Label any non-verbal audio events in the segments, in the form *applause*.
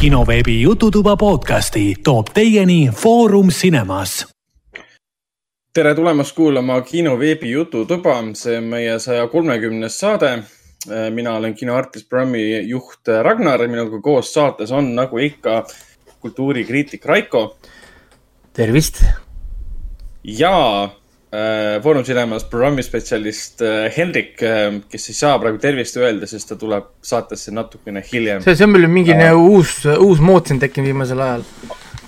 kinoveebi Jututuba podcasti toob teieni Foorum Cinemas. tere tulemast kuulama kinoveebi Jututuba, see on meie saja kolmekümnes saade. mina olen kinoartist, programmi juht Ragnar, minuga koos saates on nagu ikka kultuurikriitik Raiko. tervist. ja äh, Foorum Cinemas programmispetsialist äh, Hendrik äh,, kes ei saa praegu tervist öelda, sest ta tuleb saatesse natukene hiljem. see, see on meil mingi äh, uus, uus mood siin tekkinud viimasel ajal.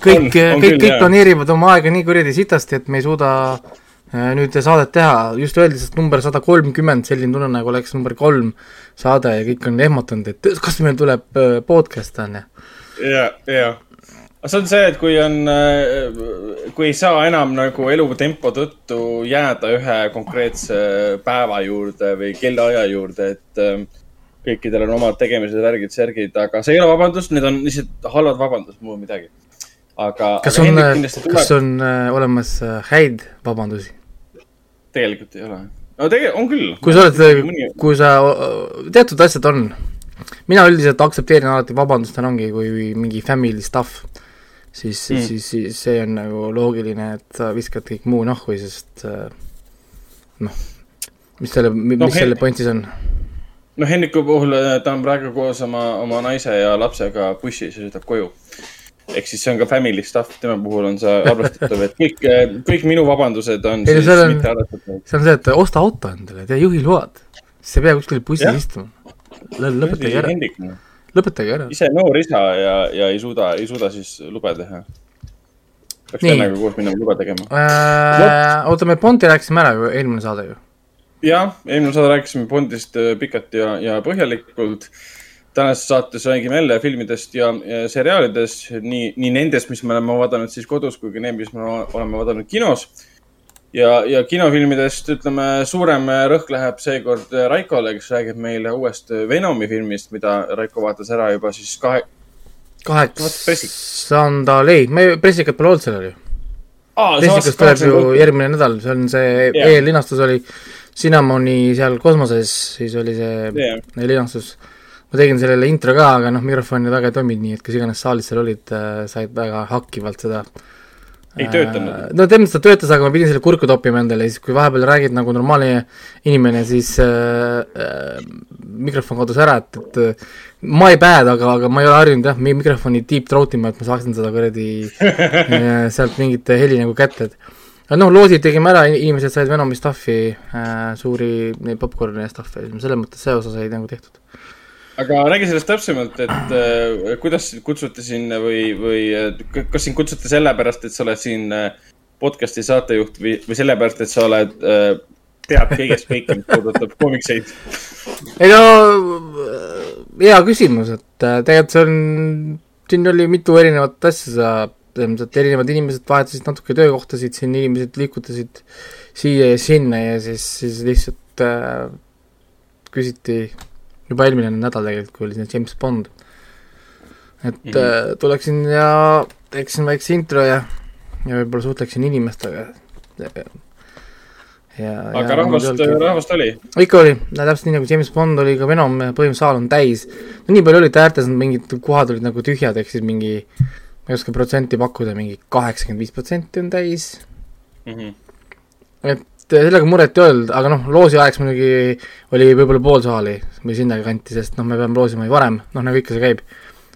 kõik, kõik, kõik planeerivad oma aega nii kuradi sitasti, et me ei suuda äh, nüüd saadet teha, just öeldi, sest number sada kolmkümmend, selline tunne nagu oleks number kolm saade ja kõik on ehmatanud, et kas meil tuleb äh, podcast, on ju. ja, ja see on see, et kui on, äh, kui ei saa enam nagu elutempo tõttu jääda ühe konkreetse päeva juurde või kellaaja juurde, et äh, kõikidel on omad tegemised, värgid, särgid, aga see ei ole vabandus, need on lihtsalt halvad vabandused, muud midagi. aga. kas aga on, kas on äh, olemas häid vabandusi? tegelikult ei ole. no tegelikult on küll. kui sa oled, kui sa, teatud asjad on. mina üldiselt aktsepteerin alati vabandustena ongi, kui mingi family stuff siis mm., siis, siis see on nagu loogiline, et sa viskad kõik muu nahku, sest äh, noh, mis selle, mis no, selle point siis on? no Henniku puhul äh, ta on praegu koos oma, oma naise ja lapsega bussis ja sõidab koju. ehk siis see on ka family stuff, tema puhul on see arvestatav, et kõik, äh, kõik minu vabandused on ei, siis on, mitte arvestatav. see on see, et osta auto endale, tee juhiload, siis ei pea kuskil bussis istuma. lõpetage ära lõpetage ära. ise noor isa ja, ja ei suuda, ei suuda siis lube teha. peaks vennaga koos minema lube tegema äh,. oota, me Bondi rääkisime ära ju, eelmine saade ju. jah, eelmine saade rääkisime Bondist äh, pikalt ja, ja põhjalikult. tänases saates räägime jälle filmidest ja, ja seriaalidest, nii, nii nendest, mis me oleme vaadanud siis kodus, kui ka need, mis me oleme vaadanud kinos ja, ja kinofilmidest ütleme, suurem rõhk läheb seekord Raikole, kes räägib meile uuest Venomi filmist, mida Raiko vaatas ära juba siis kahe. kaheksandal, ei, me pressikat pole olnud sellel ju. pressikas tuleb ju järgmine nädal, see on see yeah. eellinastus oli Cinnamoni seal kosmoses, siis oli see yeah. linastus. ma tegin sellele intro ka, aga noh, mikrofonid väga ei toiminud, nii et kes iganes saalis seal olid, äh, said väga hakkivalt seda äh, ei töötanud? Äh, no mõttes ta töötas, aga ma pidin selle kurku toppima endale ja siis, kui vahepeal räägid nagu normaalne inimene, siis äh, äh, mikrofon kadus ära, et, et äh, my bad, aga, aga ma ei ole harjunud jah, mikrofoni deep throat ima, et ma saaksin seda kuradi *laughs* sealt mingit heli nagu kätte, et aga noh, loosid tegime ära, inimesed said Venomi stuff'i äh,, suuri popkorni ja stuff'i, selles mõttes see osa sai nagu tehtud aga räägi sellest täpsemalt, et äh, kuidas kutsuti sind või, või äh, kas sind kutsuti sellepärast, et sa oled siin äh, podcast'i saatejuht või, või sellepärast, et sa oled äh,, tead kõigest kõike, mis puudutab koomikseid? ei no, hea küsimus, et äh, tegelikult see on, siin oli mitu erinevat asja, sa ilmselt erinevad inimesed vahetasid natuke töökohtasid, siin inimesed liigutasid siia ja sinna ja siis, siis lihtsalt äh, küsiti juba eelmine nädal tegelikult, kui oli see James Bond. et mm -hmm. tuleksin ja teeksin väikse intro ja, ja võib-olla suhtleksin inimestega. ja, aga ja rahvast, rahvast oli? ikka oli, täpselt nii nagu James Bond oli ka Venom, põhimõtteliselt saal on täis. no nii palju olid äärtes, mingid kohad olid nagu tühjad, ehk siis mingi, ma ei oska protsenti pakkuda, mingi kaheksakümmend viis protsenti on täis mm. -hmm. et sellega muret ei olnud, aga noh, loosi ajaks muidugi oli võib-olla pool saali või sinnakanti, sest noh, me peame loosima ju varem, noh nagu ikka see käib.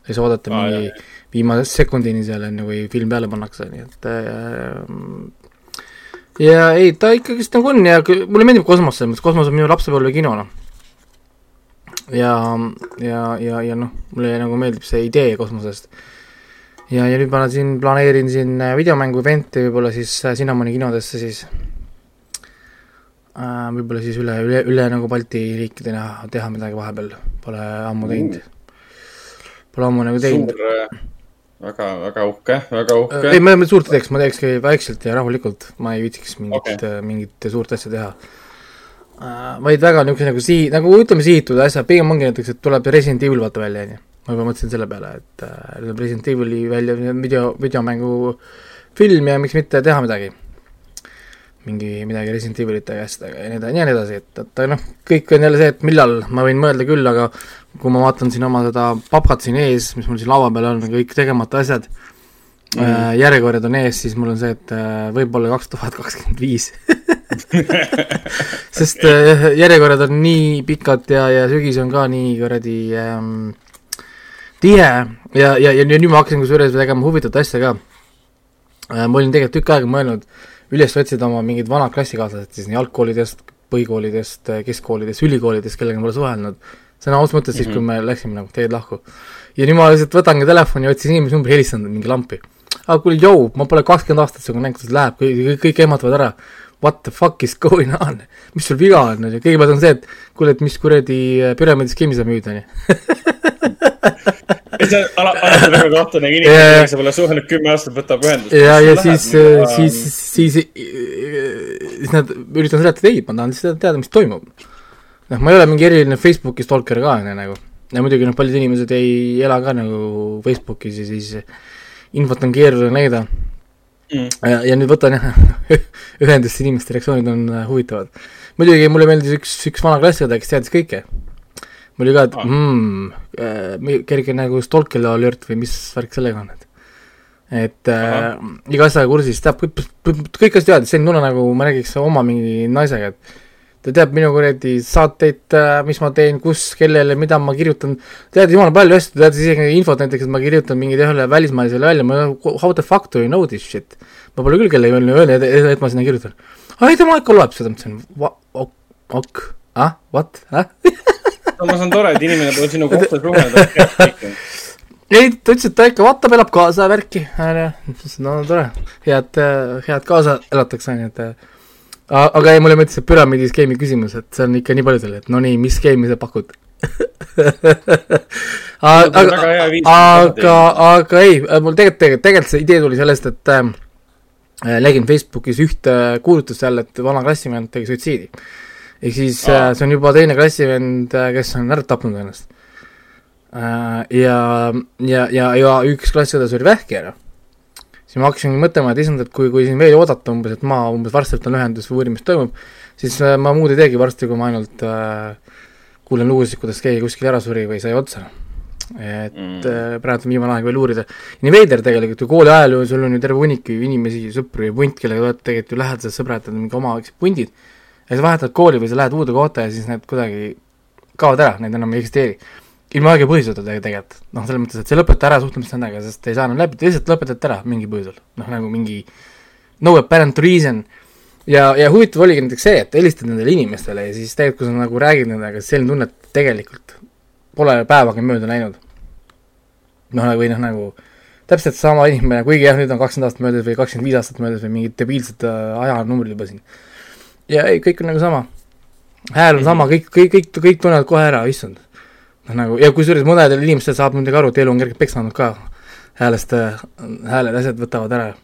ei saa oodata ah, mingi viimase sekundini seal, enne kui film peale pannakse, nii et äh, ja ei, ta ikkagist nagu on ja mulle meeldib kosmos selles mõttes, kosmos on minu lapsepõlvekino, noh. ja, ja, ja, ja noh, mulle nagu meeldib see idee kosmosest. ja, ja nüüd ma siin planeerin siin videomängu event'i võib-olla siis Cinnamoni kinodesse siis Äh, võib-olla siis üle, üle, üle nagu Balti riikidena teha midagi vahepeal, pole ammu teinud. Pole ammu nagu teinud. Äh, väga, väga uhke, väga uhke. ei, ma suurt ei teeks, ma teekski vaikselt ja rahulikult, ma ei viitsiks mingit okay., mingit suurt asja teha. Äh, vaid väga niisuguse nagu sihi-, nagu ütleme, sihitud asjad, pigem ongi näiteks, et tuleb Resident Evil vaata välja, on ju. ma juba mõtlesin selle peale, et tuleb Resident Evil'i välja video, videomängu film ja miks mitte teha midagi mingi midagi Resident Evilite käest ja nii edasi, ja nii edasi, et, et noh, kõik on jälle see, et millal ma võin mõelda küll, aga kui ma vaatan siin oma seda papat siin ees, mis mul siin laua peal on, kõik tegemata asjad mm., järjekorrad on ees, siis mul on see, et äh, võib-olla kaks tuhat kakskümmend viis. *laughs* sest äh, järjekorrad on nii pikad ja, ja sügis on ka nii kuradi ähm, tihe ja, ja, ja, ja nüüd ma hakkasin kusjuures tegema huvitavat asja ka äh,. ma olin tegelikult tükk aega mõelnud äh, üles otsida oma mingid vanad klassikaaslased siis nii algkoolidest, põhikoolidest, keskkoolidest, ülikoolidest, kellega ma pole suhelnud, sõna otseses mõttes siis mm, -hmm. kui me läksime nagu teed lahku. ja nüüd ma lihtsalt võtangi telefoni ja otsin inimese numbri, helistan mingi lampi. aga kuule, jõu, ma pole kakskümmend aastat sinuga näinud, kuidas läheb, kõik, kõik ehmatavad ära. What the fuck is going on? mis sul viga on, on ju, kõigepealt on see, et kuule, et mis kuradi püramiidiskeemi sa müüd, on ju *laughs* see on ala, alati väga kahtlane inimene, kellega sa pole suhelnud kümme aastat, võtab ühendust. ja, ja siis, siis, siis, siis nad üritavad seletada, ei, ma tahan lihtsalt teada, mis toimub. noh, ma ei ole mingi eriline Facebooki stalker ka, on ju, nagu. ja muidugi noh, paljud inimesed ei ela ka nagu Facebookis ja siis infot on keeruline leida mm.. ja, ja nüüd võtan jah *laughs* ühendust, inimeste reaktsioonid on huvitavad. muidugi mulle meeldis üks, üks vana klassiõde, kes teadis kõike mul oli ka, et mm, äh, kerge nagu stalker alert või mis värk sellega on, et et äh, iga asjaga kursis, teab kõik, asjad teavad, selline tunne nagu ma räägiks oma mingi naisega, et ta teab minu kuradi saateid, äh, mis ma teen, kus, kellele, mida ma kirjutan, tead jumala palju asju, tead isegi infot näiteks, et ma kirjutan mingile ühele välismaisele välja, ma how the fuck do you know this shit? ma pole küll kellelegi öelnud, et, ma sinna kirjutan. aa ei, tema ikka loeb seda, mõtlesin, ok, ah, what, ah *laughs* no ma saan tore, et inimene pole sinu kohta *laughs* suhelnud. ei, ta ütles, et ta ikka vaatab, elab kaasa värki, onju. no tore, head, head kaasa elatakse, onju, et aga ei, mulle meeldis see püramiidi skeemi küsimus, et see on ikka nii paljudele, et no nii, mis skeemi sa pakud *laughs* aga, aga, aga ei, mul tegelikult, tegelikult, tegelikult see idee tuli sellest, et äh, nägin Facebookis ühte kuulutust jälle, et vana klassivend tegi suitsiidi ehk siis äh, see on juba teine klassivend, äh, kes on ära tapnud ennast äh,. ja, ja, ja, ja üks klassiõde suri vähki ära. siis ma hakkasin mõtlema, et issand, et kui, kui siin veel oodata umbes, et ma umbes varsti võtan ühendust või uurin, mis toimub, siis äh, ma muud ei teegi varsti, kui ma ainult äh, kuulen lugusid, kuidas keegi kuskil ära suri või sai otsa et mm. äh, praegu on viimane aeg veel uurida. nii veider tegelikult ju kooli ajal ju sul on ju terve hunnik inimesi, sõpru ja punt, kellega oled tegelikult ju lähedased sõbrad, mingi oma pundid ja sa vahetad kooli või sa lähed uude kohta ja siis need kuidagi kaovad ära, need enam ei eksisteeri. ilma õige põhjuseta tegelikult, noh, selles mõttes, et sa lõpeta ära suhtlemist nendega, sest ei saa enam läbi, lihtsalt lõpetad ära mingil põhjusel, noh nagu mingi no apparent reason ja, ja huvitav oligi näiteks see, et helistad nendele inimestele ja siis tegelikult, kui sa nagu räägid nendega, siis selline tunne, et tegelikult pole päevagi mööda läinud. noh, või noh, nagu täpselt sama inimene, kuigi jah, nüüd on kakskümmend aastat möödas või kakskümmend viis aastat möödas või mingid debiilsed äh, ajanumbrid juba siin ja ei, kõik on nagu sama. hääl on sama, kõik, kõik, kõik, kõik tunnevad kohe ära, issand. noh, nagu ja kusjuures mõnedel inimestel saab muidugi aru, et elu on kergelt peksa andnud ka. häälest, hääled, asjad võtavad ära.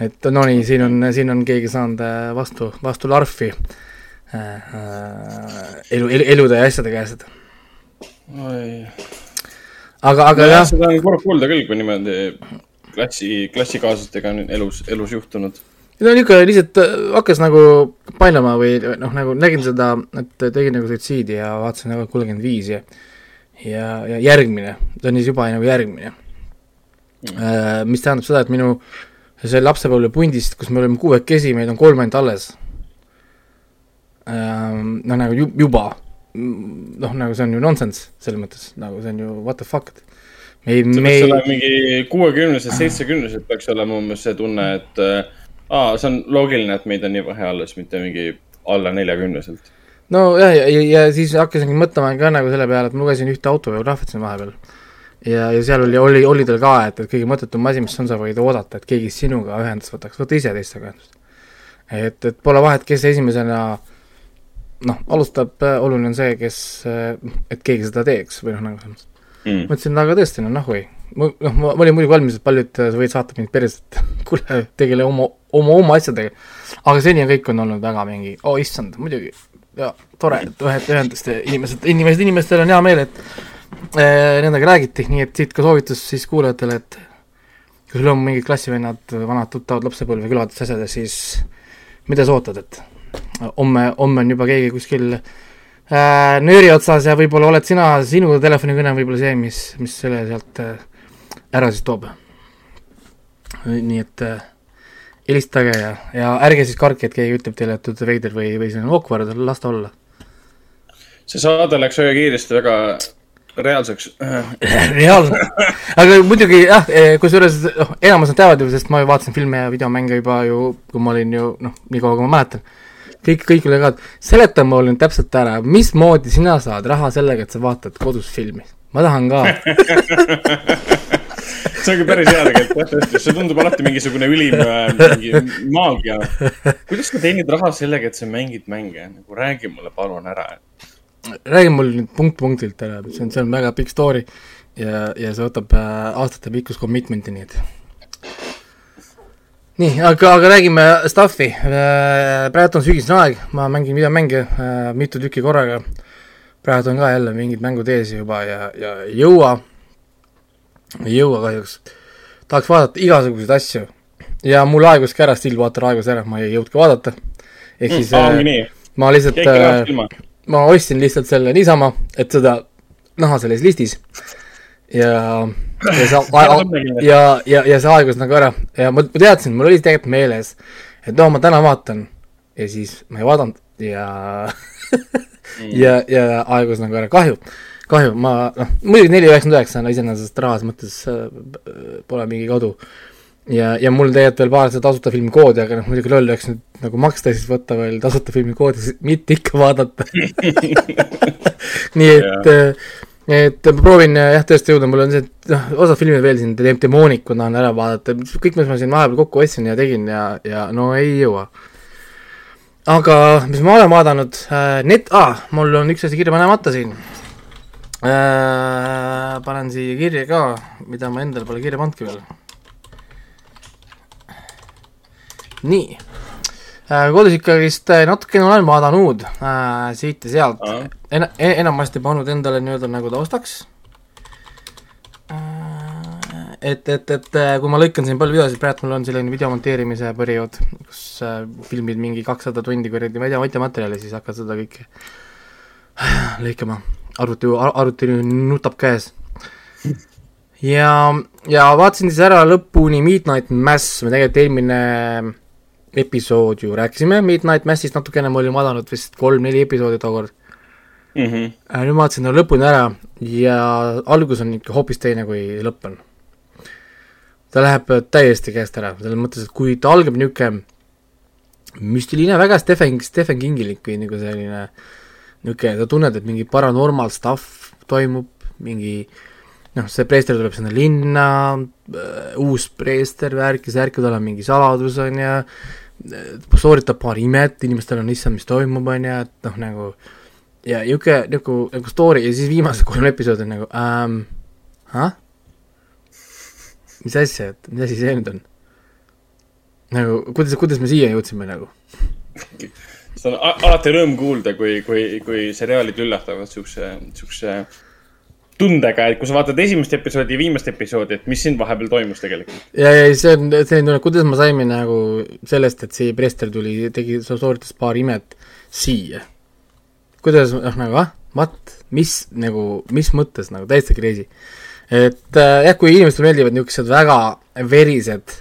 et no nii, siin on, siin on keegi saanud äh, vastu, vastu larfi äh, äh, elu, elu, elude ja asjade käest. aga, aga no, jah. seda on kurb kuulda küll, kui niimoodi klassi, klassikaaslastega on elus, elus juhtunud no niisugune lihtsalt äh, hakkas nagu painama või noh, nagu nägin seda, et tegin nagu suitsiidi ja vaatasin nagu kolmkümmend viis ja ja, ja järgmine, see on siis juba nagu järgmine mm.. mis tähendab seda, et minu see lapsepõlvepundist, kus me olime kuuekesi, meid on kolm ainult alles. noh, nagu juba, noh, nagu see on ju nonsense selles mõttes, nagu see on ju what the fuck. me ei, me ei. mingi kuuekümnesed, seitsmekümnesed peaks olema umbes see tunne, et äh, aa, see on loogiline, et meid on nii vähe alles, mitte mingi alla neljakümneselt. nojah, ja, ja, ja siis hakkasingi mõtlema ka nagu selle peale, et ma lugesin ühte autobiograafiat siin vahepeal. ja, ja seal oli, oli, oli tal ka, et, et kõige mõttetum asi, mis on, sa võid oodata, et keegi sinuga ühendust võtaks, võta ise teistega ühendust. et, et pole vahet, kes esimesena noh, alustab, oluline on see, kes, et keegi seda teeks või noh, nagu selles mõttes mm.. mõtlesin, aga tõesti, no noh, ma, ma olin muidugi valmis, et paljud, sa võid saata mind perse, et *laughs* kuule, tegele oma, oma, oma asjadega. aga seni on kõik on olnud väga mingi, oo oh, issand, muidugi, ja tore, et ühed ühendust inimesed, inimesed, inimestel on hea meel, et äh, nendega räägiti, nii et siit ka soovitus siis kuulajatele, et kui sul on mingid klassivennad, vanad tuttavad lapsepõlve külades asjades, siis mida sa ootad, et homme, homme on juba keegi kuskil äh, nööri otsas ja võib-olla oled sina, sinu telefonikõne on võib-olla see, mis, mis selle sealt äh, ära siis toob. nii et äh, helistage ja, ja ärge siis kartke, et keegi ütleb teile, et te olete veider või, või see on awkward, las ta olla. see saade läks väga kiiresti väga reaalseks. *laughs* reaalselt, aga muidugi jah, kusjuures noh, enamus nad teavad ju, sest ma ju vaatasin filme ja videomänge juba ju, kui ma olin ju noh, nii kaua kui ma mäletan. kõik, kõik oli ka, seleta mulle nüüd täpselt ära, mismoodi sina saad raha sellega, et sa vaatad kodus filmi, ma tahan ka *laughs* *laughs* see ongi päris hea tegelikult, see tundub alati mingisugune ülim mingi maagia. kuidas sa teenid raha sellega, et sa mängid mänge, nagu räägi mulle palun ära räägi mul nüüd punkt punktilt ära, see on, see on väga pikk story ja, ja see võtab äh, aastate pikkust commitment'i, nii et nii, aga, aga räägime stuff'i äh,. praegu on sügisene aeg, ma mängin videomänge äh, mitu tükki korraga. praegu on ka jälle mingid mängud ees juba ja, ja ei jõua, ei jõua kahjuks. tahaks vaadata igasuguseid asju. Ja mul aegus ka ära, Stillwater aegus ära, ma ei jõudnudki vaadata. ehk siis mm, äh, ma lihtsalt äh, ma ostsin lihtsalt selle niisama, et seda näha selles listis. Ja, ja see, *laughs* ja, ja, ja see aegus nagu ära. Ja ma, ma teadsin, mul oli tegelikult meeles, et no ma täna vaatan ja siis ma ei vaadanud. Ja *laughs* ja, ja aegus nagu ära, kahju, kahju, ma noh, muidugi neli üheksakümmend üheksa on iseenesest rahas mõttes äh, pole mingi kadu ja, ja mul tegelikult veel paar seda tasuta filmi koodi, aga noh, muidugi loll oleks nüüd nagu maksta, siis võtta veel tasuta filmi koodi, mitte ikka vaadata *laughs* nii et yeah., et ma proovin jah, tõesti jõuda, mul on see, et noh, osad filmid veel siin, Demonic ma tahan ära vaadata, kõik, mis ma siin vahepeal kokku ostsin ja tegin ja, ja no ei jõua. aga mis ma olen vaadanud äh,, net ah,, mul on üks asi kirja panemata siin äh,. panen siia kirja ka, mida ma endale pole kirja pannudki veel nii äh,, kodus ikkagist äh, natukene olen vaadanud äh, siit ja sealt -huh. en-, enamasti pannud endale nii-öelda nagu taustaks äh,. et, et, et äh, kui ma lõikan siin palju videosid, praegu mul on selline video monteerimise periood, kus äh, filmid mingi kakssada tundi kuradi, ma ei tea, materjali, siis hakkad seda kõike *sighs* lõikama, arvuti, arvuti nutab käes ja, ja vaatasin siis ära lõpuni Midnight Mass, me tegelikult eelmine episood ju rääkisime Midnight Massist natukene, ma olin vaadanud vist kolm-neli episoodi tookord mm. -hmm. nüüd ma vaatasin ta lõpuni ära ja algus on ikka hoopis teine, kui lõpp on. ta läheb täiesti käest ära, selles mõttes, et kui ta algab niisugune müstiline, väga Stephen, Stephen Kingilik või nagu selline niisugune, sa tunned, et mingi paranormal stuff toimub, mingi noh, see preester tuleb sinna linna, äh, uus preester, värk ja särk, tal on mingi saladus, on ju, sooritab paar imet, inimestel on issand, mis toimub, on ju, et noh, nagu ja niisugune nagu, nagu story ja siis viimased kolm episoodi on nagu ähm,, ah? mis asja, et mis asi see nüüd on? nagu, kuidas, kuidas me siia jõudsime nagu? *laughs* seda on alati rõõm kuulda, kui, kui, kui seriaalid üllatavad siukse, siukse tundega, et kui sa vaatad esimest episoodi ja viimast episoodi, et mis siin vahepeal toimus tegelikult. ja, ja see on selline tunne, kuidas ma saime nagu sellest, et see preester tuli, tegi, sooritas paar imet siia. kuidas, noh nagu ah, what, mis nagu, mis mõttes nagu, täiesti crazy. et äh, jah, kui inimestele meeldivad niisugused väga verised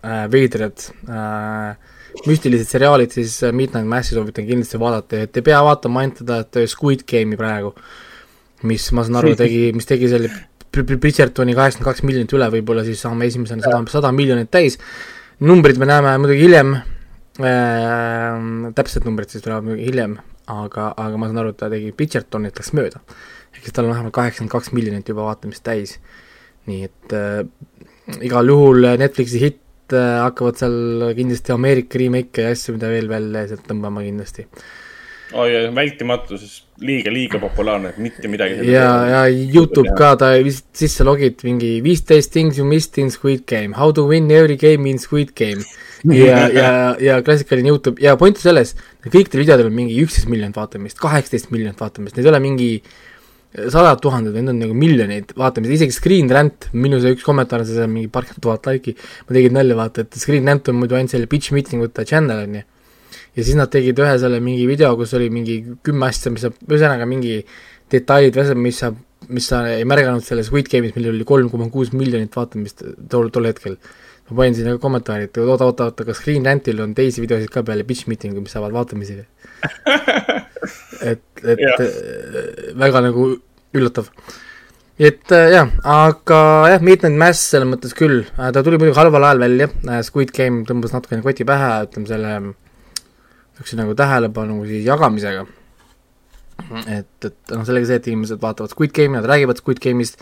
äh,, veidrad äh, müstilised seriaalid, siis Midnight Massi soovitan kindlasti vaadata, et ei pea vaatama ainult seda, et Squid Game'i praegu äh, mis ma saan aru, *laughs* tegi, mis tegi selle Bridgertoni kaheksakümmend kaks miljonit üle, võib-olla siis saame esimesena sada, sada miljonit täis. numbrid me näeme muidugi hiljem äh,, täpsed numbrid siis tulevad muidugi hiljem, aga, aga ma saan aru, et ta tegi Bridgertonit, läks mööda. ehk siis tal on vähemalt kaheksakümmend kaks miljonit juba vaatamist täis. nii et äh, igal juhul Netflixi hitt äh, hakkavad seal kindlasti Ameerika remake'e ja asju, mida veel, veel sealt tõmbama kindlasti oi oh,, vältimatu, sest liiga, liiga populaarne, et mitte midagi. ja, ja Youtube ka, ta vist sisse logid mingi viisteist things you missed in Squid Game, how to win every game in Squid Game. ja, ja, ja klassikaline Youtube ja point on selles, kõikidel videodel on mingi üksteist miljonit vaatamist, kaheksateist miljonit vaatamist, need ei ole mingi sadad tuhanded, need on nagu miljoneid vaatamisi, isegi Screen Rant, minu see üks kommentaar see on mingi parkümmend tuhat laiki, ma tegin nalja, vaata, et Screen Rant on muidu ainult selle pitch meeting ute channel, on ju ja siis nad tegid ühe selle mingi video, kus oli mingi kümme asja, mis sa, ühesõnaga mingi detailid, mis sa, mis sa ei märganud selles Squid Game'is, millel oli kolm koma kuus miljonit vaatamist tol, tol hetkel. Ma panin sinna ka kommentaari, et oota, oota, oota, kas Green Rantil on teisi videosid ka peale Bitch Meeting'u, mis saavad vaatamisi *laughs* et, et ja. väga nagu üllatav et äh, jah, aga jah, Midnight Mass selles mõttes küll, äh, ta tuli muidugi halval ajal välja, äh, Squid Game tõmbas natukene koti pähe, ütleme selle niisuguse nagu tähelepanu siis jagamisega. et, et noh, sellega see, et inimesed vaatavad Squid Game'i, nad räägivad Squid Game'ist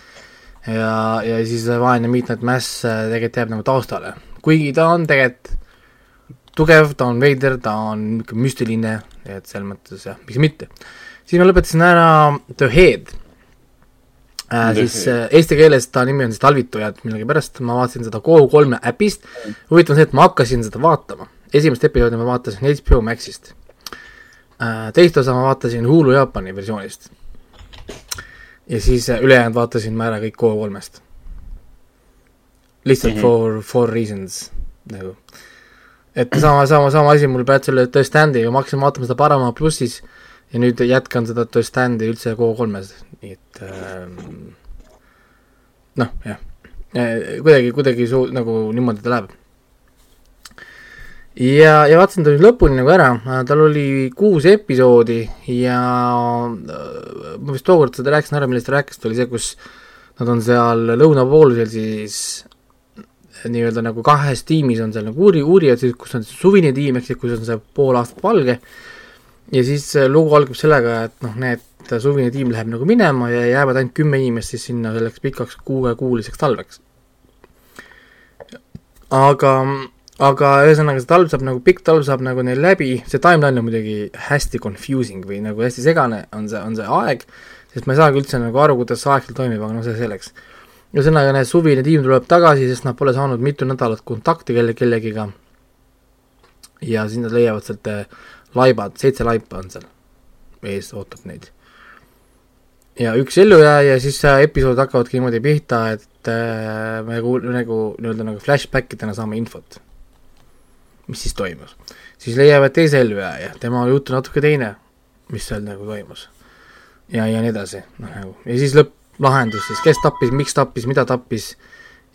ja, ja siis vaene Midnight Mass tegelikult jääb nagu taustale, kuigi ta on tegelikult tugev, ta on veider, ta on niisugune müstiline, et selles mõttes jah, miks mitte. siis ma lõpetasin ära The Head äh,. siis äh, eesti keeles ta nimi on siis Talvitujad millegipärast, ma vaatasin seda Go3 äpist, huvitav on see, et ma hakkasin seda vaatama, esimest episoodi ma vaatasin HBO Maxist äh,. teist osa ma vaatasin Hulu Jaapani versioonist. Ja siis äh, ülejäänud vaatasin ma ära kõik Go3-st. lihtsalt mm -hmm. for, for reasons nagu. et sama, sama, sama asi mul selle The Stand'iga, ma hakkasin vaatama seda Paramount plussis ja nüüd jätkan seda The Standi üldse Go3-s, nii et ähm, noh, jah, äh, kuidagi, kuidagi su-, nagu niimoodi ta läheb. Ja, ja vaatasin ta nüüd lõpuni nagu ära, tal oli kuus episoodi ja äh, ma vist tookord seda rääkisin ära, millest ta rääkis, oli see, kus nad on seal lõunapoolusel siis nii-öelda nagu kahes tiimis on seal nagu uuri-, uurijad kus on suvine tiim, ehk siis kus on see pool aastat valge. Ja siis lugu algab sellega, et noh, need suvine tiim läheb nagu minema ja jäävad ainult kümme inimest siis sinna selleks pikaks kuuekuuliseks talveks. aga, aga ühesõnaga see talv saab nagu, pikk talv saab nagu neil läbi, see timeline on muidugi hästi confusing või nagu hästi segane on see, on see aeg, sest ma ei saagi üldse nagu aru, kuidas see aeg seal toimib, aga noh, see selleks. ühesõnaga, need suvine tiim tuleb tagasi, sest nad pole saanud mitu nädalat kontakti kelle, kellegiga ja siis nad leiavad sealt laibad, seitse laipa on seal ees, ootab neid. ja üks ellujääja, siis episood hakkavadki niimoodi pihta, et äh, me kuul-, nagu nii-öelda nagu flashback idena saame infot, mis siis toimus. siis leiavad teise ellujääja, tema jutt on natuke teine, mis seal nagu toimus. ja, ja nii edasi, noh nagu, ja siis lõpplahendus siis, kes tappis, miks tappis, mida tappis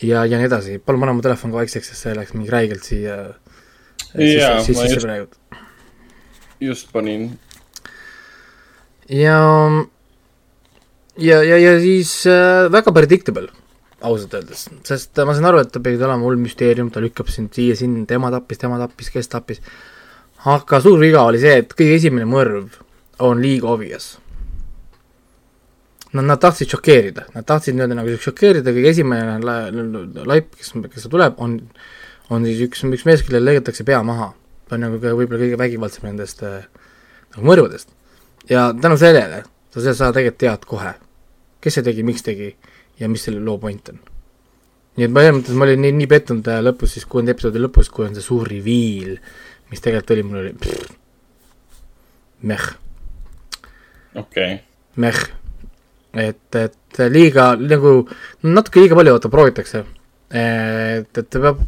ja, ja nii edasi, palun pane mu telefon ka vaikseks, sest see läks mingi räigelt siia jaa, ma just just panin. ja, ja, ja, ja siis äh, väga predictable, ausalt öeldes, sest ma saan aru, et ta pidi olema hull müsteerium, ta lükkab sind siia-sinna, tema tappis, tema tappis, kes tappis. aga suur viga oli see, et kõige esimene mõrv on liiga obvious. Nad, nad tahtsid šokeerida, nad tahtsid nii-öelda nagu šokeerida, kõige esimene la, la, laip, kes, kes tuleb, on, on siis üks, üks mees, kellele lõigatakse pea maha on nagu võib-olla kõige vägivaldsem nendest äh, nagu mõrvadest. ja tänu sellele sa, sa tegelikult tead kohe, kes see tegi, miks tegi ja mis selle loo point on. nii et ma selles mõttes, ma olin nii, nii pettunud äh, lõpus, siis kuuenda episoodi lõpus, kui on see suur reveal, mis tegelikult oli, mul oli pff, meh. okei okay.. meh. et, et liiga nagu, natuke liiga palju vaata proovitakse et, et ta peab,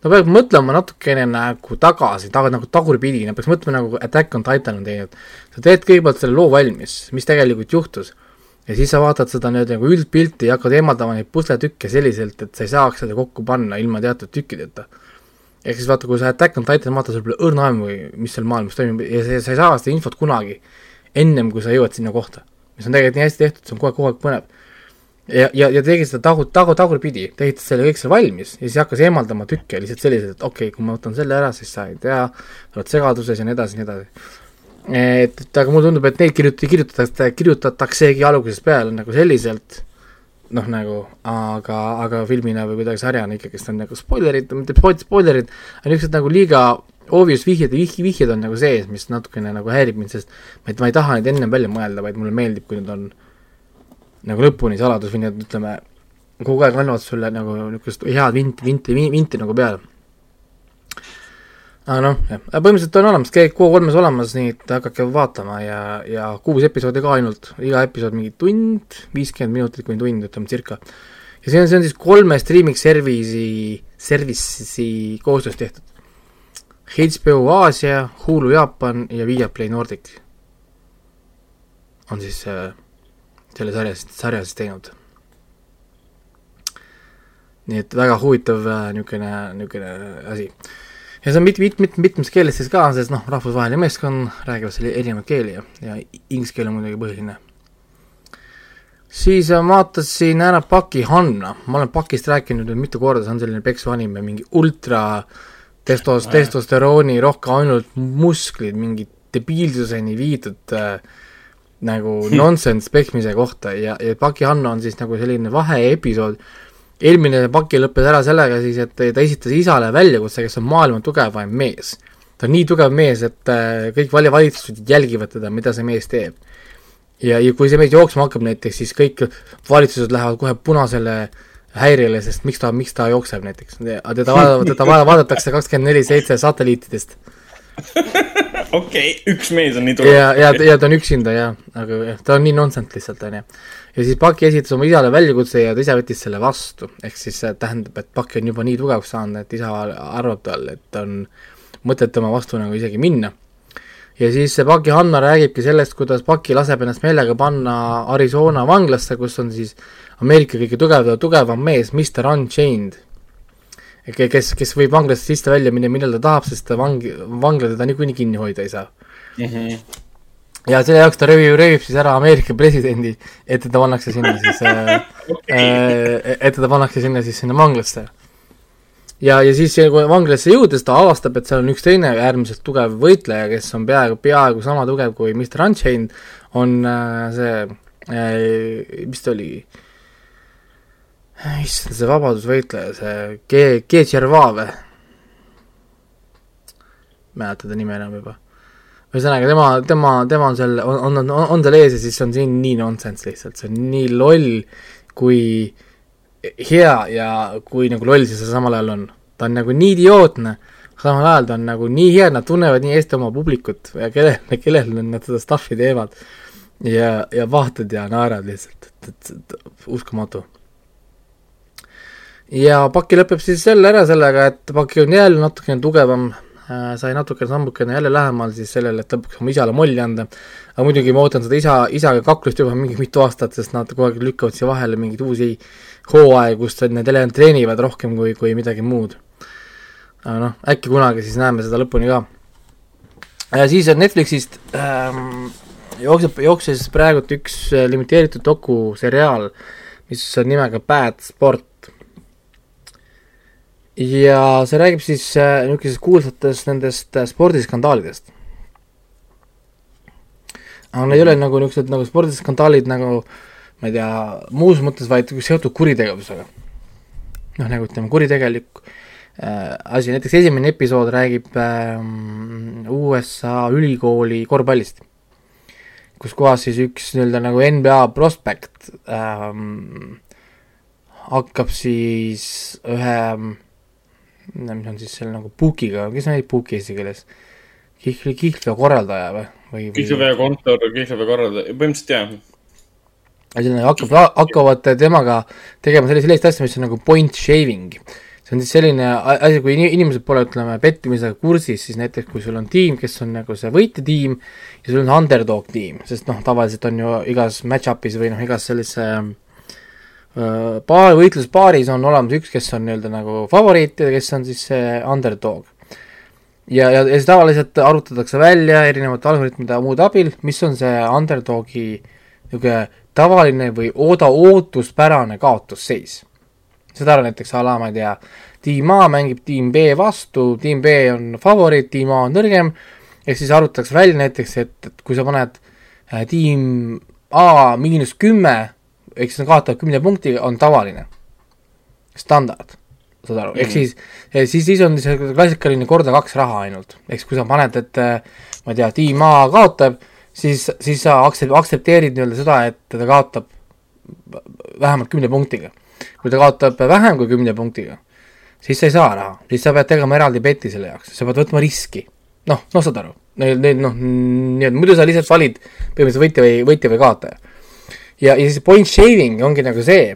ta peab mõtlema natukene nagu tagasi, taga nagu tagurpidi, nad peaks mõtlema nagu Attack on Titan on teinud. sa teed kõigepealt selle loo valmis, mis tegelikult juhtus, ja siis sa vaatad seda nii-öelda nagu üldpilti ja hakkad eemaldama neid pusletükke selliselt, et sa ei saaks seda kokku panna ilma teatud tükkideta. ehk siis vaata, kui sa Attack on Titan vaatad, sul pole õrna aimu, mis seal maailmas toimub ja sa, sa ei saa seda infot kunagi ennem, kui sa jõuad sinna kohta. mis on tegelikult nii hästi tehtud, see on kogu aeg, kogu aeg põnev ja, ja, ja tegi seda tagu, tagu, tagurpidi, ta ehitas selle kõik selle valmis ja siis hakkas eemaldama tükke lihtsalt selliselt, et okei okay,, kui ma võtan selle ära, siis sa ei tea, oled segaduses ja nii edasi, nii edasi. Et, et aga mulle tundub, et neid kirjut-, kirjutatakse, kirjutataksegi algusest peale nagu selliselt, noh nagu, aga, aga filmina või kuidagi sarjana ikkagist on nagu spoilerid, mitte spoilerid, aga niisugused nagu liiga obvious vihjed vihjed on nagu sees, mis natukene nagu häirib mind, sest ma ei taha neid ennem välja mõelda, vaid mulle meeldib, kui need on nagu lõpuni saladus või need, ütleme, kogu aeg annavad sulle nagu niisugust head vinti, vinti, vinti nagu peale. Aga noh, jah, põhimõtteliselt on olemas, käib Q3-s olemas, nii et hakake vaatama ja, ja kuus episoodi ka ainult, iga episood mingi tund, viiskümmend minutit kuni tund, ütleme circa. ja see on, see on siis kolme streaming service'i, service'i koostöös tehtud. HBO Aasia, Hulu Jaapan ja Viaplay Nordic on siis äh, selle sarja, sarja siis teinud. nii et väga huvitav äh, niisugune, niisugune asi. Ja see on mit-, mit-, mit-, mitmes keeles siis ka, sest noh, rahvusvaheline meeskond räägivad seal erinevaid keeli ja, ja inglise keel on muidugi põhiline. siis äh, vaatasin ära Paki Hanna, ma olen Pakist rääkinud nüüd mitu korda, see on selline peksuanime, mingi ultra testos-, testosterooni rohke ainult musklid, mingi debiilsuseni viidud äh, nagu *laughs* nonsense peksmise kohta. Ja, ja Paki Hanno on siis nagu selline vaheepisood, eelmine Paki lõppes ära sellega siis, et ta esitas isale väljakutse, kes on maailma tugevaim mees. ta on nii tugev mees, et äh, kõik vali-, valitsused jälgivad teda, mida see mees teeb. ja, ja kui see mees jooksma hakkab näiteks, siis kõik valitsused lähevad kohe punasele häirele, sest miks ta, miks ta jookseb näiteks. teda vaadatakse, teda va- vaadatakse kakskümmend neli seitse satelliitidest *laughs* okei, üks mees on nii tugev. ja, ja, ja ta on üksinda ja, aga ta on nii nonsense lihtsalt onju. Ja siis Paki esitas oma isale väljakutse ja ta ise võttis selle vastu, ehk siis see tähendab, et Paki on juba nii tugevaks saanud, et isa arvab tal, et on mõtet tema vastu nagu isegi minna. ja siis see Paki Hanna räägibki sellest, kuidas Paki laseb ennast meelega panna Arizona vanglasse, kus on siis Ameerika kõige tugevam, tugevam mees, Mr Unchained. kes, kes võib vanglast sisse-välja minna, millal ta tahab, sest ta vang, vangla teda niikuinii kinni hoida ei saa ja selle jaoks ta röövib, röövib siis ära Ameerika presidendi, et teda pannakse sinna siis äh, äh,, et teda pannakse sinna siis sinna vanglasse. ja, ja siis kui vanglasse jõudes ta avastab, et seal on üks teine äärmiselt tugev võitleja, kes on peaaegu, peaaegu sama tugev kui Mr Unchained, on äh, see äh,, mis ta oli, issand, see vabadusvõitleja, see G, G Gervais või? mäleta ta nime enam juba ühesõnaga tema, tema, tema on seal, on, on, on, on seal ees ja siis on siin nii nonsense lihtsalt, see on nii loll, kui hea ja kui nagu loll see samal ajal on. ta on nagu nii idiootne, samal ajal ta on nagu nii hea, nad tunnevad nii hästi oma publikut ja kellele, kellele nad seda stuff'i teevad. ja, ja vaatad ja naerad lihtsalt, et, et, et uskumatu. ja Paki lõpeb siis jälle ära sellega, et Paki on jälle natukene tugevam sai natukene sammukene jälle lähemal siis sellele, et lõpuks oma isale molli anda. aga muidugi ma ootan seda isa, isaga kaklust juba mingi mitu aastat, sest nad kogu aeg lükkavad siia vahele mingeid uusi hooaegu, kus need ele- treenivad rohkem kui, kui midagi muud. aga noh, äkki kunagi siis näeme seda lõpuni ka. ja siis on Netflixist ähm, jookseb, jooksis praegult üks äh, limiteeritud dokuseriaal, mis on nimega Bad Sport ja see räägib siis äh, niisugusest kuulsatest nendest äh, spordiskandaalidest. aga need ei ole nagu niisugused nagu spordiskandaalid nagu ma ei tea, muus mõttes, vaid seotud kuritegevusega. noh, nagu ütleme, kuritegelik äh, asi, näiteks esimene episood räägib äh, USA ülikooli korvpallist, kus kohas siis üks nii-öelda nagu NBA prospekt ähm, hakkab siis ühe mis on siis seal nagu puukiga, kes on neid puuki eesti keeles? kihlvi, kihlveo korraldaja või, või, kihlvee kontor, kihlvee korraldaja, põhimõtteliselt jah. ühesõnaga hakkab, hakkavad temaga tegema sellist, sellist asja, mis on nagu point shaving. see on siis selline asi, kui ini- inimesed pole, ütleme, pettimisega kursis, siis näiteks kui sul on tiim, kes on nagu see võitjatiim ja sul on underdog tiim, sest noh, tavaliselt on ju igas match-up'is või noh, igas sellise äh, paar, võitluspaaris on olemas üks, kes on nii-öelda nagu favoriit ja kes on siis see underdog. ja, ja, ja siis tavaliselt arvutatakse välja erinevate algoritmide ja muude abil, mis on see underdogi niisugune tavaline või ooda, ootuspärane kaotusseis. seda näiteks a la ma ei tea, tiim A mängib tiim B vastu, tiim B on favoriit, tiim A on nõrgem, ehk siis arvutatakse välja näiteks, et, et kui sa paned äh, tiim A miinus kümme, ehk siis nad kaotavad kümne punktiga, on tavaline, standard, saad aru, ehk Mhm. siis, siis, siis on see klassikaline korda kaks raha ainult, ehk siis kui sa paned, et äh, ma ei tea, tiim A kaotab, siis, siis sa aktsep-, aktsepteerid nii-öelda seda, et ta kaotab vähemalt kümne punktiga. kui ta kaotab vähem kui kümne punktiga, siis sa ei saa raha, siis sa pead tegema eraldi beti selle jaoks, sa pead võtma riski. noh, noh saad aru, neil, neil noh, nii et muidu sa lihtsalt valid põhimõtteliselt võitja või, võitja või kaotaja. ja, ja siis point shaving ongi nagu see,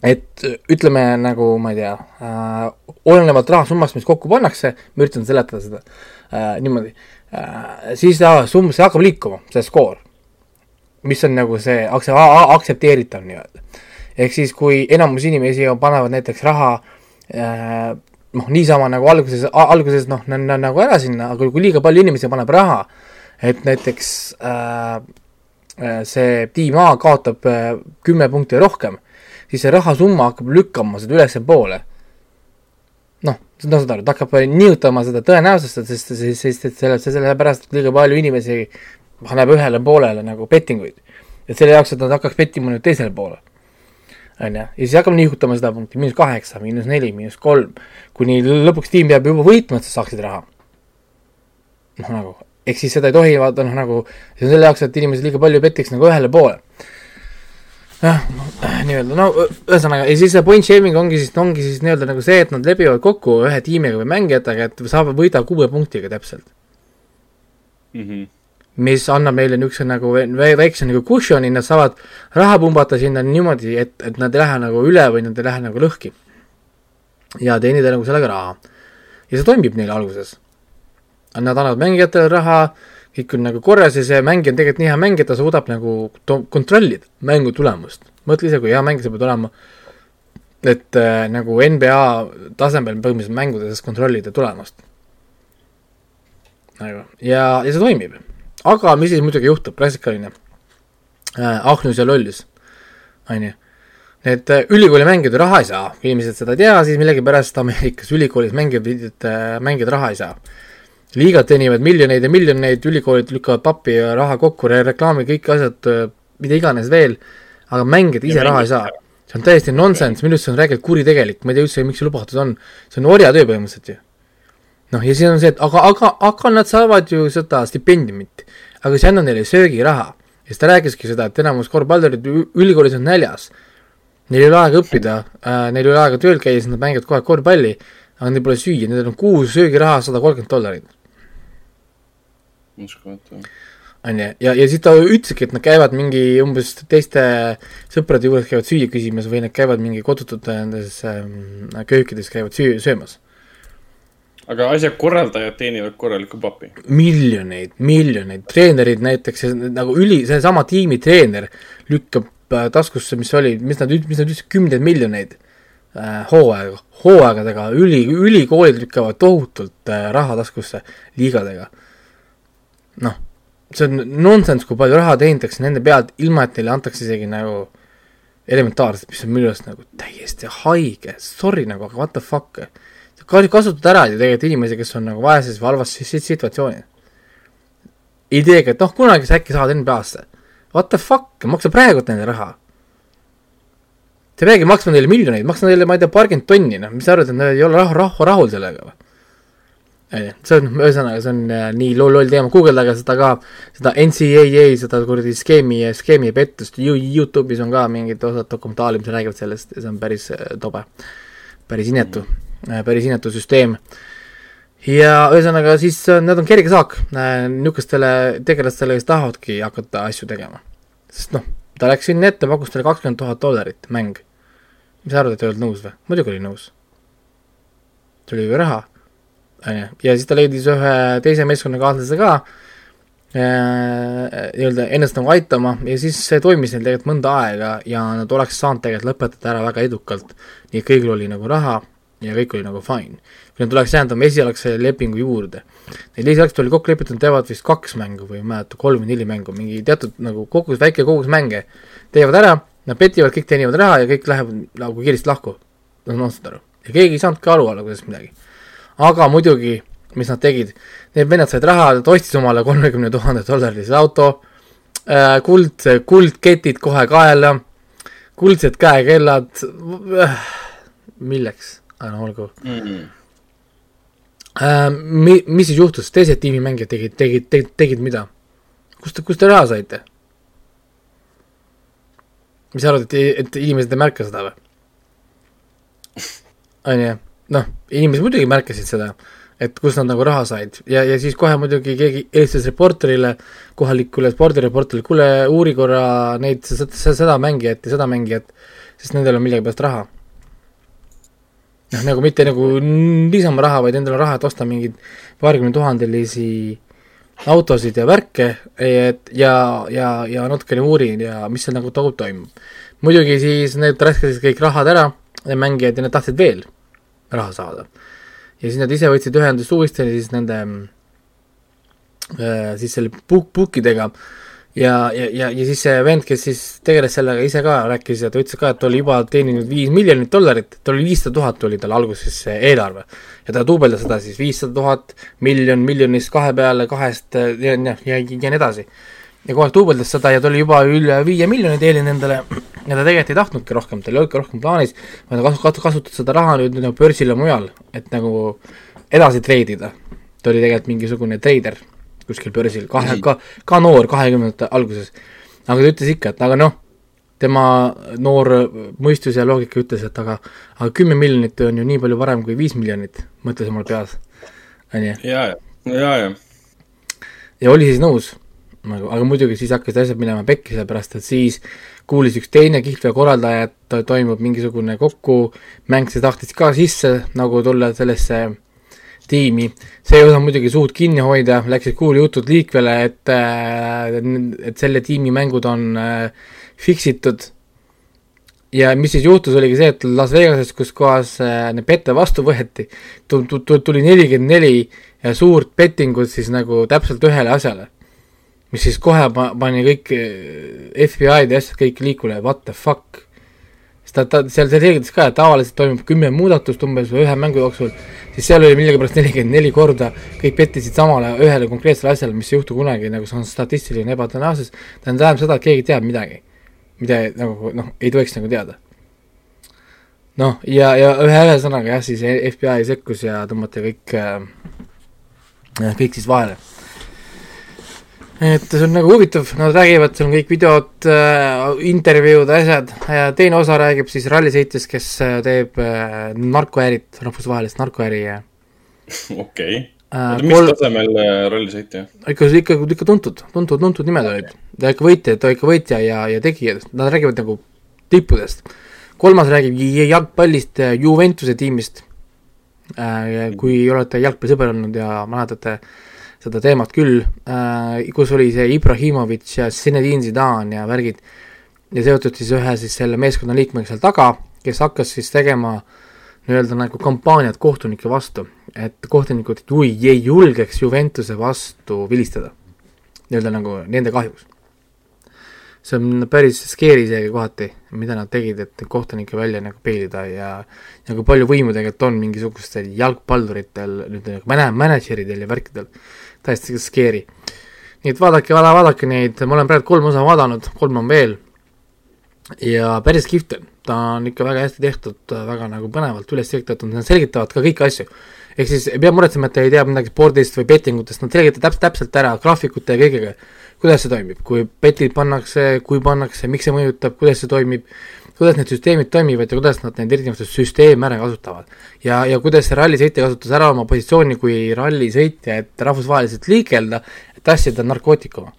et ütleme nagu, ma ei tea äh,, olenevalt rahasummast, mis kokku pannakse, ma üritan seletada seda äh, niimoodi äh,, siis äh, summ, see hakkab liikuma, see skoor, mis on nagu see aktsia-, aktsepteeritav nii-öelda. ehk siis, kui enamus inimesi panevad näiteks raha äh, noh, niisama nagu alguses, alguses noh, nagu ära sinna, aga kui liiga palju inimesi paneb raha, et näiteks äh see tiim A kaotab äh, kümme punkti rohkem, siis see rahasumma hakkab lükkama seda ülespoole. noh, no saad aru, ta hakkab nihutama seda tõenäosust, sest, sest, sest et selle, sellepärast, et liiga palju inimesi paneb ühele poolele nagu pettinguid. et selle jaoks, et nad hakkaks pettima nüüd teisele poole on ju, ja siis hakkame nihutama seda punkti, miinus kaheksa, miinus neli, miinus kolm, kuni lõpuks tiim peab juba võitma, et sa saaksid raha. noh, nagu, ehk siis seda ei tohi vaata, noh nagu, see on selle jaoks, et inimesed liiga palju petiks nagu ühele poole. jah, nii-öelda, no ühesõnaga, ja siis see point shaming ongi siis, ongi siis nii-öelda nagu see, et nad lepivad kokku ühe tiimiga või mängijatega, et saab võida kuue punktiga täpselt mm. -hmm mis annab neile niisuguse nagu väikse nagu cushion'i, nad saavad raha pumbata sinna niimoodi, et, et nad ei lähe nagu üle või nad ei lähe nagu lõhki. ja teenida nagu sellega raha. ja see toimib neil alguses. Nad annavad mängijatele raha, kõik on nagu korras ja see mängija on tegelikult nii hea mängija, ta suudab nagu kontrollida mängu tulemust. mõtle ise, kui hea mängija sa pead olema, et äh, nagu NBA tasemel põhimõtteliselt mängudes kontrollida tulemust. nagu ja, ja see toimib aga mis siis muidugi juhtub, klassikaline äh, ahnus ja lollus, on ju. Need äh, ülikooli mängijad raha ei saa, kui inimesed seda ei tea, siis millegipärast Ameerikas ülikoolis mängijad äh,, mängijad raha ei saa. Liigad teenivad miljoneid ja miljoneid, ülikoolid lükkavad pappi ja raha kokku re, reklaami, kõik asjad äh,, mida iganes veel, aga mängijad ise raha ei saa. see on täiesti nonsense, minu arust see on räigelt kuritegelik, ma ei tea üldse, miks see lubatud on. see on orjatöö põhimõtteliselt ju noh, ja siis on see, et aga, aga, aga nad saavad ju seda stipendiumit, aga see ei anna neile söögiraha. ja siis ta rääkiski seda, et enamus korvpallurid ülikoolis on näljas. Neil ei ole aega õppida äh,, neil ei ole aega tööl käia, siis nad mängivad kogu aeg korvpalli, aga neil pole süüa, nendel on kuus söögiraha sada kolmkümmend dollarit. Uskumatu. on ju, ja, ja siis ta ütleski, et nad käivad mingi umbes teiste sõprade juures käivad süüa küsimas või nad käivad mingi kodutute nendes ähm, köökides käivad süü-, söömas aga asja korraldajad teenivad korralikku pappi. miljoneid, miljoneid, treenerid näiteks, nagu üli, seesama tiimi treener lükkab äh, taskusse, mis oli, mis nad, mis nad ütlesid, kümneid miljoneid äh, hooaega, hooaegadega, üli, ülikoolid lükkavad tohutult äh, raha taskusse liigadega. Noh, see on nonsense, kui palju raha teenitakse nende pealt, ilma et neile antakse isegi nagu elementaarselt, mis on minu arust nagu täiesti haige, sorry nagu, aga what the fuck kasutad ära ju tegelikult inimesi, kes on nagu vaeses või halvas situatsioonis. ideega, et noh, kunagi sa äkki saad NBA-sse. What the fuck, maksa praegult neile raha. sa ei peagi maksma neile miljoneid, maksa neile, ma ei tea, paarkümmend tonni, noh, mis sa arvad, et nad ei ole rahva, rahva rahul sellega või? See on, ühesõnaga, see on äh, nii loll, loll teema, guugeldage seda ka, seda NCAA, seda kuradi skeemi, skeemi pettust, Youtube'is on ka mingid osad dokumentaali, mis räägivad sellest ja see on päris äh, tobe, päris inetu mm Äh, päris inetu süsteem. ja ühesõnaga siis nad on kerge saak niisugustele tegelastele, kes tahavadki hakata asju tegema. sest noh, ta läks sinna ette, pakkus talle kakskümmend tuhat dollarit mäng. mis sa arvad, et ei olnud nõus või? muidugi oli nõus. see oli ju raha, on ju, ja siis ta leidis ühe teise meeskonnakaaslase ka äh, nii-öelda ennast nagu aitama ja siis see toimis neil tegelikult mõnda aega ja nad oleks saanud tegelikult lõpetada ära väga edukalt. nii et kõigil oli nagu raha ja kõik oli nagu fine. kui nad oleks jäänud oma esialgse lepingu juurde. Neil esialgselt oli kokku lepitud, teevad vist kaks mängu või ma ei mäleta, kolm või neli mängu, mingi teatud nagu kogus, väike kogus mänge teevad ära, nad petivad, kõik teenivad raha ja kõik läheb nagu kiiresti lahku. no noh, saad aru. ja keegi ei saanudki aru olla, kuidas midagi. Aga muidugi, mis nad tegid, need vennad said raha, nad ostsid omale kolmekümne tuhande dollarise auto äh,, kuld, kuldketid kohe kaela, kuldsed käekellad äh,, milleks? aga no olgu mm. -hmm. Mi-, mis siis juhtus, teised tiimimängijad tegid, tegid, tegid, tegid mida? kust te, kust te raha saite? mis sa arvad, et, et inimesed ei märka seda või? *laughs* on ju, noh, inimesed muidugi märkasid seda, et kust nad nagu raha said ja, ja siis kohe muidugi keegi helistas reporterile, kohalikule spordireporterile, kuule, uuri korra neid, seda mängijat ja seda mängijat, sest nendel on millegipärast raha. noh, nagu mitte nagu niisama raha, vaid endal on raha, et osta mingeid paarikümne tuhandelisi autosid ja värke, et ja, ja, ja natukene uurin ja mis seal nagu toimub. muidugi siis need raiskasid kõik rahad ära, mängijad, ja nad tahtsid veel raha saada. Ja siis nad ise võtsid ühendust uuesti siis nende äh, siis selle book, bookidega. Ja, ja, ja, ja siis see vend, kes siis tegeles sellega ise ka, rääkis ja ta ütles ka, et ta oli juba teeninud viis miljonit dollarit, tal oli viissada tuhat oli tal alguses see eelarve. ja ta duubeldas seda siis viissada tuhat, miljon, miljonist kahe peale, kahest ja, ja, ja, ja nii edasi ja kogu aeg duubeldas seda ja ta oli juba üle viie miljoni teeninud endale ja ta tegelikult ei tahtnudki rohkem, tal ei olnudki rohkem plaanis, vaid ta kasu-, kasu-, kasutas seda raha nüüd nagu börsil ja mujal, et nagu edasi treidida. ta oli tegelikult mingisugune treider kuskil börsil, kahe, ka, ka noor, kahekümnendate alguses. aga ta ütles ikka, et aga noh, tema noor mõistus ja loogika ütles, et aga, aga kümme miljonit on ju nii palju parem kui viis miljonit, mõtles omal peas, on ju. ja, ja, ja, ja. ja oli siis nõus nagu, aga muidugi siis hakkasid asjad minema pekki, sellepärast et siis kuulis üks teine kihlveo korraldaja, et toimub mingisugune kokkumäng, see tahtis ka sisse nagu tulla sellesse tiimi, see ei osanud muidugi suud kinni hoida, läksid kuulujutud liikvele, et, äh, et selle tiimi mängud on äh, fix itud. ja mis siis juhtus, oligi see, et Las Vegases, kus kohas äh, pette vastu võeti, tuli nelikümmend neli suurt bettingut siis nagu täpselt ühele asjale mis siis kohe pani kõik eh, FBI-d ja asjad kõik liikule, what the fuck. sest ta, ta, seal selgitas ka, et tavaliselt toimub kümme muudatust umbes ühe mängu jooksul, siis seal oli millegipärast nelikümmend neli korda, kõik pettisid samale ühele konkreetsele asjale, mis ei juhtu kunagi, nagu see on statistiline ebatõenäosus, tähendab seda, et keegi teab midagi, mida nagu noh, ei tohiks nagu teada. noh, ja, ja ühe, ühesõnaga jah, siis FBI sekkus ja tõmmati kõik äh,, kõik siis vahele et see on nagu huvitav, nad räägivad, seal on kõik videod äh,, intervjuud, asjad ja teine osa räägib siis rallisõitjast, kes äh, teeb äh, narkoärit, rahvusvahelist narkoäri ja okei okay. äh,. mis kol... tasemel äh, rallisõitja? ikka, ikka, ikka tuntud, tuntud, tuntud nimed olid. ta ikka võitja, ta ikka võitja ja, ja tegija, nad räägivad nagu tippudest. kolmas räägib jalgpallist, äh, Juventuse tiimist äh,. kui olete jalgpallisõber olnud ja mäletate äh, seda teemat küll äh,, kus oli see Ibrahimovitš ja Zinedine Zidane ja värgid, ja seotud siis ühe siis selle meeskonna liikmega seal taga, kes hakkas siis tegema nii-öelda nagu kampaaniat kohtunike vastu, et kohtunikud ei, ei julgeks Juventuse vastu vilistada. nii-öelda nagu nende kahjuks. see on päris scary isegi kohati, mida nad tegid, et kohtunikke välja nagu peilida ja nagu palju võimu tegelikult on mingisugustel jalgpalluritel, nüüd nagu mänedžeridel ja värkidel täiesti scary. nii et vaadake, vaadake neid, ma olen praegu kolm osa vaadanud, kolm on veel. ja päris kihvt on, ta on ikka väga hästi tehtud, väga nagu põnevalt üles ehitatud, nad selgitavad ka kõiki asju. ehk siis ei pea muretsema, et te ei tea midagi spordist või bettingutest, nad selgitavad täpselt, täpselt ära graafikute ja kõigega, kuidas see toimib, kui betid pannakse, kui pannakse, miks see mõjutab, kuidas see toimib kuidas need süsteemid toimivad ja kuidas nad neid erinevaid süsteeme ära kasutavad. ja, ja kuidas see rallisõitja kasutas ära oma positsiooni kui rallisõitja, et rahvusvaheliselt liigelda, et tassida narkootikuma.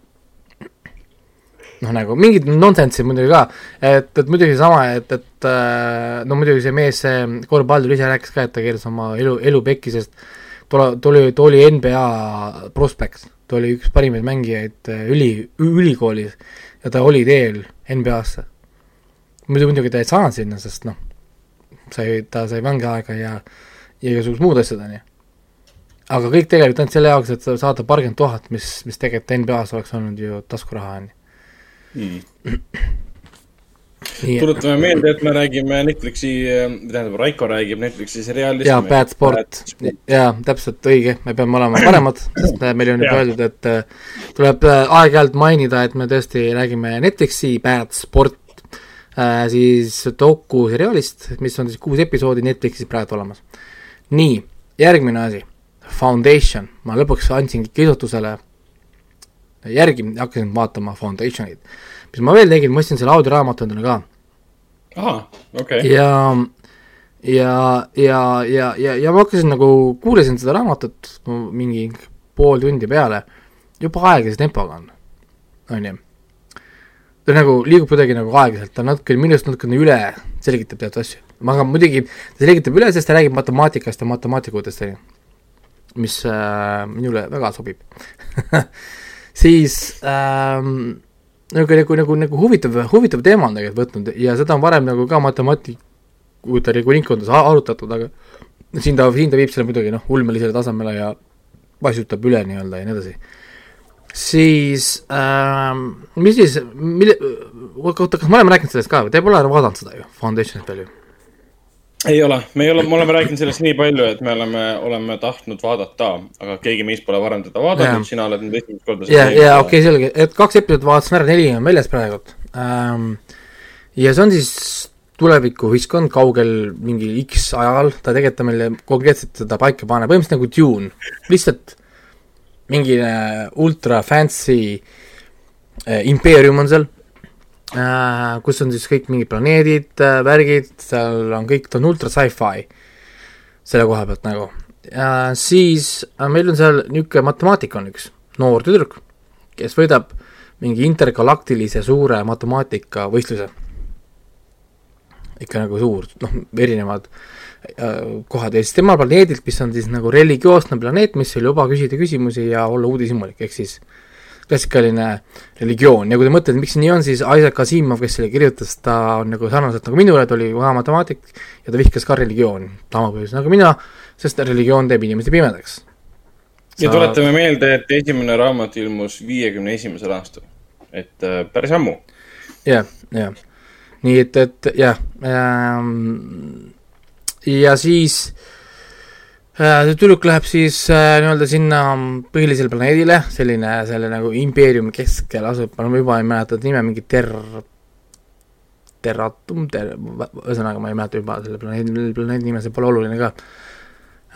noh, nagu mingid nonsense'i muidugi ka, et, et muidugi sama, et, et äh, no muidugi see mees, see Cor Baldur ise rääkis ka, et ta keeras oma elu, elu pekki, sest tule, tuli, ta oli NBA prospekt, ta oli üks parimaid mängijaid äh, üli, ülikoolis ja ta oli teel NBA-sse muidu muidugi ta ei saanud sinna, sest noh, sai, ta sai vangiaega ja, ja igasugused muud asjad, on ju. aga kõik tegelikult ainult selle jaoks, et saada paarkümmend tuhat, mis, mis tegelikult NBA-s oleks olnud ju taskuraha, on ju tuletame meelde, et me räägime Netflixi, tähendab, Raiko räägib Netflixi seriaalist. jaa, Bad Sport, jaa, täpselt õige, me peame olema paremad, sest meil on juba öeldud, et äh, tuleb äh, aeg-ajalt mainida, et me tõesti räägime Netflixi Bad Sport äh, siis dokuseriaalist, mis on siis kuus episoodi Netflixis praegu olemas. nii, järgmine asi, Foundation, ma lõpuks andsin kisutusele järgi, hakkasin vaatama Foundationit. mis ma veel tegin, ma ostsin selle audioraamatu endale ka. ahah, okei okay.. ja, ja, ja, ja, ja, ja ma hakkasin nagu, kuulasin seda raamatut mingi pool tundi peale, juba aeglase tempoga on, on ju. Ta nagu liigub kuidagi nagu aeglaselt, ta natuke, minust natukene üle selgitab teatud asju. aga muidugi ta selgitab üle, sest ta räägib matemaatikast ja matemaatikutest, on ju. mis äh, minule väga sobib *laughs* siis ähm, nagu, nagu, nagu, nagu huvitav, huvitav teema on tegelikult võtnud ja seda on varem nagu ka matemaatikute nagu ringkondades arutatud, aga siin ta, siin ta viib selle muidugi noh, ulmelisele tasemele ja paisutab üle nii-öelda ja nii edasi. Siis ähm,, mis siis, mille, oota, kas me oleme rääkinud sellest ka või, te pole vaadanud seda ju, Foundationit veel ju? ei ole, me ei ole, me oleme rääkinud sellest nii palju, et me oleme, oleme tahtnud vaadata, aga keegi meist pole varem teda vaadanud, sina oled nüüd esimest korda. ja, ja okei okay,, selge, et kaks episoodi vaatasin ära, neli on väljas praegu ähm,. ja see on siis tulevikuühiskond kaugel mingi X ajal, ta tegelikult meile konkreetselt seda paika paneb, põhimõtteliselt nagu Dune, lihtsalt mingi ultra fancy äh, impeerium on seal äh,, kus on siis kõik mingid planeedid äh,, värgid, seal on kõik, ta on ultra sci-fi selle koha pealt nagu äh,. siis äh, meil on seal niisugune matemaatik on üks noor tüdruk, kes võidab mingi intergalaktilise suure matemaatikavõistluse. ikka nagu suur, noh, erinevad äh, kohad ja siis tema planeedilt, mis on siis nagu religioosne planeet, mis ei luba küsida küsimusi ja olla uudishimulik, ehk siis klassikaline religioon ja kui te mõtlete, miks see nii on, siis Isaac Asimov, kes selle kirjutas, ta on nagu sarnaselt nagu minule, ta oli vana matemaatik ja ta vihkas ka religiooni sama põhjusel nagu mina, sest religioon teeb inimesi pimedaks. ja Sa... tuletame meelde, et esimene raamat ilmus viiekümne esimesel aastal, et äh, päris ammu. jah, jah. nii et, et jah ähm,, ja siis äh, see tüdruk läheb siis äh, nii-öelda sinna põhilisele planeedile, selline, selle nagu impeeriumi keskel asub, ma juba ei mäleta nime, mingi ter-, Terratum, ter-, ühesõnaga ma ei mäleta juba selle planeedi, planeedi nime, see pole oluline ka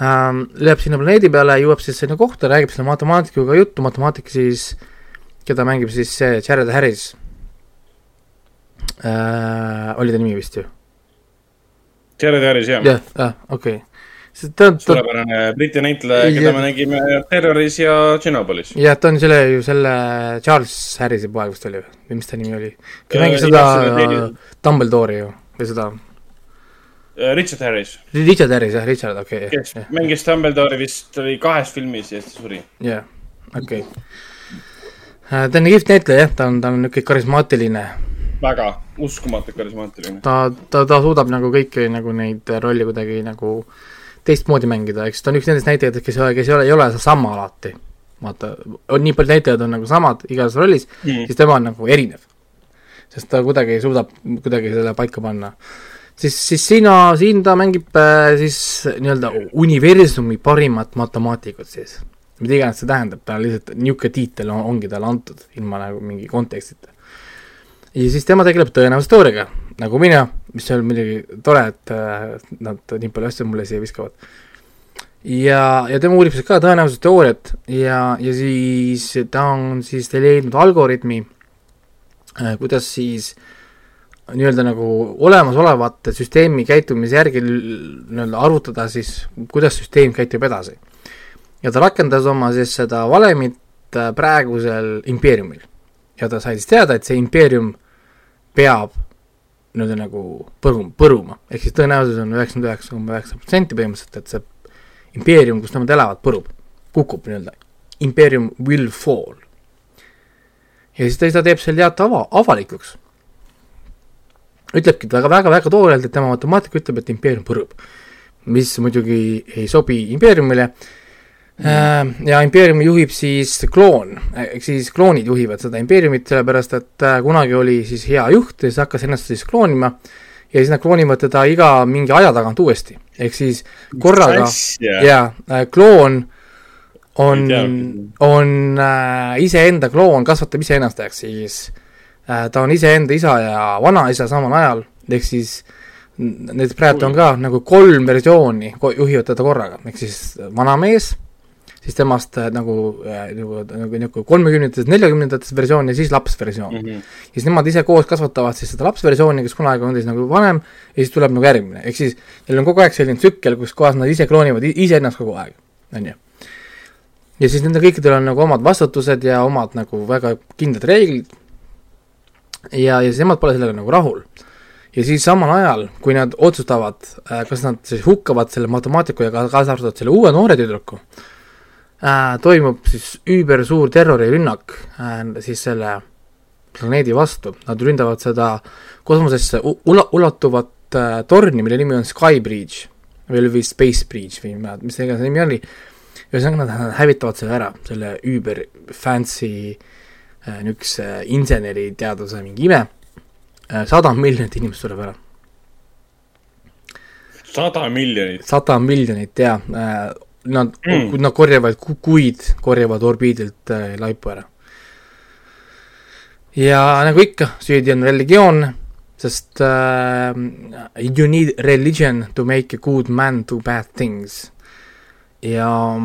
ähm,. Läheb sinna planeedi peale, jõuab siis sinna kohta, räägib selle matemaatikuga juttu, matemaatik siis, keda mängib siis see Jared Harris äh,, oli ta nimi vist ju? Jared Harris, jah. jah, ah, okei okay suurepärane Briti näitleja, keda me nägime Terroris ja Tšernobõlis. jah, ta on selle ju selle Charles Harrise poeg vist oli või mis ta nimi oli? kes mängis seda Dumbledore'i ju või seda? Äh, Richard Harris. Richard Harris jah, Richard, okei okay,. kes ja. mängis Dumbledore'i vist oli kahes filmis ja siis ta suri. jah, okei okay.. Äh, ta on kihvt näitleja jah, ta on, ta on niisugune karismaatiline. Väga, uskumatult karismaatiline. ta, ta, ta suudab nagu kõiki nagu neid rolle kuidagi nagu teistmoodi mängida, eks ta on üks nendest näitlejatest, kes kes ei ole, ei ole sama alati. vaata, on nii palju näitlejaid on nagu samad igas rollis mm., siis tema on nagu erinev. sest ta kuidagi suudab kuidagi selle paika panna. siis, siis sina, siin ta mängib äh, siis nii-öelda universumi parimat matemaatikut siis. mida iganes see tähendab, ta lihtsalt, niisugune tiitel on, ongi talle antud, ilma nagu mingi kontekstita. Ja siis tema tegeleb tõenäosusteooriaga nagu mina, mis on muidugi tore, et äh, nad nii palju asju mulle siia viskavad. ja, ja tema uurib siis ka tõenäosusteooriat ja, ja siis ta on siis leidnud algoritmi, äh, kuidas siis nii-öelda nagu olemasolevate süsteemi käitumise järgi nii-öelda arvutada siis, kuidas süsteem käitub edasi. ja ta rakendas oma siis seda valemit äh, praegusel impeeriumil. ja ta sai siis teada, et see impeerium peab nii-öelda nagu põrum, põruma, ehk siis tõenäosus on üheksakümmend üheksa koma üheksa protsenti põhimõtteliselt, et see impeerium, kus nemad elavad, põrub, kukub nii-öelda. Imperium will fall. ja siis ta, ta teeb selle teate ava, avalikuks. ütlebki väga, väga, väga toorelt, et tema matemaatik ütleb, et impeerium põrub. mis muidugi ei sobi impeeriumile. Ja impeeriumi juhib siis kloon, ehk siis kloonid juhivad seda impeeriumit, sellepärast et äh, kunagi oli siis hea juht ja siis hakkas ennast siis kloonima. Ja siis nad kloonivad teda iga mingi aja tagant uuesti, ehk siis korraga, jaa, äh, kloon on, on äh, iseenda kloon, kasvatab iseennast, ehk siis. Äh, ta on iseenda isa ja vanaisa samal ajal, ehk siis need praegu on ka nagu kolm versiooni juhivad teda korraga, ehk siis vanamees siis temast äh, nagu äh, nagu, nagu, nagu kolmekümnendates, neljakümnendates versioon ja siis lapsversioon mm. -hmm. ja siis nemad ise koos kasvatavad siis seda lapsversiooni, kes kunagi on siis nagu vanem ja siis tuleb nagu järgmine, ehk siis neil on kogu aeg selline tsükkel, kus kohas nad ise kloonivad iseennast kogu aeg, on ju. ja siis nendel kõikidel on nagu omad vastutused ja omad nagu väga kindlad reeglid ja, ja siis nemad pole sellega nagu rahul ja siis samal ajal, kui nad otsustavad, äh, kas nad siis hukkavad selle matemaatiku ja kaasa arvatud selle uue noore tüdruku, äh, toimub siis üübersuur terrorirünnak äh, siis selle planeedi vastu, nad ründavad seda kosmosesse ula-, ulatuvat torni, mille nimi on Sky Bridge või, või Space Bridge või mis iganes nimi oli, ühesõnaga nad hävitavad selle ära, selle üüber fancy niisuguse inseneriteaduse mingi ime Äh, sada miljonit inimest sureb ära. sada miljonit? sada miljonit, jaa. Äh, nad mm., nad korjavad ku-, kuid, korjavad orbiidilt äh, laipu ära. ja nagu ikka, süüdi on religioon, sest uh, you need religion to make a good man do bad things. ja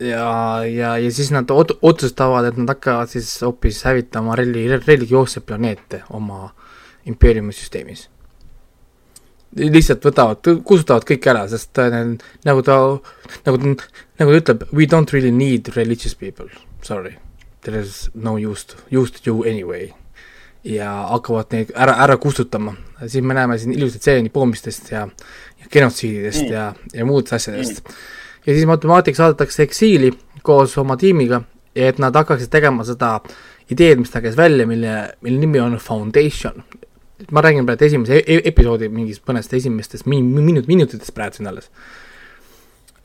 ja, ja, ja siis nad ot-, otsustavad, et nad hakkavad siis hoopis hävitama relli-, religioosseid planeete oma impeeriumi süsteemis. Lihtsalt võtavad, kustutavad kõik ära, sest äh, nagu ta, nagu, nagu ta ütleb, we don't really need religious people, sorry. There is no use to, use to you anyway. ja hakkavad neid ära, ära kustutama, siis me näeme siin ilusaid stseeni poomistest ja, ja genotsiididest mm. ja, ja muudest asjadest mm ja siis matemaatik saadetakse eksiili koos oma tiimiga, et nad hakkaksid tegema seda ideed, mis ta käis välja, mille, mille nimi on Foundation. Ma räägin praegu esimese e episoodi mingist mõnest esimestest min-, minut-, minutitest praegu siin alles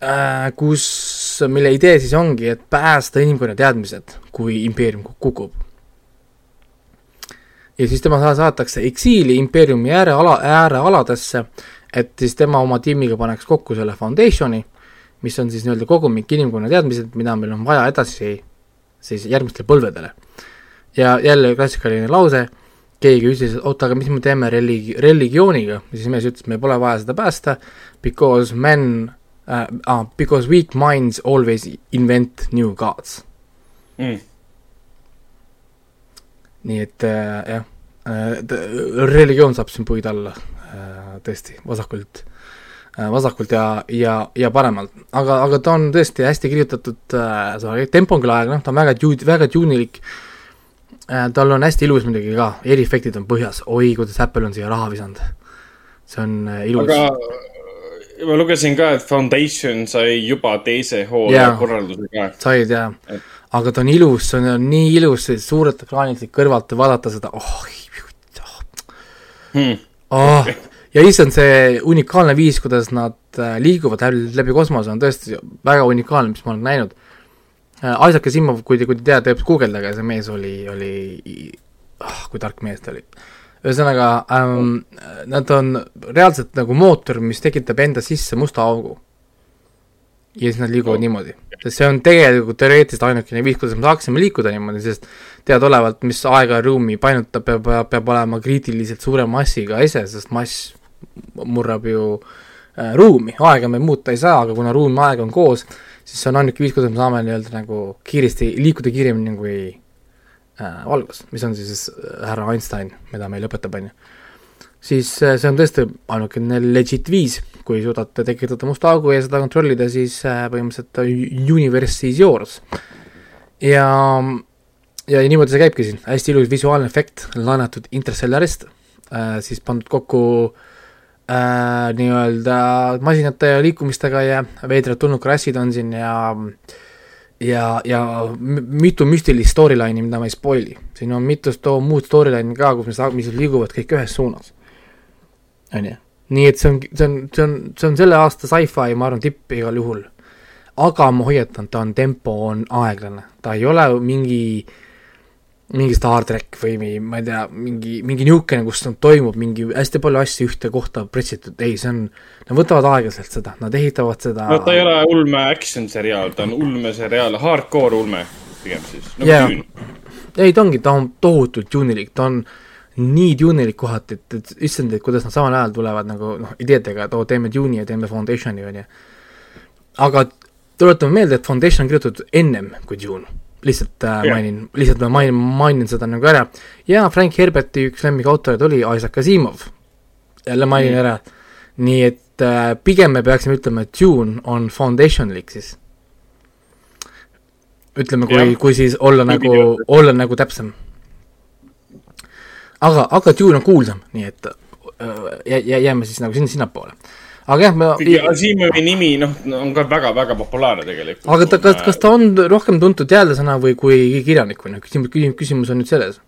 äh,. kus, mille idee siis ongi, et päästa inimkonna teadmised, kui impeerium kukub. ja siis tema saadetakse eksiili impeeriumi ääreala, äärealadesse, et siis tema oma tiimiga paneks kokku selle foundation'i mis on siis nii-öelda kogumik inimkonna teadmised, mida meil on vaja edasi siis järgmistele põlvedele. ja jälle klassikaline lause, keegi ütles, et oota, aga mis me teeme religi-, religiooniga, siis mees ütles, meil pole vaja seda päästa, because men uh,, uh, because weak minds always invent new gods. Mm.. nii et uh, jah uh,, religioon saab siin puid alla uh, tõesti, vasakult Äh, vasakult ja, ja, ja paremalt. aga, aga ta on tõesti hästi kirjutatud äh,, tempo on küll aeglane, ta on väga tuud-, väga tuunilik äh,, tal on hästi ilus muidugi ka, eriefektid on põhjas, oi, kuidas Apple on siia raha visanud. see on äh, ilus. aga äh, ma lugesin ka, et Foundation sai juba teise hoo korralduse ka. said jaa et..., aga ta on ilus, see on nii ilus, suurelt ekraanilt kõrvalt vaadata seda, oh, oh. Hmm. oh ja issand, see unikaalne viis, kuidas nad äh, liiguvad läbi kosmose, on tõesti väga unikaalne, mis ma olen näinud. Äh, Isaac Asimov, kui te, kui te teate, guugeldage, see mees oli, oli oh,, kui tark mees ta oli. ühesõnaga ähm,, nad on reaalselt nagu mootor, mis tekitab enda sisse musta augu. ja siis nad liiguvad oh. niimoodi, sest see on tegelikult teoreetiliselt ainukene viis, kuidas me saaksime liikuda niimoodi, sest teadaolevalt, mis aega ja ruumi painutab, peab, peab olema kriitiliselt suure massiga ese, sest mass murrab ju äh, ruumi, aega me muuta ei saa, aga kuna ruum ja aeg on koos, siis see on ainuke viis, kuidas me saame nii-öelda nagu kiiresti, liikuda kiiremini kui äh, valgus, mis on siis äh, härra Einstein, mida meile õpetab, on ju. siis äh, see on tõesti ainukene legit viis, kui suudate tekitada musta augu ja seda kontrollida, siis äh, põhimõtteliselt universe is yours. ja, ja niimoodi see käibki siin, hästi ilus visuaalne efekt, laenatud Interstellarist äh,, siis pandud kokku äh, äh, nii-öelda masinate liikumistega ja veidrad tulnukrassid on siin ja ja, ja mitu müstilist storyline'i, mida ma ei spoil'i. siin on mitu sto-, muud storyline'i ka, kus me, mis liiguvad kõik ühes suunas. on ju, nii et see on, see on, see on, see on selle aasta sci-fi, ma arvan, tipp igal juhul. aga ma hoiatan, ta on, tempo on aeglane, ta ei ole mingi äh, mingi Star track või mingi, ma ei tea, mingi, mingi niisugune, kus toimub mingi hästi palju asju ühte kohta pretsitud, ei, see on, nad võtavad aeglaselt seda, nad ehitavad seda no ta ei ole ulme action seriaal, ta on ulmeseriaal, hardcore ulme pigem siis, nagu yeah. Dune. ei, ta ongi, ta on tohutult tuunilik, ta on nii tuunilik kohati, et, et issand, et kuidas nad samal ajal tulevad nagu noh, ideedega, et oo, teeme Dune'i ja teeme Foundationi, on ju. aga tuletame meelde, et Foundation on kirjutatud ennem kui Dune. Lihtsalt äh, mainin, lihtsalt ma mainin, mainin seda nagu ära. ja Frank Herberti üks lemmikautoreid oli Isaac Asimov. jälle mainin Mm. ära. nii et äh, pigem me peaksime ütlema, et Dune on foundation'lik siis. ütleme, kui kui siis olla nagu olla nagu täpsem. aga, aga Dune on kuulsam, nii et äh, jä- jä- jääme siis nagu sinna, sinnapoole. Aga jah, kuigi Asimovi nimi, noh, on ka väga-väga populaarne tegelikult. aga ta, kas, kas ta on rohkem tuntud teadlasena või kui kirjanikuna, küsimus, küsimus, on nüüd selles.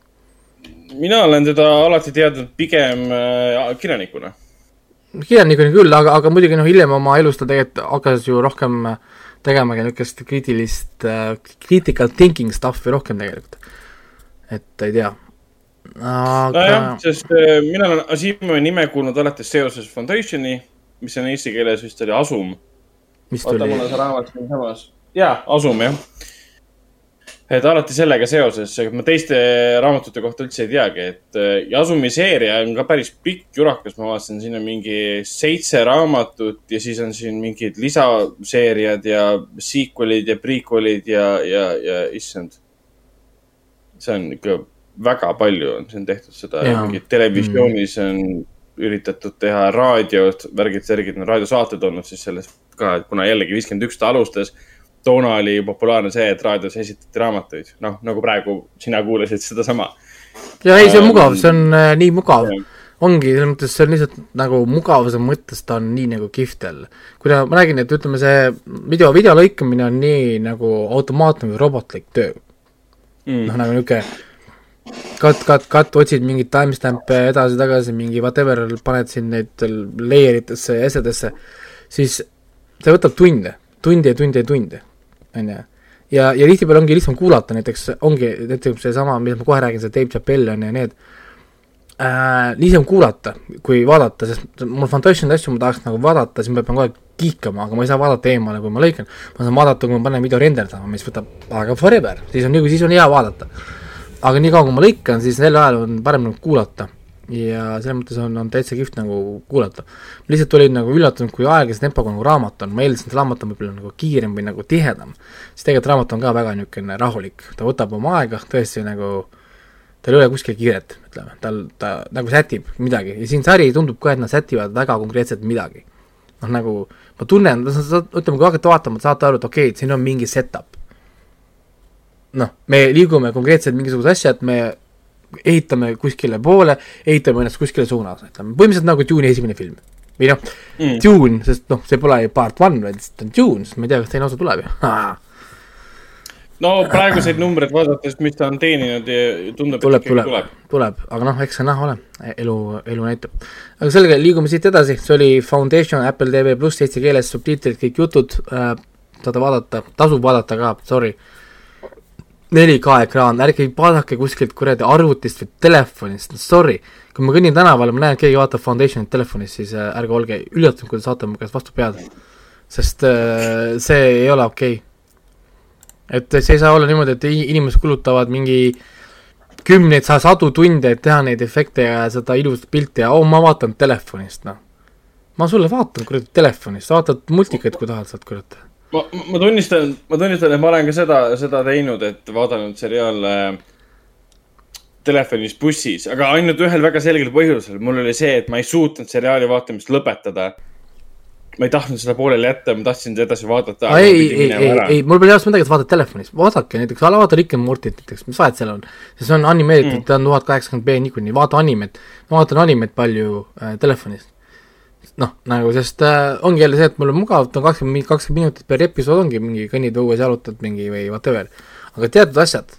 mina olen teda alati teadnud pigem äh, kirjanikuna. kirjanikuna küll, aga, aga muidugi noh, hiljem oma elus ta tegelikult hakkas ju rohkem äh, tegemagi niisugust kriitilist äh,, critical thinking stuff'i rohkem tegelikult. et ei tea. aga nojah, sest äh, mina olen Asimovi nime kuulnud alates seoses Foundationi, mis on eesti keeles vist oli Asum. oota, mul on see raamat siinsamas. jaa, Asum jah. et alati sellega seoses, ma teiste raamatute kohta üldse ei teagi, et äh, ja Asumi seeria on ka päris pikk jurakas, ma vaatasin, siin on mingi seitse raamatut ja siis on siin mingid lisaseeriad ja sequel'id ja prequel'id ja, ja, ja issand. see on ikka väga palju on siin tehtud seda televisioonis on üritatud teha raadiot, värgid, särgid, no raadiosaated olnud siis sellest ka, et kuna jällegi viiskümmend üks ta alustas. toona oli populaarne see, et raadios esitati raamatuid, noh nagu praegu sina kuulasid sedasama. ja ei, see on mugav, see on äh, nii mugav jah.. ongi, selles mõttes see on lihtsalt nagu mugavuse mõttes ta on nii nagu kihvt jälle. kui ta, ma räägin, et ütleme, see video, video lõikamine on nii nagu automaatne või robotlik töö. noh, nagu niisugune cut, cut, cut, otsid mingeid timestamp'e edasi-tagasi, mingi whatever, paned siin neid layer itesse ja asjadesse, siis see võtab tunde, tunde ja tunde ja tunde, on ju. ja, ja tihtipeale ongi lihtsam kuulata, näiteks ongi näiteks seesama, millest ma kohe räägin, see Dave Chappelle on ja need äh,, lihtsam kuulata kui vaadata, sest mul Fantastical asju ma tahaks nagu vaadata, siis ma pean kogu aeg kiikama, aga ma ei saa vaadata eemale, kui ma lõikan. ma saan vaadata, kui ma panen video renderdama, mis võtab aega forever, siis on nii, siis on hea vaadata. Aga nii kaua, kui ma lõikan, siis sel ajal on parem nagu kuulata. ja selles mõttes on, on täitsa kihvt nagu kuulata. lihtsalt olin nagu üllatunud, kui aeglase tempoga nagu raamat on, ma eeldasin, et raamat on võib-olla nagu kiirem või nagu tihedam. siis tegelikult raamat on ka väga niisugune rahulik, ta võtab oma aega tõesti nagu tal ei ole kuskil kiiret, ütleme, tal, ta nagu sätib midagi ja siin sari tundub ka, et nad sätivad väga konkreetselt midagi. noh, nagu ma tunnen, ütleme, kui hakkate vaatama, saate aru, et okei okay,, et siin on mingi setup. noh, me liigume konkreetselt mingisuguse asja, et me ehitame kuskile poole, ehitame ennast kuskile suunas, ütleme, põhimõtteliselt nagu Dune'i esimene film. või noh mm., Dune, sest noh, see pole ju part one, vaid see on Dune, sest ma ei tea, kas teine osa tuleb ju *laughs* no praeguseid numbreid vaadates, mis ta on teeninud tundub, tuleb, et ikkagi tuleb tuleb., tuleb, aga noh, eks see näha ole, elu, elu näitab. aga selge, liigume siit edasi, see oli Foundation Apple TV pluss eesti keeles subtiitrid, kõik jutud äh,, saate vaadata, tasub vaadata ka, sorry. 4K ekraan, ärge vaadake kuskilt kuradi arvutist või telefonist, sorry. kui ma kõnnin tänaval ma näen, et keegi vaatab Foundationit telefonis, siis äh, ärge olge üllatunud, kui te saate mu käest vastu pead. sest äh, see ei ole okei okay.. et see ei saa olla niimoodi, et inimesed kulutavad mingi kümneid, sadu tunde, et teha neid efekte ja seda ilusat pilti ja oo, ma vaatan telefonist, noh. ma sulle vaatan kuradi telefonist, vaatad multikaid, kui tahad sealt kurat. ma, ma tunnistan, ma tunnistan, et ma olen ka seda, seda teinud, et vaadanud seriaale telefonis bussis, aga ainult ühel väga selgel põhjusel. mul oli see, et ma ei suutnud seriaali vaatamist lõpetada. ma ei tahtnud seda pooleli jätta, ma tahtsin seda edasi vaadata. ei, ei, ei, ei, mul pole reaalselt midagi, et vaadata telefonis, vaadake näiteks, vaata Rick and Morty't näiteks, mis vahet seal on. see on animeeritud mm., ta on tuhat kaheksakümmend B niikuinii, vaata animet, ma vaatan animet palju äh, telefonis. noh, nagu sest äh, ongi jälle see, et mul on mugav, et on kakskümmend, kakskümmend minutit per episood ongi mingi kõnnid õues, jalutad mingi või whatever. aga teatud asjad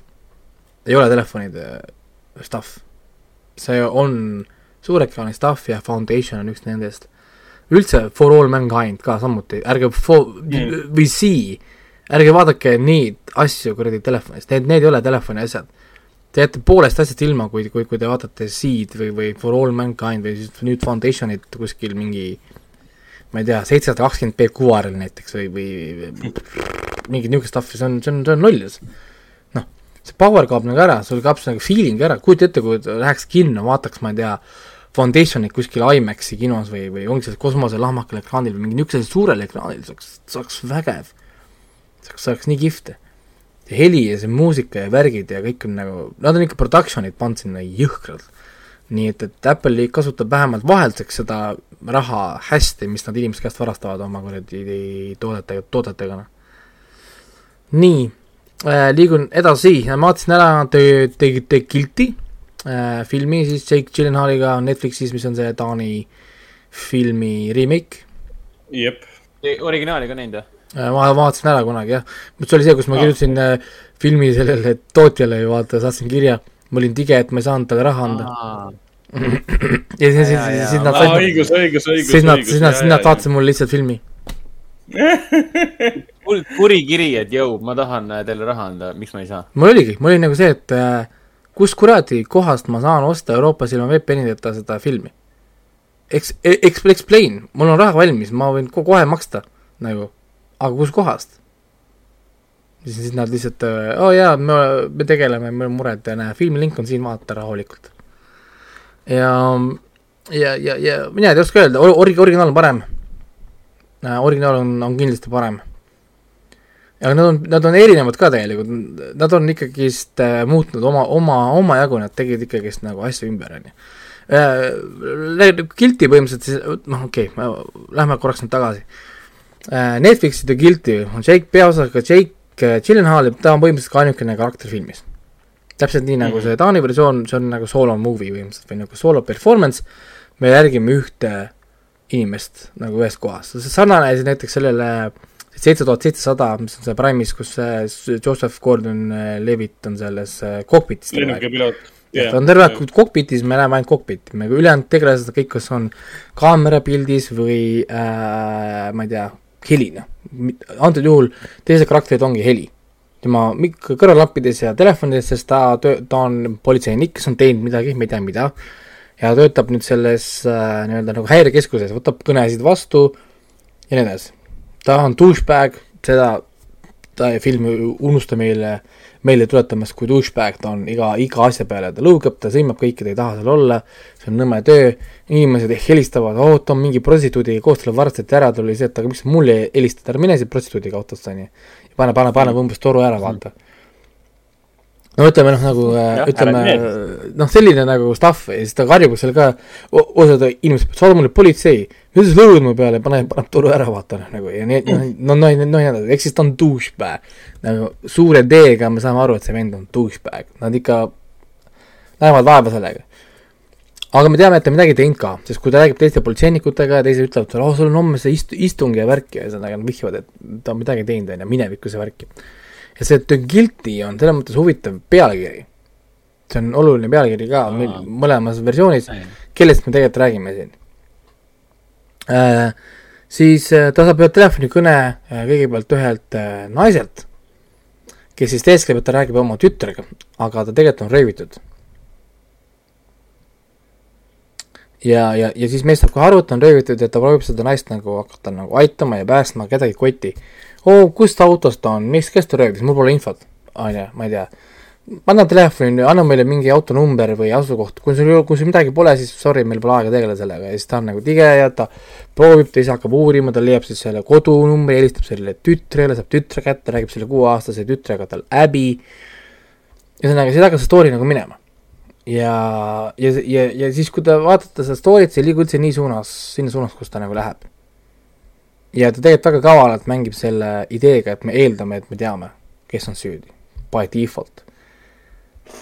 ei ole telefonide stuff. see on suurekraani stuff ja Foundation on üks nendest üldse For All Mankind ka samuti, ärge fo- Mm. või See, ärge vaadake neid asju kuradi telefonis, need, need ei ole telefoni asjad. Te jääte poolest asjast ilma, kui, kui, kui te vaatate Seed või, või For All Mankind või siis nüüd Foundationit kuskil mingi ma ei tea, seitsesada kakskümmend B kuuarel näiteks või, või mingit niisugust stuff'i, see on, see on, see on lollus. noh, see power kaob nagu ära, sul kaob see nagu feeling ära, kujuta ette, kui läheks kinno, vaataks, ma ei tea, Foundationit kuskil IMAX-i kinos või, või ongi see kosmoselahmakal ekraanil või mingi niisugusel suurel ekraanil, see oleks, see oleks vägev. see oleks, see oleks nii kihvt. See heli ja see muusika ja värgid ja kõik on nagu, nad on ikka production'id pannud sinna jõhkralt. nii et, et Apple'i kasutab vähemalt vahelduseks seda raha hästi, mis nad inimeste käest varastavad oma kuradi toodetega, toodetega, noh. nii äh,, liigun edasi, ma vaatasin ära The, The, The Guilty äh, filmi siis Jake Gyllenhaaliga Netflixis, mis on see Taani filmi remake jep. originaali ka näinud või? Äh, ma vaatasin ära kunagi jah, see oli see, kus ma kirjutasin äh, filmi sellele tootjale ju vaata, saatsin kirja, ma olin tige, et ma ei saanud talle raha anda. *laughs* ja siis, siis, siis nad said. õigus, õigus, õigus. siis nad, siis nad, siis nad saatsid mulle lihtsalt filmi *laughs* kuri kiri, et jõu, ma tahan äh, teile raha anda, miks ma ei saa? mul oligi, mul oli nagu see, et kus kuradi kohast ma saan osta Euroopas ilma VPN-ideta seda filmi. Eks-, eks-, explain, mul on raha valmis, ma võin kohe maksta, nagu aga kuskohast? siis, nad lihtsalt, oo oh jaa, me, me tegeleme, meil on mured, näe, filmilink on siin, vaata rahulikult. ja, ja, ja, ja mina ei oska öelda, orig-, originaal on parem. originaal on, on kindlasti parem. aga nad on, nad on erinevad ka tegelikult, nad on ikkagist äh, muutnud oma, oma, omajagu, nad tegid ikkagist nagu asju ümber, on ju. Kilti põhimõtteliselt siis, noh okei okay,, lähme korraks nüüd tagasi Netflixi The Guilty on Jake, peaosaga Jake äh, Gyllenhaal ja ta on põhimõtteliselt ka ainukene karakter filmis. täpselt nii, nagu mm -hmm. see Taani versioon, see on nagu solo movie põhimõtteliselt või nagu solo performance, me järgime ühte inimest nagu ühest kohast, see sarnane siis näiteks sellele seitse tuhat seitsesada, mis on see Prime'is, kus see Joseph Gordon-Levitt on selles kokpitis. lennukipiloot Yeah, ta on terve aeg yeah. kokpitis, me näeme ainult kokpiti, me ülejäänud tegelased kõik, kas on kaamerapildis või äh, ma ei tea, helina. antud juhul teised karakterid ongi heli. tema kõrvalappides ja telefonides, sest ta töö-, ta on politseinik, kes on teinud midagi, me ei tea mida, ja töötab nüüd selles äh, nii-öelda nagu häirekeskuses, võtab kõnesid vastu ja nii edasi. ta on douchebag, seda ta ei unusta meile, meile tuletamas, kui douchebag ta on iga, iga asja peale, ta lõugab, ta sõimab kõike, ta ei taha seal olla, see on nõme töö inimesed helistavad, oo, ta on mingi prostituudiga koos, talle varastati ära, tal oli see, et aga miks mulle helistad, ära mine siit prostituudiga autosse, on ju. pane, pane, pane umbes toru ära, vaata. No ütleme noh, nagu ja, ütleme noh, selline nagu stuff ja siis ta karjub seal ka, osad inimesed, saada mulle politsei, mis sa lõhud mu peale, pane, paneb toru ära, vaata noh, nagu ja nii, noh, no, no, no, no, no, ehk siis ta on douchebag. nagu suure D-ga me saame aru, et see vend on douchebag, nad ikka näevad vaeva sellega aga me teame, et ta midagi teinud ka, sest kui ta räägib teiste politseinikutega ja teised ütlevad talle, oh, sul on homme see ist-, istung ja värk ja ühesõnaga nad vihjavad, et ta on midagi teinud, on ju, minevikus ja värki. Ja see The Guilty on selles mõttes huvitav pealkiri. see on oluline pealkiri ka meil mõlemas versioonis, kellest me tegelikult räägime siin äh,. siis äh, ta saab ühe telefonikõne äh, kõigepealt ühelt äh, naiselt, kes siis teeskleb, et ta räägib oma tütrega, aga ta tegelikult on röövitud ja, ja, ja siis mees saab kohe aru, et on röövitud ja ta proovib seda naist nagu hakata nagu aitama ja päästma kedagi kotti. Oo, kust autost ta on, mis, kes ta röövis, mul pole infot, on ju, ma ei tea. anna telefoni, anna meile mingi autonumber või asukoht, kui sul, kui sul midagi pole, siis sorry, meil pole aega tegeleda sellega ja siis ta on nagu tige ja ta proovib, ta ise hakkab uurima, ta leiab siis selle kodunumbri, helistab sellele tütrele, saab tütre kätte, räägib selle kuueaastase tütrega tal häbi. ühesõnaga, siis hakkab see story nagu minema ja, ja, ja, ja siis, kui te vaatate seda story't, see ei liigu üldse nii suunas, sinna suunas, kus ta nagu läheb. Ja ta tegelikult väga kavalalt mängib selle ideega, et me eeldame, et me teame, kes on süüdi, by default.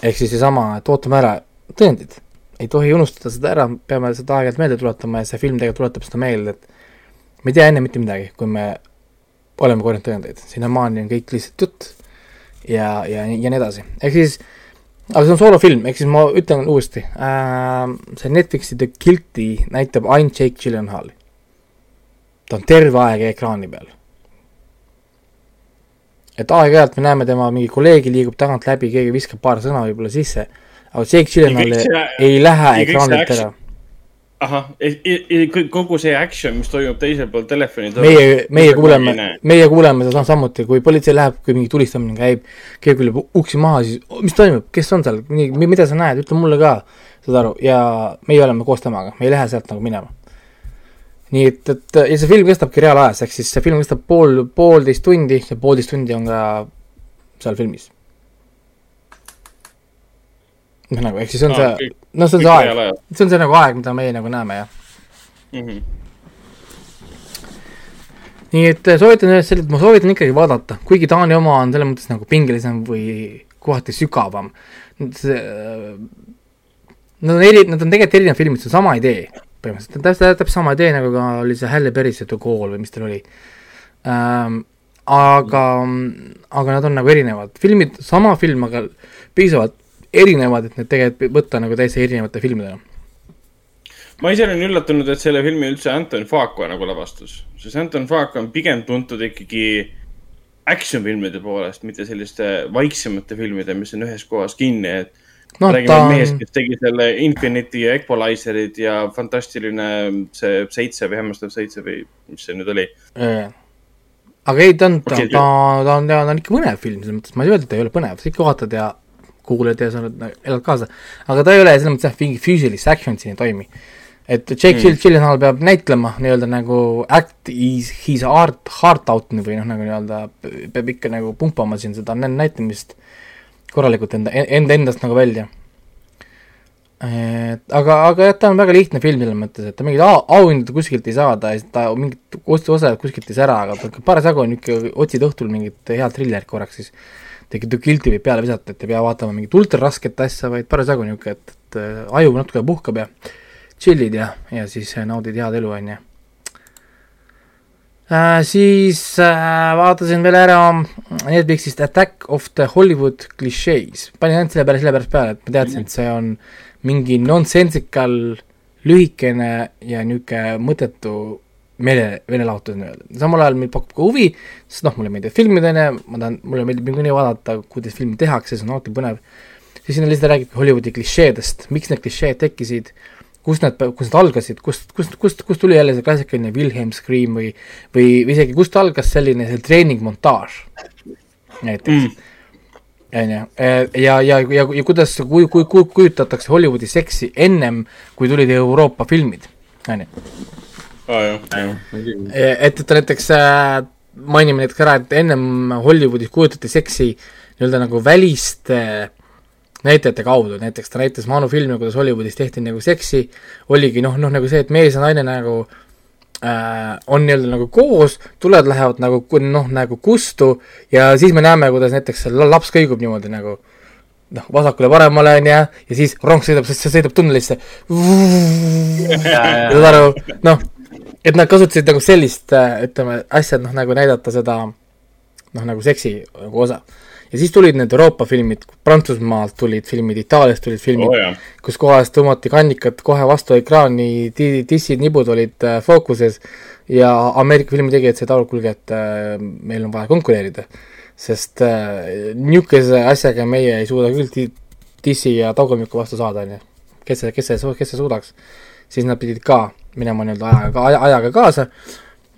ehk siis seesama, et ootame ära tõendid, ei tohi unustada seda ära, peame seda aeg-ajalt meelde tuletama ja see film tegelikult tuletab seda meelde, et me ei tea enne mitte midagi, kui me oleme korjanud tõendeid, sinnamaani on kõik lihtsalt jutt ja, ja, ja nii edasi, ehk siis aga see on soolofilm, ehk siis ma ütlen uuesti äh,, see Netflixi The Guilty näitab ainult Jake Gyllenhaali. Ta on terve aeg ekraani peal. et aeg-ajalt me näeme tema mingi kolleegi liigub tagant läbi, keegi viskab paar sõna võib-olla sisse, aga Jake Gyllenhaal ei lähe ekraanilt ära ahah, kogu see action, mis toimub teisel pool telefoni. meie, meie kuuleme, meie kuuleme seda samuti, kui politsei läheb, kui mingi tulistamine käib, keegi küljeb uksi maha, siis mis toimub, kes on seal, mida sa näed, ütle mulle ka, saad aru, ja meie oleme koos temaga, me ei lähe sealt nagu minema. Nii et, et ja see film kestabki reaalajas, ehk siis see film kestab pool, poolteist tundi ja poolteist tundi on ka seal filmis. noh, nagu ehk siis on Aa, see noh, see on see aeg, see on see nagu aeg, mida meie nagu näeme, jah. Mhm. nii et eh, soovitan ma soovitan ikkagi vaadata, kuigi Taani oma on selles mõttes nagu pingelisem või kohati sügavam. see, nad on eri, nad on tegelikult erinevad filmid, see on sama idee põhimõtteliselt, täpselt, täpselt sama idee nagu ka oli see Halle Berry's see kool või mis tal oli ähm,. aga, aga nad on nagu erinevad, filmid, sama film, aga piisavalt erinevad, et need tegelikult võtta nagu täiesti erinevate filmidena. ma ise olin üllatunud, et selle filmi üldse Anton Fuqua nagu lavastas, sest Anton Fuqua on pigem tuntud ikkagi action filmide poolest, mitte selliste vaiksemate filmide, mis on ühes kohas kinni, et noh, räägime ta mehest, on, kes tegi selle Infinity ja Equalizerid ja fantastiline see seitse või hämmastav seitse või mis see nüüd oli. aga ei, ta on, Okei,, ta, ta on, ta on ikka põnev film, selles mõttes, ma ei öelda, et ta ei ole põnev, sa ikka vaatad ja kuulad ja sa oled, elad kaasa. aga ta ei ole selles mõttes jah, mingi füüsilist action'it siin ei toimi. et Jake Mm. Gyllenhaal peab näitlema nii-öelda nagu act is his heart, heart out või noh, nagu nii-öelda peab ikka nagu pumpama siin seda nä- näitamist korralikult enda, enda endast nagu välja. et aga, aga jah, ta on väga lihtne film selles mõttes, et ta mingit au- auhindu kuskilt ei saa, ta, ta mingit ostuosad kuskilt ei sära, aga parasjagu on niisugune, otsid õhtul mingit head trillerit korraks, siis tekib kilti võib peale visata, et ei pea vaatama mingit ultrarasket asja, vaid parasjagu niisugune, et, et äh, aju natuke puhkab ja chill'id ja, ja siis naudid head elu, on ju. Äh, siis äh, vaatasin veel ära Netflixist Attack of the Hollywood Clichés, panin ainult selle peale sellepärast peale, et ma teadsin, et see on mingi nonsensical, lühikene ja niisugune mõttetu meele, meelelahutus nii-öelda. samal ajal mind pakub ka huvi, sest noh, mulle meeldivad filmid, on ju, ma tahan, mulle meeldib niikuinii vaadata, kuidas filmi tehakse, see on alati põnev. siis sinna lihtsalt räägibki Hollywoodi klišeedest, miks need klišeed tekkisid, kust nad, kust nad algasid, kust, kust, kust, kust tuli jälle see klassikaline Wilhelm Scream või või, või isegi kust algas selline see treeningmontaaž näiteks. Mm. on ju, ja, ja, ja, ja kuidas, kui, kui, kui kujutatakse Hollywoodi seksi ennem, kui tulid Euroopa filmid, on ju. aa jah, et, et näiteks äh, mainime näiteks ära, et ennem Hollywoodis kujutati seksi nii-öelda nagu väliste näitajate kaudu, näiteks ta näitas Manu filmi, kuidas Hollywoodis tehti nagu seksi, oligi noh, noh nagu see, et mees ja naine nagu äh, on nii-öelda nagu koos, tuled lähevad nagu noh, nagu kustu ja siis me näeme, kuidas näiteks laps kõigub niimoodi nagu noh, vasakule-paremale on ju, ja siis rong sõidab, see sõidab tunnelisse. saad aru, noh, et nad kasutasid nagu sellist, ütleme, asja, noh, nagu näidata seda noh, nagu seksi nagu osa. Ja siis tulid need Euroopa filmid, Prantsusmaalt tulid filmid, Itaaliast tulid filmid oh,, kus kohas tõmmati kannikad kohe vastu ekraani, dissid, nibud olid äh, fookuses ja Ameerika filmitegijad said aru, kuulge, et äh, meil on vaja konkureerida. sest äh, niisuguse asjaga meie ei suuda küll dissi ja tagumikku vastu saada, on ju. kes see, kes see, kes see suudaks. siis nad pidid ka minema nii-öelda ajaga, aja, ajaga kaasa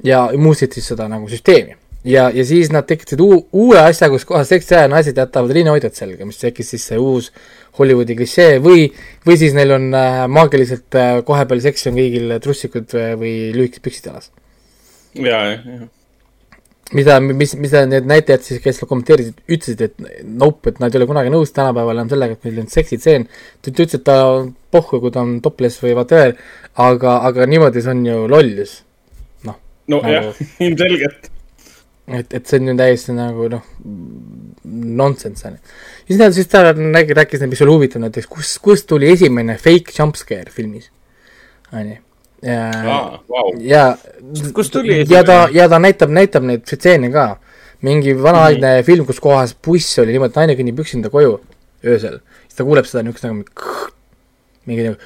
ja muutsid siis seda nagu süsteemi. ja, ja siis nad tekitasid uu, uue asja, kus kohas seksi ajal naised jätavad riinahoidjad selga, mis tekkis siis see uus Hollywoodi klišee või, või siis neil on äh, maagiliselt äh, kohe peale seksi on kõigil trussikud äh, või lühikesed püksid jalas. ja, jah, jah. mida, mis, mida need näitajad siis, kes kommenteerisid, ütlesid, et nope, et nad ei ole kunagi nõus tänapäeval enam sellega, et meil on seksitseen. ta ütles, et ta on pohhu, kui ta on topless või whatever, aga, aga niimoodi see on ju lollus. no Nagu- jah, *laughs* ilmselgelt. et, et see on ju täiesti nagu noh, nonsense on ju. siis nad, siis ta rääkis, rääkis, mis oli huvitav näiteks, kus, kust tuli esimene fake jump scare filmis, on ju. ja Kust tuli ja ta ja ta näitab, näitab neid stseene ka. mingi vanaaegne mm -hmm. film, kus kohas buss oli niimoodi, naine kõnnib üksinda koju öösel, siis ta kuuleb seda niisugust nagu mingi nagu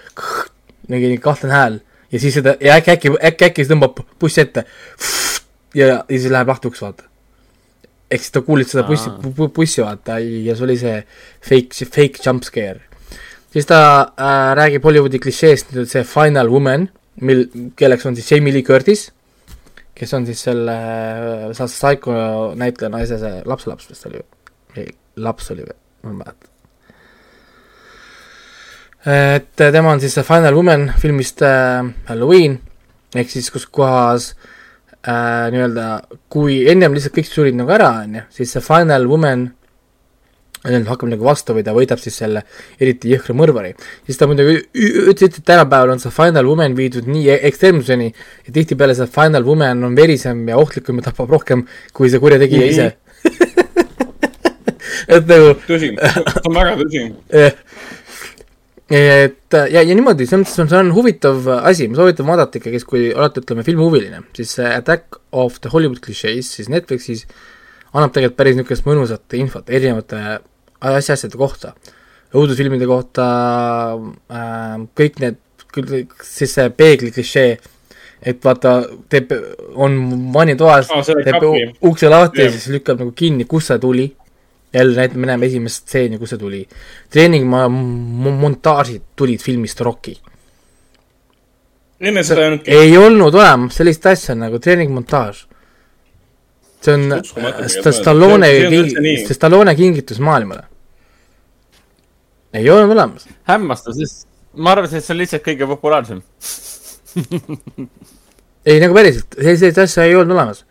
mingi mingi kahtlane hääl ja siis seda ja äkki, äkki, äkki, äkki siis tõmbab bussi ette ja, ja siis läheb lahti uks, vaata. ehk siis ta kuulis seda bussi bussi vaata ja see oli see fake, see fake jump scare. siis ta äh, räägib Hollywoodi klišeest, see Final Woman, mil, kelleks on siis Jamie Lee Curtis, kes on siis selle äh, sa- Psycho näitleja naise see lapselaps vist oli ei, laps oli või, ma ei mäleta. et tema on siis see Final Woman filmist äh, Halloween ehk siis kus kohas äh, nii-öelda, kui ennem lihtsalt kõik surid nagu ära, on ju, siis see final woman nüüd hakkab nagu vastu või ta võidab siis selle eriti jõhkra mõrvari. siis ta muidugi ütles, et tänapäeval on see final woman viidud nii e- ekstreemsuseni ja tihtipeale see final woman on verisem ja ohtlikum ja tapab rohkem kui see kurjategija ise *laughs* et nagu tõsi, see on väga tõsi. Et ja, ja niimoodi, selles mõttes on, see on huvitav asi, ma soovitan vaadata ikkagi, kui olete, ütleme, filmihuviline, siis see Attack of the Hollywood Clichés siis Netflixis annab tegelikult päris niisugust mõnusat infot erinevate asja, asjade kohta. õudusfilmide kohta äh,, kõik need, siis see peegli klišee, et vaata, teeb, on vannitoas selle teeb ukse lahti ja Jah. siis lükkab nagu kinni, kust see tuli jälle näitame, me näeme esimest stseeni, kus see tuli. treeningmontaažid tulid filmist Rocki. enne seda ei olnudki. ei olnud olemas sellist asja nagu treeningmontaaž. see on. Sta- Stallone See Stallone kingitus maailmale. ei olnud olemas. hämmastav, sest ma arvasin, et see on lihtsalt kõige populaarsem. *laughs* ei, nagu päriselt, sellist asja ei olnud olemas.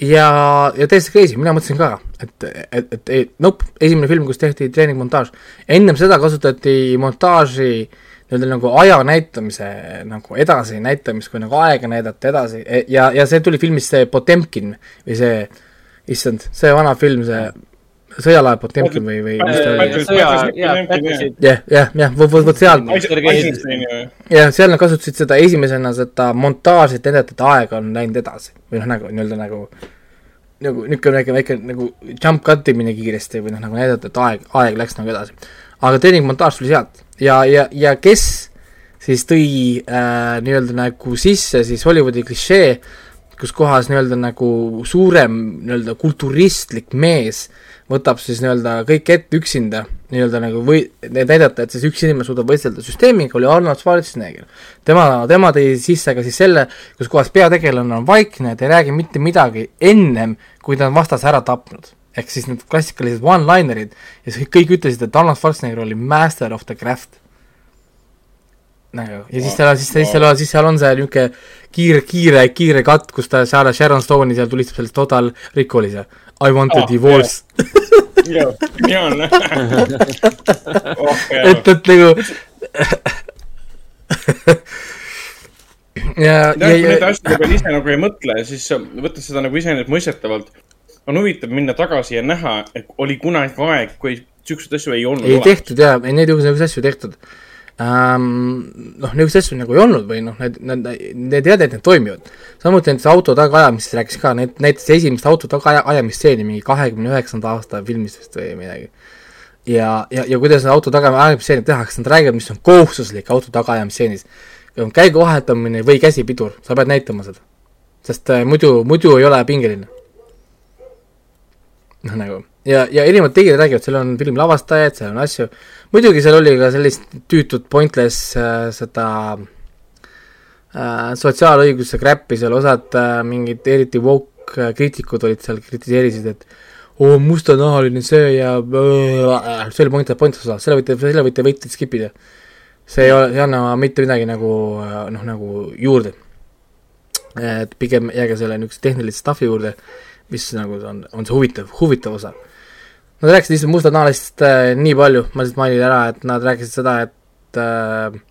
ja, ja täiesti crazy, mina mõtlesin ka, et, et, et ei, nope, esimene film, kus tehti treeningmontaaž. ennem seda kasutati montaaži nii-öelda nagu aja näitamise nagu edasi näitamist, kui nagu aega näidata edasi ja, ja see tuli filmist see Potemkin või see, issand, see vana film, see sõjalaev Potemkin või, või mis ta oli? Jah, jah, jah, vot, vot, seal Eisensteini või? ja seal nad kasutasid seda esimesena seda montaaži, et näidata, et aeg on läinud edasi või noh, nagu nii-öelda nagu nagu niisugune väike, väike nagu jump cut imine kiiresti või noh, nagu näidata, et aeg, aeg läks nagu edasi. aga treeningmontaaž tuli sealt ja, ja, ja kes siis tõi äh, nii-öelda nagu sisse siis Hollywoodi klišee, kus kohas nii-öelda nagu suurem nii-öelda kulturistlik mees võtab siis nii-öelda kõik ette üksinda, nii-öelda nagu või näidata, et siis üks inimene suudab võistelda süsteemiga, oli Arnold Schwarzenegger. tema, tema tõi sisse ka siis selle, kus kohas peategelane on vaikne, ta ei räägi mitte midagi ennem, kui ta on vastase ära tapnud. ehk siis need klassikalised one-linerid ja siis kõik ütlesid, et Arnold Schwarzenegger oli master of the craft. nagu ja siis seal, siis, siis seal, siis seal on see niisugune kiire, kiire, kiire katt, kus ta seal Sharon Stone'i seal tulistab sellest total seal. I want a Ah, divorce. jah, nii on. oh et, et nagu ja, ja, ja asjade peale ise nagu ei mõtle, siis võttes seda nagu iseenesestmõistetavalt, on huvitav minna tagasi ja näha, et oli kunagi aeg, kui siukseid asju ei olnud ei. tehtud jaa, ei neid niisuguseid asju tehtud ähm,. noh, niisuguseid asju nagu ei olnud või noh, need, need, need teada, et need toimivad. samuti näiteks auto tagaajamist rääkis ka, need näiteks esimest auto tagaajamistseeni mingi kahekümne üheksanda aasta filmist vist või midagi. ja, ja, ja kuidas auto tagaajamistseeni tehakse, nad räägivad, mis on kohustuslik auto tagaajamistseenis. käigu vahetamine või käsipidur, sa pead näitama seda. sest äh, muidu, muidu ei ole pingeline noh, nagu ja, ja erinevad tegijad räägivad, seal on filmi lavastajad, seal on asju, muidugi seal oli ka sellist tüütut pointless äh, seda äh, sotsiaalõiguse crap'i seal, osad äh, mingid eriti woke äh, kriitikud olid seal, kritiseerisid, et oo, mustanahaline see ja äh, see oli point, pointless osa, selle võite, selle võite võite skip ida. see ei ole, ei anna mitte midagi nagu äh, noh, nagu juurde. et pigem jääge selle niisuguse tehnilise stuff'i juurde mis nagu on, on see huvitav, huvitav osa. Nad rääkisid lihtsalt mustanahalist äh, nii palju, ma lihtsalt mainin ära, et nad rääkisid seda, et äh,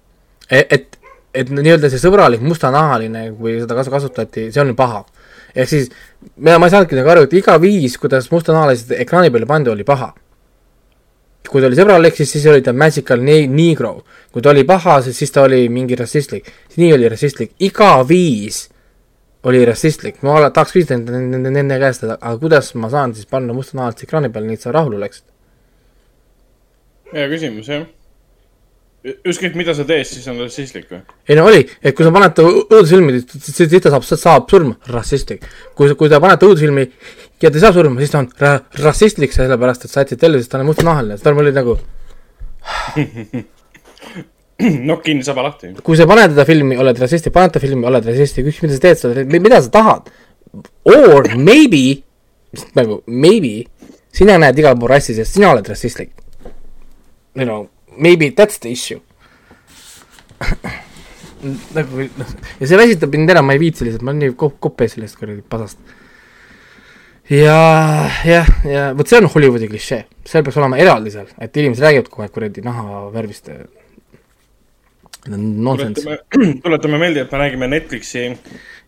et, et, et nii-öelda see sõbralik mustanahaline, kui seda kasu kasutati, see on ju paha. ehk siis ma ei saanudki nagu aru, et iga viis, kuidas mustanahalised ekraani peale pandi, oli paha. kui ta oli sõbralik, siis, siis oli ta magical ne- negro. kui ta oli paha, siis ta oli mingi rassistlik. nii oli rassistlik, iga viis oli rassistlik, ma ole- tahaks küsida nende, nende, nende käest, et aga kuidas ma saan siis panna mustanahalise ekraani peale, nii et sa rahule oleksid? hea küsimus, jah. ükskõik, mida sa teed, siis on rassistlik või? ei no oli, et kui sa paned ta õudusfilmi, siis siis ta saab, saab surma, rassistlik. kui, kui ta paned ta õudusfilmi ja ta ei saa surma, siis ta on ra- rassistlik, sellepärast et sa jätsid telli, sest ta on mustanahaline, seda oli nagu, *laughs* *clears throat* nokk kinni, saba lahti. kui sa paned teda filmi, oled rassistlik, paned ta filmi, oled rassistlik, ükskõik mida sa teed, sa, mida sa tahad. Or maybe, nagu maybe, sina näed igal pool rassi, sest sina oled rassistlik. You know, maybe that's the issue. *clears throat* nagu noh, ja see väsitab mind ära, ma ei viitsi lihtsalt, ma olen nii kop-, kopp ees sellest kuradi pasast. ja, jah, ja vot see on Hollywoodi klišee, seal peaks olema eraldi seal, et inimesed räägivad kogu aeg kuradi nahavärvist. Nonsense. tuletame, *clears throat* tuletame meelde, et me räägime Netflixi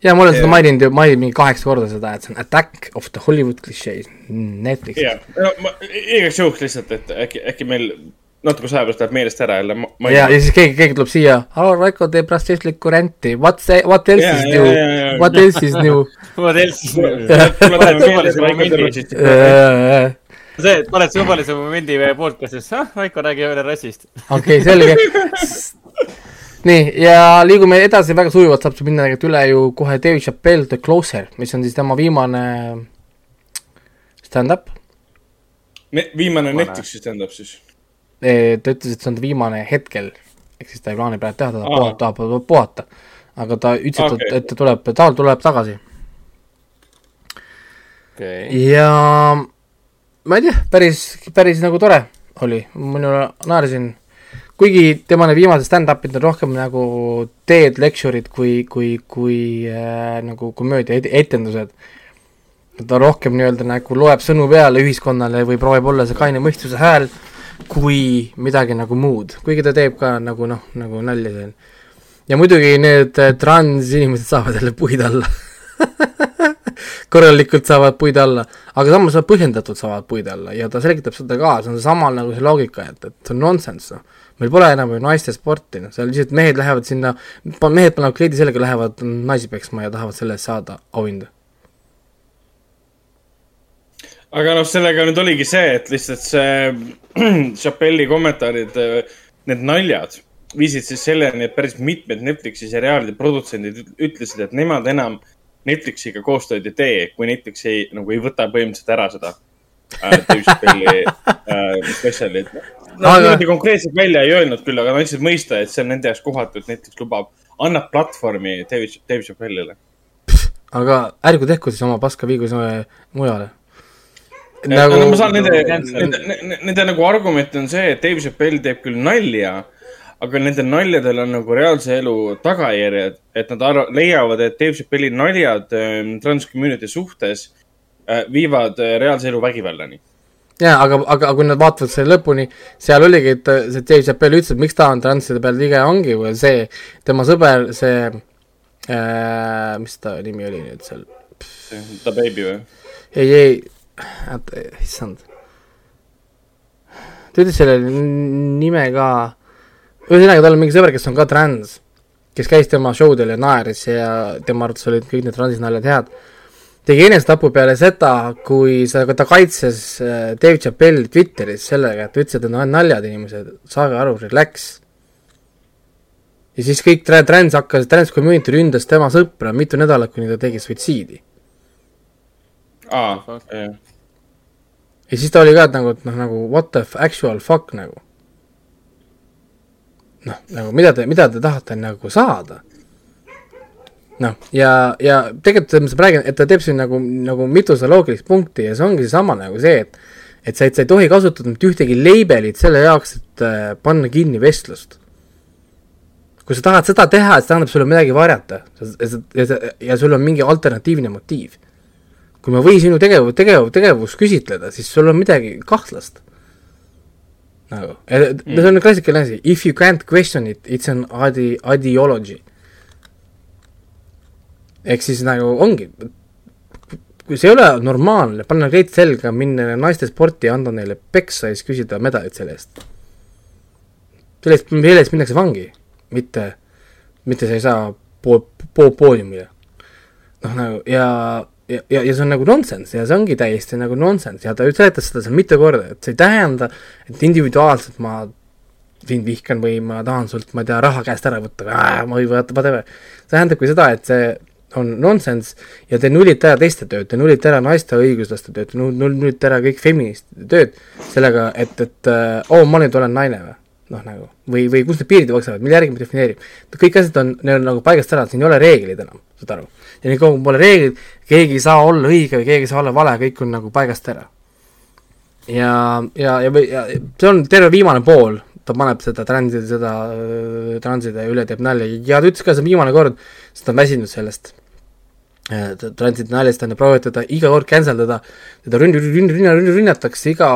ja ma olen seda Jah. maininud ju, maininud mingi kaheksa korda seda, et see on attack of the Hollywood clichés, Netflix. jah, no ma igaks juhuks lihtsalt, et äkki, äkki meil natukese aja pärast läheb meelest ära jälle. ja, ja siis keegi, keegi tuleb siia, hallo Raiko teeb rassistlikku renti, what see, what else Ja, is ja, new ja, ja., what else is new. siis, Raiko teeb rassistlikku reklaami. see, et paned suvalise momendi podcast'is, ah, Raiko räägib jälle rassist. okei, selge. *laughs* nii, ja liigume edasi, väga sujuvalt saab see minna tegelikult üle ju kohe David Chappelle The Closer, mis on siis tema viimane stand-up. Ne- viimane. Netflixi stand-up siis. ta ütles, et see on ta viimane hetkel, ehk siis ta ei plaani praegu teha, ta tahab puhata, tahab puhata. aga ta ütles, et okay., et ta tuleb, ta tuleb tagasi okei. ja ma ei tea, päris, päris nagu tore oli, mina naersin, kuigi tema need viimased stand-up'id on rohkem nagu TED lecture'id kui, kui, kui äh, nagu komöödia et- etendused. ta rohkem nii-öelda nagu loeb sõnu peale ühiskonnale või proovib olla see kaine mõistuse hääl, kui midagi nagu muud, kuigi ta teeb ka nagu noh, nagu nalja seal. ja muidugi need äh, transinimesed saavad jälle puid alla *laughs* korralikult saavad puid alla, aga samas põhjendatult saavad puid alla ja ta selgitab seda ka, see on sama nagu see loogika, et, et see on nonsense, noh. Meil pole enam ju naiste sporti, noh, seal lihtsalt mehed lähevad sinna, mehed panevad kleidi sellega, lähevad naisi peksma ja tahavad selle eest saada auhinda. aga noh, sellega nüüd oligi see, et lihtsalt see *clears throat* Chappelli kommentaarid, need naljad viisid siis selleni, et päris mitmed Netflixi seriaalide produtsendid üt- ütlesid, et nemad enam Netflixiga koostööd ei tee, kui Netflix ei, nagu ei võta põhimõtteliselt ära seda äh, Dave Chappelli äh, spetsialit. Nad Aga- niimoodi konkreetselt välja ei öelnud küll, aga andsid mõista, et see on nende jaoks kohatu, et Netflix lubab, annab platvormi David, Dave Chappellile. aga ärgu tehku siis oma paska viigu see mujale. nagu... no ma saan nende nende, nende, nagu argument on see, et Dave Chappelle teeb küll nalja, aga nendel naljadel on nagu reaalse elu tagajärjed, et nad arva-, leiavad, et Dave Chappelle'i naljad ähm, trans community suhtes äh, viivad äh, reaalse elu vägivallani. jaa, aga, aga kui nad vaatavad selle lõpuni, seal oligi, et see Dave Chappelle ütles, et miks ta on transide peal liige, ongi veel see, tema sõber, see äh,, mis ta nimi oli nüüd seal, The Baby või? ei, ei, oota, issand. ta ütles selle nime ka, ühesõnaga tal on mingi sõber, kes on ka trans, kes käis tema show del ja naeris ja tema arvates olid kõik need transis naljad head tegi enesetapu peale seda, kui sa, ta kaitses äh, Dave Chappelli Twitteris sellega, et ta ütles, et need on naljad, inimesed, saage aru, relax. ja siis kõik tra- trans hakkas, trans community ründas tema sõpra mitu nädalat, kuni ta tegi suitsiidi. aa Fuck., jah. ja siis ta oli ka, et nagu, et noh, nagu what the actual fuck nagu. noh, nagu mida te, mida te tahate nagu saada noh, ja, ja tegelikult ma räägin, et ta teeb siin nagu, nagu mitusada loogilist punkti ja see ongi seesama nagu see, et et sa, sa ei tohi kasutada mitte ühtegi labelit selle jaoks, et äh, panna kinni vestlust. kui sa tahad seda teha, siis tähendab, sul on midagi varjata ja, ja, ja sul on mingi alternatiivne motiiv. kui ma võin sinu tegev-, tegev-, tegevust küsitleda, siis sul on midagi kahtlast. nagu, see on klassikaline asi, if you can't question it, it's an ide-, ideology ehk siis nagu ongi, kui see ei ole normaalne, panna kleit selga, minna naiste sporti ja anda neile peksa ja siis küsida medalit selle eest. selle eest, selle eest minnakse vangi, mitte, mitte sa ei saa po-, po-, poodiumile. noh, nagu ja, ja, ja, ja see on nagu nonsense ja see ongi täiesti nagu nonsense ja ta seletas seda seal mitu korda, et see ei tähenda, et individuaalselt ma sind vihkan või ma tahan sult, ma ei tea, raha käest ära võtta või või whatever. see tähendabki seda, et see on nonsense ja te nullite ära teiste tööd, te nullite ära naiste õiguslaste tööd, te null- nullite ära kõik feministide tööd sellega, et, et äh, oo oh,, ma nüüd olen naine või noh, nagu või, või kus need piirid jooksevad, mille järgi me defineerime. kõik asjad on, need on nagu paigast ära, siin ei ole reegleid enam, saad aru. ja nii kaua, kui pole reegleid, keegi ei saa olla õige või keegi ei saa olla vale, kõik on nagu paigast ära. ja, ja, ja, ja see on terve viimane pool ta paneb seda transi, seda äh, transide üle teeb nalja ja ta ütles ka, see on viimane kord, sest ta on väsinud sellest äh, t- transide naljast, on ju proovinud teda iga kord cancel dada, teda rünn-, rünn-, rünn-, rünnatakse iga,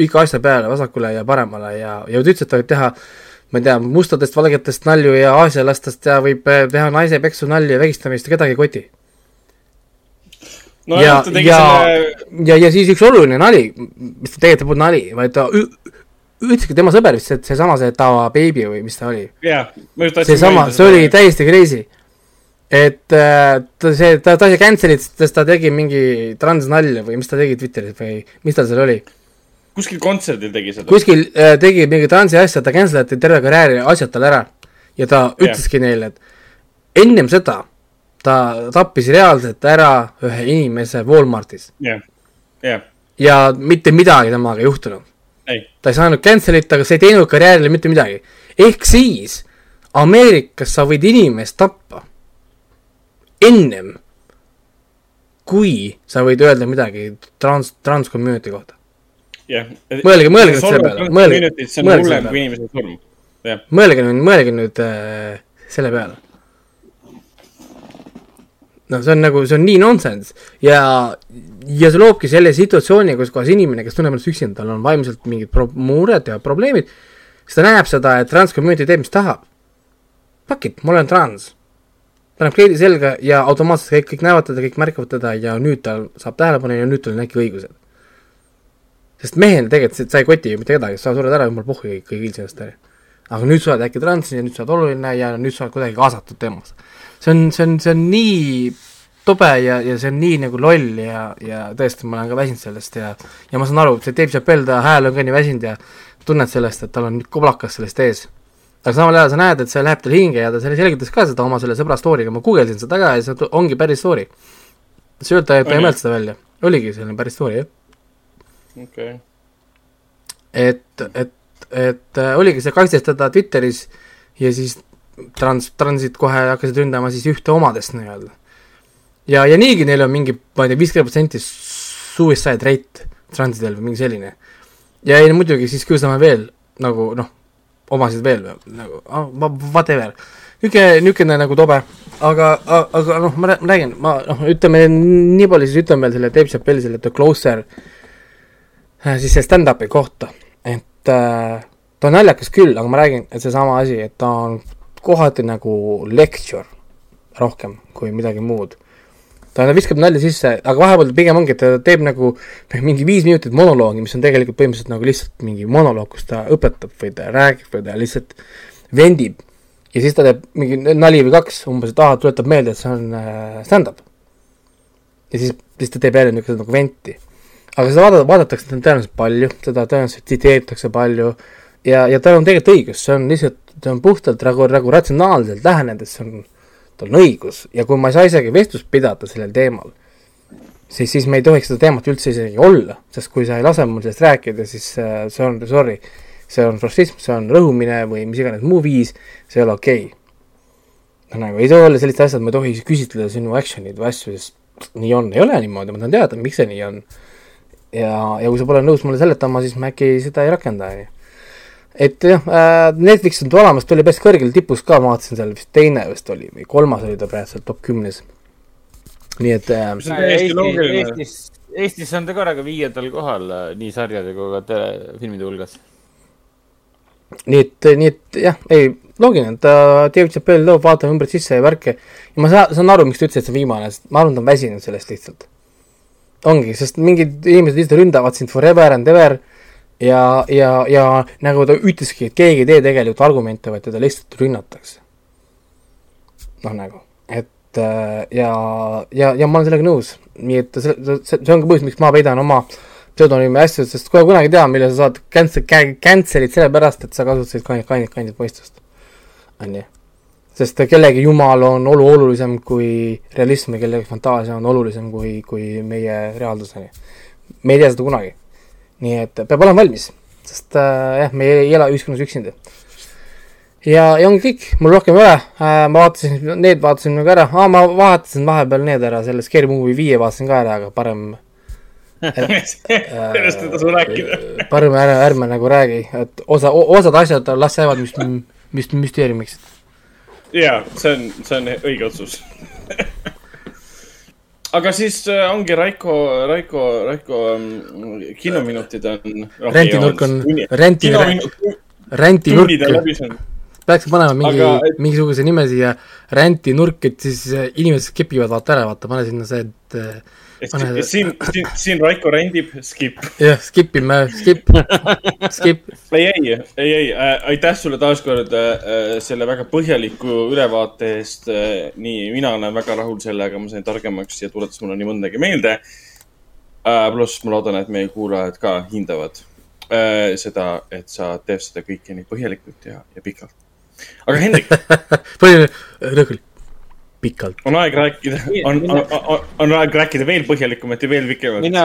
iga asja peale, vasakule ja paremale ja, ja ta ütles, et ta võib teha ma ei tea, mustadest, valgetest nalju ja aasialastest ja võib äh, teha naise peksu nalju ja vägistamist ja kedagi ei koti. no ja ja selle,, ja, ja siis üks oluline nali, mis tegelikult polnud nali, vaid ta ütleski tema sõber vist, et seesama, see Tava Baby või mis ta oli, tahtsin seesama, see oli täiesti crazy. Et äh, ta see, ta, ta sai cancel'it, sest ta tegi mingi transnalja või mis ta tegi Twitteris või mis tal seal oli. kuskil kontserdil tegi seda. kuskil äh, tegi mingi transi asja, ta cancel ati terve karjääri asjad tal ära. ja ta Jah. ütleski neile, et ennem seda ta tappis reaalselt ära ühe inimese Walmartis jah, jah, ja mitte midagi temaga ei juhtunud. ei, ta ei saanud cancel'it, aga see ei teinud karjäärile mitte midagi. ehk siis Ameerikas sa võid inimest tappa ennem, kui sa võid öelda midagi trans, trans community kohta. jah. Mõelge- mõelge selle peale, mõelge- see on hullem kui inimese surm. mõelge nüüd, mõelge nüüd äh, selle peale. no see on nagu, see on nii nonsense ja, ja see loobki selle situatsiooni, kus kohas inimene, kes tunneb ennast üksinda, tal on vaimselt mingid pro- mured ja probleemid, siis ta näeb seda, et trans community teeb, mis tahab. Fuck it, ma olen trans. Paneb kleidi selga ja automaatselt kõik, kõik näevad teda, kõik märkavad teda ja nüüd ta saab tähelepanu ja nüüd tal on äkki õigused. sest mehel tegelikult, sa ei koti ju mitte kedagi, sa sured ära, jumal pohhu kõik, kõik ilmselt ära aga nüüd sa oled äkki trans ja nüüd sa oled oluline ja nüüd sa oled kuidagi kaasatud teemasse. see on, see on, see on nii tobe ja, ja see on nii nagu loll ja, ja tõesti, ma olen ka väsinud sellest ja ja ma saan aru, see Dave Chappelle, ta hääl on ka nii väsinud ja tunned sellest, et tal on koblakas sellest ees. Aga samal ajal sa näed, et see läheb tal hinge ja ta selle selgitas ka seda oma selle sõbra story'ga, ma guugeldasin seda ka ja see ongi päris story. see öelda, ta ei mõelnud seda välja, oligi selline päris story, jah okei. et, et, et äh, oligi see kaitses teda Twitteris ja siis trans, transid kohe hakkasid ründama siis ühte omadest nii-öelda. ja, ja niigi neil on mingi, ma ei tea, viiskümmend protsenti suicide rate transidel või mingi selline. ja ei muidugi siis kiusame veel nagu noh, omasid veel nagu ah, whatever. niisugune, niisugune nagu tobe, aga, aga noh, ma räägin, ma noh, ütleme nii palju siis ütlen veel selle Dave Chappelli selle The Closer äh, siis see stand-up'i kohta, et äh, ta on naljakas küll, aga ma räägin, et seesama asi, et ta on kohati nagu lecture rohkem kui midagi muud. Ta viskab nalja sisse, aga vahepeal pigem ongi, et ta teeb nagu mingi viis minutit monoloogi, mis on tegelikult põhimõtteliselt nagu lihtsalt mingi monoloog, kus ta õpetab või ta räägib või ta lihtsalt vendib. ja siis ta teeb mingi nali või kaks umbes, et aa, tuletab meelde, et see on äh, stand-up. ja siis, siis ta teeb jälle niisugust nagu venti aga seda vaadata, vaadatakse tõenäoliselt palju, seda tõenäoliselt tsiteeritakse palju ja, ja tal on tegelikult õigus, see on lihtsalt, see on puhtalt nagu, nagu ratsionaalselt lähenedes, see on, tal on õigus ja kui ma ei saa isegi vestlust pidada sellel teemal, siis, siis me ei tohiks seda teemat üldse isegi olla, sest kui sa ei lase mul sellest rääkida, siis äh, see on, sorry, see on rassism, see on rõhumine või mis iganes muu viis, see ei ole okei okay.. noh, nagu ei tohi olla sellised asjad, ma ei tohi küsitleda sinu action'id või asju, sest nii on, ei ole niimoodi, ma tahan teada, miks see nii on ja, ja kui sa pole nõus mulle seletama, siis ma äkki seda ei rakenda, on ju. Et jah äh,, Netflix on tulemas, ta oli päris kõrgel tipus ka, ma vaatasin seal vist teine vist oli või kolmas oli ta praegu seal top kümnes. nii et äh, täiesti Eesti. Eestis, Eestis on ta korraga viiendal kohal äh, nii sarjade kui ka telefilmide hulgas. nii et, nii et jah, ei, loogiline, ta, David Chappelle toob, vaatab ümbert sisse ja värke ja ma saan, saan aru, miks ta ütles, et see on viimane, sest ma arvan, ta on väsinud sellest lihtsalt. ongi, sest mingid inimesed lihtsalt ründavad sind forever and ever ja, ja, ja nagu ta ütleski, et keegi ei tee tegelikult argumente, vaid teda lihtsalt rünnatakse. noh, nagu, et äh, ja, ja, ja ma olen sellega nõus, nii et see, see, see on ka põhjus, miks ma peidan oma pseudonüümi asju, sest kohe kunagi ei tea, millal sa saad cancel, cancel'it sellepärast, et sa kasutasid kandid, kandid, kandid mõistust. on ju. sest kellegi jumal on olu olulisem kui realism ja kellegi fantaasia on olulisem kui, kui meie reaalsus, on ju. me ei tea seda kunagi. Nii et peab olema valmis, sest äh, jah, me ei ela ühiskonnas üksinda. ja, ja ongi kõik, mul rohkem ei ole äh,, ma vaatasin, need vaatasin nagu ära ah,, ma vahetasin vahepeal need ära, selle Scary Movie viie vaatasin ka ära, aga parem *laughs* sellest ei tasu rääkida. parem ära, ärme nagu räägi, et osa, osad asjad las jäävad mis, mis müsteeriumiks. jaa, see on, see on õige otsus. *laughs* aga siis äh, ongi Raiko, Raiko, Raiko ähm, kinominutid on. Rentinurk on- renti- saanud. peaks panema mingi Aga-, mingisuguse nime siia, räntinurk, et siis äh, inimesed skip ivad vaata ära, vaata, pane sinna see, et äh, Pane- siin, siin, siin Raiko rendib, skip. jah, skip ime, skip, skip. ei, ei, ei, ei äh,, aitäh sulle taaskord äh, selle väga põhjaliku ülevaate eest äh,. nii, mina olen väga rahul sellega, ma sain targemaks ja tuletas mulle nii mõndagi meelde äh,. pluss ma loodan, et meie kuulajad ka hindavad äh, seda, et sa teed seda kõike nii põhjalikult ja, ja pikalt. aga Hendrik, põhiline, rõõm, pikalt. on aeg rääkida, on, on, on, on aeg rääkida veel põhjalikumalt ja veel pikemalt. mina,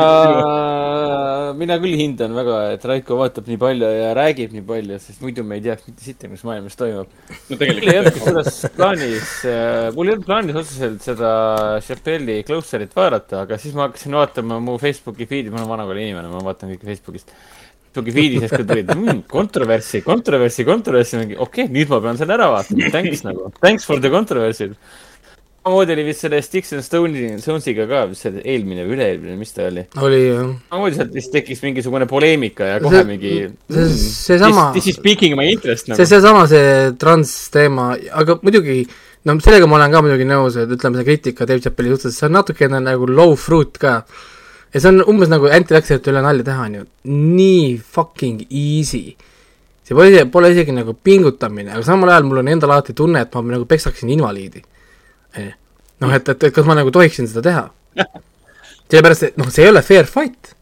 mina küll hindan väga, et Raiko vaatab nii palju ja räägib nii palju, sest muidu me ei teaks mitte sitta, mis maailmas toimub. no mul ei tegelikult olnud selles plaanis, mul ei olnud plaanis otseselt seda Chappelle'i Closerit vaadata, aga siis ma hakkasin vaatama mu Facebooki feed'i, ma olen vanakooli inimene, ma vaatan kõike Facebookist. Facebooki feed'i sees küll tulid mmm, kontroverssi, kontroverssi, kontroverssi, mingi okei okay,, nüüd ma pean selle ära vaatama, thanks nagu, thanks for the controversy. Samamoodi oli vist selle Sticks and Stones'i, Stones'iga ka, mis see eelmine või üle-eelmine, mis ta oli. oli jah. samamoodi sealt vist tekkis mingisugune poleemika ja kohe See- mingi. see, seesama, This is speaking my interest nagu see, seesama, see trans teema, aga muidugi no sellega ma olen ka muidugi nõus, et ütleme, see kriitika Dave Chappelli suhtes, see on natukene nagu low fruit ka. ja see on umbes nagu anti-vaxxerite üle nalja teha, on ju, nii fucking easy. see pole, pole isegi nagu pingutamine, aga samal ajal mul on endal alati tunne, et ma nagu peksaksin invaliidi. noh, et, et, et kas ma nagu tohiksin seda teha. *laughs* sellepärast, et noh, see ei ole fair fight.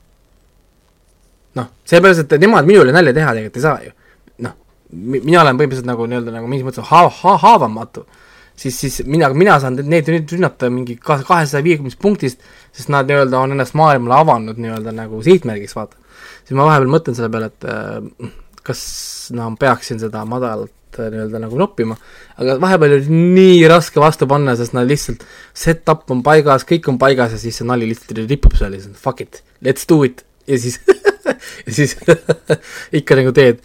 noh, sellepärast, et nemad minu üle nalja teha tegelikult ei saa ju noh, mina olen põhimõtteliselt nagu nii-öelda nagu mingis mõttes ha-, ha-, haavamatu, siis, siis mina, mina saan neid nüüd rünnata mingi ka- kahesaja viiekümnest punktist, sest nad nii-öelda on ennast maailmale avanud nii-öelda nagu sihtmärgiks, vaata. siis ma vahepeal mõtlen selle peale, et äh, kas no peaksin seda madalalt äh, nii-öelda nagu noppima, aga vahepeal oli nii raske vastu panna, sest nad lihtsalt, set-up on paigas, kõik on paigas ja siis see nali lihtsalt ripub seal ja siis fuck it, let's do it ja siis *laughs* ja siis *laughs* ikka nagu teed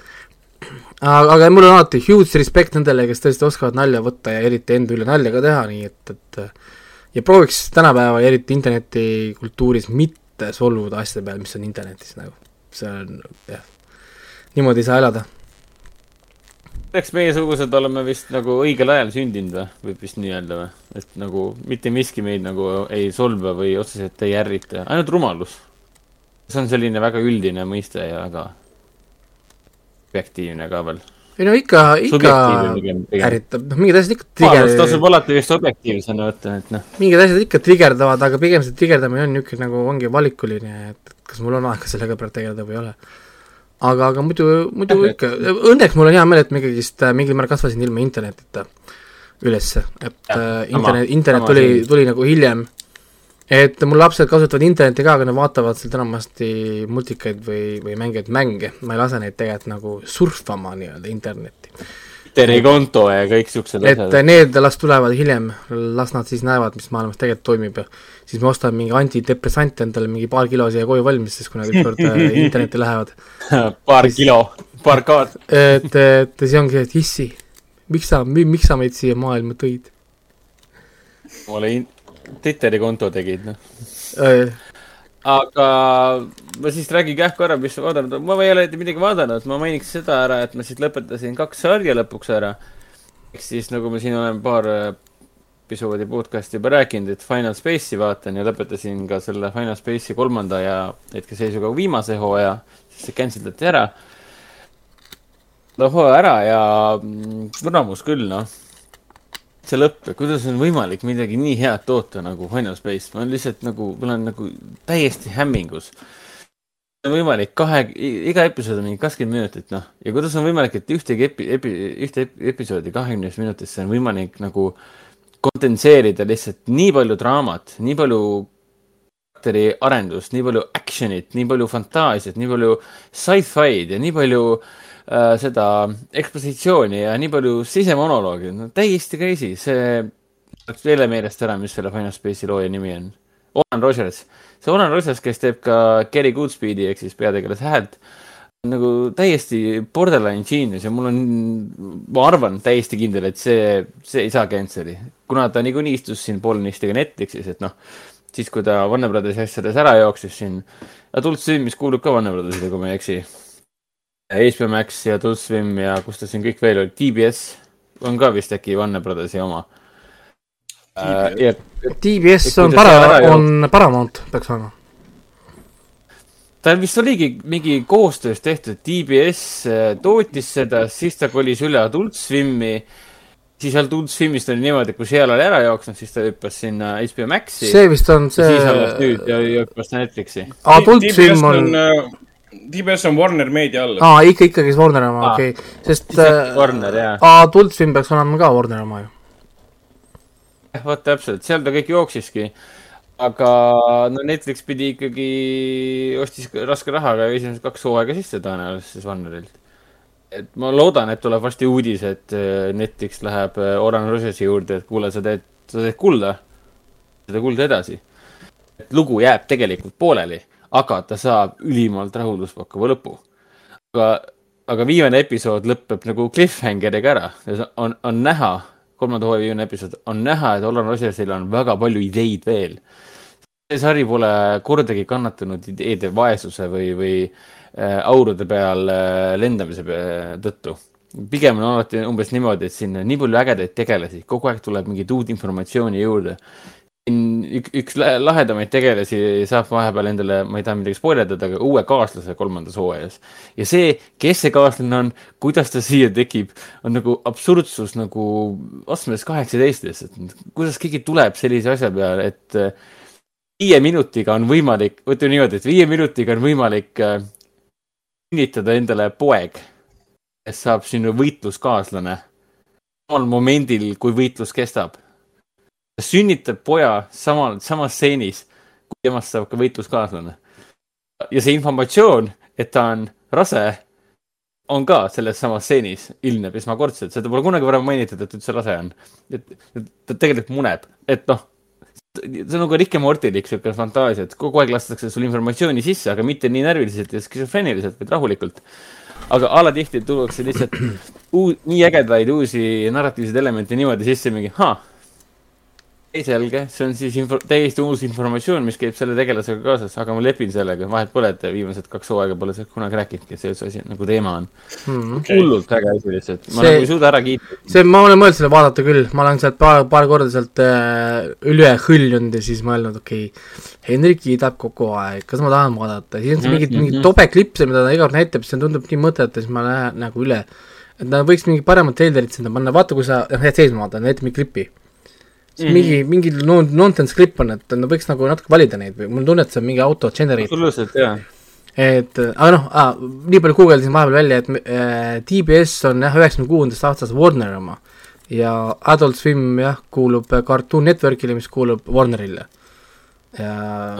aga, aga mul on alati huge respect nendele, kes tõesti oskavad nalja võtta ja eriti enda üle nalja ka teha, nii et, et ja prooviks tänapäeval eriti internetikultuuris mitte solvuda asjade peale, mis on internetis nagu. see on jah, niimoodi ei saa elada. Eks meiesugused oleme vist nagu õigel ajal sündinud või, võib vist nii öelda või? et nagu mitte miski meid nagu ei solva või otseselt ei ärrita, ainult rumalus. see on selline väga üldine mõiste ja väga objektiivne ka veel. ei no ikka, ikka ärritab, noh mingid asjad ikka rumalus tasub trigger, alati vist objektiivsena võtta, et noh, mingid asjad ikka trigerdavad, aga pigem see trigerdamine on niisugune nagu ongi valikuline, et kas mul on aega sellega praegu tegeleda või ei ole. aga, aga muidu, muidu ikka, õnneks mul on hea meel, et ma ikkagist äh, mingil määral kasvasin ilma internetita ülesse, et Jah, äh, internet, internet tuli tuli nagu hiljem. et mul lapsed kasutavad internetti ka, aga nad vaatavad sealt enamasti multikaid või, või mängivad mänge, ma ei lase neid tegelikult nagu surfama nii-öelda internetti. Telekonto ja kõik siuksed et asjad. need las tulevad hiljem, las nad siis näevad, mis maailmas tegelikult toimib ja siis ma ostan mingi antidepressante endale mingi paar kilo siia koju valmis, siis kui nad ükskord äh, *laughs* internetti lähevad. paar kilo, paar kaart. et, et siis ongi, et issi, miks sa, miks sa meid siia maailma tõid? mulle in- Twitteri konto tegid, noh. Aga ma siis räägin kähku ära, mis vaadanud ma ei ole midagi vaadanud, ma mainiks seda ära, et ma siis lõpetasin kaks sarja lõpuks ära. ehk siis nagu ma siin olen paar äh, episoodi podcast'i juba rääkinud, et Final Space'i vaatan ja lõpetasin ka selle Final Space'i kolmanda ja hetkeseisuga viimase hooaja, sest see cancel dati ära. hooaja ära ja mm, mõnamus küll, noh see lõpp, kuidas on võimalik midagi nii head toota nagu Final Space, ma lihtsalt nagu, ma olen nagu täiesti hämmingus. on võimalik kahe, iga episood on mingi kakskümmend minutit, noh, ja kuidas on võimalik, et ühtegi epi-, epi-, ühte ep- episoodi kahekümnest minutisse on võimalik nagu kondenseerida lihtsalt nii palju draamat, nii palju karakteri arendust, nii palju action'it, nii palju fantaasiat, nii palju sci-fi'd ja nii palju äh, seda ekspositsiooni ja nii palju sisemonoloogi, no täiesti crazy, see läks jälle meelest ära, mis selle Final Space'i looja nimi on. Oran Rogers, see Oran Rogers, kes teeb ka Gary Goodspeedi ehk siis peategelase häält, nagu täiesti borderline genius ja mul on, ma arvan täiesti kindel, et see, see ei saa cancel'i, kuna ta niikuinii istus siin poolenisti ka Netflixis, et noh, siis kui ta Warner Brothersi asjades ära jooksis siin, Adult Swim, mis kuulub ka Warner Brothersile, kui ma ei eksi. HBO Max ja Adult Swim ja kus ta siin kõik veel oli, TBS on ka vist äkki Warner Brothersi oma TBS. ja TBS on ta seal para-, on Paramount, peaks olema. tal vist oligi mingi koostöös tehtud, TBS äh, tootis seda, siis ta kolis üle Adult Swimi. siis Adult Swimist oli niimoodi, et kui seal oli ära jooksnud, siis ta hüppas sinna HBO Maxi. see vist on ja siis alles see, nüüd ja hüppas Netflixi. Adult Swim on, on, TBS on Warner Meedia all. aa, ikka, ikkagi Warner oma, okei okay., sest siis äh, Warner jaa. Adult Swim peaks olema ka Warner oma ju. jah, vot täpselt, seal ta kõik jooksiski. aga no Netflix pidi ikkagi, ostis raske rahaga esimesed kaks hooaega sisse tõenäoliselt siis Warnerilt. et ma loodan, et tuleb varsti uudis, et äh, Netflix läheb äh, Oran Rogersi juurde, et kuule, sa teed, sa teed kulda, seda kulda edasi. et lugu jääb tegelikult pooleli, aga ta saab ülimalt rahulduspakkuva lõpu. aga, aga viimane episood lõpeb nagu cliffhangeriga ära on, on näha, kolmanda hooaja viimane episood, on näha, et Olan Rogersil on väga palju ideid veel. see sari pole kordagi kannatanud ideede vaesuse või, või äh, aurude peal äh, lendamise pe- tõttu. pigem on alati umbes niimoodi, et siin on nii palju ägedaid tegelasi, kogu aeg tuleb mingit uut informatsiooni juurde. üks, üks lahedamaid tegelasi saab vahepeal endale, ma ei taha midagi spoilerdada, aga uue kaaslase kolmandas hooajas. ja see, kes see kaaslane on, kuidas ta siia tekib, on nagu absurdsus nagu astmes kaheksateist lihtsalt. kuidas keegi tuleb sellise asja peale, et äh, viie minutiga on võimalik, ütleme niimoodi, et viie minutiga on võimalik äh, sünnitada endale poeg, kes saab sinu võitluskaaslane samal momendil, kui võitlus kestab. Ta sünnitab poja samal, samas stseenis, kui temast saab ka võitluskaaslane. ja see informatsioon, et ta on rase, on ka selles samas stseenis, ilmneb esmakordselt, seda pole kunagi varem mainitud, et üldse rase on. et, ta tegelikult muneb, et noh, see on nagu Rick ja Mortilik siuke fantaasia, et kogu aeg lastakse sul informatsiooni sisse, aga mitte nii närviliselt ja skisofreeniliselt, vaid rahulikult. aga alatihti tuuakse lihtsalt uu-, nii ägedaid uusi narratiivseid elemente niimoodi sisse mingi. Ei selge, see on siis info, täiesti uus informatsioon, mis käib selle tegelasega kaasas, aga ma lepin sellega, vahet pole, et viimased kaks hooaega pole sellest kunagi rääkinudki, et see üldse asi nagu teema on Hmm. Okei. hullult äge asi lihtsalt, ma See- nagu ei suuda ära kiita. see, ma olen mõelnud selle vaadata küll, ma olen sealt paar, paar korda sealt äh, üle hõljunud ja siis mõelnud, okei okay,, Hendrik kiidab kogu aeg, kas ma tahan vaadata, siis on see mingid, mingid tobe klipse, mida ta iga kord näitab, see tundub nii mõttetu, siis ma lähen nagu üle. et nad võiks mingi paremat treilerit sinna panna, vaata, kui sa, noh, jääd seisma vaata, näita mingi klipi. Mhm. mingi, mingi non-, nonsense klipp on, et nad võiks nagu natuke valida neid või mul on tunne, et see on mingi auto generate absoluutselt jaa. et aga noh ah,, nii palju guugeldasin vahepeal välja, et äh, TBS on jah, üheksakümne kuuendast aastast Warner oma ja Adult Swim jah, kuulub Cartoon Networkile, mis kuulub Warnerile. ja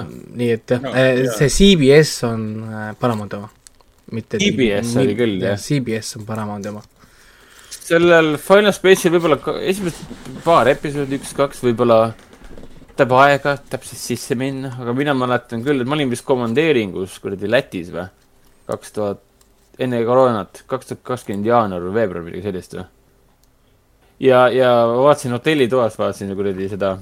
nii, et jah No, no,, jaa. see CBS on äh, Paramounti oma, mitte CBS oli küll, jah. CBS on Paramounti oma. Sellel Final Space'il võib-olla esimesed paar episoodi, üks-kaks võib-olla võtab aega täpselt sisse minna, aga mina mäletan küll, et ma olin vist komandeeringus kuradi Lätis või, kaks tuhat, enne koroonat, kaks tuhat kakskümmend jaanuar või veebruar, midagi sellist või. ja, ja vaatasin hotellitoas, vaatasin kuradi seda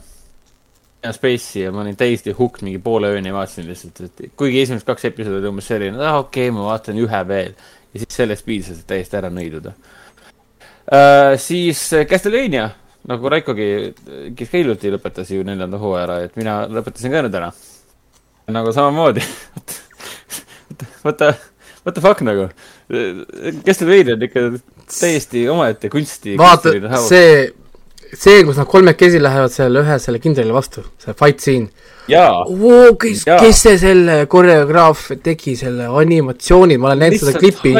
Space'i ja ma olin täiesti hooked mingi poole ööni vaatasin lihtsalt, et kuigi esimesed kaks episoodi oli umbes selline, ah okei okay,, ma vaatan ühe veel ja siis sellest piisas, et täiesti ära nõiduda. Siis äh, Castlevania, nagu Raikogi, kes ka hiljuti lõpetas ju neljanda hooaja ära, et mina lõpetasin ka nüüd ära. nagu samamoodi. *laughs* The, what the fuck nagu. Castlevania on ikka täiesti omaette kunsti. vaata, see, see, kus nad kolmekesi lähevad selle ühe selle kindrali vastu, see fight scene oo, kes, kes see selle koreograaf tegi selle animatsiooni, ma olen näinud seda klippi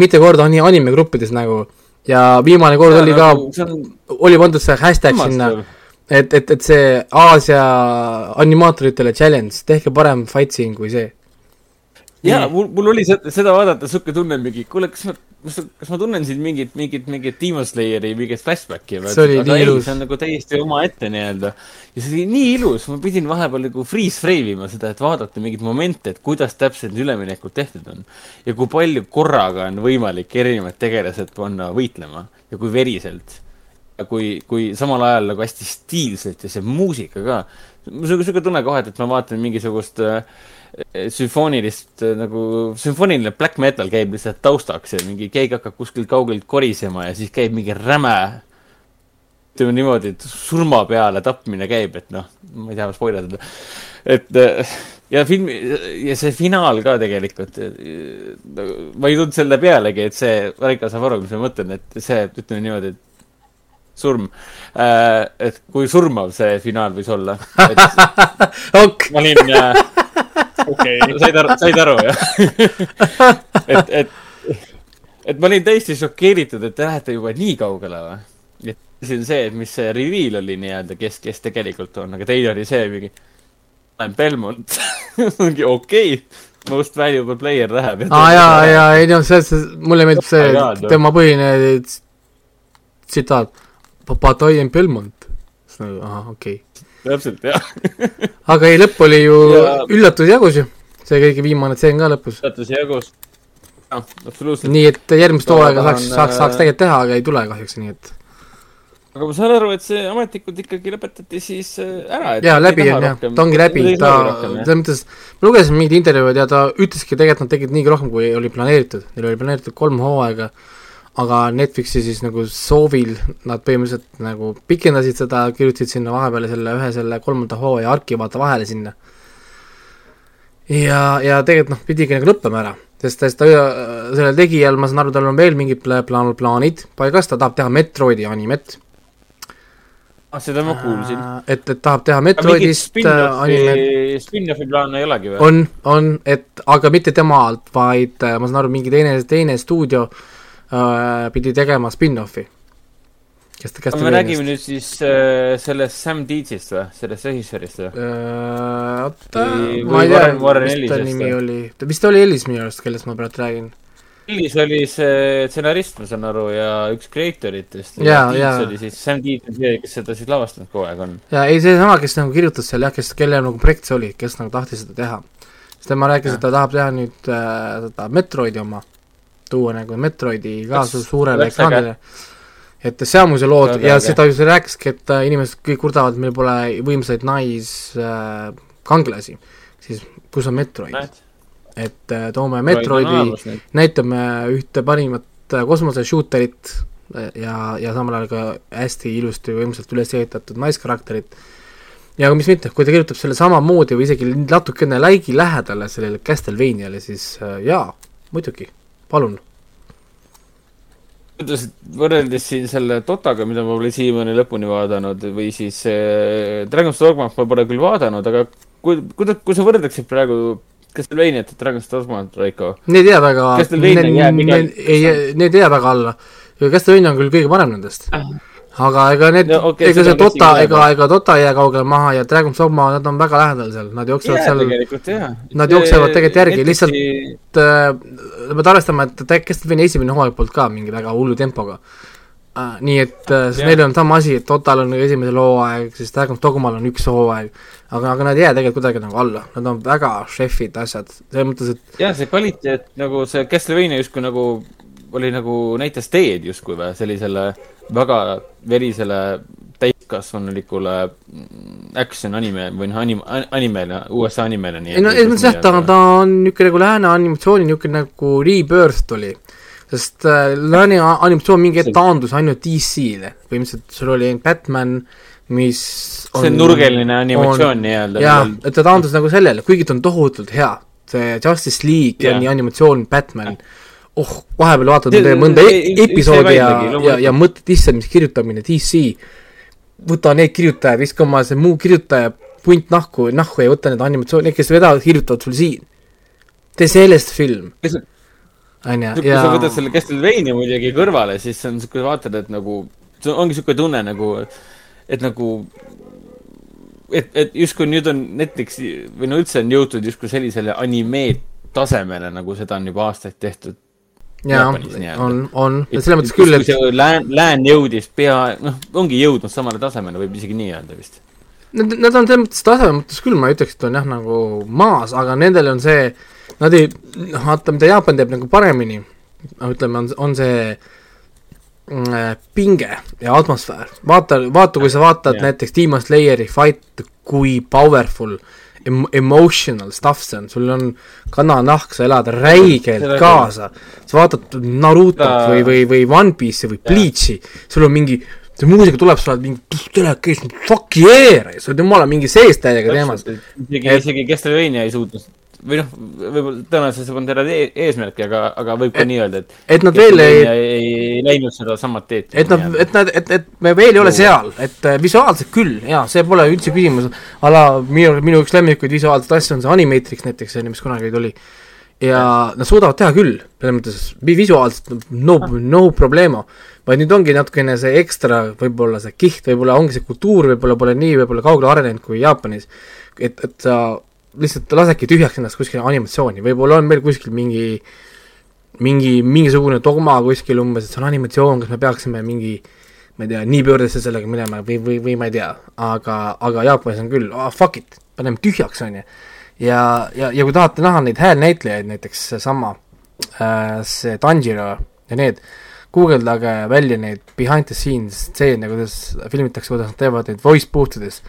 mitu korda ani-, animegruppides nagu ja viimane kord oli ka, see on oli pandud see hashtag sinna, et, et, et see Aasia animaatoritele challenge, tehke parem fight scene kui see. ja mul, mul oli seda, seda vaadata siuke tunne mingi, kuule, kas ma, kas, kas ma tunnen siin mingit, mingit, mingit Demon Slayeri mingit flashbacki või? See oli nii ilus. see on nagu täiesti omaette nii-öelda. ja see oli nii ilus, ma pidin vahepeal nagu freeze frame ima seda, et vaadata mingeid momente, et kuidas täpselt need üleminekud tehtud on. ja kui palju korraga on võimalik erinevad tegelased panna võitlema ja kui veriselt. ja kui, kui samal ajal nagu hästi stiilselt ja see muusika ka. mul on siuke tunne kohe, et ma vaatan mingisugust äh, sümfoonilist äh, nagu, sümfooniline black metal käib lihtsalt taustaks ja mingi keegi hakkab kuskilt kaugelt korisema ja siis käib mingi räme, ütleme niimoodi, et surma peale tapmine käib, et noh, ma ei taha spoilerdada. et äh, ja filmi ja see finaal ka tegelikult, ma ei tulnud selle pealegi, et see, Raiko saab aru, mis ma mõtlen, et see, ütleme niimoodi, et surm, et kui surmav see finaal võis olla. *laughs* ok. ma olin okei okay. *laughs* said aru, said aru jah *laughs* et, et, et ma olin täiesti šokeeritud, et te lähete juba nii kaugele või? et see on see, et mis see reveal oli nii-öelda, kes, kes tegelikult on, aga teil oli see mingi, olen Belmont *laughs* mingi okei okay. Most valuable player läheb. aa jaa, jaa, ei noh, selles suhtes mulle meeldib see tema põhine tsitaat. But I am Belmont. siis nagu, ahah, okei okay täpselt, jah. Aga ei, lõpp oli ju ja... üllatus jagus ju, see kõige viimane tseen ka lõpus. üllatus jagus, jah, absoluutselt. nii et järgmist hooaega saaks, saaks, saaks tegelikult teha, aga ei tule kahjuks, nii et. Aga ma saan aru, et see ametlikult ikkagi lõpetati siis äh, ära. jaa, läbi on jah, ta ongi läbi, ta, selles mõttes, ma lugesin mingeid intervjuud ja ta ütleski, tegelikult nad tegid niigi rohkem, kui oli planeeritud, neil oli planeeritud kolm hooaega aga Netflixi siis nagu soovil nad põhimõtteliselt nagu pikendasid seda, kirjutasid sinna vahepeale selle ühe selle kolmanda hooaja arki vaata vahele sinna. ja, ja tegelikult noh, pidigi nagu lõppema ära, sest, sest ta, sellel tegijal, ma saan aru, tal on veel mingid plaan, plaanid paigas, ta tahab teha Metroidi animet ah, seda ma kuulsin. et, et tahab teha Metroidist animet. Spin-offi plaane ei olegi või? on, on, et aga mitte temalt, vaid ma saan aru, mingi teine, teine stuudio äh, äh, pidi tegema spin-offi. kes, kes me räägime nüüd siis äh, sellest Sam Deedsist või, sellest režissöörist või äh,? oota, ma ei tea, mis ta nimi oli, vist oli Ellis minu arust, kellest ma praegu räägin. Ellis oli see stsenarist, ma saan aru, ja üks kreatoritest. ja, ja. oli siis, Sam Deeds on see, kes seda siis lavastanud kogu aeg on. ja ei, seesama, kes nagu kirjutas seal jah, kes, kelle nagu projekt see oli, kes nagu tahtis seda teha. siis tema rääkis, et ta tahab teha nüüd äh, seda Metroidi oma tuua nagu Metroidi ka suurele ekraanile. et Samus'e lood. Ja, ja seda ju rääkiski, et äh, inimesed kõik kurdavad, meil pole võimsaid naiskangelasi äh,, siis kus on Metroid? et äh, toome Metroidi, näitame ühte parimat äh, kosmoseshooterit äh, ja, ja samal ajal ka hästi ilusti võimsalt üles ehitatud naiskarakterit. Ja mis mitte, kui ta kirjutab selle samamoodi või isegi natukene läigi lähedale sellele Castlevaniale, siis äh, jaa, muidugi palun. kuidas võrreldes siin selle Dotaga, mida ma pole siiamaani lõpuni vaadanud või siis äh, Dragon's Dogmat ma pole küll vaadanud, aga kui, kuidas, kui sa võrdleksid praegu Castlevaniat ja Dragon's Dogmat, Raiko? Need jääb väga, need, need, ei, need jääb väga alla. Castlevania on küll kõige parem nendest ah aga ega need no,, okay, ega see Dota, ega, ega Dota ei jää kaugele maha ja Dragon's Dogma, nad on väga lähedal seal, nad jooksevad yeah, seal, nad jooksevad tegelikult järgi, lihtsalt äh, pead arvestama, et Castlevania esimene hooaeg polnud ka mingi väga hullu tempoga äh,. nii et äh, yeah. neil on sama asi, et Dotal on esimesel hooaeg, siis Dragon's Dogmal on üks hooaeg, aga, aga nad ei jää tegelikult kuidagi nagu alla, nad on väga šefid asjad, selles mõttes, et jah, see kvaliteet nagu see Castlevania justkui nagu oli nagu näitas teed justkui või sellisele väga verisele täiskasvanulikule action anime või noh, anim-, animele, USA animele. ei no, ei no jah, ta, ta on niisugune nagu lääne animatsiooni niisugune nagu rebirth oli. sest äh, lääne animatsioon mingi hetk taandus ainult DC-le, põhimõtteliselt sul oli ainult Batman, mis on, see on nurgeline animatsioon nii-öelda. jaa, et ta taandus nagu sellele, kuigi ta on tohutult hea, see Justice League ja nii animatsioon, Batman ja oh, vahepeal vaatad mõnda e episoodi ja, ja, ja mõtled, issand, mis kirjutamine, DC, võta need kirjutajad, viska oma see muu kirjutaja punt nahku, nahku ja võta need animatsioonid, kes vedavad, kirjutavad sul siin. tee sellest film. onju, ja kui sa võtad selle Castlevania muidugi kõrvale, siis on siuke, vaatad, et nagu, see ongi siuke tunne nagu, et nagu et, et justkui nüüd on Netflix või no üldse on jõutud justkui sellisele animeed tasemele, nagu seda on juba aastaid tehtud jaa on, on, selles mõttes küll, et lään, lään jõudis pea, noh, ongi jõudnud samale tasemele, võib isegi nii öelda vist. Nad, nad on selles mõttes taseme mõttes küll, ma ei ütleks, et on jah, nagu maas, aga nendel on see, nad ei, noh, vaata, mida Jaapan teeb nagu paremini, no ütleme, on, on see mm, äh, pinge ja atmosfäär. vaata, vaata, kui sa vaatad yeah. näiteks Demon Slayeri fight, kui powerful em-, emotional stuff see on, sul on kananahk, sa elad räigelt kaasa. sa vaatad Narutot või, või, või One Piece'i või Bleach'i, sul on mingi, see muusika tuleb, sa oled mingi, tere, kes, fuck yeah, sa oled jumala mingi sees täiega teemas. isegi, isegi Castlevania ei suutnud või noh, võib-olla tõenäoliselt see polnud terve e eesmärki, aga, aga võib ka nii öelda, et et nad veel ei, ei, ei läinud seda samat teed. et nad, et nad, et, et me veel ei ole seal, et äh, visuaalselt küll, jaa, see pole üldse küsimus, a la minu, minu üks lemmikuid visuaalseid asju on see Animatrix näiteks, mis kunagi tuli. ja nad suudavad teha küll, selles mõttes vi- visuaalselt no, no problemo. vaid nüüd ongi natukene see ekstra, võib-olla see kiht, võib-olla ongi see kultuur võib-olla pole nii võib-olla kaugele arenenud kui Jaapanis. et, et sa lihtsalt lasedki tühjaks ennast kuskile animatsiooni, võib-olla on meil kuskil mingi mingi, mingisugune dogma kuskil umbes, et see on animatsioon, kas me peaksime mingi ma ei tea, nii pöördesse sellega minema või, või, või ma ei tea, aga, aga Jaapanis on küll oh,, fuck it, paneme tühjaks, on ju. ja, ja, ja kui tahate näha neid häälnäitlejaid, näiteks seesama äh, see Tanjiro ja need, guugeldage välja neid behind the scenes stseene, kuidas filmitakse, kuidas nad teevad neid voice booth ides.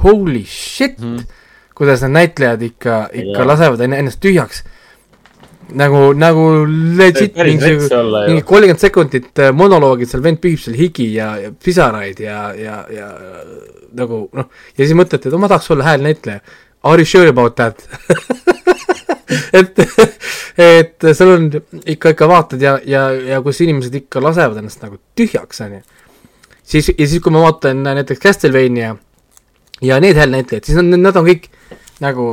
Holy shit mm, -hmm. Kuidas need näitlejad ikka, ikka Jaa. lasevad ennast tühjaks. nagu, nagu legit mingi mingi kolmkümmend sekundit äh, monoloogi, seal vend pühib seal higi ja, ja pisaraid ja, ja, ja nagu noh, ja siis mõtlete, et oh, ma tahaks olla häälnäitleja. Are you sure about that *laughs* et, et seal on ikka, ikka vaatad ja, ja, ja kus inimesed ikka lasevad ennast nagu tühjaks, on ju. siis, ja siis, kui ma vaatan näiteks Castlevania ja need häälnäitlejad, siis nad, nad on kõik nagu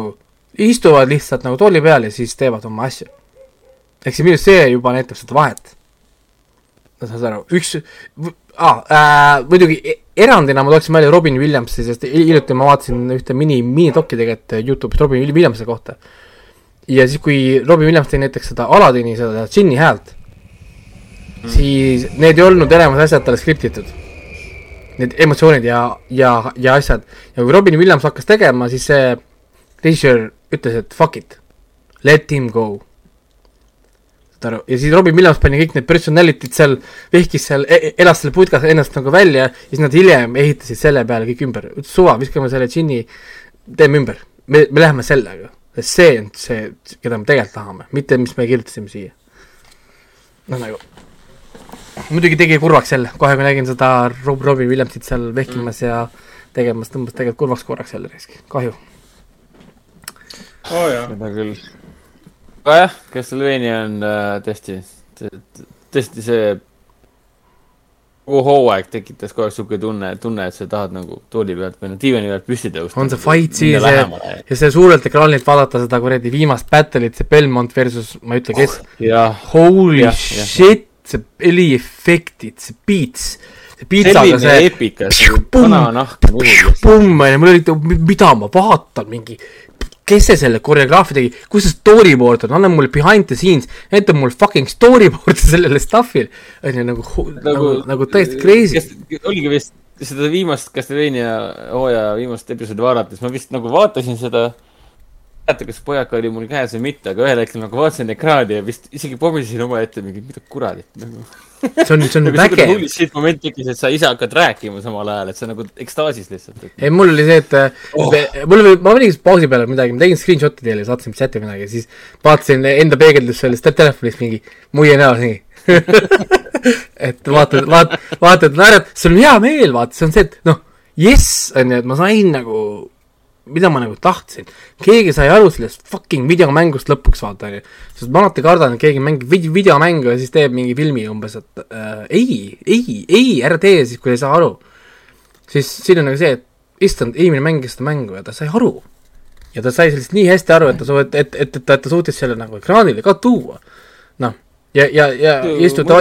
istuvad lihtsalt nagu tooli peal ja siis teevad oma asju. ehk siis minu see juba näitab seda vahet. saad aru, üks ah,, äh, muidugi e- erandina ma tooksin välja Robin Williamsi, sest hiljuti ma vaatasin ühte mini, minidokki tegelikult Youtube'ist Robin Williamsi kohta. ja siis, kui Robin Williams tegi näiteks seda Aladini, seda džinni häält mm., siis need ei olnud enamus asjad talle skriptitud. Need emotsioonid ja, ja, ja asjad. ja kui Robin Williams hakkas tegema, siis see režissöör ütles, et fuck it, let him go. Saad aru, ja siis Robin Williams pani kõik need personality'd seal, vehkis seal, elas selle putkas ennast nagu välja ja siis nad hiljem ehitasid selle peale kõik ümber, suva, viskame selle džinni, teeme ümber, me, me läheme sellega, sest see on see, keda me tegelikult tahame, mitte mis me kirjutasime siia. noh, nagu muidugi tegi kurvaks jälle, kohe kui nägin seda Rob, Robin Williamsit seal vehkimas ja tegemas, tõmbas tegelikult kurvaks korraks jälle risk, kahju. oo jaa, seda küll. aga jah, Castlevania on äh, tõesti, tõesti see hooaeg tekitas kogu aeg siuke tunne, tunne, et sa tahad nagu tooli pealt või noh, diivani pealt püsti tõusta. on see fight siin, see ja see suurelt ekraanilt vaadata seda kuradi viimast battle'it, see Belmont versus ma ei ütle, kes jah, Holy jah. shit, see heliefektid, see beats, see piitsaga see eepika, see Pumm! onju, mul oli, mida ma vaatan, mingi kes see selle koreograafia tegi, kus see storyboard on, anna mulle behind the scenes, näita mulle fucking storyboard'i *laughs* sellele stuff'ile, onju nagu, nagu, nagu täiesti crazy. oligi vist seda viimast Castlevania hooaja viimast episoodi vaadates, ma vist nagu vaatasin seda, mäleta, kas pojaka oli mul käes või mitte, aga ühel hetkel nagu vaatasin ekraani ja vist isegi pomisesin omaette mingi, mida kuradit nagu. see on, see on nagu vägev shit moment tekkis, et sa ise hakkad rääkima samal ajal, et sa nagu ekstaasis lihtsalt. ei, mul oli see, et Oh. oh. mul oli, ma panin pausi peale midagi, ma tegin screenshot'i teile, saatsin chati midagi, siis vaatasin enda peegeldust sellest telefonist mingi muie näos nii. et vaatad, vaat-, vaatad, naerad, sul on hea meel, vaata, see on see, et noh, jess, on ju, et ma sain nagu, mida ma nagu tahtsin. keegi sai aru sellest fucking videomängust lõpuks, vaata, on ju. sest ma alati kardan, et keegi mängib vid-, videomängu ja siis teeb mingi filmi umbes, et äh, ei, ei, ei, ära tee siis, kui ei saa aru siis siin on nagu see, et issand, inimene mängis seda mängu ja ta sai aru. ja ta sai sellest nii hästi aru, et ta soo-, et, et, et, et ta, ta suutis selle nagu ekraanile ka tuua. noh, ja, ja, ja istud, ja,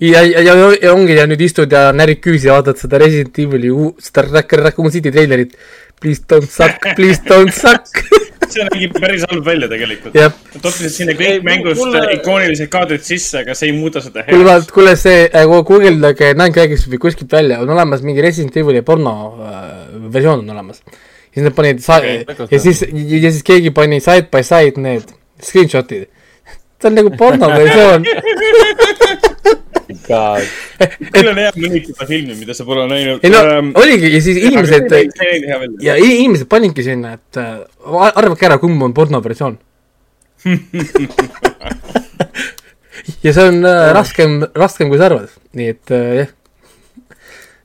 ja, ja, ja, ja ongi ja nüüd istud ja närid küüsi ja vaatad seda Resident Evil'i, seda Raccoon City treilerit. Please don't suck, please don't suck. *laughs* see nägi päris halb välja tegelikult. Nad toppisid sinna kõik mängust mulle- ikuunilised kaadrid sisse, aga see ei muuda seda kuule, heaks. vaat, kuule see äh,, guugeldage Nine Gags või kuskilt välja, on olemas mingi Resident Evil'i porno äh, versioon on olemas. siis nad panid sa- väga ja siis, ja siis keegi pani side by side need screenshot'id. *laughs* see on nagu porno versioon. *laughs* *laughs* küll on hea mõnitada filmi, mida sa pole näinud. ei no Ähm, oligi ja siis inimesed ja inimesed panidki sinna, et äh, arvake ära, kumb on porno versioon. *laughs* ja see on äh, raskem, raskem kui sa arvad, nii et äh, jah.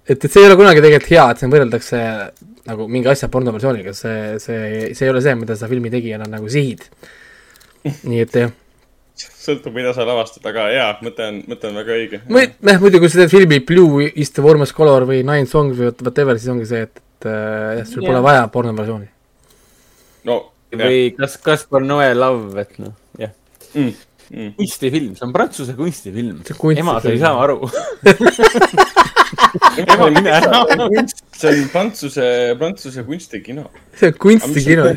et, et see ei ole kunagi tegelikult hea, et siin võrreldakse nagu mingi asja porno versiooniga, see, see, see ei ole see, mida sa filmi tegijana nagu sihid. nii et jah, sõltub, mida sa lavastad, aga jaa, mõte on, mõte on väga õige. jah, muidu kui sa teed filmi Blue is the warmest color või Nine songs või whatever, siis ongi see, et, et äh, jah, sul Jah. pole vaja porno versiooni. no, või kas, Kaspar Noe Love, et noh, jah. mm, mm. kunstifilm, see on prantsuse kunstifilm ema, sa ei saa aru. *laughs* ema, mine ära. see on prantsuse, prantsuse kunstikino. see on kunstikino.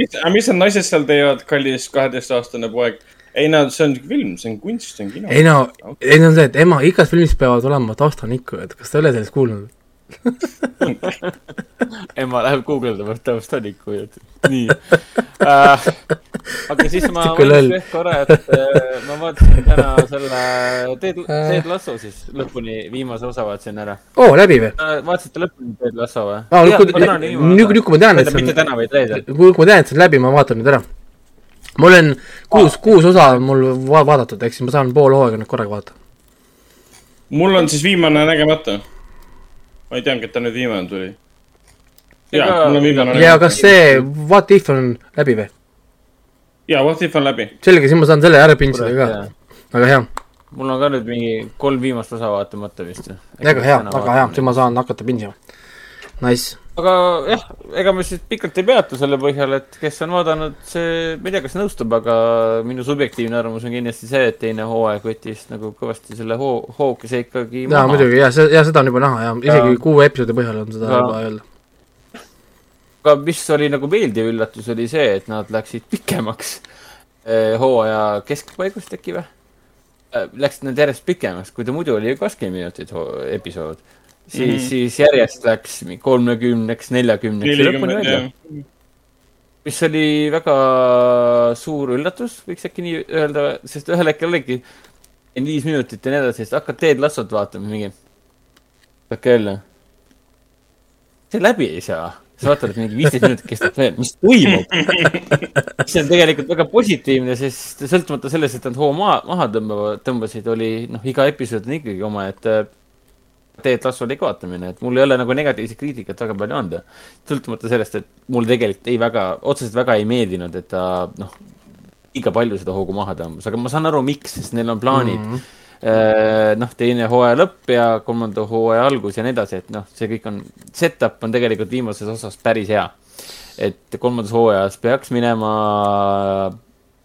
mis, mis need naised seal teevad, kallis kaheteistaastane poeg? Ei no see on film, see on kunst, see on kino. ei no, ei no see, et ema, igas filmis peavad olema taustanikkujad, kas te ei ole sellest kuulnud? *laughs* ema läheb guugeldama Tavstanikku ja nii *laughs* äh,. aga siis ma mainisin ehk korra, et äh, ma vaatasin täna selle Ted, Ted Lasso siis lõpuni, viimase osa vaatasin ära oo, läbi või? äh,. vaatasite lõpuni Ted Lasso või? aa, nüüd kui, nüüd, nüüd kui ma tean, et mitte see täna, vaid reedel. on, kui ma tean, et see on läbi, ma vaatan nüüd ära. Mul on kuus, kuus osa on mul va- vaadatud, ehk siis ma saan pool hooaega nüüd korraga vaadata. mul on siis viimane nägemata. ma ei teadnudki, et ta nüüd viimane tuli. Ega-, mul on viimane ja kas see What if on läbi või? jaa, What if on läbi. selge, siis ma saan selle ära pintsida ka, väga hea, mul on ka nüüd mingi kolm viimast osa vaatamata vist. väga hea, väga hea, siis ma saan hakata pintsima. Nice, aga jah, ega ma siis pikalt ei peatu selle põhjal, et kes on vaadanud, see, ma ei tea, kas nõustub, aga minu subjektiivne arvamus on kindlasti see, et teine hooaeg võttis nagu kõvasti selle hoo, hoogise ikkagi jaa muidugi, jaa, see, jaa, seda on juba näha ja isegi Ja- kuue episoodi põhjal on seda Ja- juba öelda. aga mis oli nagu meeldiv üllatus, oli see, et nad läksid pikemaks eh, hooaja keskpaigust äkki või? Läksid nad järjest pikemaks, kui ta muidu oli kakskümmend minutit episood, siis mm. -hmm. siis järjest läks kolmekümneks, neljakümneks ja lõpuni välja. mis oli väga suur üllatus, võiks äkki nii öelda, sest ühel hetkel oligi viis minutit ja nii edasi, siis hakkad Ted Lassot vaatama, mingi. hakka jälle. see läbi ei saa, sa vaatad, et mingi viisteist minutit kestab veel, mis toimub? *laughs* see on tegelikult väga positiivne, sest sõltumata sellest, et nad hoo maha, maha tõmbavad, tõmbasid, oli noh, iga episood on ikkagi omaette Ted Lassole ikka vaatamine, et mul ei ole nagu negatiivset kriitikat väga palju anda. sõltumata sellest, et mulle tegelikult ei väga, otseselt väga ei meeldinud, et ta noh, liiga palju seda hoogu maha tõmbas, aga ma saan aru, miks, sest neil on plaanid mm. -hmm. noh, teine hooaja lõpp ja kolmanda hooaja algus ja nii edasi, et noh, see kõik on, setup on tegelikult viimases osas päris hea. et kolmandas hooajas peaks minema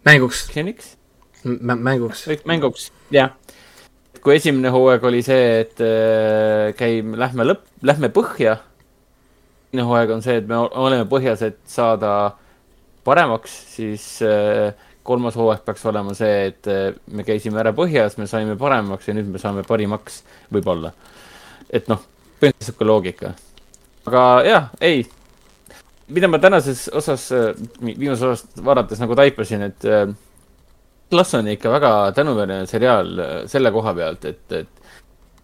mänguks, aktsiooniks, mänguks. mänguks, jah. Kui esimene hooaeg oli see, et äh, käime, lähme lõpp, lähme põhja. teine hooaeg on see, et me oleme põhjas, et saada paremaks, siis äh, kolmas hooaeg peaks olema see, et äh, me käisime ära põhjas, me saime paremaks ja nüüd me saame parimaks, võib-olla. et noh, põhimõtteliselt sihuke loogika. aga jah, ei, mida ma tänases osas, viimases osas vaadates nagu taipasin, et Lass on ikka väga tänuväärne seriaal äh, selle koha pealt, et, et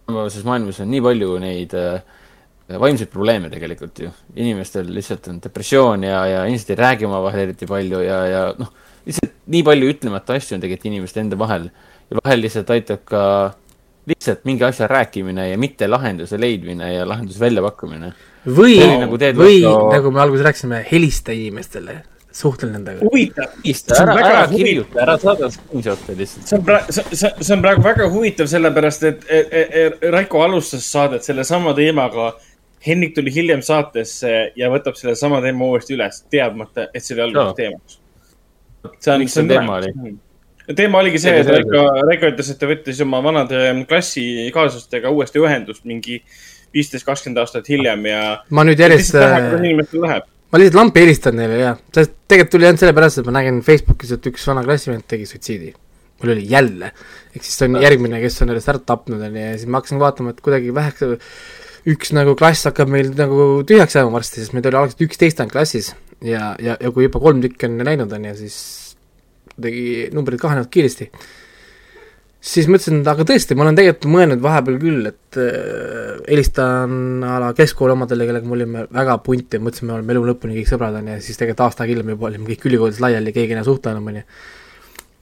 tänapäevases maailmas on nii palju neid äh, vaimseid probleeme tegelikult ju. inimestel lihtsalt on depressioon ja, ja inimesed ei räägi omavahel eriti palju ja, ja noh, lihtsalt nii palju ütlemata asju on tegelikult inimeste enda vahel. ja vahel lihtsalt aitab ka lihtsalt mingi asja rääkimine ja mitte lahenduse leidmine ja lahenduse väljapakkumine. või nagu või Lasso- nagu me alguses rääkisime, helista inimestele, suhtle nendega. huvitav. ära, ära kirjuta, ära saada screenshot'e lihtsalt. see on praegu, see, see on praegu väga huvitav, sellepärast et, et, et, et Raiko alustas saadet sellesama teemaga. Henrik tuli hiljem saatesse ja võtab sellesama teema uuesti üles, teadmata, et see oli alguses Jaa. teemaks. see on, see on teema tore. teema oligi see, et Raiko, Raiko ütles, et ta võttis oma vanade klassikaaslastega uuesti ühendust mingi viisteist, kakskümmend aastat hiljem ja. ma nüüd järjest, kuidas inimestel läheb. Ma lihtsalt lampi helistan neile ja, sest tegelikult tuli ainult sellepärast, et ma nägin Facebookis, et üks vana klassivend tegi suitsiidi. mul oli jälle, ehk siis see on järgmine, kes on ennast ära tapnud, on ju, ja siis ma hakkasin vaatama, et kuidagi väheks üks nagu klass hakkab meil nagu tühjaks jääma varsti, sest meid oli algselt üksteist ainult klassis. Ja, ja, ja kui juba kolm tükki on läinud, on ju, siis kuidagi numbrid kahanevad kiiresti siis mõtlesin, et aga tõesti, ma olen tegelikult mõelnud vahepeal küll, et äh, helistan a la keskkooli omadele, kellega me olime väga punti, mõtlesime, me oleme elu lõpuni kõik sõbrad, on ju, siis tegelikult aasta aega hiljem juba olime kõik ülikoolis laiali, keegi ei näe suhtle enam, on ju.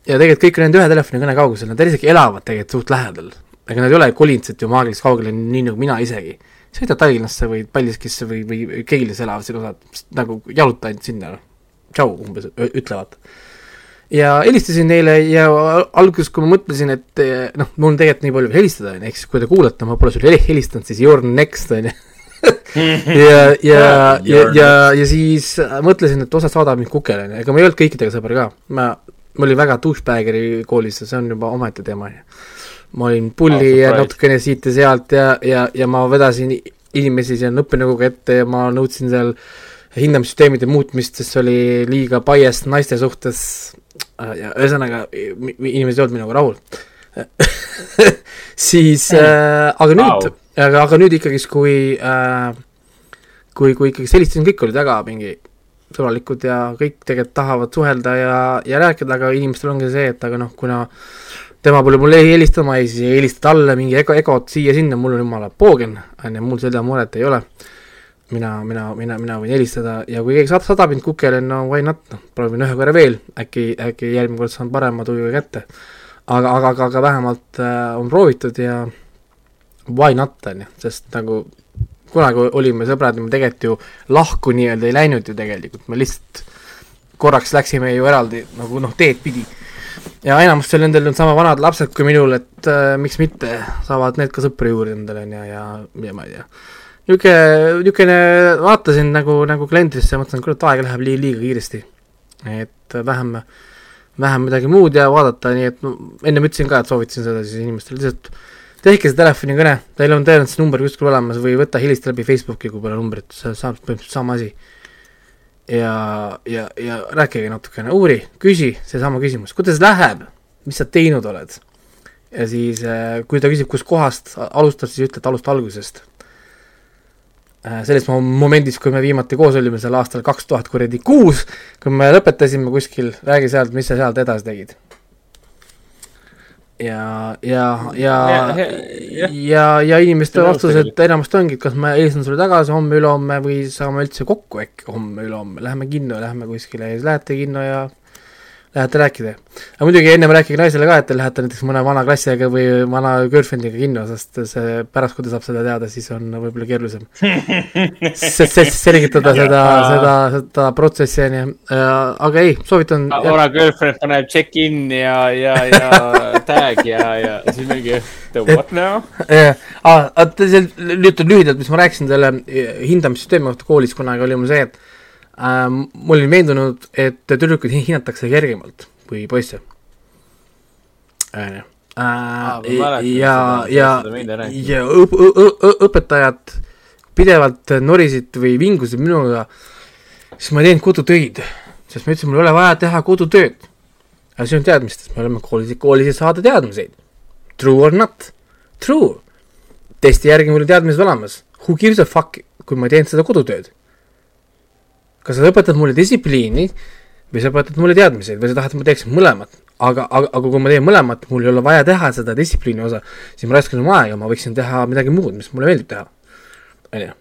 ja tegelikult kõik on nende ühe telefonikõne kaugusel, nad isegi elavad tegelikult suht lähedal. ega nad ei ole kolinud sealt ju maagiliselt kaugele, nii nagu mina isegi. sõidad Tallinnasse või Paldiskisse või, või Keilis elavad siin osad, nagu jaluta ainult sinna, noh. tšau, umbes ütlevad ja helistasin neile ja alguses, kui ma mõtlesin, et eh, noh, mul on tegelikult nii palju helistada, on ju, ehk siis kui te kuulate, ma pole sulle helistanud, siis you are next, on ju. *laughs* ja, ja, *laughs* ja, ja, ja siis mõtlesin, et osa saadab mind kukele, on ju, ega ma ei olnud kõikidega sõber ka, ma, ma olin väga douchebageri koolis ja see on juba omaette teema, on ju. ma olin pulli oh, ja natukene siit ja sealt ja, ja, ja ma vedasin inimesi seal õppenõukoguga ette ja ma nõudsin seal hindamissüsteemide muutmist, sest see oli liiga biased naiste suhtes ja ühesõnaga inimesed ei olnud minuga rahul. *laughs* Siis äh, aga nüüd wow., aga, aga nüüd ikkagist, kui äh, kui, kui ikkagi helistasin, kõik olid väga mingi sõbralikud ja kõik tegelikult tahavad suhelda ja, ja rääkida, aga inimestel ongi see, et aga noh, kuna tema pole mulle helistama ja siis ei helista talle mingi ego, egot siia-sinna, mul on jumala poogen, on ju, mul seda muret ei ole mina, mina, mina, mina võin helistada ja kui keegi saad, saadab mind kukele, no why not, noh, proovin ühe korra veel, äkki, äkki järgmine kord saan parema tujuga kätte. aga, aga, aga, aga vähemalt äh, on proovitud ja why not, on ju, sest nagu kunagi olime sõbrad ja me tegelikult ju lahku nii-öelda ei läinud ju tegelikult, me lihtsalt korraks läksime ju eraldi nagu noh, teed pidi. ja enamustel nendel on sama vanad lapsed kui minul, et äh, miks mitte, saavad need ka sõpru juurde endale, on ju, ja, ja ma ei tea niisugune, niisugune, vaatasin nagu, nagu kalendrisse ja mõtlesin, kurat, aeg läheb liiga, liiga kiiresti. et vähem, vähem midagi muud ja vaadata, nii et no ennem ütlesin ka, et soovitasin seda siis inimestele, lihtsalt tehke see telefonikõne, teil on tõenäoliselt number kuskil olemas või võta, helista läbi Facebooki, kui pole numbrit, see saab põhimõtteliselt sama asi. ja, ja, ja rääkige natukene, uuri, küsi seesama küsimus, kuidas läheb, mis sa teinud oled? ja siis, äh, kui ta küsib, kuskohast alustad, siis ütle, et alusta algusest selles momendis, kui me viimati koos olime seal aastal kaks tuhat kuradi kuus, kui me lõpetasime kuskil, räägi sealt, mis sa sealt edasi tegid. ja, ja, ja, ja, ja, ja. inimeste vastused enamasti ongi, et kas ma helistan sulle tagasi homme-ülehomme või saame üldse kokku äkki homme-ülehomme, lähme kinno, lähme kuskile ja siis lähete kinno ja lähete rääkida. aga muidugi ennem rääkige naisele ka, et te lähete näiteks mõne vana klassiga või vana girlfriend'iga kinno, sest see pärast, kui ta saab seda teada, siis on võib-olla keerulisem. *laughs* sest, sest selgitada seda, seda, seda protsessi, on ju, aga ei, soovitan. vana girlfriend paneb check-in ja, ja, ja *laughs* tag ja, ja siis mingi the what now? *laughs* aa, nüüd lühidalt, mis ma rääkisin selle hindamissüsteemi kohta koolis kunagi, oli mul see, et äh,. ma olin veendunud, et tüdrukuid hinnatakse kergemalt kui poisse. onju. Äh, ja, ja, ja õp-, õpetajad pidevalt norisid või vingusid minuga, siis ma ei teinud kodutöid, sest ma ütlesin, mul ei ole vaja teha kodutööd. aga see on teadmistest, me oleme koolis, koolis, et saada teadmiseid. True or not? True. testi järgi mul on teadmised olemas. Who gives a fuck, kui ma ei teinud seda kodutööd kas sa õpetad mulle distsipliini või sa õpetad mulle teadmiseid või sa tahad, et ma teeksin mõlemat. aga, aga, aga kui ma teen mõlemat, mul ei ole vaja teha seda distsipliini osa, siis ma raiskan oma aega, ma võiksin teha midagi muud, mis mulle meeldib teha. on ju.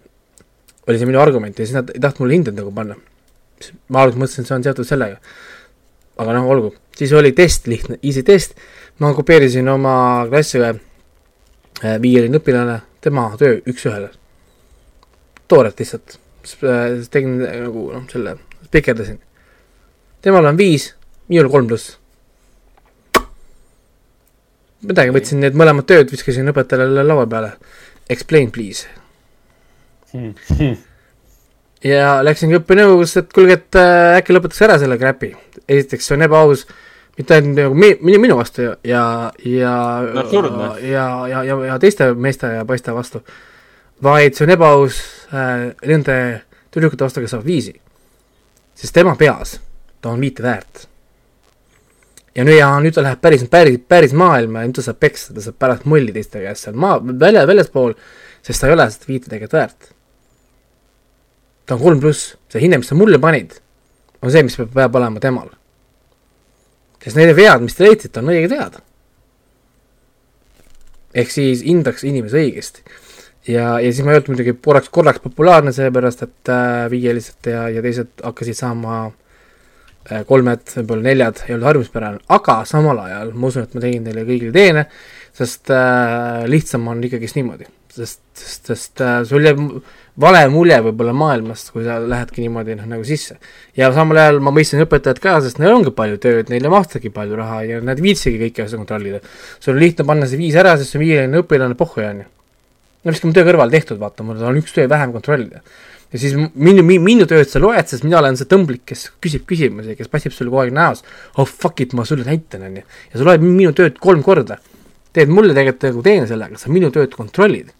oli see minu argument ja siis nad ei tahtnud mulle hindeid nagu panna. ma alguses mõtlesin, et see on seotud sellega. aga noh, olgu, siis oli test lihtne, easy test, ma kopeerisin oma klassiõe äh, viieline õpilane, tema töö üks-ühele. toorelt lihtsalt tegin nagu noh, selle, spikerdasin. temal on viis, minul kolm pluss. midagi, võtsin need mõlemad tööd, viskasin õpetajale laua peale. Explain please hmm. *laughs* ja läksingi õppenõukogusse, et kuulge, et äh, äkki lõpetaks ära selle crap'i. esiteks, see on ebaaus mitte ainult nagu minu, minu vastu ja, ja, ja no, ja, ja, ja, ja teiste meeste ja poiste vastu, vaid see on ebaaus äh, nende tüdrukute vastu, kes saavad viisi. sest tema peas ta on viite väärt. ja nüüd, ja nüüd ta läheb päris, päris, päris maailma ja nüüd ta saab peksta, ta saab pärast mulli teiste käest seal maa, välja, väljaspool, sest ta ei ole seda viite tegelikult väärt. ta on kolm pluss, see hinne, mis sa mulle panid, on see, mis peab, peab olema temal. sest need vead, mis te leidsite, on õiged vead. ehk siis hindaks inimese õigesti ja, ja siis ma ei olnud muidugi korraks, korraks populaarne, sellepärast et äh, viielised ja, ja teised hakkasid saama äh, kolmed, võib-olla neljad, ei olnud harjumuspärane, aga samal ajal ma usun, et ma tegin teile kõigile teene, sest äh, lihtsam on ikkagist niimoodi, sest, sest, sest äh, sul jääb vale mulje võib-olla maailmast, kui sa lähedki niimoodi noh, nagu sisse. ja samal ajal ma mõistsin õpetajat ka, sest neil ongi palju tööd, neile makstakse palju raha ja nad ei viitsigi kõiki asju kontrollida. sul on lihtne panna see viis ära, sest see on viieline õpilane, pohhu on ju no mis ka mu töö kõrval tehtud, vaata, mul on üks töö vähem kontrollida. ja siis minu, minu, tööd sa loed, sest mina olen see tõmblik, kes küsib küsimusi, kes passib sulle kogu aeg näos. oh fuck it, ma sulle näitan, onju. ja sa loed minu tööd kolm korda. teed mulle tegelikult nagu teene sellega, sa minu tööd kontrollid.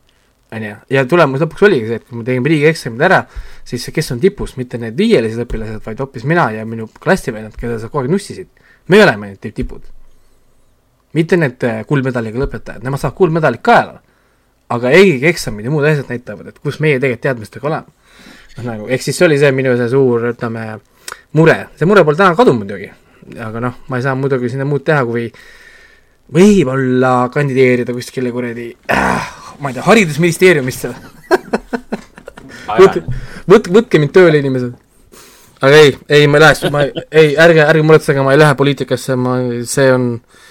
onju, ja tulemus lõpuks oligi see, et kui me tegime riigieksamid ära, siis kes on tipus, mitte need viielised õpilased, vaid hoopis mina ja minu klassivennad, keda sa kogu aeg nussisid. me oleme need tipud. mitte need äh, kuldmedaliga lõpetajad, nemad saavad kuldmedalit kaela aga EGIG eksamid ja muud asjad näitavad, et kus meie tegelikult teadmistega oleme. noh, nagu, ehk siis see oli see minu see suur, ütleme, mure, see mure pole täna kadunud muidugi, aga noh, ma ei saa muidugi sinna muud teha, kui võib-olla kandideerida kuskile kuradi äh,, ma ei tea, haridusministeeriumisse võtke, võtke, võtke mind tööle, inimesed. aga ei, ei, ma ei lähe, ma ei, ärge, ärge muretsege, ma ei lähe poliitikasse, ma, see on äh,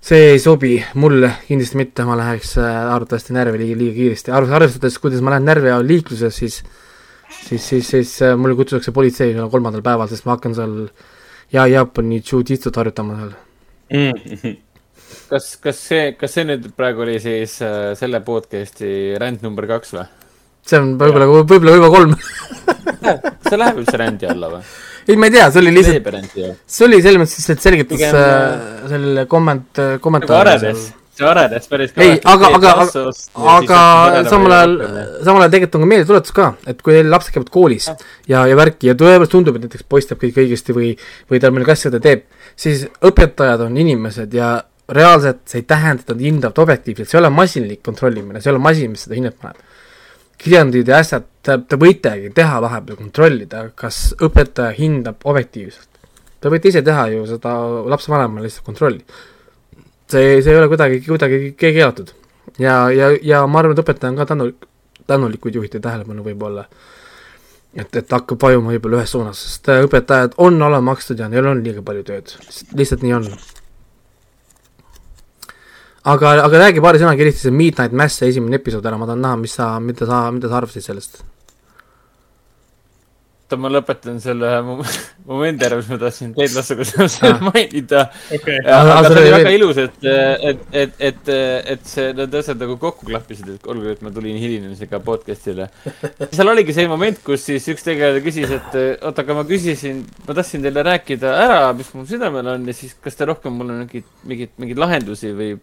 see ei sobi mulle kindlasti mitte, ma läheks äh, arvatavasti närvi liiga, liiga kiiresti, arvestades, kuidas ma lähen närvi all liikluses, siis siis, siis, siis äh, mulle kutsutakse politsei kolmandal päeval, sest ma hakkan seal ja Jaapani jujitsut harjutama seal mm. kas, kas see, kas see nüüd praegu oli siis äh, selle podcast'i ränd number kaks või? see on võib-olla, võib-olla, võib-olla kolm *laughs* see läheb üldse rändi alla või? Ei, ma ei tea, see oli lihtsalt, see oli selles mõttes lihtsalt selgitus Pigem... äh, sellele komment-, kommentaari. see arenes, see arenes päris kõvasti. ei, aga, aga, aga, aga samal ajal, samal ajal tegelikult on ka meeldetuletus ka, et kui lapsed käivad koolis ja, ja värki ja tõepoolest tundub, et näiteks poiss teeb kõik õigesti või, või tal mõni klass seda teeb, siis õpetajad on inimesed ja reaalselt see ei tähenda, et nad hindavad objektiivselt, see ei ole masinlik kontrollimine, see ei ole masin, mis seda hinnet paneb kirjandid ja asjad, te, te võitegi teha vahepeal, kontrollida, kas õpetaja hindab objektiivselt. Te võite ise teha ju seda lapsevanemale lihtsalt kontrolli. see, see ei ole kuidagi, kuidagi keelatud. ja, ja, ja ma arvan, et õpetaja on ka tänulik, tänulik, kui juhiti tähelepanu võib-olla, et, et hakkab vajuma võib-olla ühes suunas, sest õpetajad on alamakstud ja neil on liiga palju tööd, lihtsalt nii on aga, aga räägi paari sõnaga eriti see Midnight Mass esimene episood ära, ma tahan näha, mis sa, mida sa, mida sa arvasid sellest? oota, ma lõpetan selle *laughs* momendi ära, mis ma tahtsin Lassoga *laughs* seoses ah. mainida okay.. aga, aga see oli väga ilus, et, et, et, et, et see, need asjad nagu kokku klappisid, et olgu, et ma tulin hilinemisega podcast'ile. *laughs* seal oligi see moment, kus siis üks tegelane küsis, et oota, aga ma küsisin, ma tahtsin teile rääkida ära, mis mul südamel on ja siis kas te rohkem mulle mingeid, mingeid, mingeid lahendusi või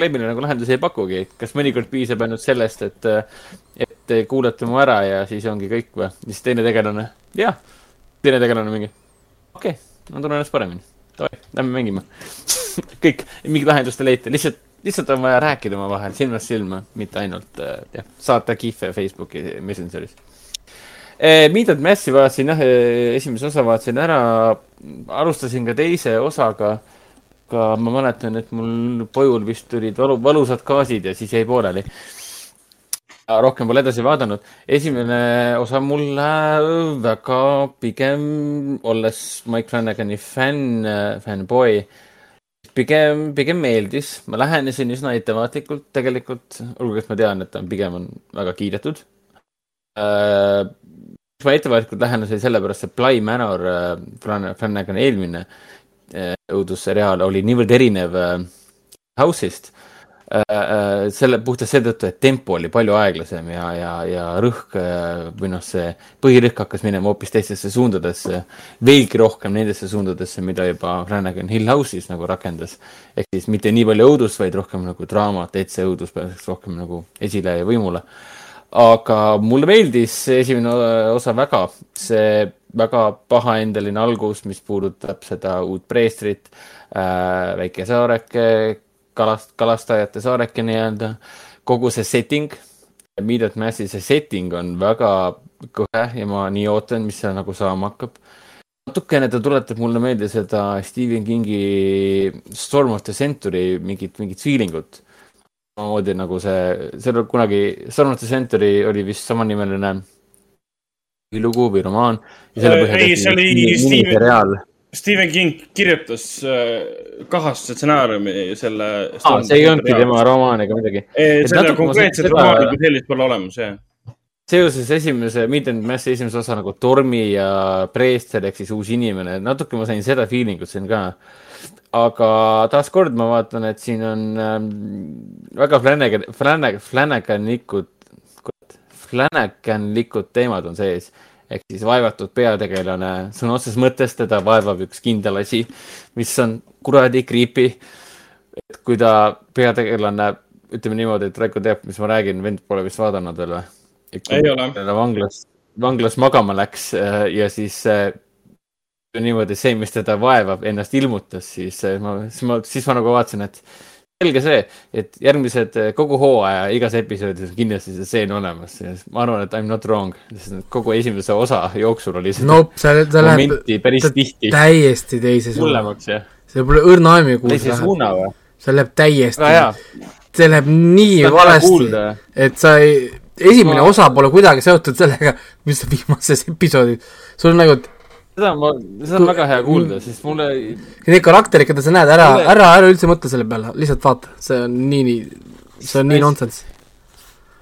probleemile nagu lahendusi ei pakugi, kas mõnikord piisab ainult sellest, et, et kuulate mu ära ja siis ongi kõik või? siis teine tegelane, jah, teine tegelane mingi, okei okay,, ma tunnen ennast paremini, davai, lähme mängima. *laughs* Kõik, mingit lahendust ei leita, lihtsalt, lihtsalt on vaja rääkida omavahel silmast silma, mitte ainult jah, saata kihve Facebooki Messengeris. Eh,. Midnight Massi vaatasin jah, esimese osa vaatasin ära, alustasin ka teise osaga aga ma mäletan, et mul pojul vist tulid valu, valusad gaasid ja siis jäi pooleli. rohkem pole edasi vaadanud. esimene osa mulle väga pigem, olles Mike Flanagani fänn, fännboi, pigem, pigem meeldis. ma lähenesin üsna ettevaatlikult tegelikult, olgugi et ma tean, et ta on pigem on väga kiidetud äh, ma ettevaatlikult lähenesin sellepärast, et Bly Manor äh,, Flanagani eelmine äh, õudusseriaal oli niivõrd erinev äh, House'ist äh, selle puhtalt seetõttu, et tempo oli palju aeglasem ja, ja, ja rõhk või noh, see põhirõhk hakkas minema hoopis teistesse suundadesse, veelgi rohkem nendesse suundadesse, mida juba Flanagan Hill House'is nagu rakendas. ehk siis mitte nii palju õudust, vaid rohkem nagu draamat, et see õudus pääseks rohkem nagu esile ja võimule. aga mulle meeldis esimene osa väga, see väga pahaendeline algus, mis puudutab seda uut preestrit äh,, väike saareke, kalast-, kalastajate saareke nii-öelda. kogu see setting, Meet Massi see setting on väga kõhe ja ma nii ootan, mis seal nagu saama hakkab. natukene ta tuletab mulle meelde seda Stephen Kingi Storm of the Century mingit, mingit feeling ut. samamoodi nagu see, seal kunagi Storm of the Century oli vist samanimeline lugu või romaan. ei, see oli Steven, Stephen King kirjutas äh, kahasse stsenaariumi selle ah,. see ei olnudki tema romaan ega midagi. selle konkreetset romaani kui sellist pole olemas, jah seoses esimese and Mass'i esimese osa nagu Tormi ja Preester ehk siis uus inimene, natuke ma sain seda feeling ut siin ka. aga taaskord ma vaatan, et siin on ähm, väga Flanagan, Flanagan, Flanaganikud, Flanaganlikud teemad on sees ehk siis vaevatud peategelane, sõna otseses mõttes teda vaevab üks kindel asi, mis on kuradi creepy. et kui ta peategelane, ütleme niimoodi, et Raiko teab, mis ma räägin, vend pole vist vaadanud veel või? ei ole. vanglas, vanglas magama läks äh, ja siis äh, niimoodi see, mis teda vaevab, ennast ilmutas, siis äh, ma, siis ma, siis ma nagu vaatasin, et selge see, et järgmised kogu hooaja igas episoodis on kindlasti see stseen olemas ja ma arvan, et I m not wrong, sest kogu esimese osa jooksul oli seda nope, see, see läheb päris tihti täiesti teise suuna. hullemaks, jah. see pole õrna aimu teise suuna või? see läheb täiesti, see läheb nii valesti, et sa ei esimene ma... osa pole kuidagi seotud sellega, mis viimases episoodis. sul on nagu seda ma, seda on väga hea kuulda, sest mulle Need karakterid, keda sa näed, ära ära, ära üldse mõtle selle peale, lihtsalt vaata, see on nii, nii, see on nii nonsense.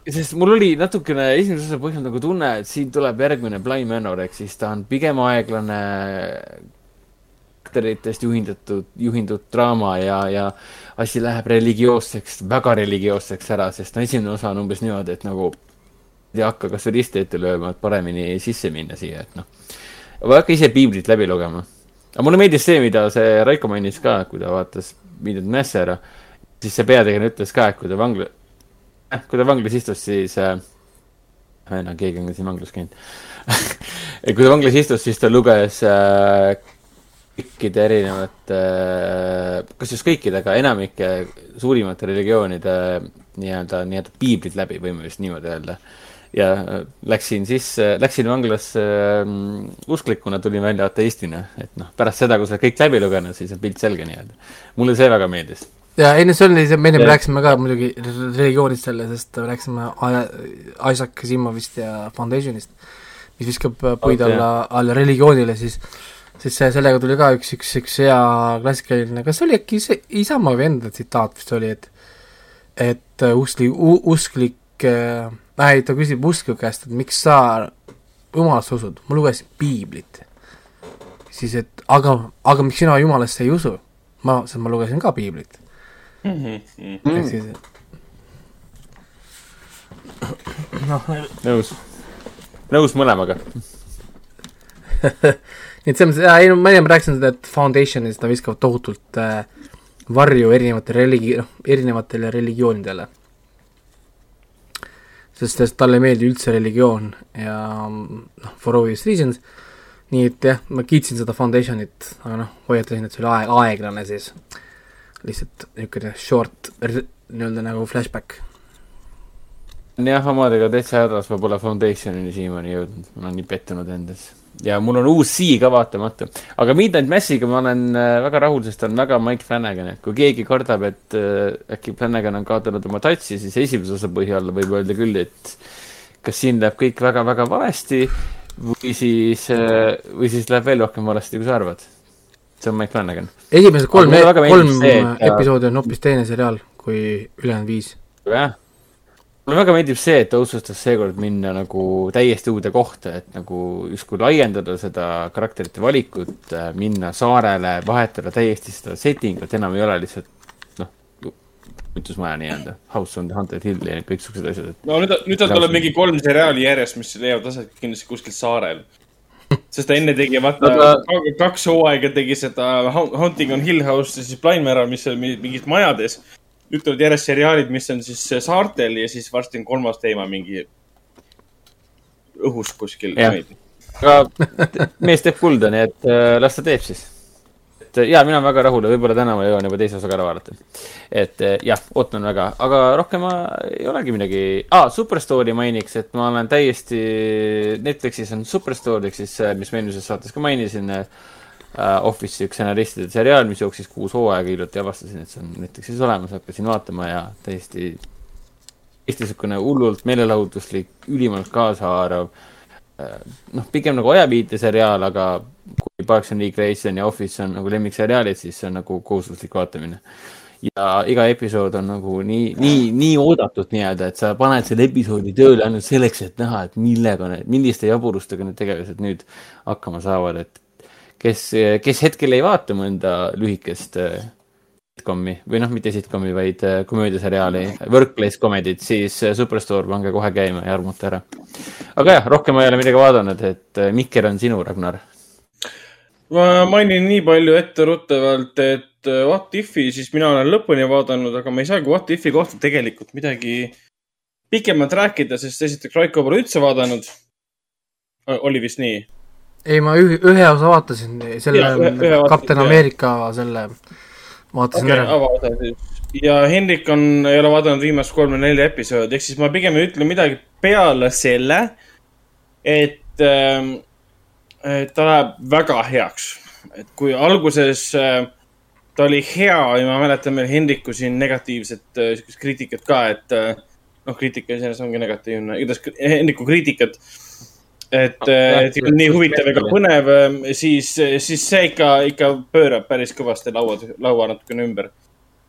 sest mul oli natukene esimese osa põhjal nagu tunne, et siin tuleb järgmine Bly Manor, ehk siis ta on pigem aeglane karakteritest juhindatud, juhinduv draama ja, ja asi läheb religioosseks, väga religioosseks ära, sest no esimene osa on umbes niimoodi, et nagu ei hakka kas või risti ette lööma, et paremini sisse minna siia, et noh. Ma ei hakka ise piiblit läbi lugema. aga mulle meeldis see, mida see Raiko mainis ka, kui ta vaatas Mess ära, siis see peategelane ütles ka, et kui ta vangla, kui ta vanglas istus, siis äh,, no keegi on siin vanglas käinud *laughs* kui ta vanglas istus, siis ta luges äh, kõikide erinevate, kas just kõikide, aga enamike suurimate religioonide nii-öelda, nii-öelda piiblit läbi, võime vist niimoodi öelda. Ja läksin sisse, läksin vanglasse um, usklikuna, tulin välja ateistina, et noh, pärast seda, kui sa kõik läbi lugenud, siis on pilt selge nii-öelda. mulle see väga meeldis ja ei no see oli see, me ennem rääkisime ka muidugi religioonist selle, sest me rääkisime Isaac Asimovist ja Foundationist, mis viskab puid okay. alla, alla religioonile, siis siis see, sellega tuli ka üks, üks, üks hea klassikaline, kas oli äkki see Isamaa või enda tsitaat vist oli, et et äh, uskli, usklik äh,, ei, ta küsib uskliku käest, et miks sa jumalasse usud, ma lugesin piiblit. siis, et aga, aga miks sina jumalasse ei usu? ma, sest ma lugesin ka piiblit mm. -hmm. ehk siis noh. nõus, nõus mõlemaga *laughs* nii et selles mõttes, ei no ma enne rääkisin seda, et Foundationis ta viskab tohutult äh, varju erinevatele religi-, noh, erinevatele religioonidele. Sest, sest talle ei meeldi üldse religioon ja noh, for obvious reasons, nii et jah, ma kiitsin seda Foundationit, aga noh, hoiatasin, et see oli aeg, aeglane siis. lihtsalt niisugune short nii-öelda nagu flashback. Jah, omadega täitsa hädas, ma pole Foundationini siiamaani jõudnud, ma olen nii pettunud endas ja mul on uus C ka vaatamata. aga Midnight Massiga ma olen äh, väga rahul, sest ta on väga Mike Flanagan, et kui keegi kardab, et äh, äkki Flanagan on kaotanud oma touch'i, siis esimese osa põhjal võib öelda küll, et kas siin läheb kõik väga-väga valesti või siis, äh, või siis läheb veel rohkem valesti, kui sa arvad. see on Mike Flanagan. esimesed kolm, kolm see, episoodi on hoopis teine seriaal kui ülejäänud viis. jah mulle väga meeldib see, et ta otsustas seekord minna nagu täiesti uude kohta, et nagu justkui laiendada seda karakterite valikut, äh, minna saarele, vahetada täiesti seda setting ut, enam ei ole lihtsalt noh, kütusmaja nii-öelda, House on the Haunted Hill ja kõiksugused asjad. no nüüd, nüüd tal tuleb mingi kolm seriaali järjest, mis leiavad aset kindlasti kuskil saarel. sest ta enne tegi, vaata no, ta... kaks hooaega tegi seda Haunting on Hill House ja siis Blind Mirror, mis oli mingis majades nüüd tulevad järjest seriaalid, mis on siis saartel ja siis varsti on kolmas teema mingi õhus kuskil. aga mees teeb kulda, nii et äh, las ta teeb siis. et äh, ja mina olen väga rahul ja võib-olla täna ma jõuan juba teise osa ka ära vaadata. et äh, jah, ootan väga, aga rohkem ma ei olegi midagi ah,. Superstory mainiks, et ma olen täiesti, Netflixis on Superstory ehk siis, mis ma eelmises saates ka mainisin. Office'i üks stsenaristide seriaal, mis jooksis kuus hooaega, hiljuti avastasin, et see on Netflixis olemas, hakkasin vaatama ja täiesti, täiesti niisugune hullult meelelahutuslik, ülimalt kaasahaarav noh, pigem nagu ajaviiteseriaal, aga kui Parks and Recreation ja Office on nagu lemmikseriaalid, siis see on nagu kohustuslik vaatamine. ja iga episood on nagu nii, nii, nii oodatud nii-öelda, et sa paned selle episoodi tööle ainult selleks, et näha, et millega need, milliste jaburustega need tegelased nüüd hakkama saavad, et kes, kes hetkel ei vaata mõnda lühikest äh, sitcomi või noh, mitte sitcomi, vaid äh, komöödiaseriaali, workplace comedy't, siis äh, Superstore pange kohe käima ja armuta ära. aga jah, rohkem ma ei ole midagi vaadanud, et Mikker on sinu, Ragnar. ma mainin nii palju etteruttavalt, et What If'i siis mina olen lõpuni vaadanud, aga ma ei saagi What If'i kohta tegelikult midagi pikemalt rääkida, sest esiteks Raiko pole üldse vaadanud. oli vist nii? ei, ma ühe, ühe osa vaatasin, selle Kapten. Ameerika selle vaatasin okei, ära. ja Hendrik on, ei ole vaadanud viimast kolme-nelja episoodi, ehk siis ma pigem ei ütle midagi peale selle, et et ta läheb väga heaks. et kui alguses äh, ta oli hea ja ma mäletan meil Hendriku siin negatiivset äh, kriitikat ka, et äh, noh, kriitika iseenesest ongi negatiivne, igatahes Hendriku kriitikat. et, et ei olnud nii huvitav ega põnev, siis, siis see ikka, ikka pöörab päris kõvasti laua, laua natukene ümber.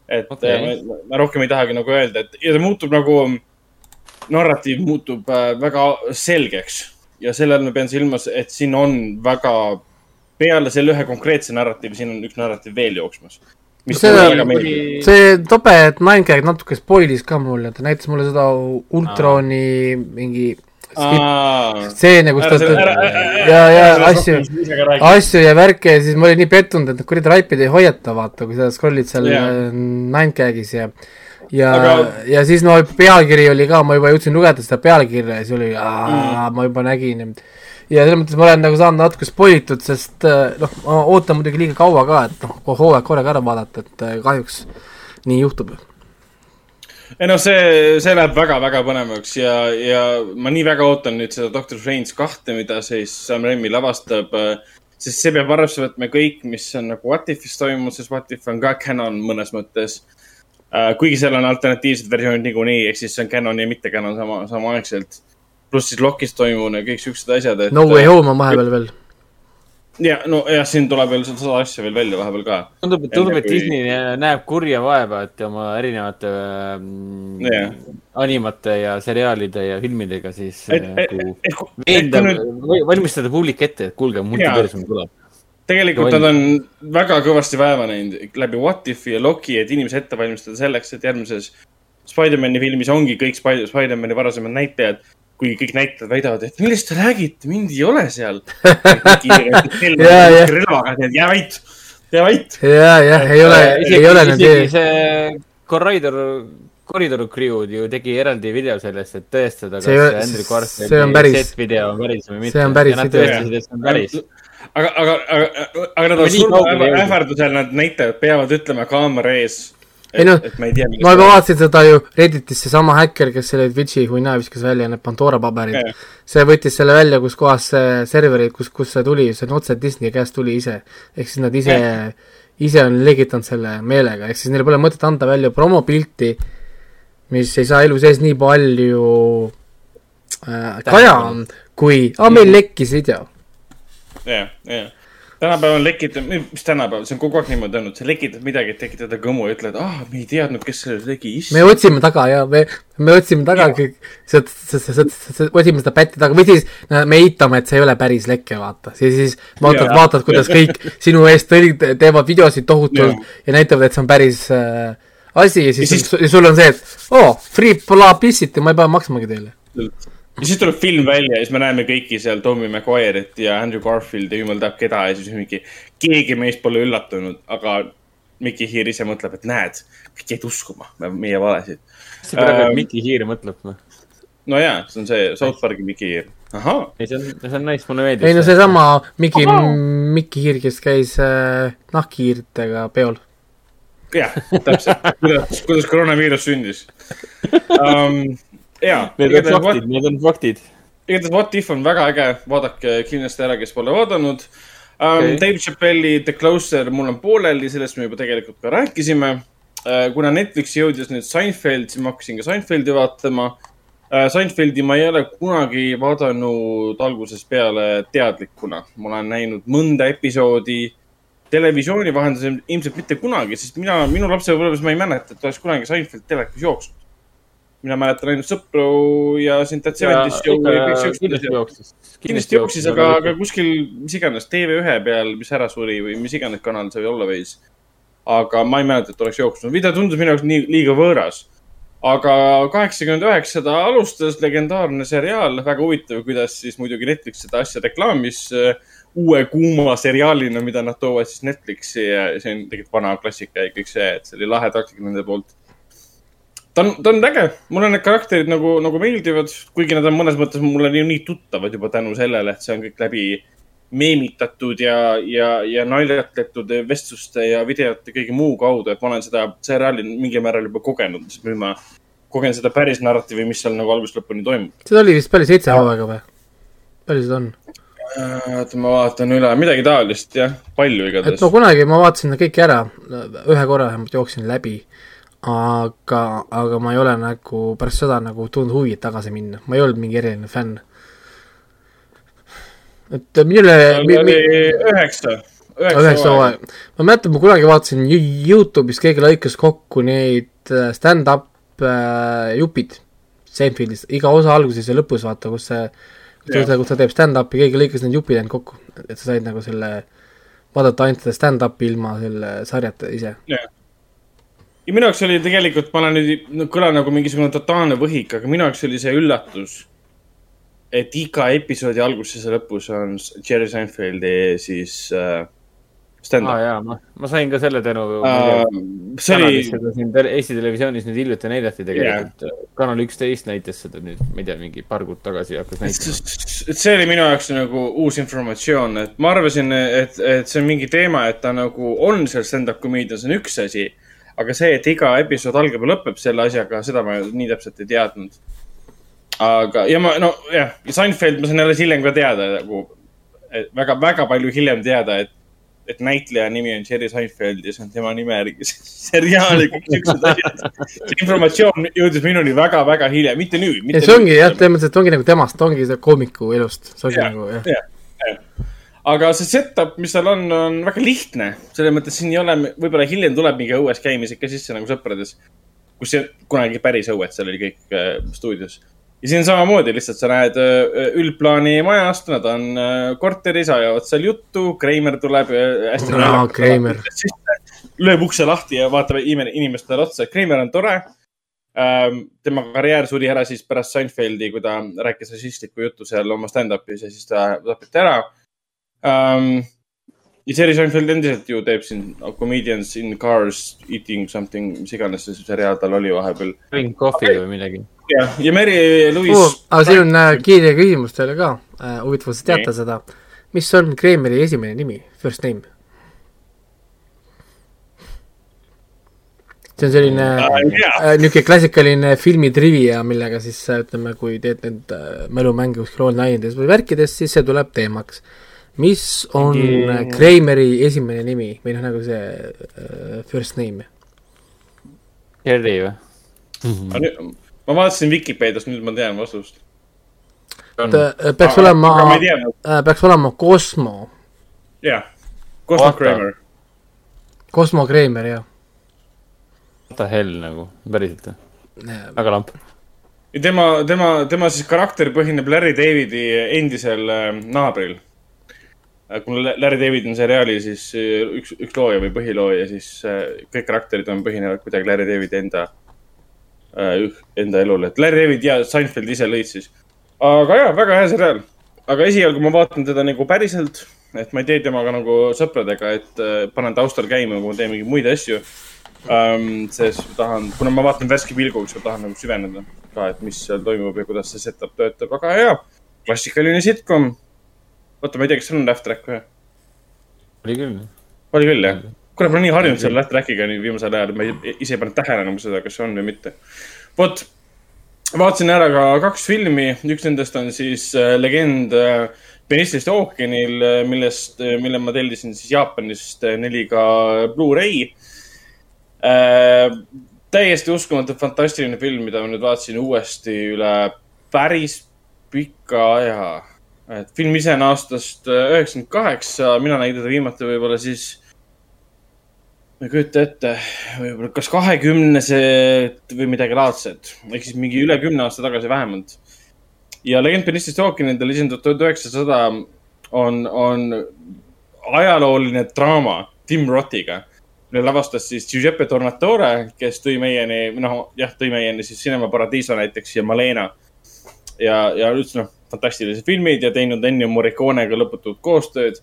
et okay. ma, ma rohkem ei tahagi nagu öelda, et ja ta muutub nagu, narratiiv muutub äh, väga selgeks ja selle all ma pean silmas, et siin on väga, peale selle ühe konkreetse narratiivi, siin on üks narratiiv veel jooksmas. mis See- tobe, et Ninecag natuke spoilis ka mulle, ta näitas mulle seda Ultroni mingi stseene, kus ta ja, ja asju, asju ja värke ja siis ma olin nii pettunud, et kuradi raipid ei hoiata, vaata, kui sa scroll'id seal yeah. Ninecagis ja ja Aga- Aga..., ja siis no pealkiri oli ka, ma juba jõudsin lugeda seda pealkirja ja siis oli mm., ma juba nägin. ja selles mõttes ma olen nagu saanud natuke spoilitud, sest äh, noh, ma ootan muidugi liiga kaua ka, et noh, hooaeg korraga ära vaadata, et äh, kahjuks nii juhtub. Ei noh, see, see läheb väga-väga põnevaks ja, ja ma nii väga ootan nüüd seda Doctor Strange kahte, mida siis Sam Raimi lavastab. sest see peab arvesse võtma kõik, mis on nagu What If'is toimunud, sest What If on ka canon mõnes mõttes. kuigi seal on alternatiivsed versioonid niikuinii, ehk siis see on canon ja mitte canon sama, samaaegselt. pluss siis Lokis toimumine, kõik siuksed asjad, et. No Way Home on vahepeal veel. Ja no jah, siin tuleb veel sada asja veel välja vahepeal ka. tundub, et tundub, et kui- Disney näeb kurja vaeva, et oma erinevate mm, Jah. animate ja seriaalide ja filmidega siis äh, nagu veenda valmistada publik ette, et kuulge, multiversum tuleb. tegelikult nad on väga kõvasti vaeva näinud läbi What If'i ja Loki, et inimesi ette valmistada selleks, et järgmises Spider-man'i filmis ongi kõik Spider- Spider-man'i varasemad näitlejad. Kui kõik näitlejad väidavad, et millest te räägite, mind ei ole seal. *laughs* Relvaga, jää vait, jää vait. ja, jah, ei ole, ei ole need isegi see Corridor, Corridor Crew'd ju tegi eraldi video sellest, et tõestada, kas Andrew see on Garfieldi päris- set-video on päris või mitte. see on päris video. tõestasid, et see on päris. aga, aga, aga, aga nad on surma ähvardusel, nad näitlejad peavad ütlema kaamera ees. Ei noh, ma juba vaatasin seda ju Redditis, seesama häkker, kes selle Twitch'i huina viskas välja need Pandora paberid Jaa.. see võttis selle välja, kus kohas see serverid, kus, kus see tuli, see on otse Disney käest tuli ise. ehk siis nad ise, ise on legitanud selle meelega, ehk siis neil pole mõtet anda välja promopilti, mis ei saa elu sees nii palju äh, kaja, kui, aa meil lekkis video. jah, jah. Tänapäeval lekitad, mis tänapäeval, see on kogu aeg niimoodi olnud, sa lekitad midagi, et tekitada kõmu ja ütled, ah, me ei teadnud, kes selle tegi, me otsime taga ja me, me otsime taga kõik, otsime seda pätti taga või siis me eitame, et see ei ole päris leke, vaata. ja siis vaatad vaatad, kuidas kõik *laughs* sinu eest teevad videosid tohutult Jaa. ja näitavad, et see on päris äh, asi ja siis, Ja siis-. Ja sul on see, et oo oh,, free publicity, ma ei pea maksmagi teile. Ja siis tuleb film välja ja siis me näeme kõiki seal Tommy Maguire'it ja Andrew Garfield ja jumal teab keda ja siis mingi, keegi meist pole üllatunud, aga Mickey Hiir ise mõtleb, et näed, kõik jäid uskuma meie valesid. see praegu Ähm, Mikki Hiir mõtleb või? no jaa, see on see South Park'i Mickey Hiir. ei, see on, see on nice, mulle meeldib. ei no seesama Miki, Miki Hiir, kes käis äh, nahkhiirtega peol. jah, täpselt, kuidas, kuidas koroonaviirus sündis *laughs* um,. jaa, Need on faktid, need on faktid. igatahes What If on väga äge, vaadake kindlasti ära, kes pole vaadanud um,. Okei. Dave Chappelli The Closer mul on pooleli, sellest me juba tegelikult ka rääkisime uh,. kuna Netflixi jõudis nüüd Seinfeld, siis ma hakkasin ka Seinfeldi vaatama uh,. Seinfeldi ma ei ole kunagi vaadanud algusest peale teadlikuna, ma olen näinud mõnda episoodi televisiooni vahendusel ilmselt mitte kunagi, sest mina, minu lapsepõlves ma ei mäleta, et oleks kunagi Seinfeld telekas jooksnud. Mina mäletan ainult Sõpru ja siuksed kindlasti jooksis. kindlasti jooksis, aga, aga kuskil, mis iganes TV1 peal, mis ära suri või mis iganes kanal see olla võis. aga ma ei mäleta, et oleks jooksnud, või ta tundus minu jaoks nii liiga võõras. aga kaheksakümmend üheksa ta alustas, legendaarne seriaal, väga huvitav, kuidas siis muidugi Netflix seda asja reklaamis äh, uue kuuma seriaalina, mida nad toovad siis Netflixi ja see on tegelikult vana klassika ja kõik see, et see oli lahe taktika nende poolt ta on, ta on äge, mulle need karakterid nagu, nagu meeldivad, kuigi nad on mõnes mõttes mulle nii, nii tuttavad juba tänu sellele, et see on kõik läbi meemitatud ja, ja, ja naljatletud vestluste ja videote kõige muu kaudu, et ma olen seda seriaali mingil määral juba kogenud, sest nüüd ma kogen seda päris narratiivi, mis seal nagu algusest lõpuni toimub. seda oli vist päris seitse hooaega või? palju seda on? oota, ma vaatan üle, midagi taolist jah, palju et igatahes no. kunagi ma vaatasin kõik ära, ühe korra vähemalt jooksin läbi, aga, aga ma ei ole nagu pärast seda nagu tundnud huvi, et tagasi minna, ma ei olnud mingi eriline fänn. et minule mi, oli üheksa, üheksa hooaega, ma mäletan, ma kunagi vaatasin Yo- Youtube'is, keegi lõikas kokku neid äh, stand-up äh, jupid Seinfeldist, iga osa alguses ja lõpus vaata, kus see, kus Jah. ta, teeb stand-up'i, keegi lõikas need jupid ainult kokku, et sa said nagu selle vaadata ainult seda stand-up'i ilma selle sarjata ise. Ja minu jaoks oli tegelikult, ma olen nüüd, kõlan nagu mingisugune totaalne võhik, aga minu jaoks oli see üllatus, et iga episoodi alguses ja lõpus on Jerry Seinfeldi siis äh, stand-up jaa, ma, ma sain ka selle tänu uh,. see oli, siin Eesti Televisioonis nüüd hiljuti näidati tegelikult. kanal üksteist näitas seda nüüd, ma ei tea, mingi paar kuud tagasi hakkas näitama. see oli minu jaoks nagu uus informatsioon, et ma arvasin, et, et see on mingi teema, et ta nagu on seal stand-up comedian, see on üks asi. Aga see, et iga episood algab ja lõpeb selle asjaga, seda ma nii täpselt ei teadnud. aga, ja ma, no jah, Seinfeld, ma sain alles hiljem ka teada nagu, väga-väga palju hiljem teada, et, et näitleja nimi on Jerry Seinfeld ja see on tema nime järgi seriaal ja kõik siuksed asjad. see informatsioon jõudis minuni väga-väga hiljem, mitte nüüd. ja see ongi jah, selles mõttes, et ongi nagu temast, ongi see koomiku elust, see ongi Jah, nagu jah. jah. Aga see setup, mis seal on, on väga lihtne. selles mõttes siin ei ole, võib-olla hiljem tuleb mingi õues käimised ka sisse nagu sõprades. kus see kunagi päris õued, seal oli kõik äh, stuudios. ja siin samamoodi lihtsalt sa näed äh, üldplaani majast, nad on äh, korteris, ajavad seal juttu, Kreimer tuleb äh, naljakas Kreimer. lööb ukse lahti ja vaatab ime- inimestele otsa, Kreimer on tore ähm,. tema karjäär suri ära siis pärast Seinfeldi, kui ta rääkis rassistlikku juttu seal oma stand-up'is ja siis ta tapeti ära um,. ja Jerry Seinfeld endiselt ju teeb siin Comedians in cars eating something, mis iganes see seriaal tal oli vahepeal. Drink coffee või midagi. jah, ja Mary Louise oh,. aga siin on äh, kiire küsimus teile ka äh,, huvitav, kas te teate seda, mis on Kreemeri esimene nimi, first name? see on selline Äh, jaa. äh, niisugune klassikaline filmi trivia, millega siis äh, ütleme, kui teed neid äh, mälumänge kuskil online-ides või värkides, siis see tuleb teemaks. Mis on Mingi- Kreemeri esimene nimi või noh, nagu see äh, first name? Jerry või? ma vaatasin Vikipeediast, nüüd ma tean vastust. ta äh, peaks aga olema teadnud, peaks olema Cosmo, jah. Cosmo. Kramer. Cosmo Kreemer, jah. Äh, What the hell nagu, päriselt või? väga lamp. ja tema, tema, tema siis karakter põhineb Larry Davidi endisel äh, naabril. Kuna Larry David on seriaali siis äh, üks, üks looja või põhilooja, siis äh, kõik karakterid on põhinevad kuidagi Larry Davidi enda, enda elul, et Larry David ja Seinfeld ise lõid siis. aga jaa, väga hea seriaal. aga esialgu ma vaatan teda nagu päriselt, et ma ei tee temaga nagu sõpradega, et äh, panen taustal käima, kui ma teen mingeid muid asju um,. sest ma tahan, kuna ma vaatan värske pilguga, siis ma tahan nagu süveneda ka, et mis seal toimub ja kuidas see setup töötab, aga hea, klassikaline sitcom. oota, ma ei tea, kas seal on laugh track või? oli küll. oli küll jah? kuule, ma olen nii harjunud selle laugh track'iga nüüd viimasel ajal, ma ei, ise ei pannud tähele enam seda, kas on või mitte. vot, vaatasin ära ka kaks filmi, üks nendest on siis äh, legend äh, Pianistist ookeanil, millest, mille ma tellisin siis Jaapanist äh, 4K Blu-ray äh,. täiesti uskumatu, fantastiline film, mida ma nüüd vaatasin uuesti üle päris pika aja. Et film ise on aastast äh, üheksakümmend kaheksa, mina nägin teda viimati võib-olla siis, ma ei kujuta ette, võib-olla kas kahekümnesed või midagi laadset, ehk siis mingi üle kümne aasta tagasi vähemalt. ja Legend ookeanil The Legend of tuhat üheksasada on, on ajalooline draama Tim Rottiga, mille lavastas siis Giuseppe Tornatore, kes tõi meieni, noh jah, tõi meieni siis Cinema Paradiso näiteks ja Malena. ja, ja üldse noh, fantastilised filmid ja teinud Ennio Morriconega lõputut koostööd.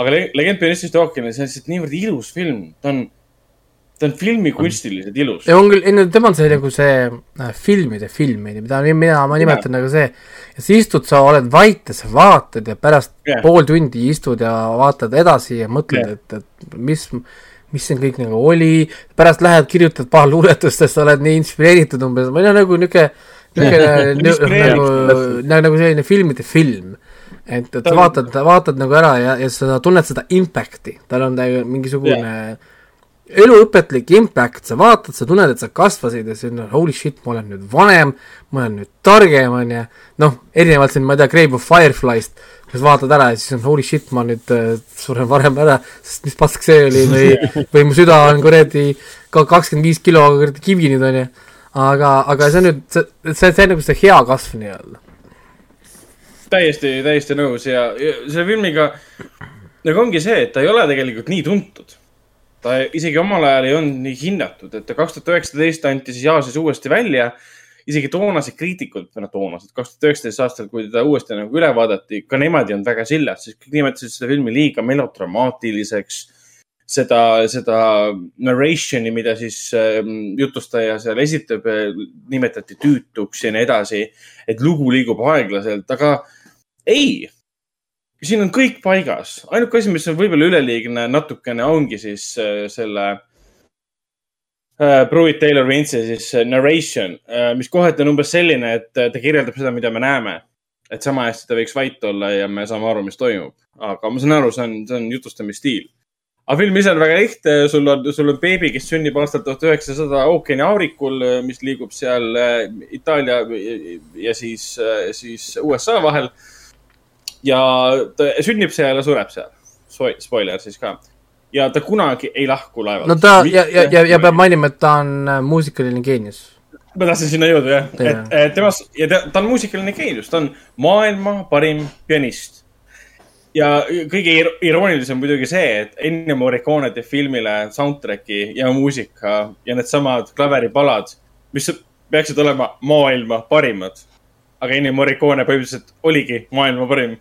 aga Le- Legend Pianistist see on lihtsalt niivõrd ilus film, ta on, ta on filmikunstiliselt ilus. on küll, ei no tema on see nagu see äh, filmide film, mida mina, ma nimetan nagu see, sa istud, sa oled vait ja sa vaatad ja pärast yeah. pool tundi istud ja vaatad edasi ja mõtled yeah., et, et mis, mis see kõik nagu oli, pärast lähed kirjutad paar luuletust, sest sa oled nii inspireeritud umbes, või noh, nagu niisugune niisugune *laughs* nagu, nagu, nagu selline filmide film. et, et sa vaatad, vaatad nagu ära ja, ja sa tunned seda impact'i, tal on nagu mingisugune yeah eluõpetlik impact, sa vaatad, sa tunned, et sa kasvasid ja siis on holy shit, ma olen nüüd vanem, ma olen nüüd targem, on ju, noh, erinevalt siin, ma ei tea, Grave of Fireflyst, kus vaatad ära ja siis on holy shit, ma nüüd äh, suren varem ära, sest mis pask see oli või, *laughs* või mu süda on kuradi ka kakskümmend viis kilo kuradi kivi nüüd, on ju. aga, aga see nüüd, see, see, see nagu see hea kasv nii-öelda. täiesti, täiesti nõus ja, ja selle filmiga nagu ongi see, et ta ei ole tegelikult nii tuntud. ta isegi omal ajal ei olnud nii hinnatud, et ta kaks tuhat üheksateist anti siis Aasias uuesti välja. isegi toonased kriitikud, või noh, toonased, kaks tuhat üheksateist aastal, kui teda uuesti nagu üle vaadati, ka nemad ei olnud väga sillad, sest kõik nimetasid seda filmi liiga melodramaatiliseks seda, seda narration'i, mida siis äh, jutustaja seal esitab, nimetati tüütuks ja nii edasi. et lugu liigub aeglaselt, aga ei, siin on kõik paigas, ainuke asi, mis on võib-olla üleliigne natukene, ongi siis äh, selle äh, Pruitt Taylor Vince'i siis äh, narration äh,, mis kohati on umbes selline, et äh, ta kirjeldab seda, mida me näeme. et sama hästi ta võiks vait olla ja me saame aru, mis toimub. aga ma saan aru, see on, see on jutustamisstiil. Aga film ise on väga lihtne, sul on, sul on beebi, kes sünnib aastal tuhat üheksasada ookeani aurikul, mis liigub seal äh, Itaalia ja siis, siis USA vahel ja ta sünnib seal ja sureb seal. Spoiler siis ka. ja ta kunagi ei lahku laevalt. no ta ja, ja, ja, ja peab mainima, et ta on äh, muusikaline geenius. ma tahtsin sinna jõuda jah, et, et temas ja ta, ta on muusikaline geenius, ta on maailma parim pianist. Ja kõige ir- iroonilisem muidugi see, et Ennio Morricone teeb filmile soundtrack'i ja muusika ja needsamad klaveripalad, mis peaksid olema maailma parimad. aga Ennio Morricone põhimõtteliselt oligi maailma parim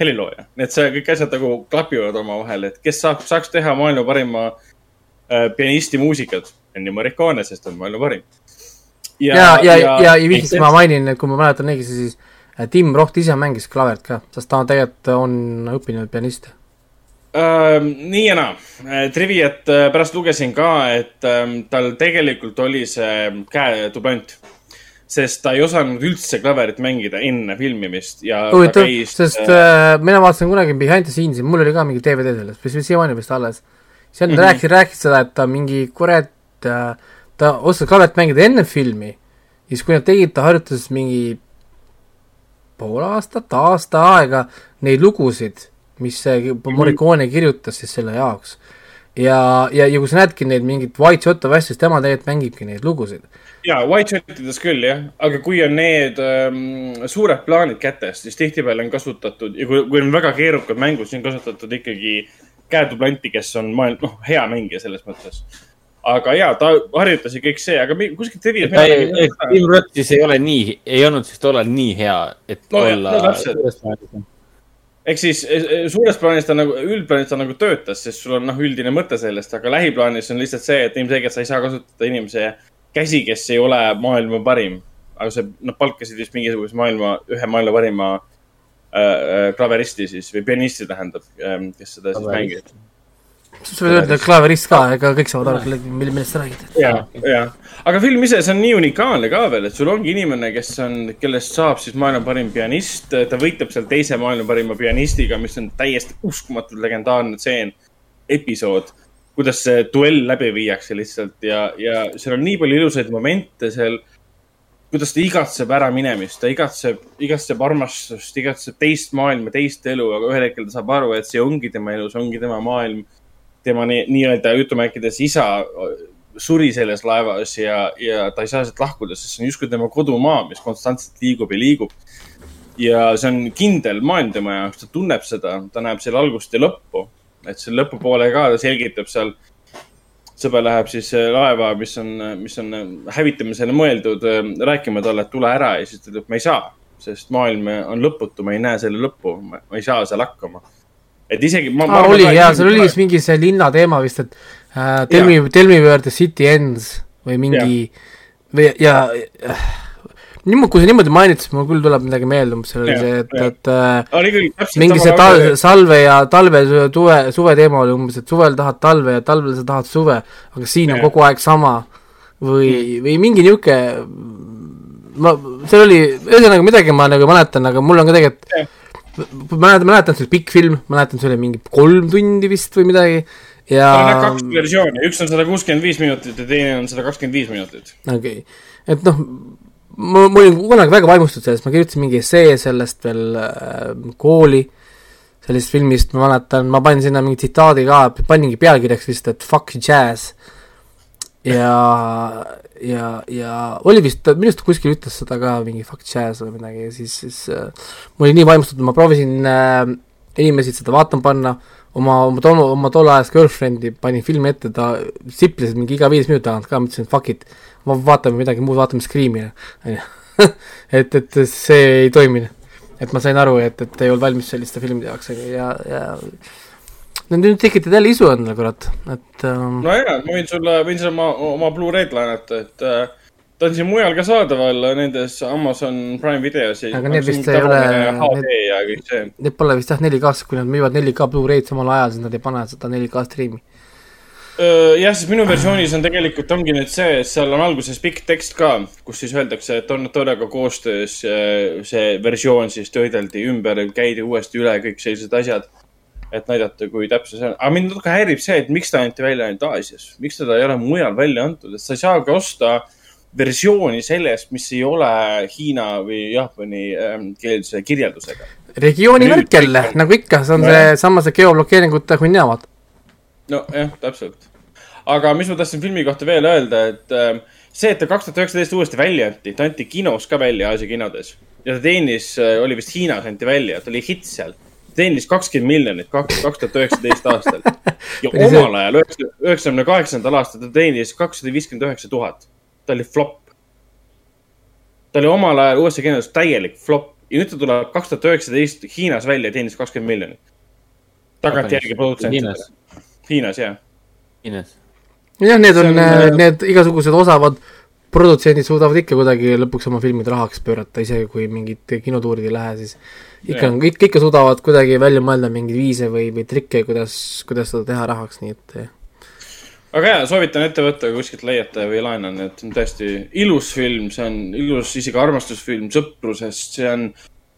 helilooja, nii et see kõik asjad nagu klapivad omavahel, et kes saab, saaks teha maailma parima äh, pianisti muusikat, Ennio Morricone, sest ta on maailma parim. ja, ja, ja, ja, ja vihjaks ma mainin, et kui ma mäletan õigesti, siis Tim Roht ise mängis klavert ka, sest ta tegelikult on õppinud pianist. Uh, nii ja naa, Triviat äh, pärast lugesin ka, et um, tal tegelikult oli see käetublant. sest ta ei osanud üldse klaverit mängida enne filmimist ja ta huvitav, sest äh, mina vaatasin kunagi Behind the Scenes'i, mul oli ka mingi DVD sellest, mis siiamaani vist alles. seal Mhm. mm -hmm. rääkis, rääkis seda, et ta mingi kurat äh,, ta oskas klaverit mängida enne filmi siis, kui nad tegid, ta harjutas mingi pool aastat, aasta aega neid lugusid, mis see Morricone kirjutas siis selle jaoks. ja, ja, ja kui sa näedki neid mingit White Shot of asju, siis tema tegelikult mängibki neid lugusid. ja White Shotides küll jah, aga kui on need um, suured plaanid kätes, siis tihtipeale on kasutatud ja kui, kui on väga keerukad mängud, siis on kasutatud ikkagi käetublanti, kes on maailm, noh, hea mängija selles mõttes. Aga ja ta harjutas ja kõik see, aga kuskilt Triviat. Tim Roth siis ei ole nii, ei olnud siis tollal nii hea, et No olla no ehk siis eh, eh, suures plaanis ta nagu, üldplaanis ta nagu töötas, sest sul on noh, üldine mõte sellest, aga lähiplaanis on lihtsalt see, et ilmselgelt sa ei saa kasutada inimese käsi, kes ei ole maailma parim. aga see, nad palkasid vist mingisuguse maailma, ühe maailma parima äh, klaveristi siis või pianisti tähendab, kes seda siis mängib sa võid öelda klaaverist ka, ega kõik saavad aru, mille, millest sa räägid. ja, ja, aga film ise, see on nii unikaalne ka veel, et sul ongi inimene, kes on, kellest saab siis maailma parim pianist, ta võitleb seal teise maailma parima pianistiga, mis on täiesti uskumatult legendaarne tseen, episood. kuidas see duell läbi viiakse lihtsalt ja, ja seal on nii palju ilusaid momente seal kuidas ta igatseb äraminemist, ta igatseb, igatseb armastust, igatseb teist maailma, teist elu, aga ühel hetkel ta saab aru, et see ongi tema elu, see ongi tema maailm tema nii-öelda jutumärkides isa suri selles laevas ja, ja ta ei saa sealt lahkuda, sest see on justkui tema kodumaa, mis konstantselt liigub ja liigub. ja see on kindel maailm tema jaoks, ta tunneb seda, ta näeb seal algust ja lõppu. et selle lõpupoole ka ta selgitab seal. sõber läheb siis laeva, mis on, mis on hävitamisele mõeldud, rääkima talle, et tule ära ja siis ta ütleb, ma ei saa, sest maailm on lõputu, ma ei näe selle lõppu, ma ei saa seal hakkama et isegi ma, ah, oli jaa, seal oli vist mingi see linna teema vist, et äh, Tell me, Tell me where the city ends või mingi ja. või ja äh, niimoodi, kui sa niimoodi mainid, siis mul küll tuleb midagi meelde, umbes seal oli see, et, et äh, mingi see tal-, salve ja talve, suve, suve teema oli umbes, et suvel tahad talve ja talvel sa tahad suve, aga siin ja. on kogu aeg sama. või mm., või mingi niisugune, ma, seal oli, ühesõnaga midagi ma nagu mäletan, aga mul on ka tegelikult mäletan, mäletan, see oli pikk film, mäletan, see oli mingi kolm tundi vist või midagi ja. on kaks versiooni, üks on sada kuuskümmend viis minutit ja teine on sada kakskümmend viis minutit. okei okay., et noh, ma, ma olin kunagi väga vaimustatud sellest, ma kirjutasin mingi essee sellest veel äh, kooli, sellest filmist, ma mäletan, ma panin sinna mingi tsitaadi ka, paningi pealkirjaks vist, et fuck jazz ja, ja, ja oli vist, minu arust kuskil ütles seda ka, mingi fuck jazz või midagi ja siis, siis äh, ma olin nii vaimustatud, ma proovisin äh, inimesi seda vaatama panna, oma, oma tol-, oma tolleajast girlfriend'i panin filmi ette, ta siplis mingi iga viis minuti tagant ka, mõtlesin, et fuck it, vaatame midagi muud, vaatame Scream'i, *laughs* on ju. et, et see ei toiminud. et ma sain aru, et, et ei olnud valmis selliste filmide jaoks, ja, ja no nüüd tekitad jälle isu endale, kurat, et ähm.... no jaa, ma võin sulle, võin sulle oma, oma Blu-ray'd laenata, et äh, ta on siin mujal ka saadaval nendes Amazon Prime videos. aga need vist ei ole. Ja see. Need pole vist jah 4K-s, kui nad müüvad 4K Blu-ray'd samal ajal, siis nad ei pane seda 4K striimi jah, siis minu versioonis on tegelikult ongi nüüd see, et seal on alguses pikk tekst ka, kus siis öeldakse, et Tornatoriga koostöös äh, see versioon siis töödeldi ümber, käidi uuesti üle kõik sellised asjad et näidata, kui täpse see on. aga mind natuke häirib see, et miks ta anti välja ainult Aasias, miks teda ei ole mujal välja antud, et sa ei saagi osta versiooni sellest, mis ei ole Hiina või Jaapani ähm, keelse kirjeldusega. regiooni värk jälle, nagu ikka, see on no, see sama see geoblokeeringute hunnia, vaata. nojah, täpselt. aga mis ma tahtsin filmi kohta veel öelda, et äh, see, et ta kaks tuhat üheksateist uuesti välja anti, ta anti kinos ka välja Aasia kinodes ja ta teenis, äh, oli vist Hiinas anti välja, ta oli hitt seal teenis kakskümmend miljonit kaks, *laughs* kaks tuhat üheksateist aastal. ja omal ajal, üheksakümne kaheksandal aastal ta teenis kakssada viiskümmend üheksa tuhat. ta oli flop. ta oli omal ajal USA kinodes täielik flop ja nüüd ta tuleb kaks tuhat üheksateist Hiinas välja ja teenis kakskümmend miljonit. tagantjärgi produtsentidele. Hiinas, jah. Hiinas. jah, need on, äh, need igasugused osavad produtsendid suudavad ikka kuidagi lõpuks oma filmid rahaks pöörata, isegi kui mingid kinotuurid ei lähe, siis ikka on, kõik, ikka suudavad kuidagi välja mõelda mingeid viise või, või trikke, kuidas, kuidas seda teha rahaks, nii et aga jaa, soovitan ette võtta, kui kuskilt leiate või laenan, et see on tõesti ilus film, see on ilus isegi armastusfilm sõprusest, see on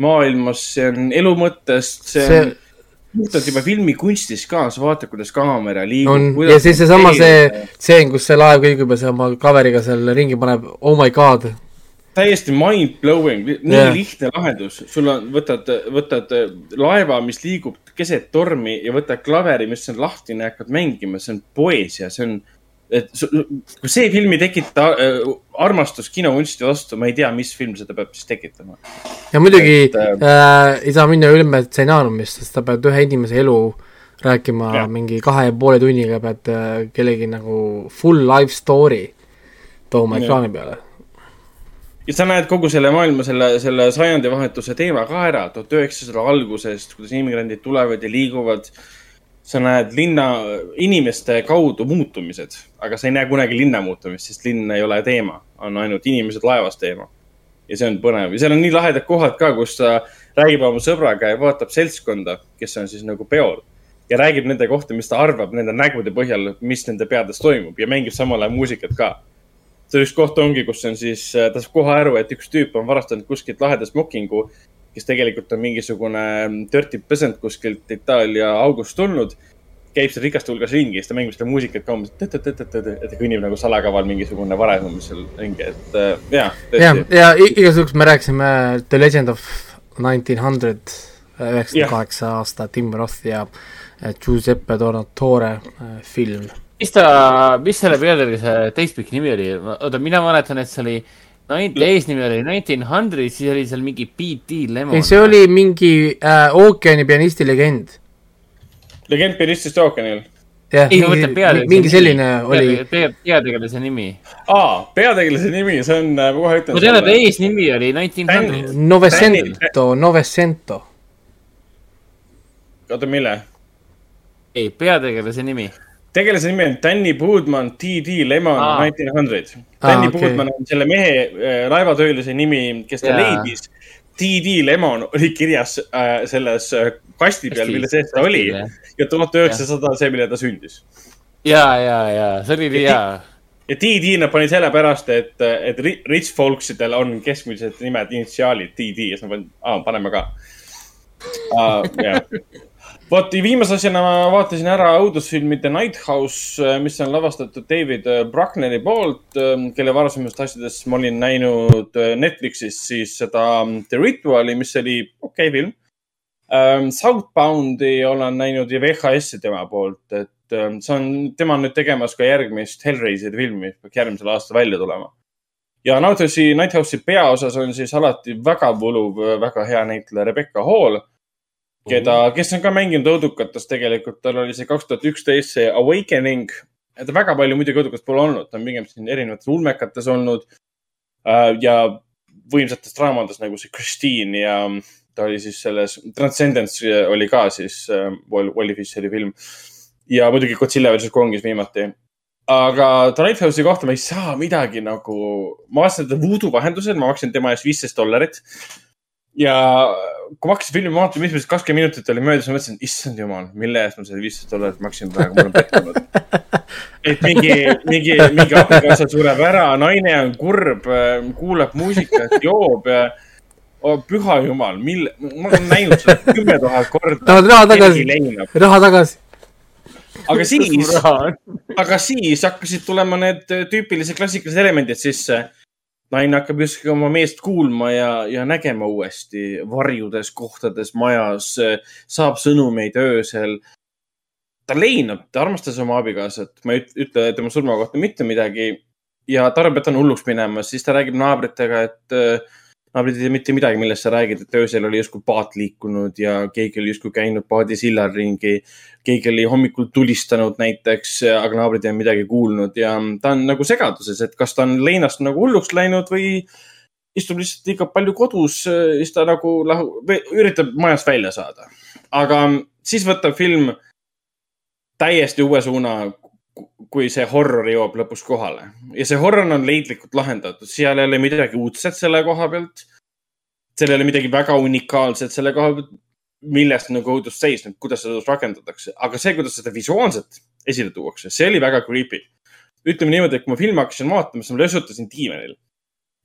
maailmast, see on elu mõttest, see on puhtalt juba filmikunstis ka, sa vaatad, kuidas kaamera liigub. ja siis seesama see stseen, kus see laev kõigub ja see oma klaveriga seal ringi paneb, oh my god. täiesti mind blowing, nii yeah. lihtne lahendus, sul on, võtad, võtad laeva, mis liigub keset tormi ja võtad klaveri, mis on lahtine hakkad mängima, see on poeesia, see on et kui see film ei tekita äh, armastust kinokunsti vastu, ma ei tea, mis film seda peab siis tekitama. ja muidugi et, äh, äh, ei saa minna ülme stsenaariumist, sest sa pead ühe inimese elu rääkima ja. mingi kahe ja poole tunniga, pead äh, kellegi nagu full life story tooma ekraani peale. ja sa näed kogu selle maailma, selle, selle sajandivahetuse teema ka ära, tuhat üheksasada algusest, kuidas immigrandid tulevad ja liiguvad äh, sa näed linna, inimeste kaudu muutumised, aga sa ei näe kunagi linna muutumist, sest linn ei ole teema, on ainult inimesed laevas teema. ja see on põnev ja seal on nii lahedad kohad ka, kus ta räägib oma sõbraga ja vaatab seltskonda, kes on siis nagu peol ja räägib nende kohta, mis ta arvab nende nägude põhjal, mis nende peades toimub ja mängib samal ajal muusikat ka. seal üks koht ongi, kus on siis, ta saab kohe aru, et üks tüüp on varastanud kuskilt laheda smokingu, kes tegelikult on mingisugune dirty peasant kuskilt Itaalia august tulnud käib seal rikaste hulgas ringi, siis ta mängib seda muusikat ka umbes, et ta kõnnib nagu salakaval mingisugune varem seal ringi, et äh, jah. ja, ja igasuguseks me rääkisime The Legend of Nineteen Hundred, üheksakümne kaheksa aasta Tim Roth ja äh, Giuseppe Donatore äh, film. mis ta, mis selle pealkiri, see teistpikk nimi oli, oota, mina mäletan, et see oli eesnimi oli Nineteen Hundred, siis oli seal mingi BT Lemon. ei, see oli mingi äh, ookeani pianisti legend legend pianistist ookeanil. jah, mingi, mingi selline oli. peategelase nimi. aa, peategelase nimi, see on, ma kohe ütlen. ma tean, et eesnimi oli Nineteen Hundred. Novecento, Novecento. oota, mille? ei, peategelase nimi tegelase nimi on Danny Budman, TD Lemon ah., Nineteen Hundred. Danny ah, okay. Budman on selle mehe äh, laevatöölise nimi, kes ta yeah. leidis TD Lemon oli kirjas äh, selles äh, kasti peal, mille sees ta oli ja tuhat üheksasada see, mille ta sündis. ja, ja, ja see oli nii hea. ja TD nad panid sellepärast, et, et rich folks idel on keskmised nimed, initsiaalid TD ja siis nad panid, paneme ka uh,. jah *laughs* vot viimase asjana ma vaatasin ära õudusfilmi The Night House, äh, mis on lavastatud David äh, Bruckneri poolt, ähm, kelle varasemast asjadest ma olin näinud äh, Netflixis siis seda ähm, The Rituali, mis oli okei okay film. Ähm, Southboundi olen näinud ja VHS-i tema poolt, et see on, tema on nüüd tegemas ka järgmist Hellraiseri filmi, peaks järgmisel aastal välja tulema. ja Nighthouse'i, Nighthouse'i peaosas on siis alati väga võluv, väga hea näitleja Rebecca Hall keda, kes on ka mänginud õudukatest tegelikult, tal oli see kaks tuhat üksteist see Awakening. ta väga palju muidugi õudukast pole olnud, ta on pigem siin erinevates ulmekates olnud äh,. ja võimsates draamades nagu see Christine ja ta oli siis selles, Transcendence oli ka siis äh, Wally Fisheri film. ja muidugi Godzilla versus Kongis viimati. aga The Lighthouse'i kohta ma ei saa midagi nagu, ma vaatasin teda voodoo vahendusel, ma maksin tema eest viisteist dollarit ja kui ma hakkasin filmi vaatama, esimesed kakskümmend minutit oli möödas, ma mõtlesin, issand jumal, mille eest ma selle viissada dollarit maksin praegu, ma olen pettunud. *laughs* et mingi, mingi, mingi abikaasa sureb ära, naine on kurb, kuulab muusikat, joob ja oh, püha jumal, mille, ma olen näinud seda kümme tuhat korda. tahad raha tagasi, raha tagasi. aga siis, aga siis hakkasid tulema need tüüpilised klassikalised elemendid sisse naine hakkab justkui oma meest kuulma ja, ja nägema uuesti varjudes kohtades majas, saab sõnumeid öösel. ta leinab, ta armastas oma abikaasat, ma ei ütle tema surma kohta mitte midagi ja ta arvab, et ta on hulluks minemas, siis ta räägib naabritega, et naabrid ei tea mitte midagi, millest sa räägid, et öösel oli justkui paat liikunud ja keegi oli justkui käinud paadisillal ringi. keegi oli hommikul tulistanud näiteks, aga naabrid ei ole midagi kuulnud ja ta on nagu segaduses, et kas ta on leinast nagu hulluks läinud või istub lihtsalt liiga palju kodus, siis ta nagu lahu-, üritab majast välja saada. aga siis võtab film täiesti uue suuna, kui see horror jõuab lõpus kohale ja see horror on leidlikult lahendatud, seal ei ole midagi uudset selle koha pealt. seal ei ole midagi väga unikaalset selle koha pealt, millest nagu õudus seisneb, kuidas seda rakendatakse, aga see, kuidas seda visuaalselt esile tuuakse, see oli väga creepy. ütleme niimoodi, et kui ma filmi hakkasin vaatama, siis ma lösutasin diivanil.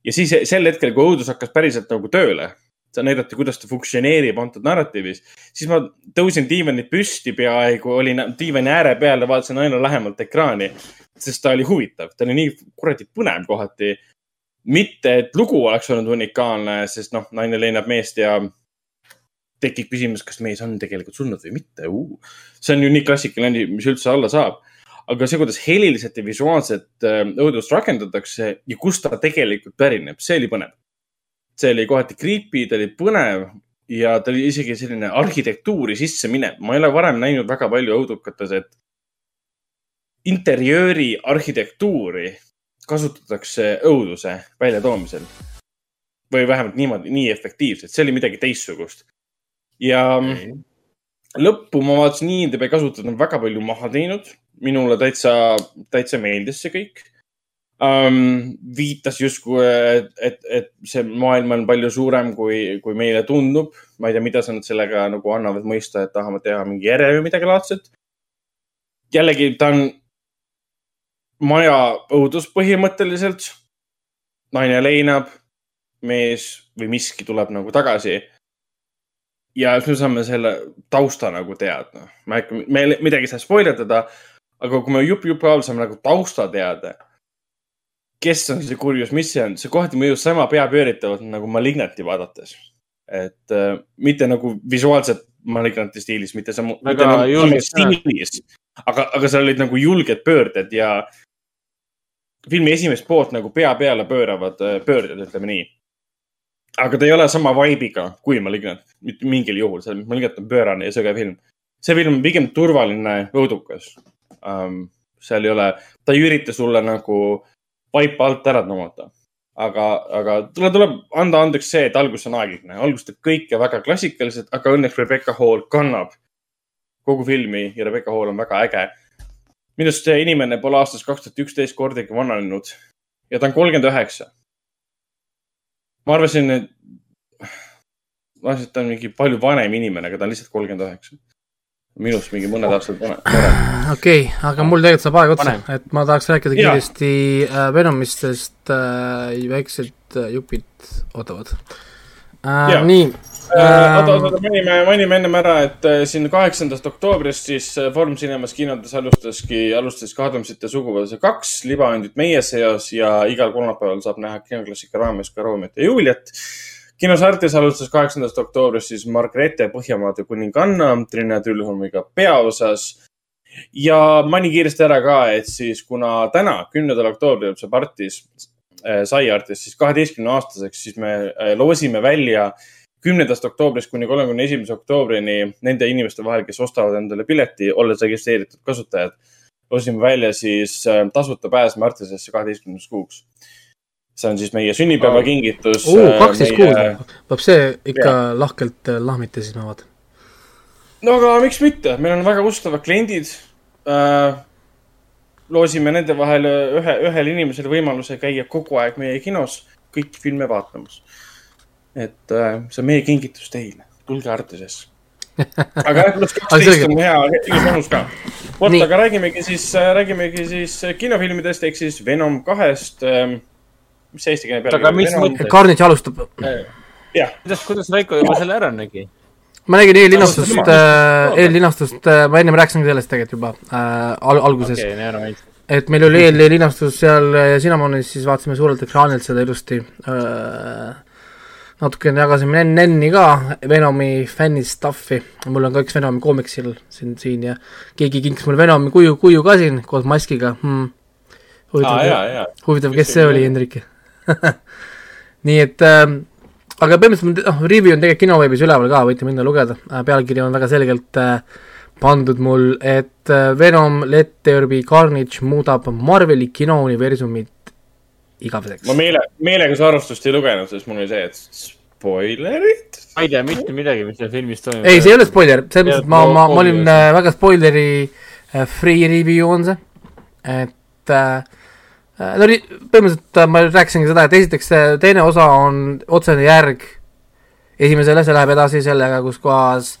ja siis sel hetkel, kui õudus hakkas päriselt nagu tööle näidati, kuidas ta funktsioneerib antud narratiivis, siis ma tõusin diivanilt püsti peaaegu, olin diivani ääre peal ja vaatasin aina lähemalt ekraani, sest ta oli huvitav, ta oli nii kuradi põnev kohati. mitte, et lugu oleks olnud unikaalne, sest noh, naine leinab meest ja tekib küsimus, kas mees on tegelikult surnud või mitte uh.. see on ju nii klassikaline, mis üldse olla saab. aga see, kuidas heliliselt ja visuaalselt äh, õudust rakendatakse ja kust ta tegelikult pärineb, see oli põnev see oli kohati creepy, ta oli põnev ja ta oli isegi selline arhitektuuri sisse minev. ma ei ole varem näinud väga palju õudukates, et interjööri arhitektuuri kasutatakse õuduse väljatoomisel. või vähemalt niimoodi, nii efektiivselt, see oli midagi teistsugust. ja okay. lõppu ma vaatasin, IMDB kasutajad on väga palju maha teinud. minule täitsa, täitsa meeldis see kõik um, viitas justkui, et, et, see maailm on palju suurem, kui, kui meile tundub. ma ei tea, mida sa nüüd sellega nagu annavad mõista, et tahame teha mingi ere või midagi laadset. jällegi, ta on maja õudus põhimõtteliselt. naine leinab, mees või miski tuleb nagu tagasi. ja siis me saame selle tausta nagu teada. ma ei hakka, me midagi ei saa spoil itada, aga kui me jupp jupi all saame nagu tausta teada kes on see kurjus, mis see on, see kohati mõjus sama peapööritavalt nagu Malignati vaadates. et äh, mitte nagu visuaalselt Malignati stiilis, mitte samu, mitte nagu stiilis, aga, aga seal olid nagu julged pöörded ja filmi esimest poolt nagu pea peale pööravad äh, pöörded, ütleme nii. aga ta ei ole sama vibe'iga kui Malignant, mitte mingil juhul, see Malignant on pöörane ja sõge film. see film on pigem turvaline, õudukas um,. seal ei ole, ta ei ürita sulle nagu vaipa alt ära tõmmata. aga, aga talle tuleb anda andeks see, et algus on aeglane, algus teeb kõike väga klassikaliselt, aga õnneks Rebecca Hall kannab kogu filmi ja Rebecca Hall on väga äge. minu arust see inimene pole aastast kaks tuhat üksteist kordagi vananenud ja ta on kolmkümmend üheksa. ma arvasin, et, ma arvasin, et ta on mingi palju vanem inimene, aga ta on lihtsalt kolmkümmend üheksa minust mingi mõned aastad vanem. Okei okay,, aga mul tegelikult saab aeg otsa, et ma tahaks rääkida kiiresti äh, Venomistest äh,, väiksed äh, jupid ootavad äh,. nii äh,. oota, oota, mainime, mainime ennem ära, et äh, siin kaheksandast oktoobrist siis äh, Foorum Cinemas kinodes alustaski, alustas ka Adamsite suguvõsa kaks, libaandid meie seas ja igal kolmapäeval saab näha kinoklassika raames ka Romeot ja Juliet kinosartes alustas kaheksandast oktoobrist siis Margrethe Põhjamaade kuninganna Trine Tülhumiga peaosas. Ja mainin kiiresti ära ka, et siis kuna täna, kümnendal oktoobril saab Artis äh,, sai Artis siis kaheteistkümne aastaseks, siis me äh, loosime välja kümnendast oktoobrist kuni kolmekümne esimese oktoobrini nende inimeste vahel, kes ostavad endale pileti, olles registreeritud kasutajad. loosime välja siis äh, tasuta pääsme Artisesse kaheteistkümneks kuuks see on siis meie sünnipäevakingitus uh,. kaksteist meie... kuud, peab see ikka ja. lahkelt lahmiti, siis ma vaatan. No aga miks mitte, meil on väga ustavad kliendid äh,. loosime nende vahel ühe, ühel inimesel võimaluse käia kogu aeg meie kinos kõiki filme vaatamas. et äh, see on meie kingitus teile, tulge Artisesse *laughs* aga jah, pluss kaksteist on hea, ilus vanus ka. vot, aga räägimegi siis, äh, räägimegi siis kinofilmidest ehk siis Venom kahest ähm, mis see eesti keele peale aga mis mõttes? Carnage alustab. jah. kuidas, kuidas Veiko juba selle ära nägi? Ma nägin eellinastust äh,, eellinastust äh,, ma ennem rääkisin sellest tegelikult juba äh, al alguses. Okay,. et meil oli eellinastus seal äh, Cinnamonis, siis vaatasime suurelt ekraanilt seda ilusti äh,. natukene jagasime Nenni ka, Venomi fänni stuff'i, mul on ka üks Venomi koomiksil siin, siin ja keegi kinkis mulle Venomi kuju, kuju ka siin koos maskiga hmm.. huvitav, huvitav, kes see oli, Hendrik? *laughs* Nii et äh, aga põhimõtteliselt noh, review on tegelikult kinoveebis üleval ka, võite minna lugeda äh,, pealkiri on väga selgelt äh, pandud mul, et äh, Venom, Let there be carnage muudab Marveli kinouniversumit igaveseks. ma meele, meelega su arvustust ei lugenud, sest mul oli see, et spoilerid. ma ei tea mitte midagi, mis seal filmis toimub. ei, see ei ole spoiler, selles mõttes, et ma, ma, ma olin äh, väga spoileri äh, free review on see, et Äh, no põhimõtteliselt äh, ma rääkisingi seda, et esiteks see teine osa on otsene järg. Esimesele, see läheb edasi sellega, kus kohas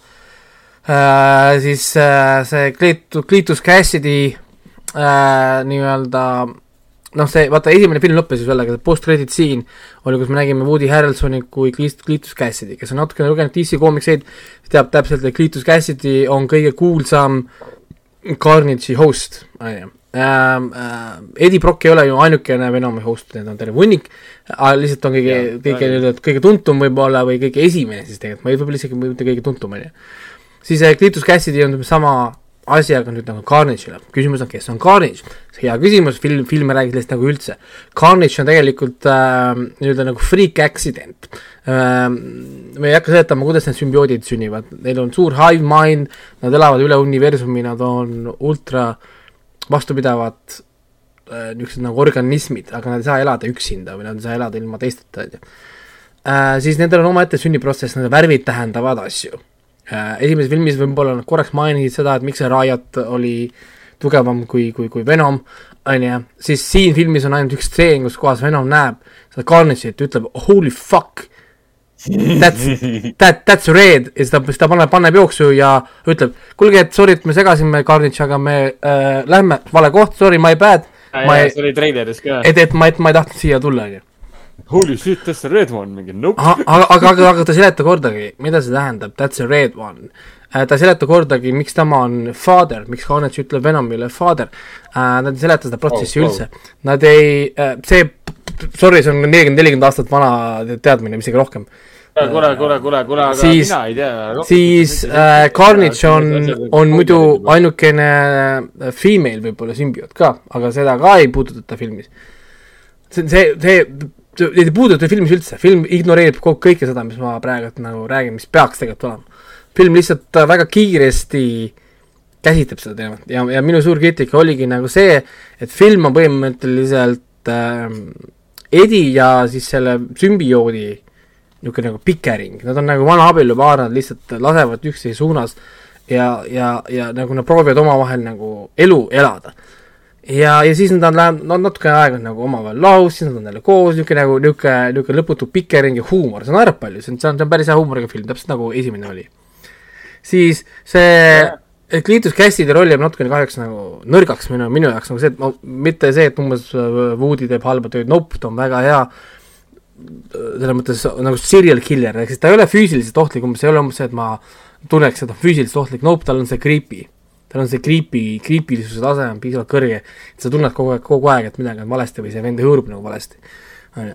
äh, siis äh, see Cletus, Cletus Cassidy äh, nii-öelda noh, see, vaata, esimene film lõppes ju sellega, see post-credit scene oli, kus me nägime Woody Harrelsoni kui Cletus Cassidy, kes on natukene lugenud DC koomikseid, teab täpselt, et Cletus Cassidy on kõige kuulsam Carnage'i host, on ju ähm,. Äh, Eddie Brock ei ole ju ainukene Venomi host, need on terve hunnik, lihtsalt on kõige, kõige nii-öelda kõige tuntum võib-olla või kõige esimene siis tegelikult, ma ei, võib-olla isegi mitte kõige tuntum, on ju. siis äh, Clitus Cassidy on sama asjaga nüüd nagu Carnage'ile, küsimus on, kes on Carnage? hea küsimus, film, film ei räägi sellest nagu üldse. Carnage on tegelikult äh, nii-öelda nagu freak accident äh,. me ei hakka seletama, kuidas need sümbioodid sünnivad, neil on suur hive mind, nad elavad üle universumi, nad on ultra äh, vastupidavad äh, niisugused nagu organismid, aga nad ei saa elada üksinda või nad ei saa elada ilma teisteta, on ju äh,. siis nendel on omaette sünniprotsess, nende värvid tähendavad asju äh,. esimeses filmis võib-olla nad korraks mainisid seda, et miks see Riot oli tugevam kui, kui, kui Venom on ju, siis siin filmis on ainult üks stseen, kus kohas Venom näeb seda Carnage'it, ütleb holy fuck. That's, that, that's red ja siis ta, siis ta paneb, paneb jooksu ja ütleb, kuulge, et sorry, et me segasime, Carnage, aga me äh, lähme, vale koht, sorry, my bad. ma ei, see oli treileris ka. et, et ma, et ma ei tahtnud siia tulla, onju. Holy shit, that's the red one, mingi nope. aga, aga, aga, aga ta ei seleta kordagi, mida see tähendab, that's a red one. ta ei seleta kordagi, miks tema on father, miks Carnage ütleb Venomile father. Nad ei seleta seda protsessi Oh, oh, üldse. Nad ei, see, sorry, see on nelikümmend, nelikümmend aastat vana teadmine, isegi rohkem. kuule, kuule, kuule, kuule, aga Siis- mina ei tea. siis äh, Carnage on, on muidu. ainukene äh, female võib-olla sümbioot ka, aga seda ka ei puudutata filmis. see, see, see, neid ei puuduta filmis üldse, film ignoreerib kogu kõike seda, mis ma praegu nagu räägin, mis peaks tegelikult olema. film lihtsalt äh, väga kiiresti käsitleb seda teemat ja, ja minu suur kriitika oligi nagu see, et film on põhimõtteliselt äh, Eddie ja siis selle sümbioodi niisugune nagu pikering, nad on nagu vana abielupaar, nad lihtsalt lasevad üksteise suunas ja, ja, ja nagu nad proovivad omavahel nagu elu elada. ja, ja siis nad lähevad, no natukene aega nagu omavahel lahus, siis nad on jälle koos, niisugune nagu niisugune, niisugune lõputu pikering ja huumor, see naerab palju, see on, see on, see on päris hea huumoriga film, täpselt nagu esimene oli. siis see et Cletus Cassidy roll jääb natukene kahjuks nagu nõrgaks minu, minu jaoks nagu see, et ma, mitte see, et umbes Woody teeb halba tööd, nope, ta on väga hea, selles mõttes nagu serial killer, ehk siis ta ei ole füüsiliselt ohtlik, umbes ei ole umbes see, et ma tunneks, et on füüsiliselt ohtlik, nope, tal on see creepy. tal on see creepy, creepilisuse tase on piisavalt kõrge, et sa tunned kogu aeg, kogu aeg, et midagi on valesti või see vend hõõrub nagu valesti. on ju.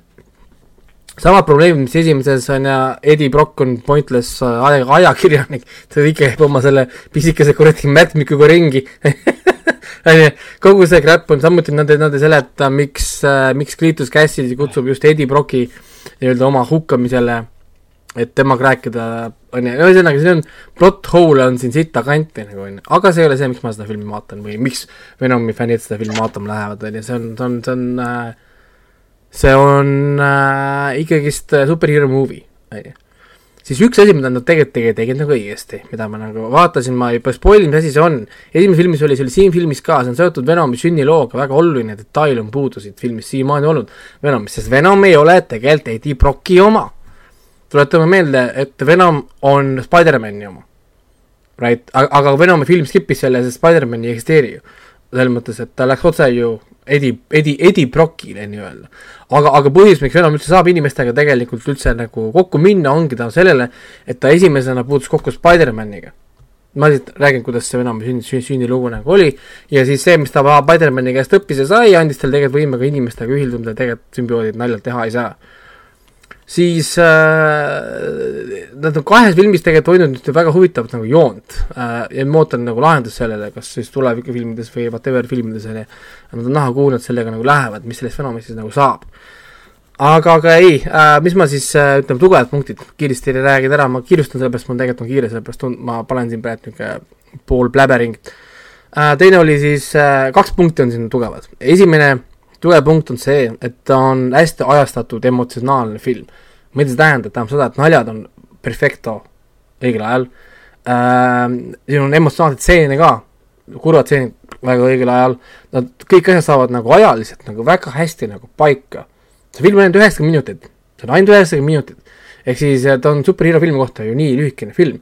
samad probleemid, mis esimeses on ja Eddie Brock on pointless äh, aja, ajakirjanik, ta ikka käib oma selle pisikese kuradi mätmikuga ringi *laughs* kogu see crap on samuti, nad nad ei seleta, miks äh,, miks Cletus Cassidy kutsub just Eddie Brocki nii-öelda oma hukkamisele, et temaga rääkida, onju, ühesõnaga siin on, plot hole on siin sita kanti nagu onju, aga see ei ole see, miks ma seda filmi vaatan või miks Venomi fännid seda filmi vaatama lähevad, onju, see on, see on, see on äh, see on äh, ikkagist äh, superhero movie, onju. Siis üks asi, mida nad tegelikult tegid, tegid nagu õigesti, mida ma nagu vaatasin, ma juba spoilin, mis asi see on. esimeses filmis oli, see oli siin filmis ka, see on seotud Venomi sünnilooga, väga oluline detail on puudu siit filmist siiamaani olnud Venomis, sest Venom ei ole tegelikult Eddie Brocki oma. tuletame meelde, et Venom on Spider-man'i oma. Right, aga, Venomi film skip'is selle, sest Spider-man ei eksisteeri ju. selles mõttes, et ta läks otse ju Eddie, Eddie, Eddie Brockile nii-öelda. aga, aga põhjus, miks Venom üldse saab inimestega tegelikult üldse nagu kokku minna, ongi tänu sellele, et ta esimesena puutus kokku Spider-maniga. ma lihtsalt räägin, kuidas see Venomi sünni, sünni, sünnilugu nagu oli ja siis see, mis ta Spider-mani käest õppis ja sai, andis talle tegelikult võime ka inimestega ühilduda, tegelikult sümbioodid naljalt teha ei saa siis äh, nad on kahes filmis tegelikult hoidnud ühte väga huvitavat nagu joont äh, ja ma ootan nagu lahendust sellele, kas siis tulevikufilmides või whatever filmides on ju, nad on näha, kuhu nad sellega nagu lähevad, mis sellest fenomenist siis nagu saab. aga, aga ei äh,, mis ma siis äh, ütleme, tugevad punktid, kiiresti räägid ära, ma kiirustan sellepärast, mul tegelikult on kiire, sellepärast tund- ma panen siin praegu niisugune pool pläbering äh,. teine oli siis äh,, kaks punkti on siin tugevad, esimene tugev punkt on see, et ta on hästi ajastatud emotsionaalne film. mida see tähendab, tähendab seda, et naljad on perfecto õigel ajal äh,. siin on emotsionaalseid stseene ka, kurvad stseenid väga õigel ajal, nad kõik asjad saavad nagu ajaliselt nagu väga hästi nagu paika. see film on ainult üheksakümmend minutit, see on ainult üheksakümmend minutit. ehk siis äh, ta on superhero filmi kohta ju nii lühikene film.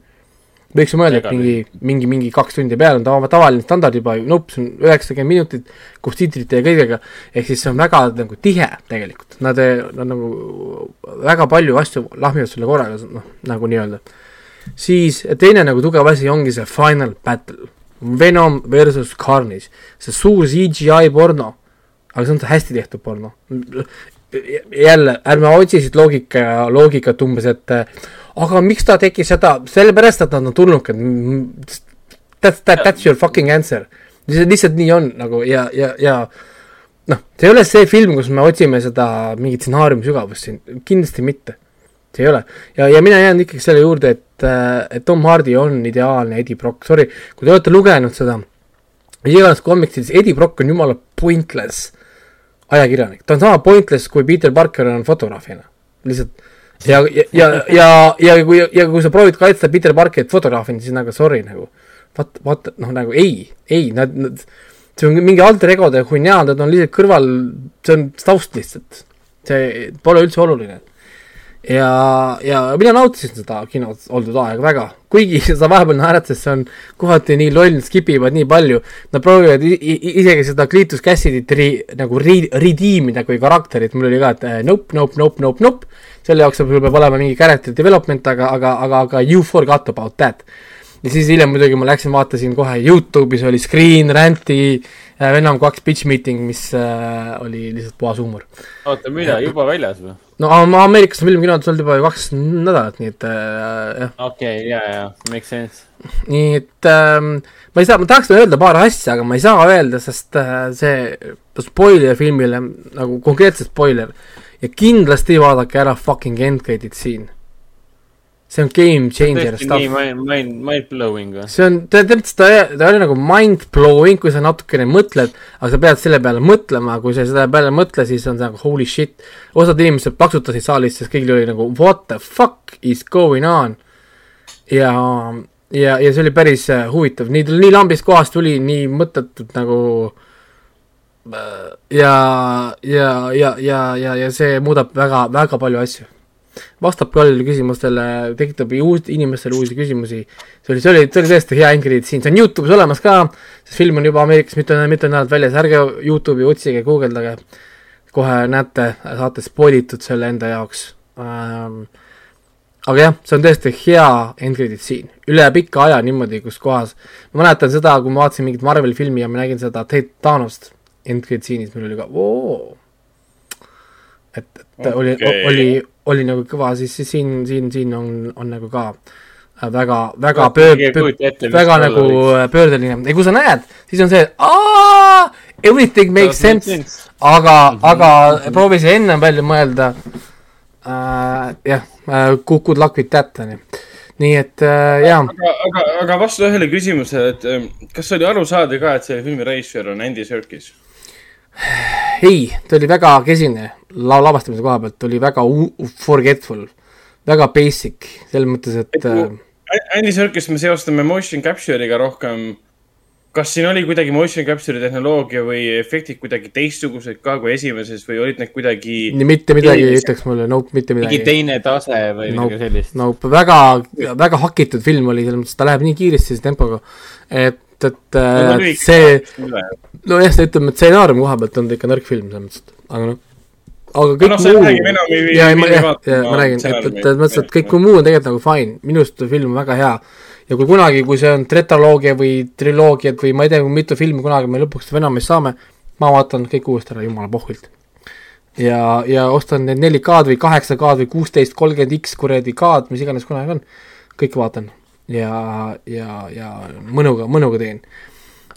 Võiks ju mõelda, et mingi, mingi, mingi kaks tundi peale on tava, tavaline standard juba, nope, see on üheksakümmend minutit koos tiitrite ja kõigega, ehk siis see on väga nagu tihe tegelikult, nad, nad nagu väga palju asju lahmivad sulle korraga, noh, nagu nii-öelda. siis teine nagu tugev asi ongi see final battle, Venom versus Carnage, see suur CGI porno, aga see on hästi tehtud porno. jälle, ärme otsi siit loogika loogikat umbes, et aga miks ta tegi seda, sellepärast, et nad on tulnukad. That's, that, that's your fucking answer. lihtsalt, nii on nagu ja, ja, ja noh, see ei ole see film, kus me otsime seda mingit stsenaariumi sügavust siin, kindlasti mitte. see ei ole ja, ja mina jään ikkagi selle juurde, et, et Tom Hardy on ideaalne Eddie Brock, sorry, kui te olete lugenud seda mis iganes komiksid, siis Eddie Brock on jumala pointless ajakirjanik, ta on sama pointless kui Peter Parker on fotograafina, lihtsalt ja, ja, ja, ja, ja kui, ja kui sa proovid kaitsta Peter Parkerit fotograafina, siis nagu sorry nagu, vaat, vaata, noh nagu ei, ei, nad, nad see on mingi alter egode hunniaan, nad on lihtsalt kõrval, see on taust lihtsalt. see pole üldse oluline. ja, ja mina nautisin seda kinos oldud aega väga, kuigi *laughs* seda vahepeal naeratas, see on kohati nii loll, skip ivad nii palju, nad proovivad isegi seda Cletus Cassidit ri, nagu ri-, redeem ida kui karakterit, mul oli ka, et äh, nope, nope, nope, nope, nope, selle jaoks sul peab olema mingi character development, aga, aga, aga, aga you forgot about that. ja siis hiljem muidugi ma läksin, vaatasin kohe Youtube'is oli Screen Ranti äh, Venom kaks bitch meeting, mis äh, oli lihtsalt puhas huumor. oota, mida, juba väljas või? no Am- Ameerikas on film kinodes olnud juba kaks nädalat, nii et äh, jah, okei ja, ja, make sense. nii et ähm, ma ei saa, ma tahaks öelda paar asja, aga ma ei saa öelda, sest äh, see spoiler filmile nagu konkreetselt spoiler ja kindlasti vaadake ära fucking end credit siin. see on game changer stuff mind, mind, mind blowing või? see on, tead, ta, ta oli nagu mind blowing, kui sa natukene mõtled, aga sa pead selle peale mõtlema, kui sa selle peale ei mõtle, siis on see nagu holy shit. osad inimesed plaksutasid saalis, sest kõigil oli nagu what the fuck is going on. ja, ja, ja see oli päris äh, huvitav, nii, nii lambist kohast tuli, nii mõttetult nagu äh, ja, ja, ja, ja, ja, ja see muudab väga, väga palju asju vastab paljudele küsimustele, tekitab uut, inimestele uusi küsimusi. see oli, see oli, see oli tõesti hea ingredient siin, see on Youtube'is olemas ka, see film on juba Ameerikas mitu, mitu nädalat väljas, ärge Youtube'i otsige, guugeldage. kohe näete, saate spoilitud selle enda jaoks ähm,. aga jah, see on tõesti hea ingredient siin, üle pika aja niimoodi, kus kohas, ma mäletan seda, kui ma vaatasin mingit Marveli filmi ja ma nägin seda Thanost siinis, mul oli ka oo. et, et okay. oli oli, oli nagu kõva, siis siin, siin, siin on, on nagu ka äh, väga, väga pöör-, väga nagu äh, pöördeline ja kui sa näed, siis on see everything makes sense, aga, aga proovi see ennem välja mõelda äh,. jah äh,, luck with that on ju. nii et äh, jaa, aga, aga, aga vastu ühele küsimusele, et ähm, kas oli aru saada ka, et selle filmi reisijal on Andy Serkis? ei, ta oli väga kesine la-, lavastamise koha pealt oli väga forgetful, väga basic, selles mõttes, et äh, Andy Serkis me seostame motion capture'iga rohkem. kas siin oli kuidagi motion capture'i tehnoloogia või efektid kuidagi teistsugused ka kui esimeses või olid need kuidagi nii mitte midagi ei ütleks mulle, nope, mitte mingi midagi. teine tase või Nope. midagi sellist. Nope, väga, väga hakitud film oli, selles mõttes, ta läheb nii kiiresti selle tempoga, et, et äh, see, nojah, see ütleme, et stsenaariumi koha pealt on ta ikka nõrk film selles mõttes, et aga noh, aga kõik no see muu ja, ja ja ma räägin, et, et, et mõtlesin, et kõik muu on tegelikult nagu fine, minu arust film on väga hea. ja kui kunagi, kui see on tetratoloogia või triloogiad või ma ei tea, mitu filmi kunagi me lõpuks Venomist saame, ma vaatan kõik uuesti ära, jumala pohvilt. ja, ja ostan need 4K-d või 8K-d või kuusteist, kolmkümmend X kuradi K-d, mis iganes kunagi on, kõike vaatan. ja, ja, ja mõnuga, mõnuga teen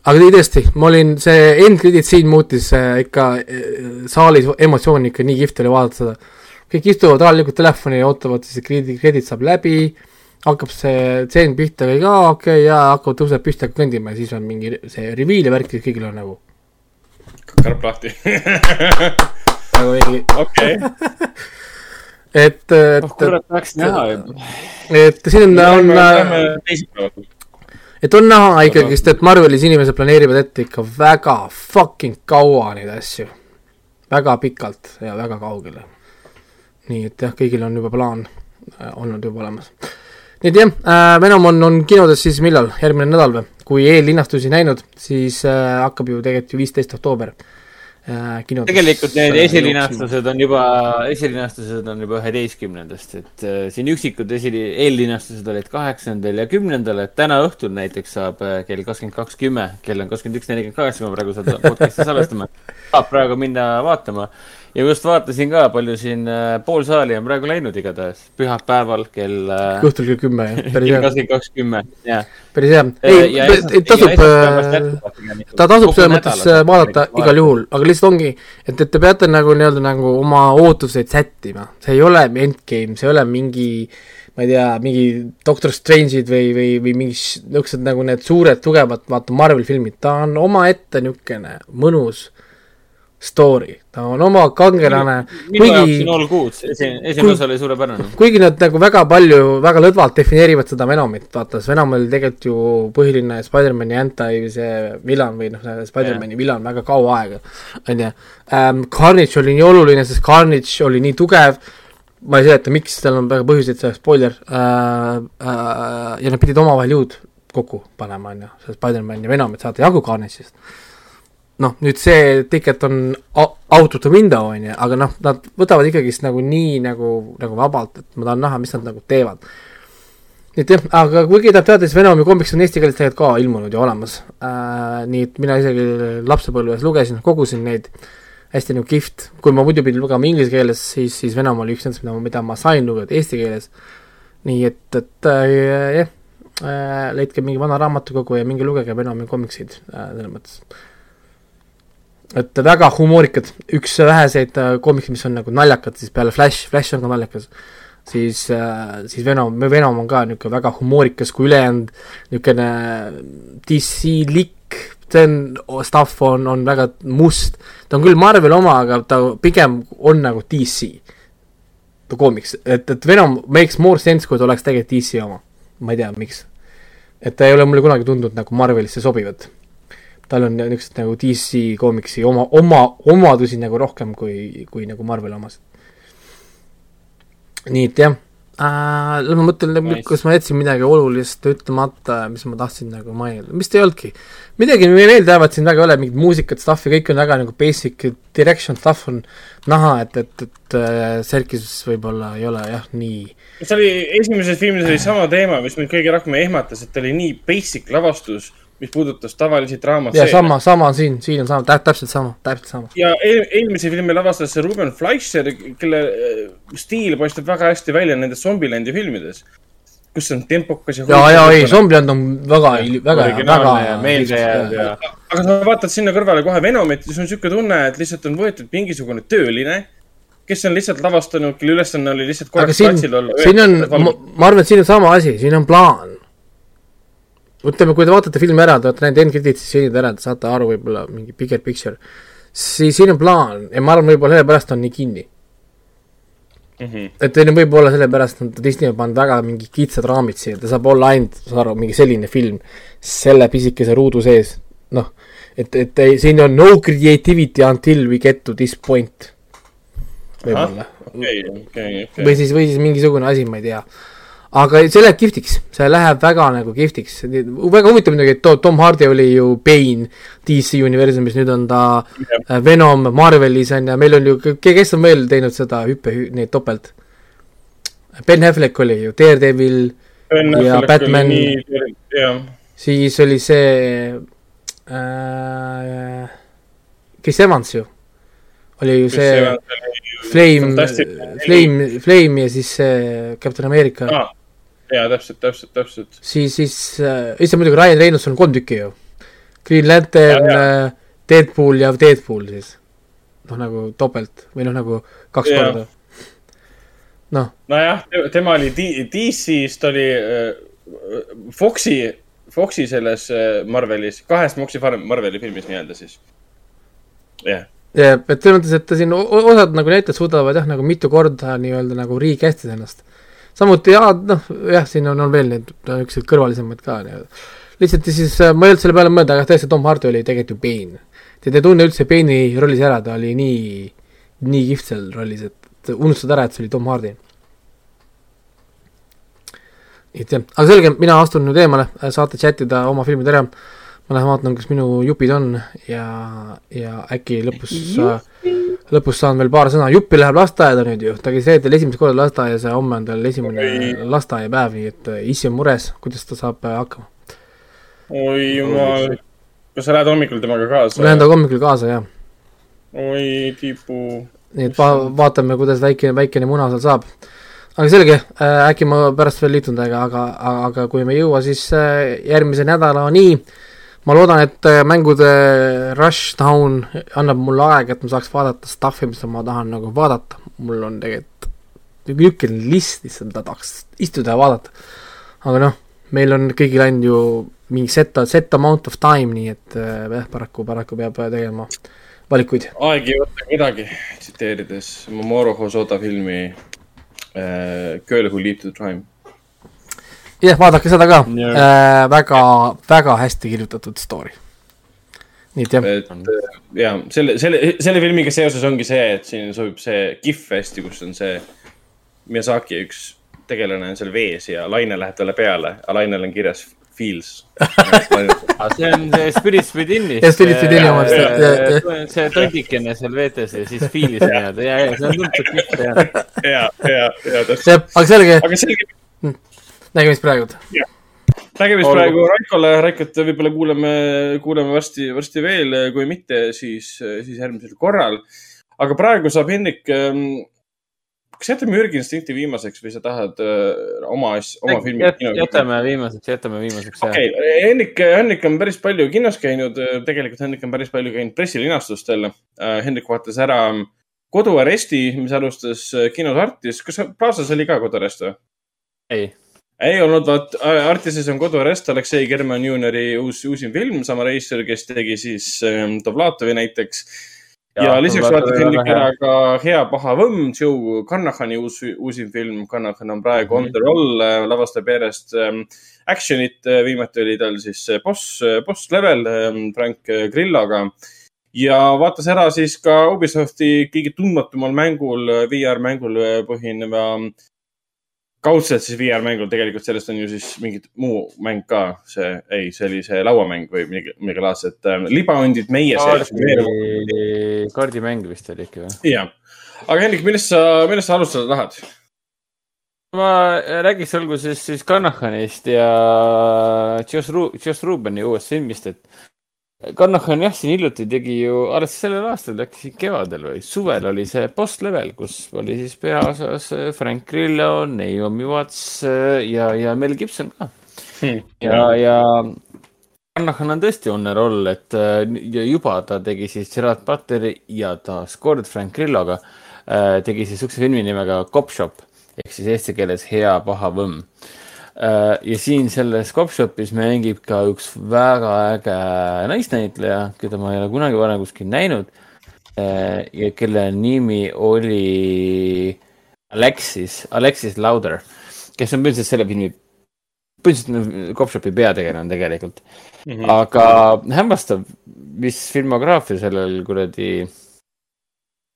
aga ei tõesti, ma olin, see end credit siin muutis äh, ikka äh, saalis emotsiooni ikka nii kihvt oli vaadata seda. kõik istuvad rahulikult telefoni ja ootavad, siis see credit, credit saab läbi, hakkab see tseen pihta, kõik aa okei okay, jaa, hakkavad tõuseb püsti, hakkab kõndima ja siis on mingi see reveal ja värk ja kõigil on nagu, karp lahti. nagu mingi, okei, *laughs* et, et oh, kurat, tahaks näha juba. et siin on, on, lähme teisipäeval. Et on näha ikkagist, et Marvelis inimesed planeerivad ette ikka väga fucking kaua neid asju. väga pikalt ja väga kaugele. nii et jah, kõigil on juba plaan äh, olnud juba olemas. nii et jah äh,, Venom on, on kinodes siis millal, järgmine nädal või? kui eellinnastusi näinud, siis äh, hakkab ju tegelikult ju viisteist oktoober kinodes. tegelikult need esilinastused on juba, esilinastused on juba üheteistkümnendast, et äh, siin üksikud esi, eellinastused olid kaheksandal ja kümnendal, et täna õhtul näiteks saab äh, kell kakskümmend kaks kümme, kell on kakskümmend üks nelikümmend kaheksa, kui me praegu seda podcast'i salvestame, saab praegu minna vaatama. Ja just vaatasin ka, palju siin äh, pool saali on praegu läinud igatahes, pühapäeval kell äh, õhtul kell kümme jah, kell kakskümmend kaks kümme, jah. päris hea. ei, tasub, ta tasub selles mõttes äh, vaadata igal. juhul, aga lihtsalt ongi, et, et te peate nagu nii-öelda nagu oma ootuseid sättima, see ei ole endgame, see ei ole mingi ma ei tea, mingi Doctor Strange'id või, või, või mingi š- niisugused nagu need suured tugevad, vaata Marvel filmid, ta on omaette niisugune mõnus story, ta on oma kangelane, minu jaoks kuigi on all good, esimene, osa oli suurepärane. kuigi nad nagu väga palju, väga lõdvalt defineerivad seda Venomit, vaata, see Venom oli tegelikult ju põhiline Spider-man'i anti see villan või noh, Spider-man'i villan väga kaua aega, on ju. Carnage oli nii oluline, sest Carnage oli nii tugev, ma ei seleta, miks, seal on väga põhjuseid, see spoiler. Äh,, äh, ja nad pidid omavahel jõud kokku panema, on ju, see Spider-man ja Venom, et saada jagu Carnage'ist noh, nüüd see ticket on out of the window on ju, aga noh, nad võtavad ikkagist nagu nii nagu, nagu vabalt, et ma tahan näha, mis nad nagu teevad. et jah, aga kuigi tahab teada, siis Venomi komiks on eesti keeles tegelikult ka ilmunud ja olemas äh,. nii et mina isegi lapsepõlves lugesin, kogusin neid, hästi nagu kihvt, kui ma muidu pidin lugema inglise keeles, siis, siis Venom oli üks nendest, mida ma, mida ma sain lugeda eesti keeles. nii et, et äh, jah äh,, leidke mingi vana raamatukogu ja minge lugege Venomi komiksid äh, selles mõttes et väga humoorikad, üks väheseid äh, koomikseid, mis on nagu naljakad siis peale Flash, Flash on ka naljakas, siis äh,, siis Venom, Venom on ka niisugune väga humoorikas, kui ülejäänud niisugune DC-lik, see on, stuff on, on väga must, ta on küll Marveli oma, aga ta pigem on nagu DC, ta koomiks, et, et Venom makes more sense, kui ta oleks tegelikult DC oma, ma ei tea, miks. et ta ei ole mulle kunagi tundunud nagu Marvelisse sobivat tal on niisugused nagu DC koomiksi oma, oma, omadusi nagu rohkem kui, kui nagu Marveli omasid. nii et jah äh,, ma mõtlen Nice. kas ma jätsin midagi olulist ütlemata, mis ma tahtsin nagu mainida, vist ei olnudki. midagi meelde jäävad siin väga ei ole, mingit muusikat, stuff'i, kõik on väga nagu basic direction stuff on näha, et, et, et äh, Serkis võib-olla ei ole jah, nii see oli, esimeses filmis oli sama teema, mis mind kõige rohkem ehmatas, et ta oli nii basic lavastus, mis puudutas tavalisi draamat. ja sama, sama siin, siin on sama, täpselt sama, täpselt sama. ja eel, eelmise filmi lavastas see Ruben Fleischer, kelle äh, stiil paistab väga hästi välja nendes Zombieland'i filmides. kus on tempokas ja. ja, ja ei, Zombieland on väga, väga, väga originaalne ja meeldejääv ja aga sa vaatad sinna kõrvale kohe Venomit ja sul on siuke tunne, et lihtsalt on võetud mingisugune tööline, kes on lihtsalt lavastanud, kelle ülesanne oli lihtsalt korraks siin platsil, olla. siin on, ma ma arvan, et siin on sama asi, siin on plaan. ütleme, kui te vaatate filmi ära, te olete näinud endcredit'i stseenid ära, te saate aru võib-olla mingi bigger picture, siis siin on plaan ja ma arvan, võib-olla sellepärast on nii kinni. Mhm. et teil on võib-olla sellepärast on Disney on pannud väga mingi kitsad raamid siia, ta saab olla ainult, saad aru, mingi selline film selle pisikese ruudu sees, noh, et, et ei, siin on no creativity until we get to this point. võib-olla okei, okei, okei või. siis, või siis mingisugune asi, ma ei tea. Aga see läheb kihvtiks, see läheb väga nagu kihvtiks, väga huvitav muidugi, et To- Tom Hardy oli ju Bane DC universumis, nüüd on ta äh, Venom Marvelis on ju, meil on ju, kes on veel teinud seda hüppe, neid topelt? Ben Affleck oli ju Daredevil, ja Batman- jah, siis oli see äh, Chris Evans ju, oli ju see Flame, Flame, Flame ja siis see Captain America aa, jaa, täpselt, täpselt, täpselt. siis, siis äh, issand muidugi Ryan Reynolds on kolm tükki ju. Green Lantern Ja, äh, Deadpool ja Deadpool siis. noh, nagu topelt või noh, nagu kaks Jaa. korda. noh, nojah, tema oli DC-st oli äh, Foxi, Foxi selles äh, Marvelis, kahes Foxi Marveli filmis nii-öelda siis. jah, ja et selles mõttes, et ta siin osad nagu näitlejad suudavad jah, nagu mitu korda nii-öelda nagu recast ida ennast. samuti ja noh, jah, siin on, on veel neid niisuguseid kõrvalisemaid ka nii-öelda. lihtsalt ja siis äh, ma ei olnud selle peale mõelda, aga tõesti Tom Hardy oli tegelikult ju Bane. Te ei tunne üldse Bane'i rollis ära, ta oli nii, nii kihvt seal rollis, et unustad ära, et see oli Tom Hardy. et jah, aga selge, mina astun nüüd eemale, saate chatida oma filmid ära. Ma lähen vaatan, kas minu jupid on ja, ja äkki lõpus, lõpus saan veel paar sõna, Juppi läheb lasteaeda nüüd ju, ta käis reedel esimest korda lasteaias ja homme on tal esimene lasteaiapäev, nii et äh, issi on mures, kuidas ta saab äh, hakkama. oi jumal, kas sa lähed hommikul temaga kaasa? lähen temaga hommikul kaasa ja, oi tipu. nii et va-, vaatame, kuidas väike, väikene muna seal saab. aga selge äh,, äkki ma pärast veel liitun teiega, aga, aga kui me ei jõua, siis järgmise nädalani ma loodan, et äh, mängude Rushdown annab mulle aega, et ma saaks vaadata stuff'i, mis ma tahan nagu vaadata, mul on tegelikult niisugune list lihtsalt, mida tahaks istuda ja vaadata. aga noh, meil on kõigil ainult ju mingi set, set amount of time, nii et äh, jah, paraku, paraku peab tegema valikuid. aeg ei võta kedagi, tsiteerides Mamoru Hosoda filmi äh, Girl who leaped to crime. jah, vaadake seda ka Jah. äh,, väga, väga hästi kirjutatud story. nii et jah, äh, ja selle, selle, selle filmiga seoses ongi see, et siin sobib see kihv hästi, kus on see Miyazaki üks tegelane on seal vees ja laine läheb talle peale, aga lainel on kirjas feels. *laughs* see on see Spirits Within'ist. Jah, Spirits Within'i omast, jah, jah, jah. see tondikene seal veetes ja siis fiilis nii-öelda ja, ja see on tuntud kõik ja. *laughs* ja, ja, ja täpselt. jah, aga selge, aga selge, nägemist praegu. nägemist Olgu. praegu Raikole, Raikot võib-olla kuuleme, kuuleme varsti, varsti veel, kui mitte, siis, siis järgmisel korral. aga praegu saab Hendrik, kas jätame mürginstinkti viimaseks või sa tahad öö, oma asja, oma filmi Jät-? jätame viimaseks, jätame viimaseks. okei okay., Hendrik, Hendrik on päris palju kinos käinud, tegelikult Hendrik on päris palju käinud pressilinastustel. Hendrik vaatas ära koduaresti, mis alustas äh, kinos Artis, kas Plaza's oli ka koduarest või? ei, ei olnud, vaat Artises on koduarest, Aleksei German juuniori uus, uusim film, sama reisijal, kes tegi siis ähm, Dovlatovi näiteks. ja, ja lisaks vaatas Hendrik ära ka Hea paha võmm, Joe Carnahani uus, uusim film. Carnahan on praegu mm -hmm. on the roll, lavastab järjest ähm, action'it, viimati oli tal siis see boss, boss level ähm, Frank Grilloga. ja vaatas ära siis ka Ubisofti kõige tundmatumal mängul, VR-mängul põhineva kaudselt siis VR-mängul, tegelikult sellest on ju siis mingi muu mäng ka, see, ei, see oli see lauamäng või midagi, midagi laadset äh,. libahundid meie seas. kaardi, kaardimäng vist oli ikka või? jah, aga Hendrik, millest sa, millest sa alustada tahad? ma räägiks alguses siis Carnahanist ja Joss Ru-, Joss Rubeni uuest filmist, et Carnahan jah, siin hiljuti tegi ju, alles sellel aastal, äkki kevadel või suvel oli see Boss Level, kus oli siis peaosas Frank Grillo, Naomi Watts ja, ja Mel Gibson ka. ja, ja Carnahan on tõesti on roll, et ja juba ta tegi siis Gerard Butleri ja taaskord Frank Grilloga tegi siis siukse filmi nimega Cop Shop ehk siis eesti keeles Hea paha võmm. Ja siin selles Cop Shopis mängib ka üks väga äge naisnäitleja, keda ma ei ole kunagi varem kuskil näinud äh, ja kelle nimi oli Alexis, Alexis Lauder, kes on põhimõtteliselt selle filmi, põhimõtteliselt Cop Shopi peategelane tegelikult mm. -hmm. aga hämmastav, mis filmograafia sellel kuradi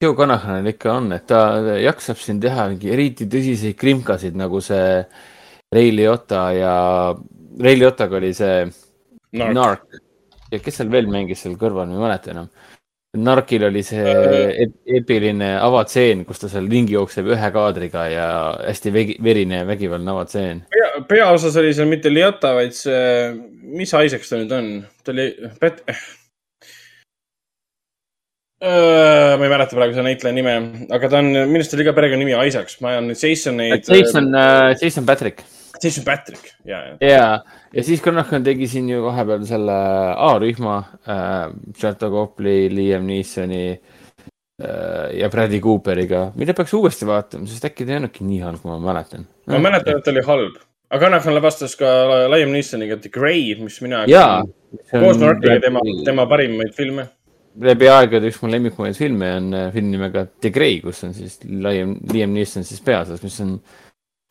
Joe Conahanil ikka on, et ta jaksab siin teha mingi eriti tõsiseid krimkasid, nagu see Ray Liotta ja Ray Liottaga oli see Narc. Narc ja kes seal veel mängis seal kõrval, ma ei mäleta enam. Narkil oli see ep epiline avatseen, kus ta seal ringi jookseb ühe kaadriga ja hästi vegi, verine ja vägivaldne avatseen. pea, peaosas oli seal mitte Liotta, vaid see, mis Isaacs ta nüüd on? ta oli, Pet-. ma ei mäleta praegu selle näitleja nime, aga ta on, minu arust oli ka perekonnanimi Isaacs, ma ajan nüüd Jasoneid. Jason, Jason Patrick. Jason Patrick, ja, ja. ja, ja siis Conahan tegi siin ju vahepeal selle A-rühma äh,, Charlotte Copley, Liam Neesoni äh, ja Bradley Cooperiga, mida peaks uuesti vaatama, sest äkki ta ei olnudki nii halb, kui ma mäletan. ma mäletan, et ta oli halb, aga Kanahan lavastas ka Liam Neesoniga The Grey, mis mina. jaa. koos Nordiga tema, tema parimaid filme. läbi aegade üks mu lemmikumaid filme on äh, film nimega The Grey, kus on siis Liam, Liam Neeson siis peaosas, mis on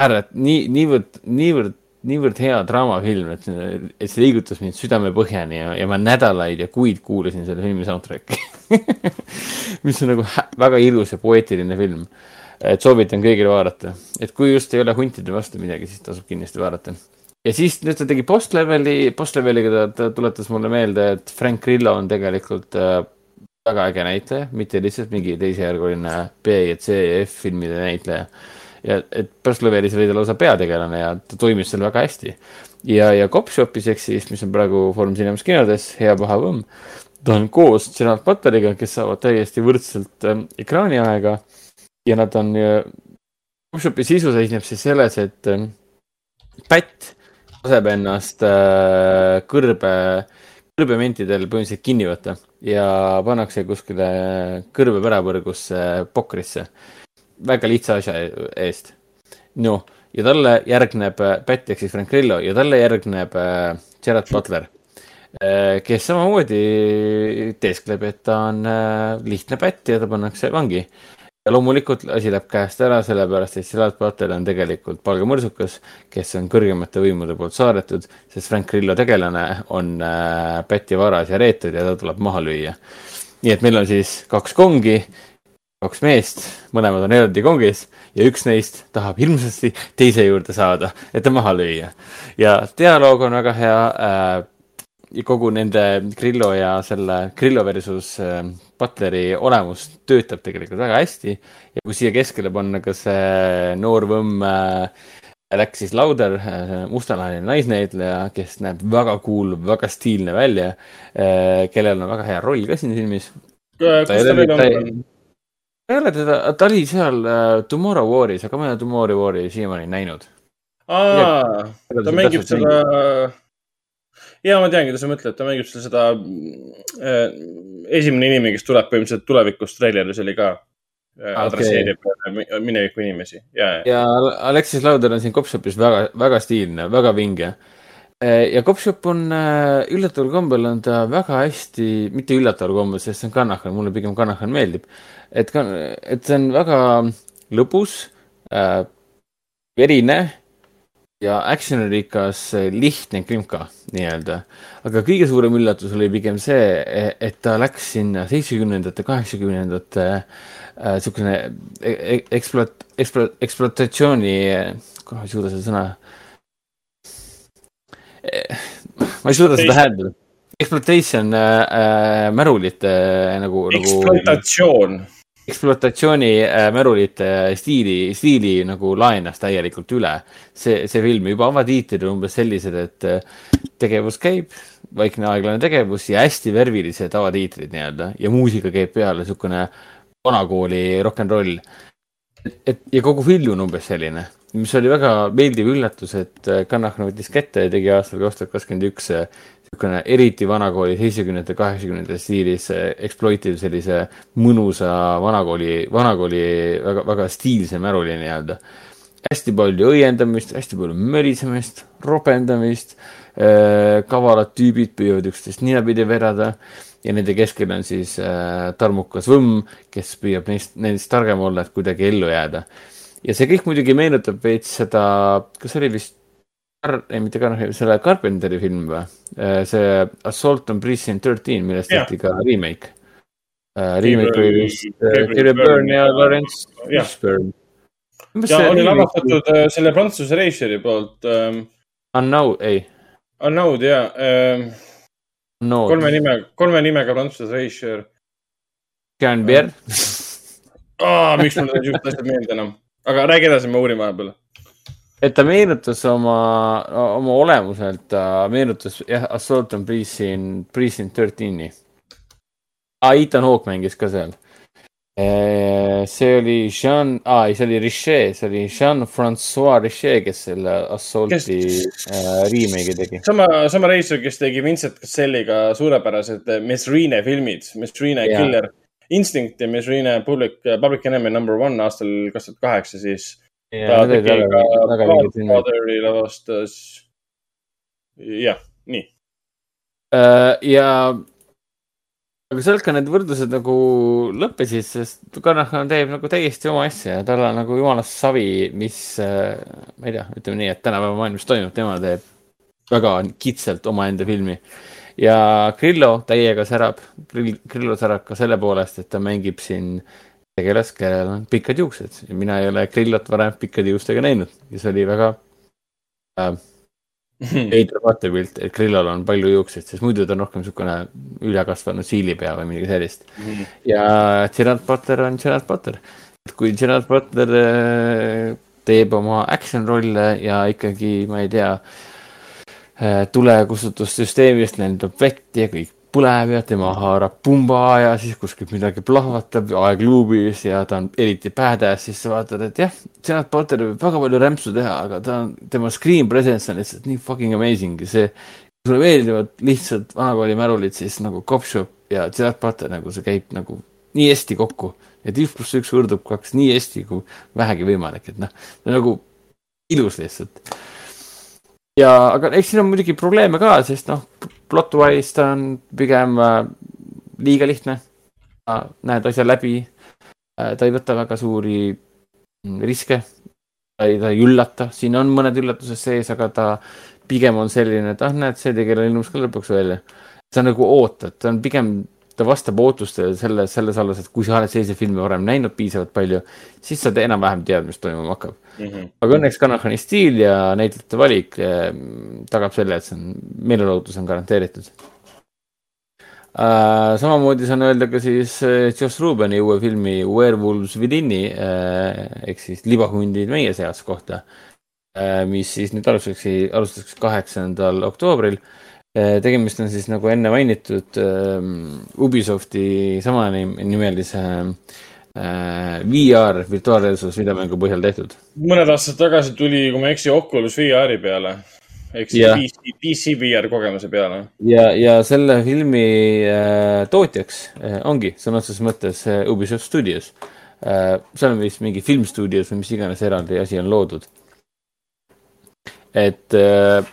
ääret-, nii, niivõrd, niivõrd, niivõrd hea draamafilm, et, et see liigutas mind südamepõhjani ja, ja ma nädalaid ja kuid kuulasin selle filmi soundtrack'i *laughs* mis on nagu väga ilus ja poeetiline film. et soovitan kõigile vaadata, et kui just ei ole huntide vastu midagi, siis tasub kindlasti vaadata ja siis nüüd ta tegi post-leveli, post-leveliga ta, ta tuletas mulle meelde, et Frank Grillo on tegelikult äh, väga äge näitleja, mitte lihtsalt mingi teisejärguline B ja C ja F filmide näitleja. Ja et post-levelis oli ta lausa peategelane ja ta toimis seal väga hästi. ja, ja Cop Shopis ehk siis, mis on praegu Foorum Cinemas kinodes, Hea paha võmm, ta on koos Gerard Butteriga, kes saavad täiesti võrdselt äh, ekraaniaega ja nad on äh,, Cop Shopi sisu seisneb siis selles, et äh, pätt laseb ennast äh, kõrbe, kõrbementidel põhimõtteliselt kinni võtta ja pannakse kuskile kõrbe pärapõrgusse pokrisse. Väga lihtsa asja eest. noh, ja talle järgneb äh, Pätt ehk siis Frank Grillo ja talle järgneb äh, Gerard Butler kes samamoodi teeskleb, et ta on äh, lihtne pätt ja ta pannakse vangi. ja loomulikult asi läheb käest ära, sellepärast et Gerard Butler on tegelikult palgamõrsukas, kes on kõrgemate võimude poolt saadetud, sest Frank Grillo tegelane on äh, päti varas ja reetud ja ta tuleb maha lüüa. nii et meil on siis kaks kongi kaks meest, mõlemad on eraldi kongis ja üks neist tahab hirmsasti teise juurde saada, et ta maha lüüa. ja dialoog on väga hea äh,. kogu nende Grillo ja selle Grillo versus äh, Butleri olemus töötab tegelikult väga hästi. ja kui siia keskele panna ka see noor võmm äh, Alexis Lauder äh,, mustanahaline naisnäitleja, kes näeb väga cool, väga stiilne välja äh,, kellel on väga hea roll ka siin filmis. kus ta veel on? Ei ole teda, ta oli seal uh, Tomorrow Waris, aga ma ei ole Tomorrow Wari siiamaani näinud. aa, ta mängib seda, ja ma teangi, mida sa mõtled, ta mängib seda, seda äh, esimene inimene, kes tuleb põhimõtteliselt tulevikus treileris oli ka äh,. adresseerib okay. mineviku inimesi ja, ja. ja Alexis Lauder on siin Kopšopis väga, väga stiilne, väga vinge äh, ja Kopšop on äh, üllataval kombel on ta väga hästi, mitte üllataval kombel, sest see on Kanahan, mulle pigem Kanahan meeldib et et see on väga lõbus äh,, verine ja actionirikas, lihtne krimka nii-öelda. aga kõige suurem üllatus oli pigem see, et ta läks sinna seitsmekümnendate, kaheksakümnendate niisugune e-, e-, ekspluat-, ekspluat-, ekspluatatsiooni, kohe ei suuda seda sõna eh,. Ma ei suuda seda hääldada. Exploitation äh, äh, märulite äh, nagu, ekspluatatsioon nagu, ekspluatatsiooni äh, märulite stiili, stiili nagu laenas täielikult üle. see, see film juba avatiitrid on umbes sellised, et tegevus käib, vaikne aeglane tegevus ja hästi värvilised avatiitrid nii-öelda ja muusika käib peale, niisugune vanakooli rock n roll. et ja kogu film on umbes selline, mis oli väga meeldiv üllatus, et Kannach võttis kätte ja tegi aastal kaks tuhat kakskümmend üks niisugune eriti vanakooli seitsmekümnendate, kaheksakümnendate stiilis exploitive sellise mõnusa vanakooli, vanakooli väga, väga stiilse märuli nii-öelda. hästi palju õiendamist, hästi palju mölisemist, ropendamist, äh, kavalad tüübid püüavad üksteist ninapidi vedada ja nende keskel on siis äh, tarmukas võmm, kes püüab neist, nendest targem olla, et kuidagi ellu jääda. Ja see kõik muidugi meenutab veits seda, kas see oli vist Kar-, ei mitte Carnage, selle Carpenteri film või? Äh, see Assault on Precinct thirteen, millest tehti ka remake uh,. Remake oli vist Gabriel Byrne ja Lawrence Fishburne. ja oli lavastatud selle prantsuse režissööri poolt um,. Unknown, ei. Unknown ja um,. No. kolme nime, kolme nimega prantsuse Pierre oh,. miks mul siuksed asjad meelde enam, aga räägi edasi, ma uurin vahepeal et ta meenutas oma, oma olemuselt, ta meenutas jah, Assault on Precinct, Precinct thirteen'i ah,. Ethan Hawke mängis ka seal. see oli Jean, aa ei, see oli Richet, see oli Jean-Francois Richet, kes selle Assaulti kes... äh, remake'i tegi. sama, sama reisijal, kes tegi Vincent Casselliga suurepärased Mesrine filmid, Mesrine Killer Instinct ja Mesrine Public, Public Enemy number one aastal kaks tuhat kaheksa siis lavastas. jah, nii uh,. ja, aga sealt ka need võrdlused nagu lõppesid, sest Kanahan teeb nagu täiesti oma asja ja tal on nagu jumalast savi, mis uh,, ma ei tea, ütleme nii, et tänapäeva maailmas toimub, tema teeb väga kitsalt omaenda filmi ja Grillo täiega särab, Grillo särab ka selle poolest, et ta mängib siin äh, tegelas, kellel on pikad juuksed ja mina ei ole Grillot varem pikkade juustega näinud ja see oli väga äh, *laughs* veider vaatepilt, et Grillol on palju juukseid, sest muidu ta on rohkem niisugune ülekasvanud siilipea või midagi sellist mm. -hmm. ja Gerard Potter on Gerard Potter. et kui Gerard Potter äh, teeb oma action rolle ja ikkagi, ma ei tea, äh, tulekustutussüsteemist lendab vett ja kõik põleb ja tema haarab pumba ja siis kuskilt midagi plahvatab aegluubis ja ta on eriti badass, siis sa vaatad, et jah, Janet Potter võib väga palju rämpsu teha, aga ta on, tema screen presence on lihtsalt nii fucking amazing ja see, kui sulle meeldivad lihtsalt vanakooli märulid, siis nagu Copshop ja Janet Potter nagu see käib nagu nii hästi kokku. et üks pluss üks võrdub kaks nii hästi kui vähegi võimalik, et noh, nagu ilus lihtsalt. Ja, aga eks siin on muidugi probleeme ka, sest noh, plot-wise ta on pigem äh, liiga lihtne. näed asja läbi äh,. ta ei võta väga suuri mm, riske. ta ei, ta ei üllata, siin on mõned üllatused sees, aga ta pigem on selline, et ah, näed, see tegelane ilmus ka lõpuks välja. sa nagu ootad, ta on pigem ta vastab ootustele selles, selles alles, et kui sa oled selliseid filme varem näinud piisavalt palju, siis sa enam-vähem tead, mis toimuma hakkab mm. -hmm. aga õnneks Kanahani stiil ja näitlejate valik eh, tagab selle, et see on, meelelahutus on garanteeritud Uh, samamoodi saan öelda ka siis uh, Joss Rubeni uue filmi Werewolves Within'i uh, ehk siis libahundid meie seas kohta uh,, mis siis nüüd alustatakse, alustatakse kaheksandal oktoobril uh, tegemist on siis nagu enne mainitud äh, Ubisofti samanimelise äh, VR virtuaalreaalsus videomängu põhjal tehtud. mõned aastad tagasi tuli, kui ma ei eksi, Oculus VR-i peale ehk siis PC, PC VR kogemuse peale. ja, ja selle filmi äh, tootjaks äh, ongi sõna otseses mõttes äh, Ubisoft Studios äh,. seal on vist mingi filmstuudios või mis iganes eraldi asi on loodud. et äh,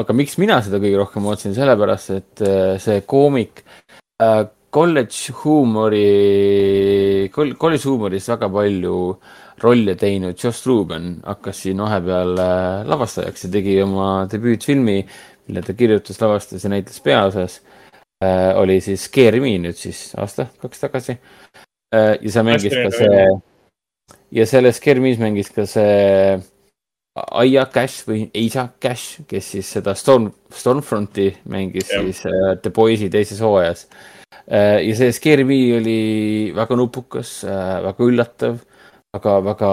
aga miks mina seda kõige rohkem ootasin, sellepärast et äh, see koomik äh, kolledž huumori, kolledž huumoris väga palju rolle teinud Joss Ruben hakkas siin vahepeal äh, lavastajaks ja tegi oma debüütfilmi, mille ta kirjutas, lavastas ja näitles peaosas äh,. oli siis Scary Me nüüd siis aasta, kaks tagasi äh,. ja seal mängis ka see ja selles Scary Me's mängis ka see Aia Cash või Eisa Cash, kes siis seda Storm, Stormfronti mängis ja. siis uh, The Boys'i teises hooajas uh,. ja see Scary Me oli väga nupukas uh,, väga üllatav, väga, väga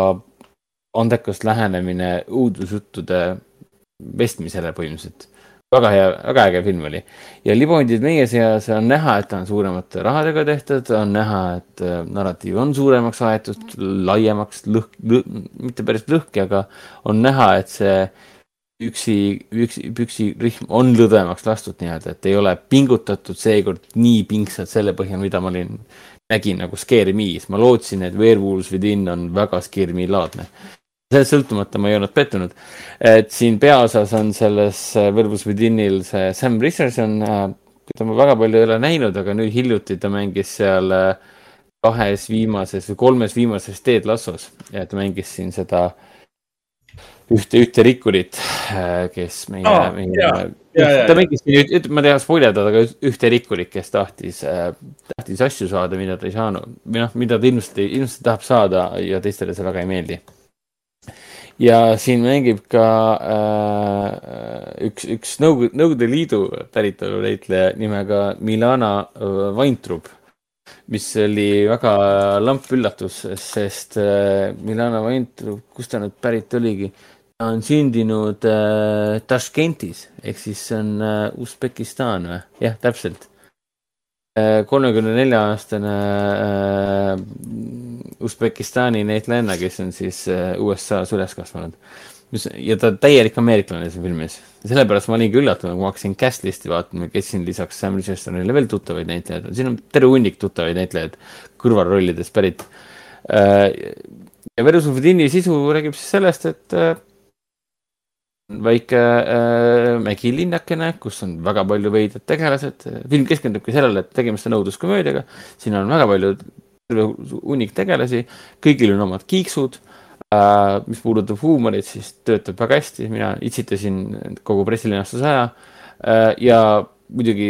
andekas lähenemine uudisjuttude vestmisele põhimõtteliselt väga hea, väga äge film oli. ja Libondid meie seas on näha, et ta on suuremate rahadega tehtud, on näha, et äh, narratiiv on suuremaks aetud, laiemaks lõhk, lõhk, mitte päris lõhki, aga on näha, et see üksi, üksi, püksirihm on lõdvemaks lastud nii-öelda, et ei ole pingutatud seekord nii pingsalt selle põhjal, mida ma olin, nägin nagu Scary Me's. ma lootsin, et Werewolves Within on väga Scary Me laadne sellest sõltumata ma ei olnud pettunud. et siin peaosas on selles äh, Verbus Withinil see Sam Richardson, äh, keda ma väga palju ei ole näinud, aga nüüd hiljuti ta mängis seal äh, kahes viimases või kolmes viimases Ted Lassos ja ta mängis siin seda ühte, ühte rikkurit, kes meie oh,, meie, ta mängis siin, ma ei taha spoilerdada, aga ühte rikkurit, kes tahtis, tahtis asju saada, mida ta ei saanud. Või noh, mida ta ilmselt, ilmselt tahab saada ja teistele see väga ei meeldi ja siin mängib ka äh, üks, üks Nõukogude, Nõukogude Liidu päritolu näitleja nimega Milana Vaintrup, äh, mis oli väga lamp üllatus, sest äh, Milana Vaintrup, kust ta nüüd pärit oligi, ta on sündinud äh, Taškentis ehk siis see on äh, Usbekistan või? jah, täpselt kolmekümne nelja aastane äh, Usbekistani näitlejanna, kes on siis äh, USA-s üles kasvanud. ja ta täielik ameeriklane siin filmis. sellepärast ma olingi üllatunud, kui ma hakkasin cast list'i vaatama, kes siin lisaks Sam Richardsonile veel tuttavaid näitlejaid on, siin on terve hunnik tuttavaid näitlejaid kõrvalrollidest pärit äh,. ja Verus Ufedini sisu räägib siis sellest, et väike äh, mägilinnakene, kus on väga palju veidrad tegelased. film keskendubki sellele, et tegemist on õuduskomöödiaga. siin on väga palju, hunnik tegelasi, kõigil on omad kiiksud äh,. mis puudutab huumorit, siis töötab väga hästi, mina itsitasin kogu pressilinastuse aja äh,. ja muidugi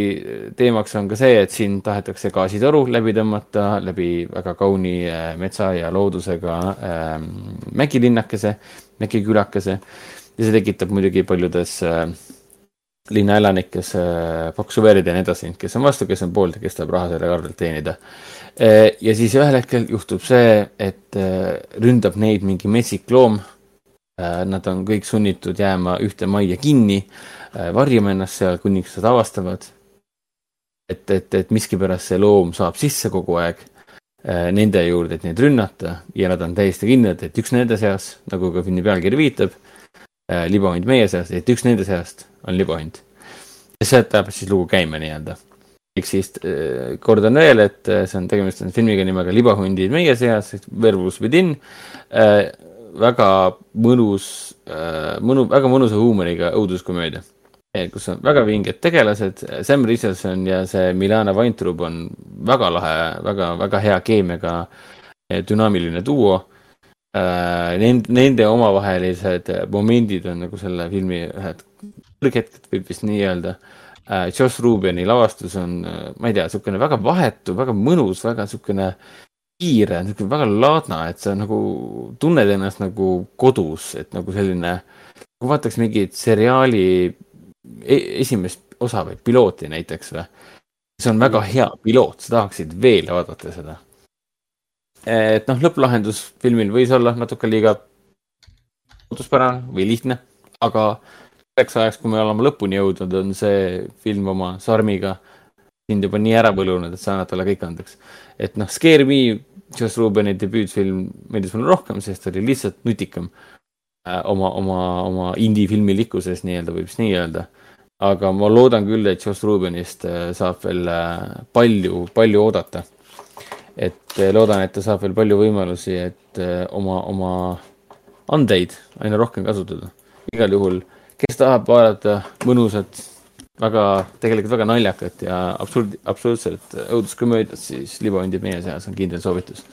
teemaks on ka see, et siin tahetakse gaasitoru läbi tõmmata läbi väga kauni äh, metsa ja loodusega äh, mägilinnakese, mägikülakese ja see tekitab muidugi paljudes äh, linnaelanikes äh, paksu verd ja nii edasi, kes on vastu, kes on poolt ja kes tahab raha selle arvelt teenida äh,. ja siis ühel hetkel juhtub see, et ründab neid mingi metsik loom. Nad on kõik sunnitud jääma ühte majja kinni varjama ennast seal, kuniks nad avastavad, et, et, et miskipärast see loom saab sisse kogu aeg nende juurde, et neid rünnata ja nad on täiesti kindlad, et üks nende seas, nagu ka filmi pealkiri viitab äh, libahund meie seast, et üks nende seast on libahund. ja sealt läheb siis lugu käima nii-öelda. ehk siis äh, kordan veel, et äh, see on, tegemist on filmiga nimega Libahundid meie seas, Werewolves within väga mõnus mõnu, väga mõnusa huumoriga õuduskomöödia. kus on väga vinged tegelased, Sam Richardson ja see Milana Weintraub on väga lahe, väga, väga hea keemiaga dünaamiline duo äh,. Nende, nende omavahelised momendid on nagu selle filmi ühed kõrghetked, võib vist nii öelda äh,. Josh Rubeni lavastus on, ma ei tea, niisugune väga vahetu, väga mõnus, väga niisugune kiire, niisugune väga laadna, et sa nagu tunned ennast nagu kodus, et nagu selline, kui vaataks mingit seriaali E-, esimest osa või pilooti näiteks või. see on väga hea piloot, sa tahaksid veel vaadata seda. Et noh, lõpplahendus filmil võis olla natuke liiga ootuspärane või lihtne, aga selleks ajaks, kui me oleme lõpuni jõudnud, on see film oma sarmiga sind juba nii ära põlunud, et sa annad talle kõik andeks. et noh, Scare Me, Joss Rubeni debüütfilm meeldis mulle rohkem, sest oli lihtsalt nutikam Äh, oma, oma, oma indie-filmilikkuses nii-öelda, võib vist nii öelda. aga ma loodan küll, et Joss Rubenist äh, saab veel äh, palju, palju oodata. Et loodan, et ta saab veel palju võimalusi, et oma, oma andeid aina rohkem kasutada. igal juhul, kes tahab vaadata mõnusat, väga, tegelikult väga naljakat ja absurd, absoluutselt õuduskomöödiat, siis Libahundi meie seas on kindel soovitus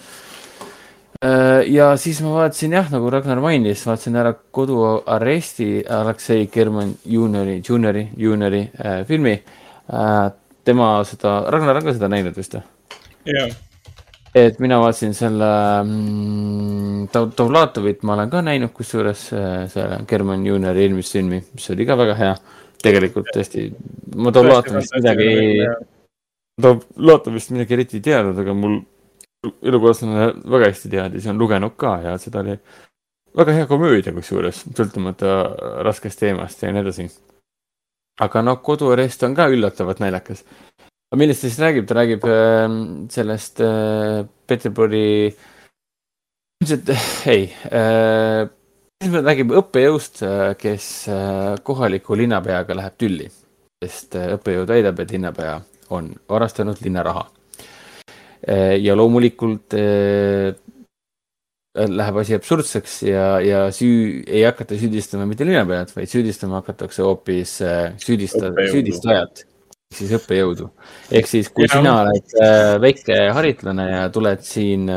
Äh, ja siis ma vaatasin jah, nagu Ragnar mainis, vaatasin ära koduaresti Aleksei German juuniori, juuniori, juuniori äh, filmi äh,. tema seda, Ragnar on ka seda näinud vist või? jah. Et mina vaatasin selle mm, Dovlatovit ma olen ka näinud, kusjuures äh, selle German juuniori eelmist filmi, mis oli ka väga hea. tegelikult tõesti, ma Dovlatovist midagi Dovlatovist midagi eriti ei teadnud, aga mul elukaaslane väga hästi teadis ja on lugenud ka ja seda oli väga hea komöödia kusjuures, sõltumata raskest teemast ja nii edasi. aga noh, koduarest on ka üllatavalt naljakas. Aga millest ta siis räägib, ta räägib äh, sellest äh, Peterburi, ilmselt ei äh,, ilmselt räägib õppejõust äh,, kes äh, kohaliku linnapeaga läheb tülli, sest äh, õppejõud väidab, et linnapea on varastanud linnaraha. Äh, ja loomulikult äh, läheb asi absurdseks ja, ja süü, ei hakata süüdistama mitte linnapead, vaid süüdistama hakatakse hoopis süüdista-, süüdistajat, siis õppejõudu. ehk siis, kui ja. sina oled väike haritlane ja tuled siin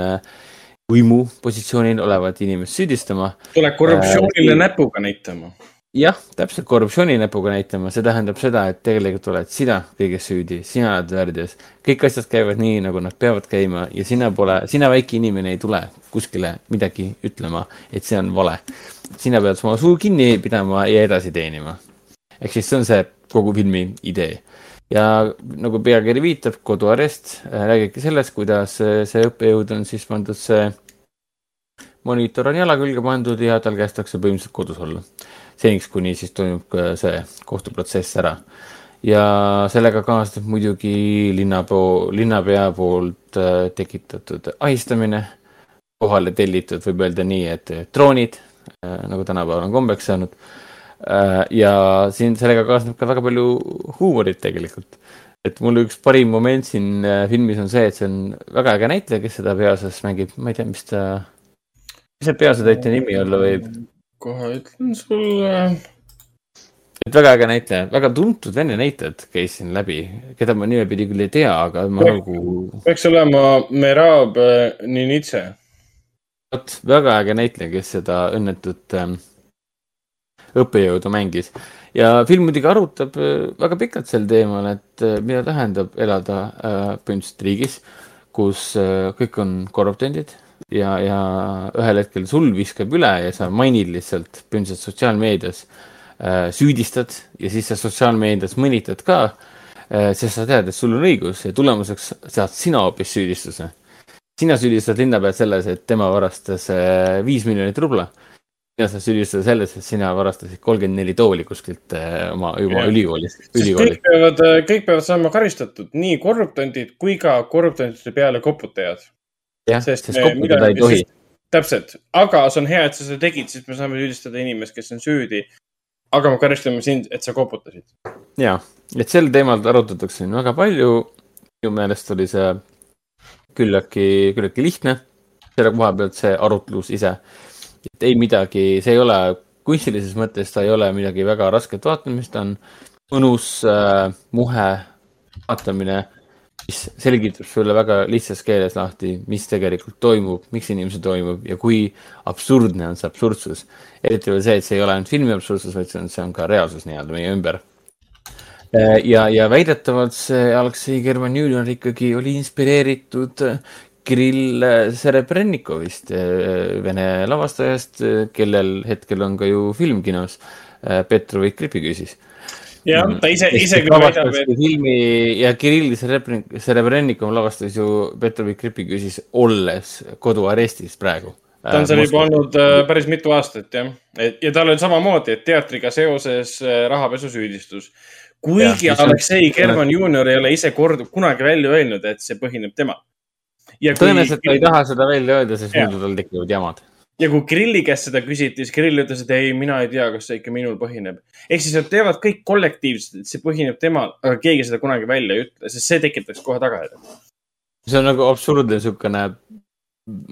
võimupositsioonil olevat inimest süüdistama. tuleb korruptsioonile äh, näpuga näitama jah, täpselt korruptsiooni näpuga näitama, see tähendab seda, et tegelikult oled sina kõiges süüdi, sina oled väärdias. kõik asjad käivad nii, nagu nad peavad käima ja sina pole, sina väike inimene ei tule kuskile midagi ütlema, et see on vale. sina pead oma suu kinni pidama ja edasi teenima. ehk siis see on see kogu filmi idee. Ja nagu pealkiri viitab, koduarest äh, räägibki sellest, kuidas äh, see õppejõud on siis pandud see monitor on jala külge pandud ja tal kästakse põhimõtteliselt kodus olla seniks, kuni siis toimub see kohtuprotsess ära. ja sellega kaasneb muidugi linnapea, linnapea poolt äh, tekitatud ahistamine, kohale tellitud, võib öelda nii, et droonid, äh, nagu tänapäeval on kombeks saanud. Äh, ja siin sellega kaasneb ka väga palju huumorit tegelikult et mul üks parim moment siin filmis on see, et see on väga äge näitleja, kes seda peaosas mängib, ma ei tea, mis ta, mis see peaosatäitja nimi olla võib? kohe ütlen sulle. et väga äge näitleja, väga tuntud vene näitlejad käis siin läbi, keda ma nimepidi küll ei tea, aga ma Peak, nagu. peaks olema Merab äh, Ninitse. vot, väga äge näitleja, kes seda õnnetut ähm, õppejõudu mängis ja film muidugi arutab äh, väga pikalt sel teemal, et äh, mida tähendab elada äh, põhimõtteliselt riigis, kus kõik on korruptandid ja, ja ühel hetkel sul viskab üle ja sa mainid lihtsalt põhimõtteliselt sotsiaalmeedias süüdistad ja siis sa sotsiaalmeedias mõnitad ka sest sa tead, et sul on õigus ja tulemuseks saad sina hoopis süüdistuse. sina süüdistad linnapead selles, et tema varastas viis miljonit rubla. Sina saad süüdistada selles, et sina varastasid kolmkümmend neli tooli kuskilt äh, oma, oma ülikoolist, ülikoolist. kõik peavad, äh, kõik peavad saama karistatud, nii korruptandid kui ka korruptantide peale koputajad jah, sest koputada ei tohi. täpselt, aga see on hea, et sa seda tegid, siis me saame süüdistada inimest, kes on süüdi. aga me karistame sind, et sa koputasid. ja, et sel teemal arutatakse väga palju. minu meelest oli see küllaltki, küllaltki lihtne. selle koha pealt see arutlus ise. Et ei midagi, see ei ole kunstilises mõttes, ta ei ole midagi väga rasket vaatamist, ta on mõnus äh, muhe vaatamine, mis selgitab sulle väga lihtsas keeles lahti, mis tegelikult toimub, miks inimesel toimub ja kui absurdne on see absurdsus. eriti veel see, et see ei ole ainult filmi absurdsus, vaid see on, see on ka reaalsus nii-öelda meie ümber äh, ja, ja väidetavalt see Aleksei German Junior ikkagi oli inspireeritud Kirill Serebrennikovist, vene lavastajast, kellel hetkel on ka ju film kinos. Petrovi Kripi küsis. jah, ta ise, ise küll väidab, et. filmi ja Kirill Serebrennikov lavastas ju Petrovi Kripi küsis, olles koduarestis praegu ta on seal juba olnud äh, päris mitu aastat jah, ja tal on samamoodi, et teatriga seoses äh, rahapesusüüdistus. kuigi ja, Aleksei German juunior ei ole ise kord kunagi välja öelnud, et see põhineb temal tõenäoliselt kui... ta ei taha seda välja öelda, sest muidu tal tekivad jamad. ja kui Kirilli käest seda küsiti, siis Kirill ütles, et ei, mina ei tea, kas see ikka minul põhineb. ehk siis nad teevad kõik kollektiivselt, et see põhineb temal, aga keegi seda kunagi välja ei ütle, sest see tekitaks kohe tagajärje. see on nagu absurdne niisugune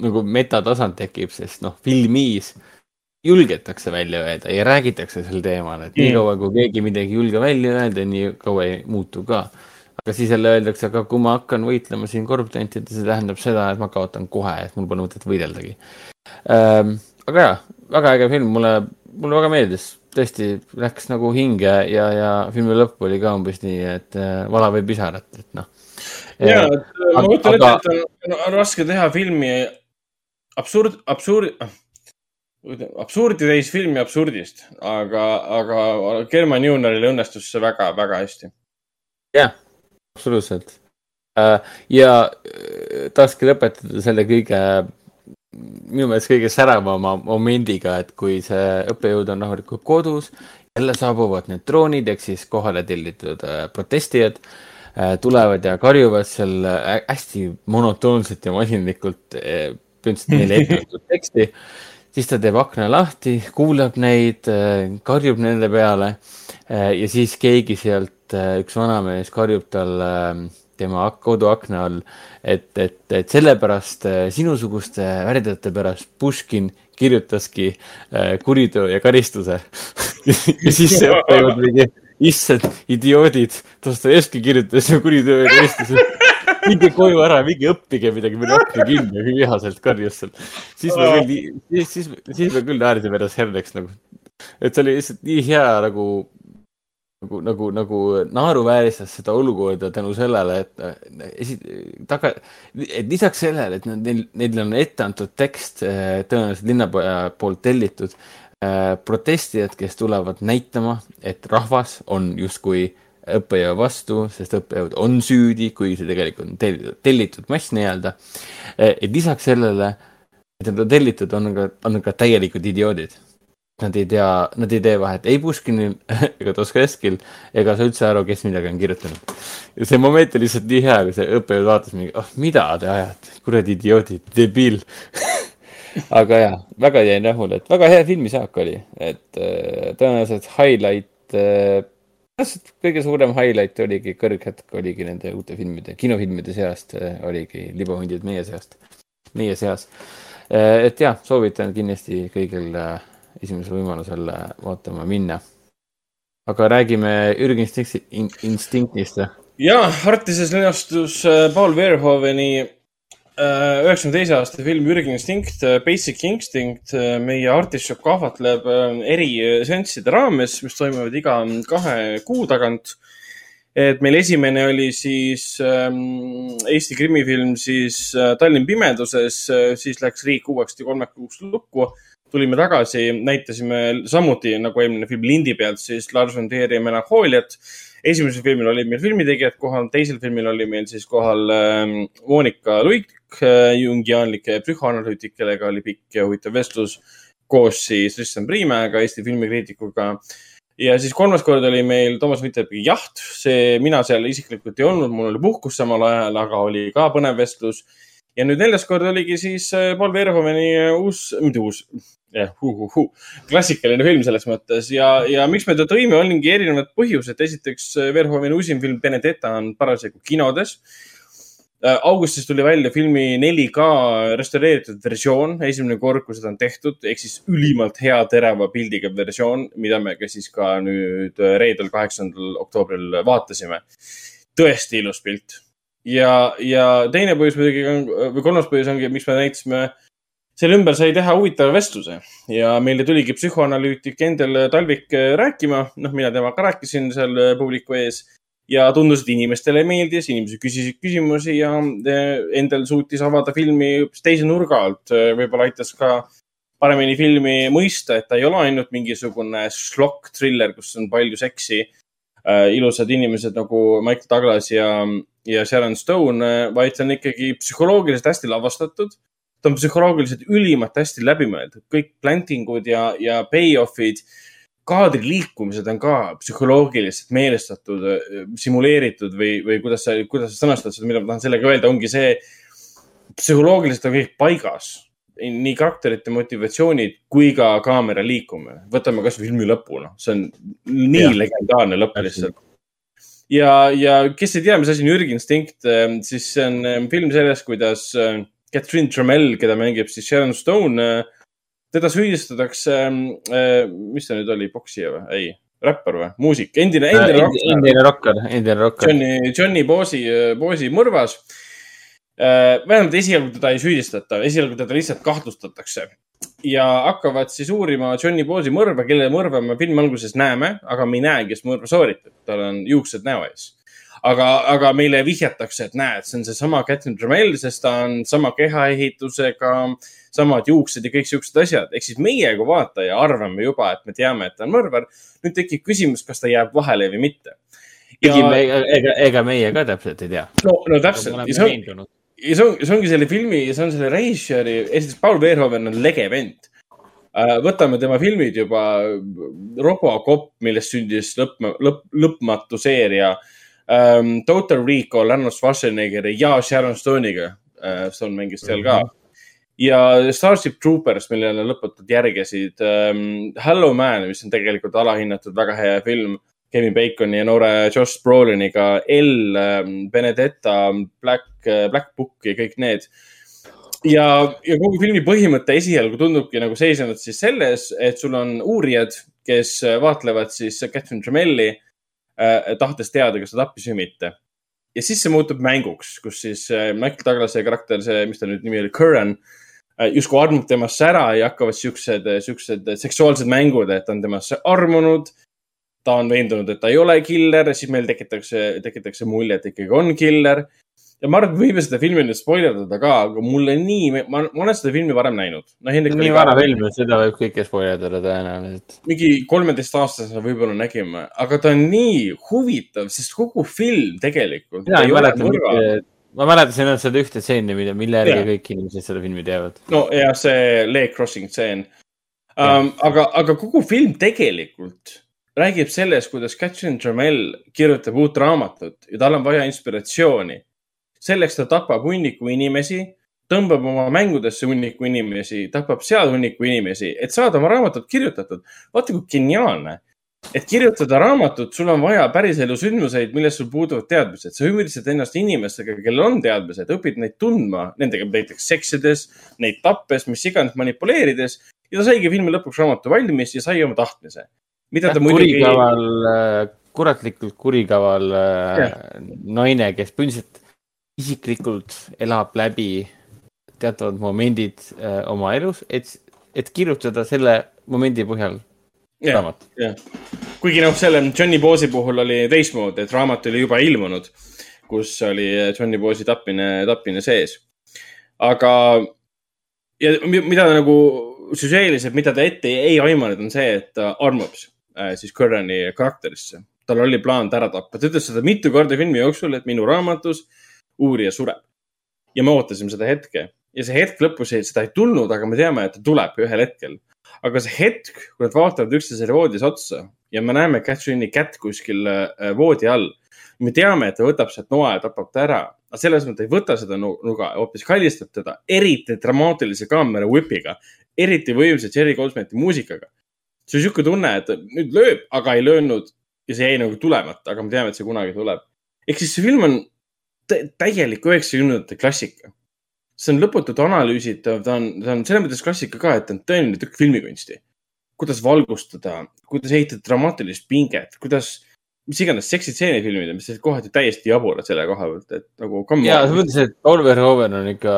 nagu metatasand tekib, sest noh, filmis julgetakse välja öelda ja räägitakse sel teemal, et mm. niikaua kui keegi midagi ei julge välja öelda, nii kaua ei muutu ka aga siis jälle öeldakse, aga kui ma hakkan võitlema siin korruptantidega, see tähendab seda, et ma kaotan kohe, et mul pole mõtet võideldagi ähm,. aga jaa, väga äge film, mulle, mulle väga meeldis, tõesti läks nagu hinge ja, ja filmi lõpp oli ka umbes nii, et äh, vala või pisarat, et noh. ja, ma kujutan ette, et on, on raske teha filmi absurd, absurd, absurdi täis filmi absurdist, aga, aga German Junioril õnnestus see väga-väga hästi. jah absoluutselt. Äh, ja äh, tahakski lõpetada selle kõige, minu meelest kõige säravama momendiga, et kui see õppejõud on rahulikult kodus, jälle saabuvad need droonid ehk siis kohale tellitud äh, protestijad tulevad ja karjuvad seal hästi monotoonselt ja masinlikult põhimõtteliselt neile ette antud *laughs* teksti. siis ta teeb akna lahti, kuulab neid, karjub nende peale ja siis keegi sealt äh, üks vanamees karjub talle ähm, tema koduakna all, et, et, et sellepärast äh, sinusuguste värdjate pärast Puškin kirjutaski äh, kuriteo ja karistuse *laughs* ja siis see *laughs* õppejõud mingi, issand, idioodid, Dostojevski kirjutas ju kuriteo ja karistuse minge koju ära, minge õppige midagi, meil akna kinni, vihaselt karjus seal. siis me küll, siis, siis, siis me küll naersime ennast herneks nagu. et see oli lihtsalt nii hea nagu nagu, nagu, nagu naeruvääristas seda olukorda tänu sellele, et esi-, taga, et lisaks sellele, et neil, neil on ette antud tekst, eh, tõenäoliselt linnapoja poolt tellitud, eh, protestijad, kes tulevad näitama, et rahvas on justkui õppejõu vastu, sest õppejõud on süüdi, kui see tegelikult on tellitud, tellitud mass nii-öelda. Et lisaks sellele, et nad on tellitud, on ka, on ka täielikud idioodid Nad ei tea, nad ei tee vahet ei Puškinil *laughs* ega Dostojevskil ega saa üldse aru, kes midagi on kirjutanud. ja see moment oli lihtsalt nii hea, kui see õppejõud vaatas mingi, oh mida te ajate, kuradi idioodid, debiil. *laughs* Aga jaa, väga jäin rahule, et väga hea filmisaak oli, et äh, tõenäoliselt highlight äh,, kõige suurem highlight oligi, kõrghetk oligi nende uute filmide, kinofilmide seast äh, oligi Libahundid meie seast, meie seas. Et jah, soovitan kindlasti kõigil esimesel võimalusel vaatama minna. aga räägime ürginstinkti, instinktist. ja, Artises linastus äh, Paul Verhoeveni äh, üheksakümne teise aasta film Ürginstinkt, äh, Basic Instinct. meie Artišok kahvatleb eri seansside raames, mis toimuvad iga kahe kuu tagant et meil esimene oli siis ähm, Eesti krimifilm siis äh, Tallinn pimeduses äh,, siis läks riik uuesti kolmeks kuuks lukku tulime tagasi, näitasime samuti nagu eelmine film Lindi pealt siis Lars von Trieri Melanchooliat. esimesel filmil olid meil filmitegijad kohal, teisel filmil oli meil siis kohal äh, Monika Luik äh,, jungiaanlike psühhoanalüütik, kellega oli pikk ja huvitav vestlus koos siis Kristjan Priimäega, Eesti filmikriitikuga ja siis kolmas kord oli meil Toomas Mitterbergi Jaht, see, mina seal isiklikult ei olnud, mul oli puhkus samal ajal, aga oli ka põnev vestlus. Ja nüüd neljas kord oligi siis äh, Paul Verhoeveni äh, uus, mitte uus, jah, klassikaline film selles mõttes ja, ja miks me ta tõime, oligi erinevad põhjused. esiteks, Verhoeveni uusim film Benedetta on parasjagu kinodes. Äh, augustis tuli välja filmi 4K restaureeritud versioon, esimene kord, kui seda on tehtud, ehk siis ülimalt hea terava pildiga versioon, mida me ka siis ka nüüd reedel, kaheksandal oktoobril vaatasime. tõesti ilus pilt. Ja, ja teine põhjus muidugi on, või kolmas põhjus ongi, miks me näitasime, selle ümber sai teha huvitava vestluse. Ja meile tuligi psühhoanalüütik Endel Talvik rääkima, noh, mina temaga rääkisin seal publiku ees. Ja tundus, et inimestele meeldis, inimesed küsisid küsimusi ja eh, Endel suutis avada filmi hoopis teise nurga alt. Eh, võib-olla aitas ka paremini filmi mõista, et ta ei ole ainult mingisugune šlokk triller, kus on palju seksi ilusad inimesed nagu Michael Douglas ja, ja Sharon Stone, vaid see on ikkagi psühholoogiliselt hästi lavastatud. ta on psühholoogiliselt ülimalt hästi läbimõeldud, kõik planting ud ja, ja payoff'id kaadri liikumised on ka psühholoogiliselt meelestatud, simuleeritud või, või kuidas sa, kuidas sa sõnastad seda, mida ma tahan sellega öelda, ongi see, psühholoogiliselt on kõik paigas. Nii karakterite motivatsioonid kui ka kaamera liikumine. võtame kasvõi filmi lõpu, noh, see on nii ja. legendaarne lõpp lihtsalt. ja, ja kes ei tea, mis asi on ürginstinkt, siis see on film sellest, kuidas Catherine Trammell, keda mängib siis Sharon Stone teda süüdistatakse äh,, mis ta nüüd oli, poksija või? ei, räppar või, muusik, endine, endine rokker. endine rokker, endine rokker. Johnny, Johnny Boosi, Boosi mõrvas äh,. Vähemalt esialgu teda ei süüdistata, esialgu teda lihtsalt kahtlustatakse ja hakkavad siis uurima Johnny Boosi mõrva, kelle mõrva me filmi alguses näeme, aga me ei näe, kes mõrva sooritab, tal on juuksed näo ees aga, aga meile vihjatakse, et näed, see on seesama Catherine Tremel, sest ta on sama kehaehitusega, samad juuksed ja kõik siuksed asjad. ehk siis meie kui vaataja arvame juba, et me teame, et ta on mõrvar. nüüd tekib küsimus, kas ta jääb vahele või mitte. Ja... ega, ega meie ka täpselt ei tea. no, no täpselt. Ja see on, see on, see ongi selle filmi, see on selle režissööri, esiteks Paul Verhoeven on lege vend äh, võtame tema filmid juba, Robocop, millest sündis lõpp, lõpp, lõpmatu seeria um,. Total Recall Arnold Schwarzeneggeri ja Sharon Stone'iga uh,. Stone mängis seal ka mm. -hmm ja Starship Troopers, millele lõputult järgesid um,. Hello Man, mis on tegelikult alahinnatud väga hea film. Kevin Baconi ja noore Josh Broliniga, L, Benedetta, Black, Black Book ja kõik need ja, ja kogu filmi põhimõte esialgu tundubki nagu seisnenud siis selles, et sul on uurijad, kes vaatlevad siis Catherine Tremelli äh, tahtes teada, kas ta tappis või mitte. ja siis see muutub mänguks, kus siis äh, Michael Douglase karakter, see, mis ta nüüd nimi oli, Curran äh,, justkui armub temasse ära ja hakkavad siuksed, siuksed seksuaalsed mängud, et on temasse armunud. Ta on veendunud, et ta ei ole killer, siis meil tekitatakse, tekitatakse mulje, et ikkagi on killer ja ma arvan, et võime seda filmi nüüd spoilerdada ka, aga mulle nii, ma, ma olen seda filmi varem näinud no,. nii vana film, et seda võib kõike spoilerdada tõenäoliselt. mingi kolmeteistaastasena võib-olla nägime, aga ta on nii huvitav, sest kogu film tegelikult. mina ei mäleta mitte, ma mäletasin ainult seda ühte stseeni, mille, mille järgi kõik inimesed seda filmi teavad. no ja see leg crossing stseen um,. aga, aga kogu film tegelikult räägib sellest, kuidas Catherine Tramell kirjutab uut raamatut ja tal on vaja inspiratsiooni selleks ta tapab hunniku inimesi, tõmbab oma mängudesse hunniku inimesi, tapab seal hunniku inimesi, et saada oma raamatut kirjutatud. vaata kui geniaalne, et kirjutada raamatut, sul on vaja päriselu sündmuseid, millest sul puuduvad teadmised. sa ümbritsed ennast inimestega, kellel on teadmised, õpid neid tundma, nendega näiteks seksides, neid tappes, mis iganes manipuleerides ja ta saigi filmi lõpuks raamatu valmis ja sai oma tahtmise. Mida ta muidugi. kurikaval, äh, kuratlikult kurikaval äh, ja. naine, kes põhimõtteliselt isiklikult elab läbi teatavad momendid äh, oma elus, et, et kirjutada selle momendi põhjal yeah, raamat yeah.. kuigi noh, selle Johnny Boosi puhul oli teistmoodi, et raamat oli juba ilmunud, kus oli Johnny Boosi tapmine, tapmine sees. aga, ja mida ta nagu süžeeliselt, mida ta ette ei, aimanud, on see, et ta armub äh, siis Currani karakterisse. tal oli plaan ta ära tappa, ta ütles seda mitu korda filmi jooksul, et minu raamatus äh, uurija sureb. ja me ootasime seda hetke ja see hetk lõpus, seda ei tulnud, aga me teame, et ta tuleb ühel hetkel. aga see hetk, kui nad vaatavad üksteisele voodis otsa ja me näeme Catherine'i kätt kuskil äh, voodi all. me teame, et ta võtab sealt noa ja tapab ta ära. aga selles mõttes ei võta seda nuga, hoopis kallistab teda eriti dramaatilise kaamera whip'iga, eriti võimsa Jerry Goldsmiti muusikaga. See on niisugune tunne, et nüüd lööb, aga ei löönud ja see jäi nagu tulemata, aga me teame, et see kunagi tuleb. ehk siis see film on täielik üheksakümnendate klassika see on lõputult analüüsitav, ta on, ta on selles mõttes klassika ka, et ta on tõeline tükk filmikunsti. kuidas valgustada, kuidas ehitada dramaatilist pinget, kuidas, mis iganes seksitseenid filmida, mis olid kohati täiesti jaburad selle koha pealt, et nagu. ja, sa mõtlesid, et Oliver Hoven on ikka.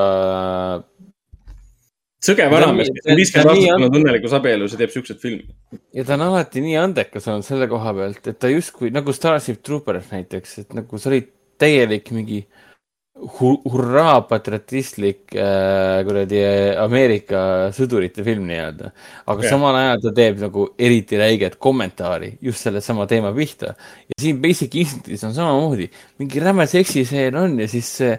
Sõge vanamees, kes on viiskümmend aastat olnud õnnelikus abielus ja teeb siukseid filme. ja ta on alati nii andekas olnud selle koha pealt, et ta justkui nagu Starship Troopers näiteks, et nagu sa olid täielik mingi hurraa patriotistlik äh, kuradi Ameerika sõdurite film nii-öelda. aga ja. samal ajal ta teeb nagu eriti räiget kommentaari just sellesama teema pihta. ja siin Basic Instinctis on samamoodi, mingi räme seksiseen on ja siis see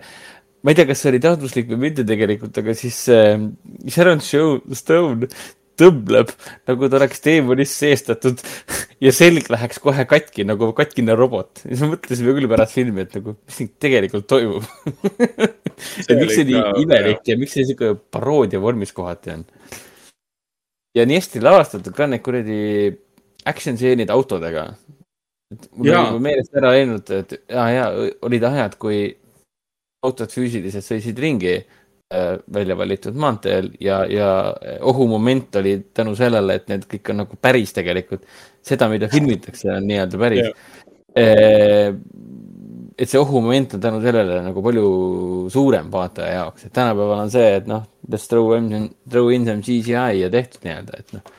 ma ei tea, kas see oli tahtluslik või mitte tegelikult, aga siis äh, Sharon Stone tõmbleb, nagu ta oleks teemonist seestatud *laughs* ja selg läheks kohe katki nagu katkine robot. siis me mõtlesime küll pärast filmi, et nagu, mis siin tegelikult toimub *laughs* et miks see nii imelik ja miks see sihuke paroodia vormis kohati on. ja nii hästi lavastatud ka need kuradi action stseenid autodega. mul on nagu meelest ära läinud, et ja, ja olid ajad, kui autod füüsiliselt sõitsid ringi Äh, välja valitud maanteel ja, ja ohumoment oli tänu sellele, et need kõik on nagu päris tegelikult. seda, mida filmitakse, on nii-öelda päris yeah.. et see ohumoment on tänu sellele nagu palju suurem vaataja jaoks, et tänapäeval on see, et noh, let's throw in, throw in some CGI ja tehtud nii-öelda, et noh,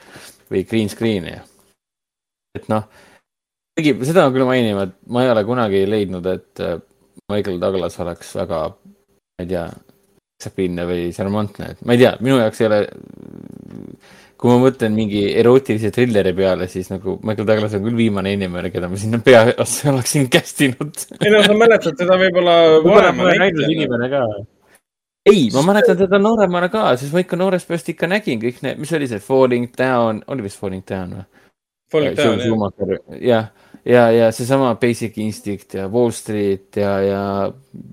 või green screen ja. et noh, seda ma küll mainima, et ma ei ole kunagi leidnud, et äh, Michael Douglas oleks väga, ma ei tea stabiilne või šarmantne, et ma ei tea, minu jaoks ei ole. kui ma mõtlen mingi erootilise trilleri peale, siis nagu Michael Douglas on küll viimane inimene, keda ma sinna peaossa oleksin cast inud. ei no sa mäletad teda võib-olla vanema näitena. ka. ei, ma mäletan teda nooremana ka, sest ma ikka noorest peast ikka nägin kõik need, mis oli see Falling Down, oli vist Falling Down või? Falling Down, jah. jah ja, ja seesama Basic Instinct ja Wall Street ja, ja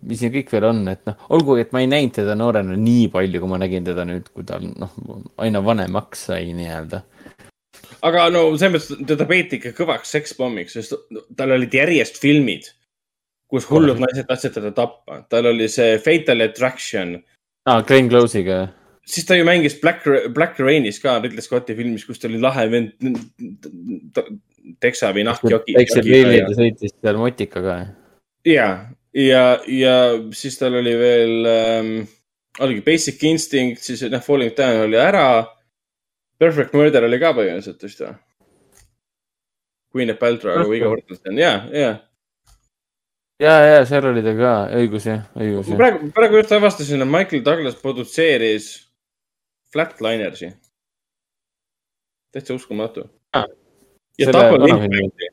mis siin kõik veel on, et noh, olgugi, et ma ei näinud teda noorena nii palju, kui ma nägin teda nüüd, kui ta noh, aina vanemaks sai nii-öelda. aga no selles mõttes teda peeti ikka kõvaks sekspommiks, sest tal olid järjest filmid, kus hullud naised tahtsid teda tappa. tal oli see Fatal Attraction. aa Glen Close'iga siis ta ju mängis Black, Black Rainis ka Ridley Scotti filmis, kus ta oli lahe vend teksa või nahkjoki. väikse pilli ta sõitis seal motikaga. ja, ja, ja siis tal oli veel ähm,, oligi Basic Instinct, siis noh, Falling Down oli ära. Perfect Murder oli ka põhimõtteliselt vist või? Of Paltrow, Viggo Mortensen, ja, ja ja, ja seal oli ta ka, õigus jah, õigus praegu, praegu just avastasin, et Michael Douglas produtseeris Flatlinersi. täitsa uskumatu ah ja Double Impacti.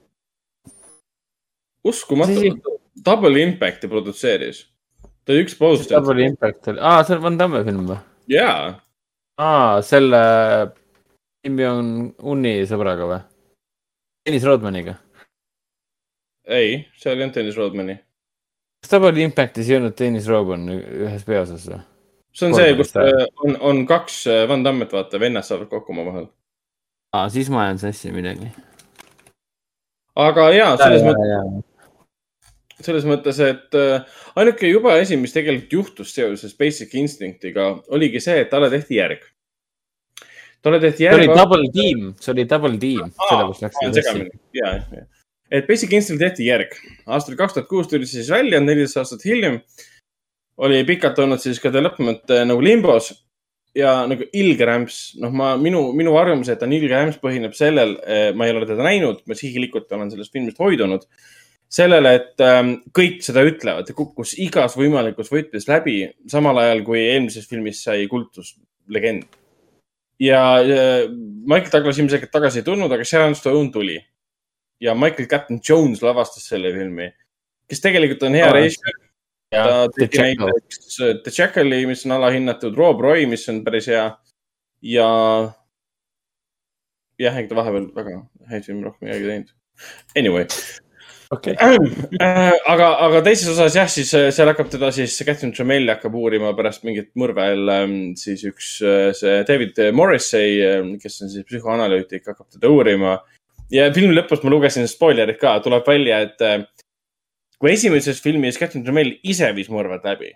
uskumatu, Double Impacti produtseeris. ta oli üks poster. Double Impact oli, aa, see on Van Damme film või? jaa. aa, selle nimi on Unni sõbraga või? Dennis Rodmaniga. ei, seal ei olnud Dennis Rodmani. kas Double Impactis ei olnud Dennis Rodman ühes peaosas või? see on see, kus on, on kaks Van Dammet, vaata, vennad saavad kokku omavahel. aa, siis ma ajan sassi midagi aga ja, selles mõttes, selles mõttes, et äh, ainuke jube asi, mis tegelikult juhtus seoses Basic Instinctiga, oligi see, et talle tehti järg. talle tehti järg. see oli double team, see oli double team. ja, ja, et Basic Instinct tehti järg. aastal kaks tuhat kuus tuli see siis välja, neliteist aastat hiljem. oli pikalt olnud siis ka development äh, nagu limbos ja nagu ilge rämps, noh, ma, minu, minu arvamus, et on ilge rämps, põhineb sellel, eh, ma ei ole teda näinud, ma sihilikult olen sellest filmist hoidunud. sellele, et ähm, kõik seda ütlevad, ta kukkus igas võimalikus võtmes läbi, samal ajal kui eelmises filmis sai kultuslegend. ja äh, Michael Douglas ilmselgelt tagasi ei tulnud, aga Sharon Stone tuli. ja Michael Captain Jones lavastas selle filmi, kes tegelikult on hea režissöör ta tegi näiteks äh, The Jackal'i, mis on alahinnatud, Rob Roy, mis on päris hea ja jah, ega ta vahepeal väga häid filme rohkem midagi teinud. Anyway okay. Äh, aga, aga teises osas jah, siis äh, seal hakkab teda siis, Catherine Tramelli hakkab uurima pärast mingit mõrvel ähm, siis üks see David Morrissey, kes on siis psühhoanalüütik, hakkab teda uurima. ja filmi lõpus ma lugesin spoilerit ka, tuleb välja, et kui esimeses filmis Captain Tremel ise viis mõrvad läbi,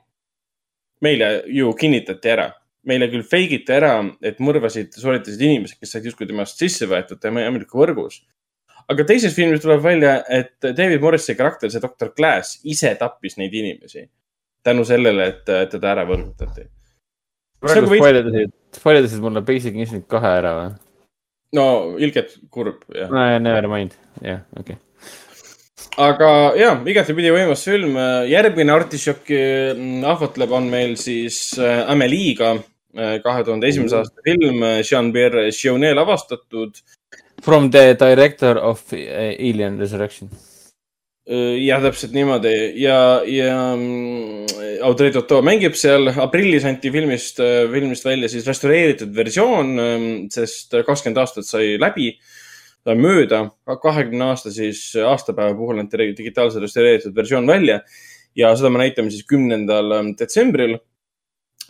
meile ju kinnitati ära, meile küll fake iti ära, et mõrvasid sooritasid inimesed, kes said justkui temast sisse võetud tema ametliku võrgus. aga teises filmis tuleb välja, et David Morrisi karakter, see doktor Glass, ise tappis neid inimesi tänu sellele, et teda ära võrgutati. praegu spoilitasid, spoilitasid mulle Basic Instinct kahe ära või? no ilgelt kurb, jah. Never mind, jah, okei okay aga ja, igatepidi võimas film. järgmine artišoki mm, ahvatleb on meil siis äh, Ameliga, äh, kahe tuhande esimese aasta film, Jean-Pierre Jeunet lavastatud. From the director of äh, Alien Resurrection. jah, täpselt niimoodi ja, ja mm, Audrey Tautou mängib seal. aprillis anti filmist, filmist välja siis restaureeritud versioon, sest kakskümmend aastat sai läbi mööda, kahekümne aasta siis aastapäeva puhul anti digitaalse restaureeritud versioon välja ja seda me näitame siis kümnendal ähm, detsembril.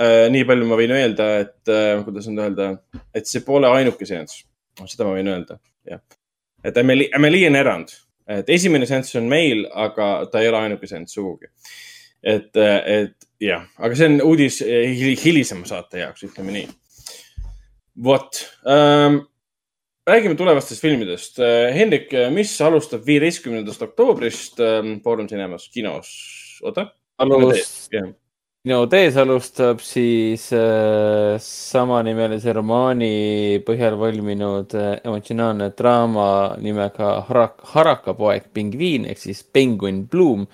Äh, nii palju ma võin öelda, et äh, kuidas nüüd öelda, et see pole ainuke seanss, seda ma võin öelda, jah. et Emily, Emily on erand, et esimene seanss on meil, aga ta ei ole ainuke seanss sugugi. et, äh, et jah, aga see on uudis hilisema saate jaoks, ütleme nii. vot ähm, räägime tulevastest filmidest. Äh, Hendrik, mis alustab viieteistkümnendast oktoobrist ähm, Foorum Cinemas kinos? oota. kino tees alustab siis äh, samanimelise romaani põhjal valminud äh, emotsionaalne draama nimega Harak-, Harakapoeg pingviin ehk siis Penguin Bloom,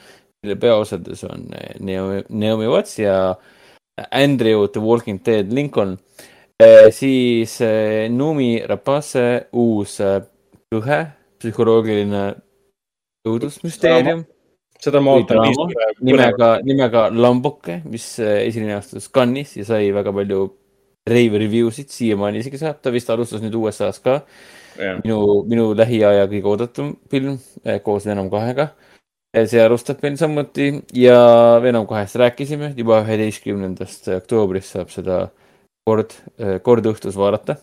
mille peaosades on äh, Naomi, Watts ja Andrew The Walking Dead Lincoln äh, siis eh, Numi Rapace uus kõhe, eh, psühholoogiline õudusmüsteerium. seda ma ootan nimega, nimega Lambuke, mis esilinastus Cannes'is ja sai väga palju rave review sid, siiamaani isegi saab, ta vist alustas nüüd USA-s ka. minu, minu lähiaja kõige oodatum film koos Venom kahega. see alustab meil samuti ja Venom kahest rääkisime, juba üheteistkümnendast oktoobrist saab seda kord, eh, kord õhtus vaadata.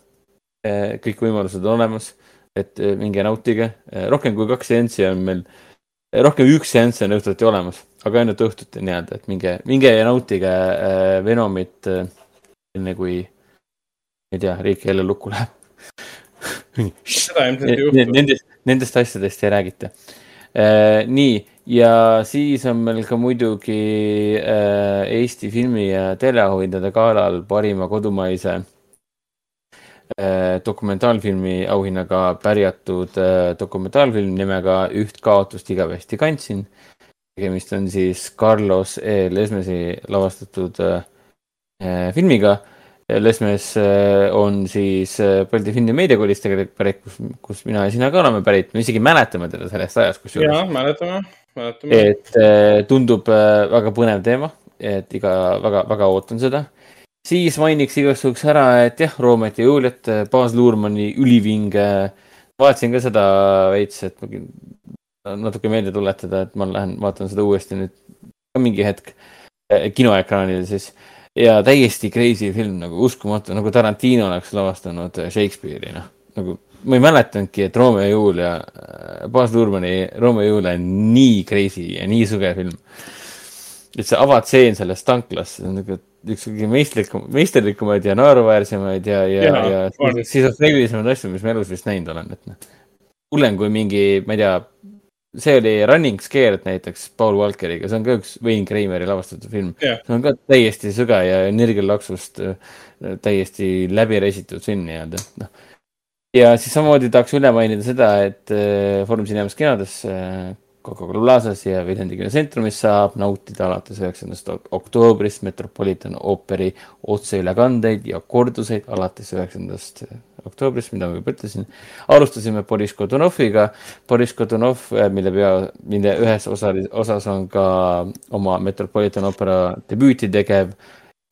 Eh, kõik võimalused on olemas, et eh, minge nautige, rohkem kui kaks seanssi on meil, rohkem üks seanss on õhtuti olemas, aga ainult õhtuti nii-öelda, et minge, minge ja nautige Venomit enne kui, ma ei tea, riik jälle lukku läheb. Nendest, nendest asjadest ei räägita. nii ja siis on meil ka muidugi äh, Eesti filmi ja teleauhindade galal parima kodumaise äh, dokumentaalfilmi auhinnaga pärjatud äh, dokumentaalfilm nimega Üht kaotust igavesti kandsin. tegemist on siis Carlos E. Lesmesi lavastatud äh, äh filmiga Lesmes äh, on siis äh, Põldi Filmi meediakoolist tegelikult pärit, kus, kus mina ja sina ka oleme pärit, me isegi mäletame teda sellest ajast, kusjuures. jah, mäletame, mäletame. et äh, tundub väga põnev teema, et iga, väga, väga ootan seda. siis mainiks igaks juhuks ära, et jah, Roomet ja Juliet, Baas Luurmani ülivinge. vaatasin ka seda veits, et natuke meelde tuletada, et ma lähen vaatan seda uuesti nüüd ka mingi hetk kinoekraanil siis ja täiesti crazy film nagu uskumatu, nagu Tarantino oleks lavastanud Shakespeare'i, noh. nagu ma ei mäletanudki, et Romeo ja Julia, äh, Baz Luhrmanni Romeo ja Julia on nii crazy ja nii suge film. et see avatseen selles tanklas, see on nagu üks kõige meistlikum, meisterlikumaid ja naeruväärsemaid ja, ja, ja, ja skisofreenilisemaid asju, mis ma elus vist näinud olen, et noh. hullem kui mingi, ma ei tea see oli Running Scared näiteks Paul Walkeriga, see on ka üks Wayne Krameri lavastatud film yeah.. see on ka täiesti süge ja energialaksust äh, täiesti läbi reisitud film nii-öelda, noh. ja siis samamoodi tahaks üle mainida seda, et äh, Foorum Cinemas kinodes äh, Coca-Cola Plazas ja Viljandi kinotsentrumis saab nautida alates üheksandast oktoobrist Metropolitan ooperi otseülekandeid ja korduseid alates üheksandast oktoobrist, mida ma juba ütlesin. alustasime Boris Kodunoviga, Boris Kodunov, äh, mille pea, mille ühes osa, osas on ka oma Metropolitan oopera debüüti tegev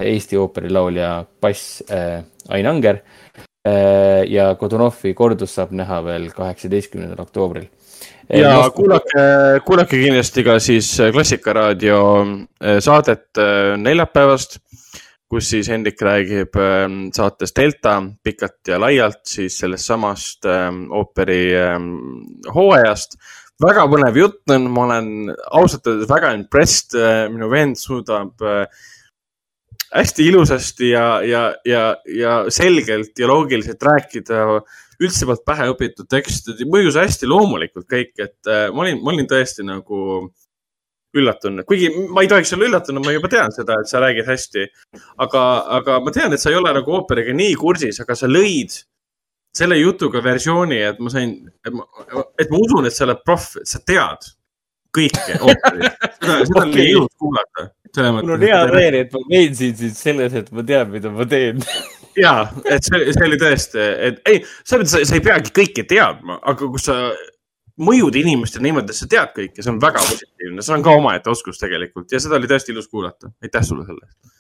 Eesti ooperilaulja bass äh, Ain Anger äh,. ja Kodunovi kordus saab näha veel kaheksateistkümnendal oktoobril ja Most... kuulake, kuulake kindlasti ka siis Klassikaraadio äh, saadet äh, neljapäevast kus siis Hendrik räägib ähm, saates Delta pikalt ja laialt siis sellest samast ähm, ooperi ähm, hooajast. väga põnev jutt on, ma olen ausalt öeldes väga impressed, minu vend suudab äh, hästi ilusasti ja, ja, ja, ja selgelt ja loogiliselt rääkida üldse polnud pähe õpitud tekst, mõjus hästi loomulikult kõik, et äh, ma olin, ma olin tõesti nagu üllatunud, kuigi ma ei tohiks olla üllatunud, ma juba tean seda, et sa räägid hästi. aga, aga ma tean, et sa ei ole nagu ooperiga nii kursis, aga sa lõid selle jutuga versiooni, et ma sain, et ma usun, et sa oled proff, sa tead kõike ooperit. seda, seda oli ilus kuulata. mul on hea meel, et ma veensin sind selles, et ma tean, mida ma teen ja, et see, see oli tõesti, et ei, selles mõttes sa ei peagi kõike teadma, aga kui sa mõjud inimestele niimoodi, et sa tead kõike, see on väga positiivne, see on ka omaette oskus tegelikult ja seda oli tõesti ilus kuulata. aitäh sulle selle eest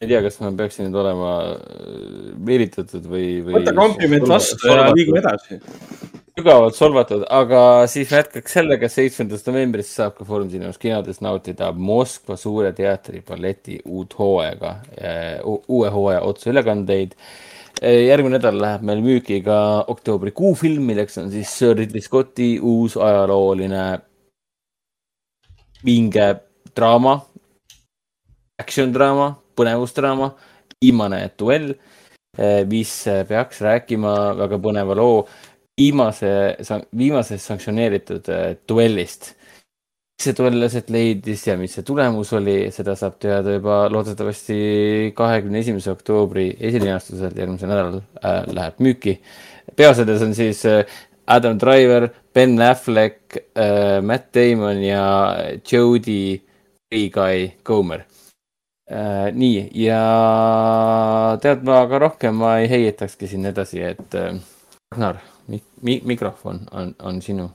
ei tea, kas ma peaksin nüüd olema äh, meelitatud või, või. võta kompliment vastu ja liigume edasi. sügavalt solvatud, aga siis jätkaks sellega, seitsmendast novembrist saab ka Foorum Cinemas kinodes nautida Moskva Suure Teatri balleti uut hooaega, äh, uue hooaja otseülekandeid. Järgmine nädal läheb meil müüki ka oktoobrikuu film, milleks on siis Sir Ridley Scotti uus ajalooline vinge draama, action draama põnevusdraama, viimane duell, eh, mis peaks rääkima väga põneva loo viimase, viimasest sanktsioneeritud eh, duellist. See duell aset leidis ja mis see tulemus oli, seda saab teada juba loodetavasti kahekümne esimese oktoobri esilinastusel järgmisel nädalal äh, läheb müüki. peaosades on siis äh, Adam Driver, Ben Affleck äh,, Matt Damon ja Jodie Free Guy Comer äh,. nii ja tead, ma ka rohkem ma ei heietakski siin edasi, et äh, Ragnar mi, mi, mikrofon on, on sinu.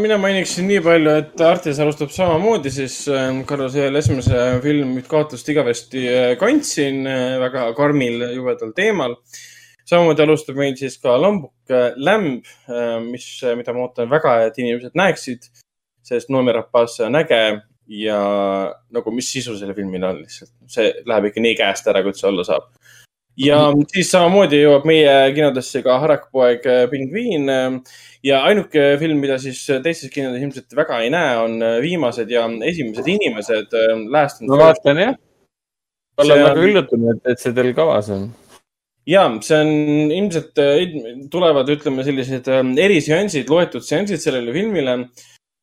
Mina mainiksin nii palju, et Artis alustab samamoodi, siis Carlos Jeel esimese film Nüüd kaotust igavesti äh, kandsin äh, väga karmil jubedal teemal. samamoodi alustab meil siis ka Lambuk Lämb, mis, mida ma ootan väga, et inimesed näeksid, sest Noomirappas on äge ja nagu, mis sisu sellel filmil on lihtsalt, see läheb ikka nii käest ära, kui üldse olla saab. Ja siis samamoodi jõuab meie kinodesse ka Harakpoeg äh, Pingviin äh, ja ainuke film, mida siis teistes kinodes ilmselt väga ei näe, on äh, Viimased ja Esimesed inimesed. ma vaatan jah. olen väga üllatunud, et see teil kavas on ja see on ilmselt, tulevad, ütleme sellised eriseansid, loetud seansid sellele filmile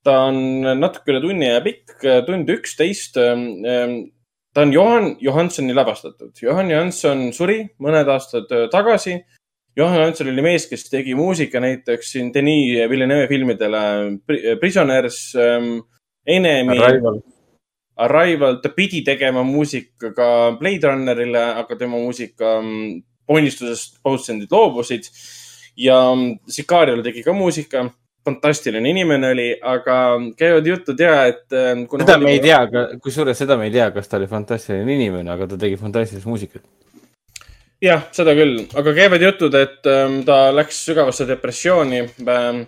ta on natuke üle tunni aja pikk, tund üksteist. Ta on Johan Johansoni lavastatud. Johan Johanson suri mõned aastad äh, tagasi. Johan Johanson oli mees, kes tegi muusika näiteks siin Denis Villeneuve filmidele Prisoners, ähm, Enemy. Arrival. Ta pidi tegema muusika ka Blade Runnerile, aga tema muusika ponnistusest Postendid loobusid ja Sicario tegi ka muusika fantastiline inimene oli, aga käivad jutud ja, et. Ähm, seda me ei tea, kusjuures seda me ei tea, kas ta oli fantastiline inimene, aga ta tegi fantastilist muusikat. jah, seda küll, aga käivad jutud, et ähm, ta läks sügavasse depressiooni ähm,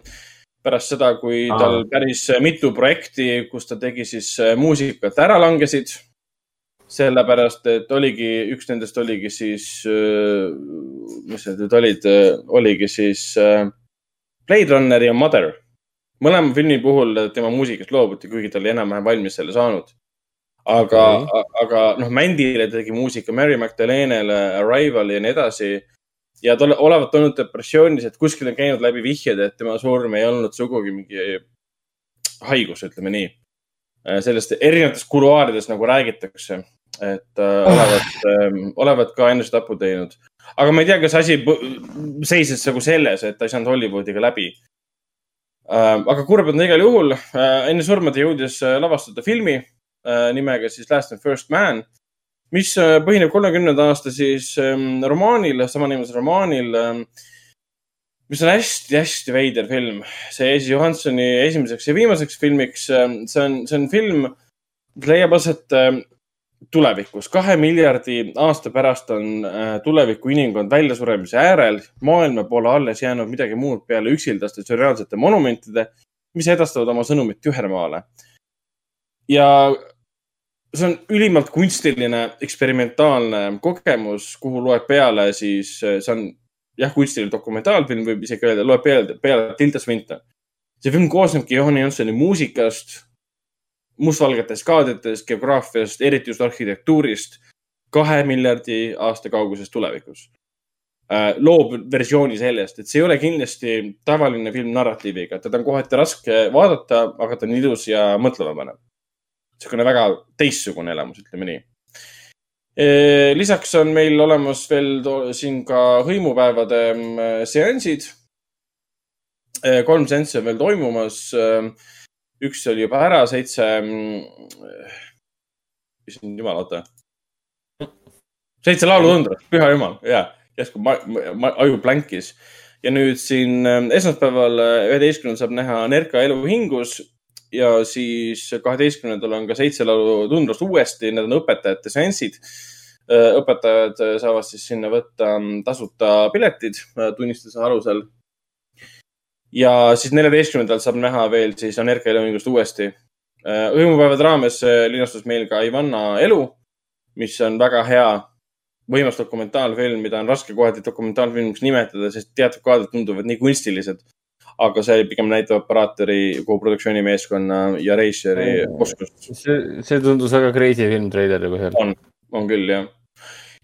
pärast seda, kui Aa. tal päris mitu projekti, kus ta tegi siis äh, muusikat, ära langesid. sellepärast, et oligi, üks nendest oligi siis, äh, mis need nüüd olid, äh, oligi siis äh, Blade Runner ja Mother. mõlema filmi puhul tema muusikast loobuti, kuigi ta oli enam-vähem valmis selle saanud. aga okay., aga noh, Mandile tegi muusika, Mary Magdalenele, Arrival ja nii edasi. ja ta olevat olnud depressioonis, et kuskil on käinud läbi vihjed, et tema surm ei olnud sugugi mingi haigus, ütleme nii. sellest erinevates kuluaarides nagu räägitakse, et äh, olevat äh,, olevat ka enesetapu teinud aga ma ei tea, kas asi seisis nagu selles, et ta ei saanud Hollywoodiga läbi. Ähm, aga kurb on ta igal juhul. Äh, enne surma ta jõudis äh, lavastada filmi äh, nimega siis Last and First Man, mis põhineb kolmekümnenda aasta siis ähm, romaanil, samanimelisel romaanil ähm, mis on hästi-hästi veider film. see siis Johansoni esimeseks ja viimaseks filmiks. see on, see on film, mis leiab aset tulevikus, kahe miljardi aasta pärast on äh, tuleviku inimkond väljasuremise äärel. maailma pole alles jäänud midagi muud peale üksildaste sürreaalsete monumentide, mis edastavad oma sõnumit tühermaale. ja see on ülimalt kunstiline, eksperimentaalne kogemus, kuhu loeb peale siis, see on jah, kunstiline dokumentaalfilm võib isegi öelda, loeb peale, peale Tilda Swinton. see film koosnebki Johanni Johnsoni muusikast, mustvalgetest kaadritest, geograafiast, eriti just arhitektuurist, kahe miljardi aasta kauguses tulevikus Äh, loob versiooni sellest, et see ei ole kindlasti tavaline film narratiiviga, teda on kohati raske vaadata, aga ta on ilus ja mõtlema panev. niisugune väga teistsugune elamus, ütleme nii. Äh, lisaks on meil olemas veel siin ka hõimupäevade mm, seansid. Äh, kolm seanssi on veel toimumas. Üks oli juba ära, seitse. Mm, issand jumal, oota. seitse laulutundra, püha jumal, jaa järsku ma, ma, aju plankis. ja nüüd siin ähm, esmaspäeval, äh, üheteistkümnendal saab näha Nerka elu hingus ja siis kaheteistkümnendal on ka seitse laulu tundrast uuesti, need on õpetajate seansid. Äh, õpetajad äh, saavad siis sinna võtta ähm, tasuta piletid tunnistuse alusel. Ja siis neljateistkümnendal saab näha veel siis Anerka eluhingust uuesti. hõimupäevade raames linastus meil ka Ivanna elu, mis on väga hea võimas dokumentaalfilm, mida on raske kohati dokumentaalfilmiks nimetada, sest teatud kaadrid tunduvad nii kunstilised. aga see pigem näitab operaatori, kogu produktsioonimeeskonna ja reisijari oskust. see, see tundus väga crazy film treileri põhjal. on, on küll, jah.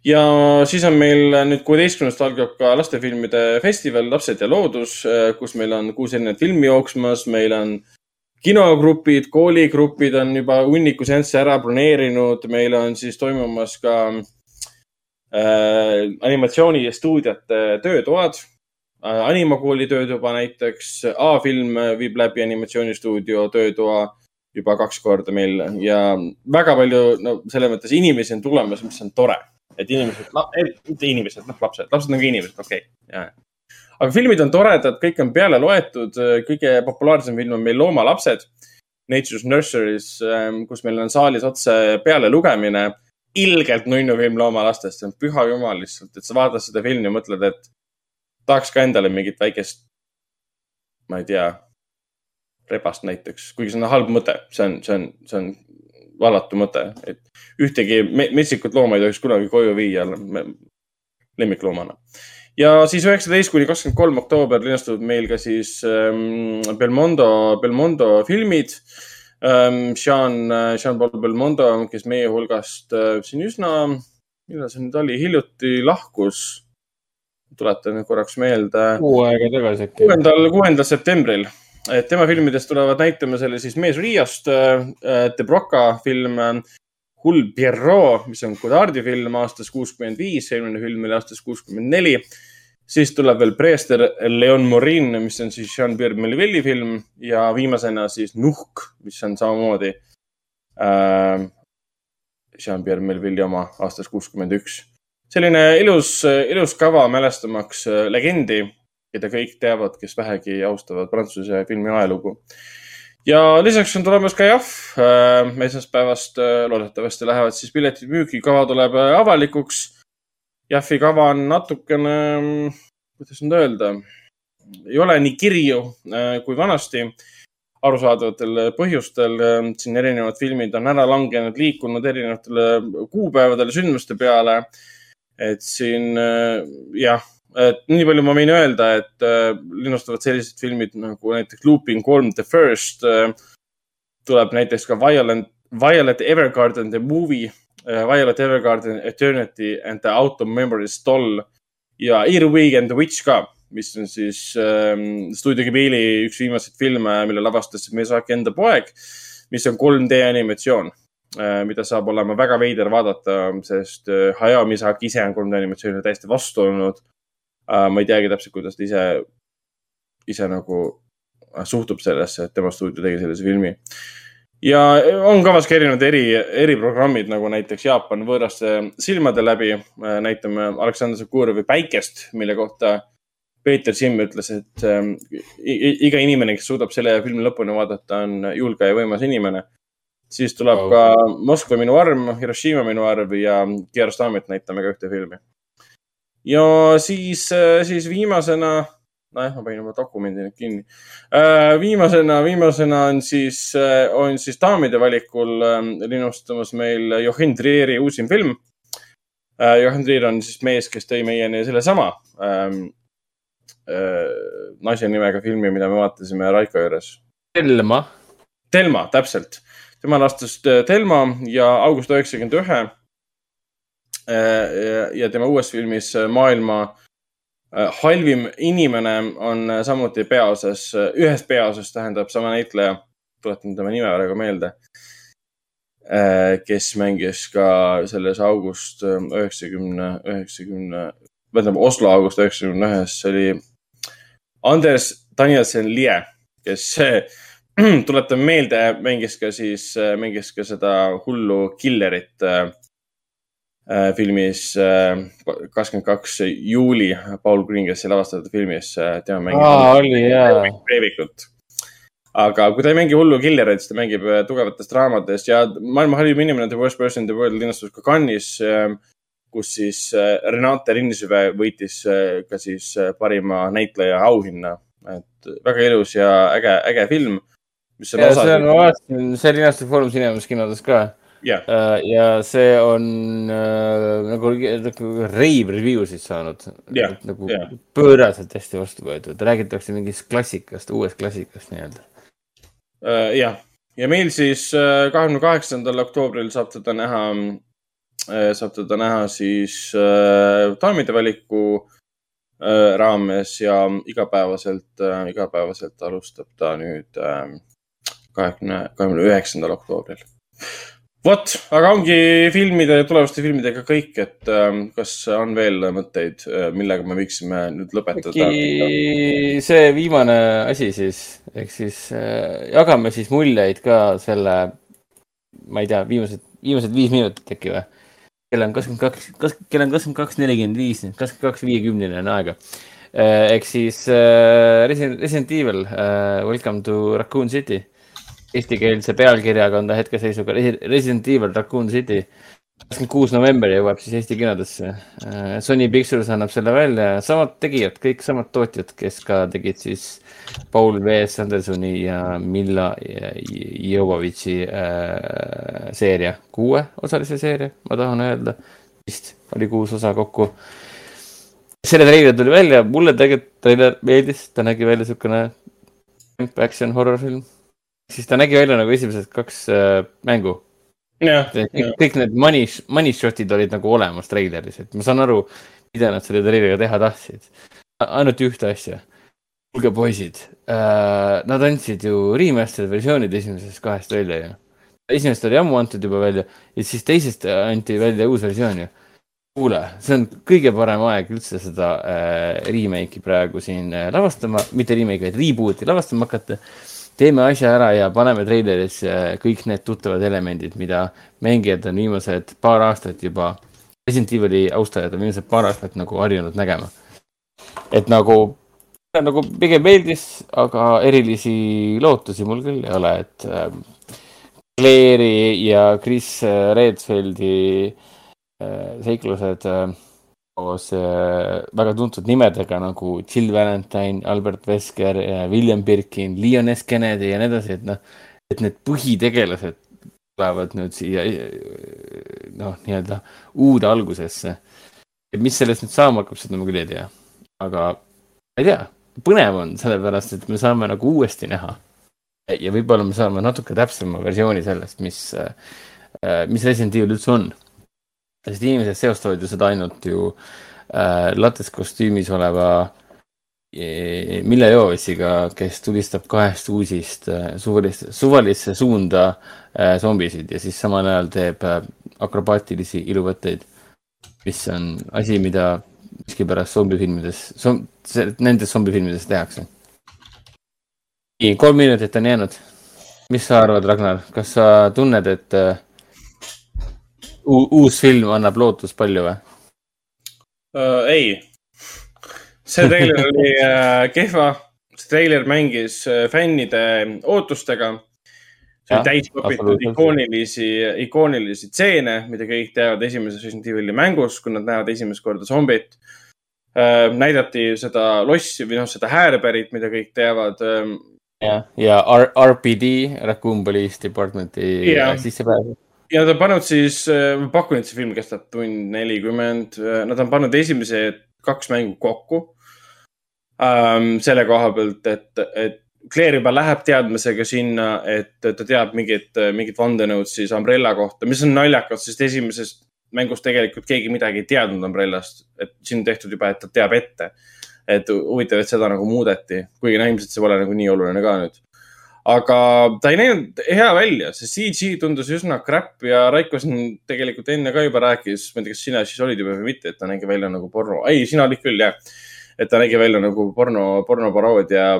Ja siis on meil nüüd kuueteistkümnendast algab ka lastefilmide festival Lapsed ja loodus, kus meil on kuus erinevat filmi jooksmas, meil on kinogrupid, kooligrupid on juba hunniku seansse ära broneerinud, meil on siis toimumas ka äh, äh, animatsioonistuudiate töötoad äh,. Animakooli töötuba näiteks, A-film viib läbi animatsioonistuudio töötoa juba kaks korda meil ja väga palju, no selles mõttes inimesi on tulemas, mis on tore. Et inimesed, mitte inimesed, noh, lapsed, lapsed on ka inimesed, okei okay., aga filmid on toredad, kõik on peale loetud, kõige populaarsem film on meil Loomalapsed. Nature's Nurseries, ähm, kus meil on saalis otse pealelugemine ilgelt nunnu film loomalastest, see on püha jumal lihtsalt, et sa vaatad seda filmi ja mõtled, et tahaks ka endale mingit väikest, ma ei tea, rebast näiteks, kuigi see on halb mõte, see on, see on, see on valatu mõte, et ühtegi metsikut looma ei tohiks kunagi koju viia lemmikloomana. ja siis üheksateist kuni kakskümmend kolm oktoober linastuvad meil ka siis ähm, Belmondo, Belmondo filmid äh, Ähm, Jean, äh, Jean-Paul Belmondo, kes meie hulgast äh, siin üsna, millal see nüüd oli, hiljuti lahkus. tuletan korraks meelde. kuu aega tagasi äkki. kuuendal, kuuendal septembril, et tema filmidest tulevad näitama selle siis Mees Riiast, äh, De Broca film Hull Pierrot, mis on Godardi film aastast kuuskümmend viis, eelmine film oli aastast kuuskümmend neli siis tuleb veel Preester Leon Morin, mis on siis Jean-Pierre Melvilli film ja viimasena siis Nuhk, mis on samamoodi äh, Jean-Pierre Melvilli oma aastast kuuskümmend üks. selline ilus, ilus kava mälestamaks äh, legendi, keda kõik teavad, kes vähegi austavad Prantsuse filmi ajalugu. ja lisaks on tulemas ka Jahv äh,. esmaspäevast äh, loodetavasti lähevad siis piletid müügi, kava tuleb äh, avalikuks Jaffi kava on natukene, kuidas nüüd öelda, ei ole nii kirju kui vanasti arusaadavatel põhjustel. Siin erinevad filmid on ära langenud, liikunud erinevatele kuupäevadele, sündmuste peale. et siin jah, et nii palju ma võin öelda, et linnastuvad sellised filmid nagu näiteks Looping kolm The First. tuleb näiteks ka Violent, Violet Evergarden The Movie uh, Violet Evergarden, Eternity and the of Memories doll ja Earwig and the Witch ka, mis on siis ähm, stuudio Ghibli üks viimaseid filme, mille lavastas Miyazaki enda poeg, mis on 3D animatsioon äh,, mida saab olema väga veider vaadata, sest äh, Hayao Miyazaki ise on 3D animatsioonile täiesti vastu olnud äh,. Ma ei teagi täpselt, kuidas ta ise, ise nagu äh, suhtub sellesse, et tema stuudio tegi sellise filmi äh, ja on kavas ka erinevad eri, eriprogrammid nagu näiteks Jaapan võõraste silmade läbi. näitame Aleksandr Sakurovi Päikest, mille kohta Peeter Simm ütles, et äh, iga inimene, kes suudab selle filmi lõpuni vaadata, on julge ja võimas inimene. siis tuleb oh. ka Moskva minu arm, Hiroshima minu arv ja Kiarostamit näitame ka ühte filmi. Ja siis, äh, siis viimasena nojah, ma panin oma dokumendi nüüd kinni. Äh, viimasena, viimasena on siis, äh, on siis daamide valikul ähm, linustamas meil Jochen Trieri uusim film. Jochen Trier on siis mees, kes tõi meieni sellesama ähm, äh, naise nimega filmi, mida me vaatasime Raiko juures. Selma. Telma, täpselt. tema lastas äh, Telma ja august üheksakümmend ühe. Ja tema uues filmis äh, Maailma äh, halvim inimene on äh, samuti peaosas, ühes peaosas tähendab sama näitleja, tuletan tema nime praegu meelde. kes mängis ka selles august äh, üheksakümne, üheksakümne, tähendab Oslo august üheksakümne ühes, see oli Anders Danielsen Lie, kes *clears throat* tuletan meelde, mängis ka siis, mängis ka seda hullu killerit äh, äh, filmis kakskümmend kaks juuli Paul Greengrassi lavastatud filmis, tema mängib jaa. Breivikut. aga kui ta ei mängi hullu killereid, siis ta mängib äh, tugevates draamades ja maailma halvim inimene The Worst Person in the World linastus ka Cannes'is, kus siis äh, Renate Rinnisüve võitis äh, ka siis äh, parima näitleja auhinna. et väga ilus ja äge, äge film, mis on ja osa see on, ma vaatasin, see linastub Foorum Cinemas kinodes ka. jah, ja see on äh, nagu, nagu rave review'sid saanud Jah, nagu jah. pööraselt hästi vastu võetud, räägitakse mingist klassikast, uuest klassikast nii-öelda. Äh, jah, ja meil siis kahekümne kaheksandal oktoobril saab teda näha, saab teda näha siis äh, daamide valiku äh, raames ja igapäevaselt, igapäevaselt alustab ta nüüd äh, kahekümne, kahekümne üheksandal oktoobril. vot, aga ongi filmide, tulevaste filmidega kõik, et äh, kas on veel mõtteid, millega me võiksime nüüd lõpetada? see viimane asi siis, ehk siis äh, jagame siis muljeid ka selle, ma ei tea, viimased, viimased viis minutit äkki või? kell on kakskümmend kaks, kas, kell on kakskümmend kaks nelikümmend viis, kakskümmend kaks viiekümnene on aega. ehk siis äh, Resident, Resident Evil äh, Welcome to Raccoon City. Eestikeelse pealkirjaga on ta hetkeseisuga Resi- Resident Evil Raccoon City. kakskümmend kuus november jõuab siis Eesti kinodesse. Sony Pictures annab selle välja, samad tegijad, kõik samad tootjad, kes ka tegid siis Paul V. Sandersoni ja Milla Jovovitši äh, seeria, kuueosalise seeria, ma tahan öelda. vist oli kuus osa kokku. selle treiler tuli välja, mulle tegelikult treiler meeldis, ta nägi välja siukene action horror film. Siis ta nägi välja nagu esimesed kaks äh, mängu kõik, need money, money shot'id olid nagu olemas treileris, et ma saan aru, mida nad selle treileriga teha tahtsid. ainult ühte asja. kuulge, poisid äh,, nad andsid ju remastered versioonid esimesest kahest välja ju. esimest oli ammu antud juba välja ja siis teisest anti välja uus versioon ju. kuule, see on kõige parem aeg üldse seda äh, remake'i praegu siin äh, lavastama, mitte remake'i, vaid reboot'i lavastama hakata teeme asja ära ja paneme treilerisse kõik need tuttavad elemendid, mida mängijad on viimased paar aastat juba, Resident Evil'i austajad on viimased paar aastat nagu harjunud nägema. et nagu, nagu pigem meeldis, aga erilisi lootusi mul küll ei ole, et äh, Claire'i ja Chris Redfieldi äh, seiklused äh, koos äh, väga tuntud nimedega nagu Jill Valentine, Albert Wesker, William Birkin, Leon S Kennedy ja nii edasi, et noh, et need põhitegelased tulevad nüüd siia äh, noh, nii-öelda uude algusesse. et mis sellest nüüd saama hakkab, seda ma küll ei tea. aga ma ei tea, põnev on sellepärast, et me saame nagu uuesti näha. ja võib-olla me saame natuke täpsema versiooni sellest, mis, mis Resident Evil üldse on sest inimesed seostavad ju seda ainult ju äh, lates kostüümis oleva eh, Mille Joovisiga, kes tulistab kahest uusist äh, suvalisse, suvalisse suunda äh, zombisid ja siis samal ajal teeb äh, akrobaatilisi iluvõtteid, mis on asi, mida miskipärast zombifilmides, nendes zombifilmides tehakse. nii, kolm minutit on jäänud. mis sa arvad, Ragnar, kas sa tunned, et äh, uus film annab lootust palju või? uh,? ei, see treiler oli uh, kehva, see treiler mängis uh, fännide ootustega. see oli täis kopitud ikoonilisi, ikoonilisi stseene, mida kõik teavad esimeses Resident Evil'i mängus, kui nad näevad esimest korda zombit uh,. näidati seda lossi või noh, seda häärepärit, mida kõik teavad uh,. ja, ja R RPD, Raccoon Police Department'i sissepääsu ja nad on pannud siis, ma pakun, et see film kestab tund nelikümmend, nad on pannud esimese kaks mängu kokku. ähm, selle koha pealt, et, et Claire juba läheb teadmisega sinna, et ta teab mingit, mingit vandenõud siis Umbrella kohta, mis on naljakas, sest esimeses mängus tegelikult keegi midagi ei teadnud Umbrellast, et siin on tehtud juba, et ta teab ette. et huvitav, et seda nagu muudeti, kuigi no ilmselt see pole nagu nii oluline ka nüüd. Aga ta ei näinud hea välja, see CG tundus üsna crap ja Raiko siin tegelikult enne ka juba rääkis, ma ei tea, kas sina siis olid juba või mitte, et ta nägi välja nagu porno, ei, sina olid küll jah et ta nägi välja nagu porno, pornoparoodia.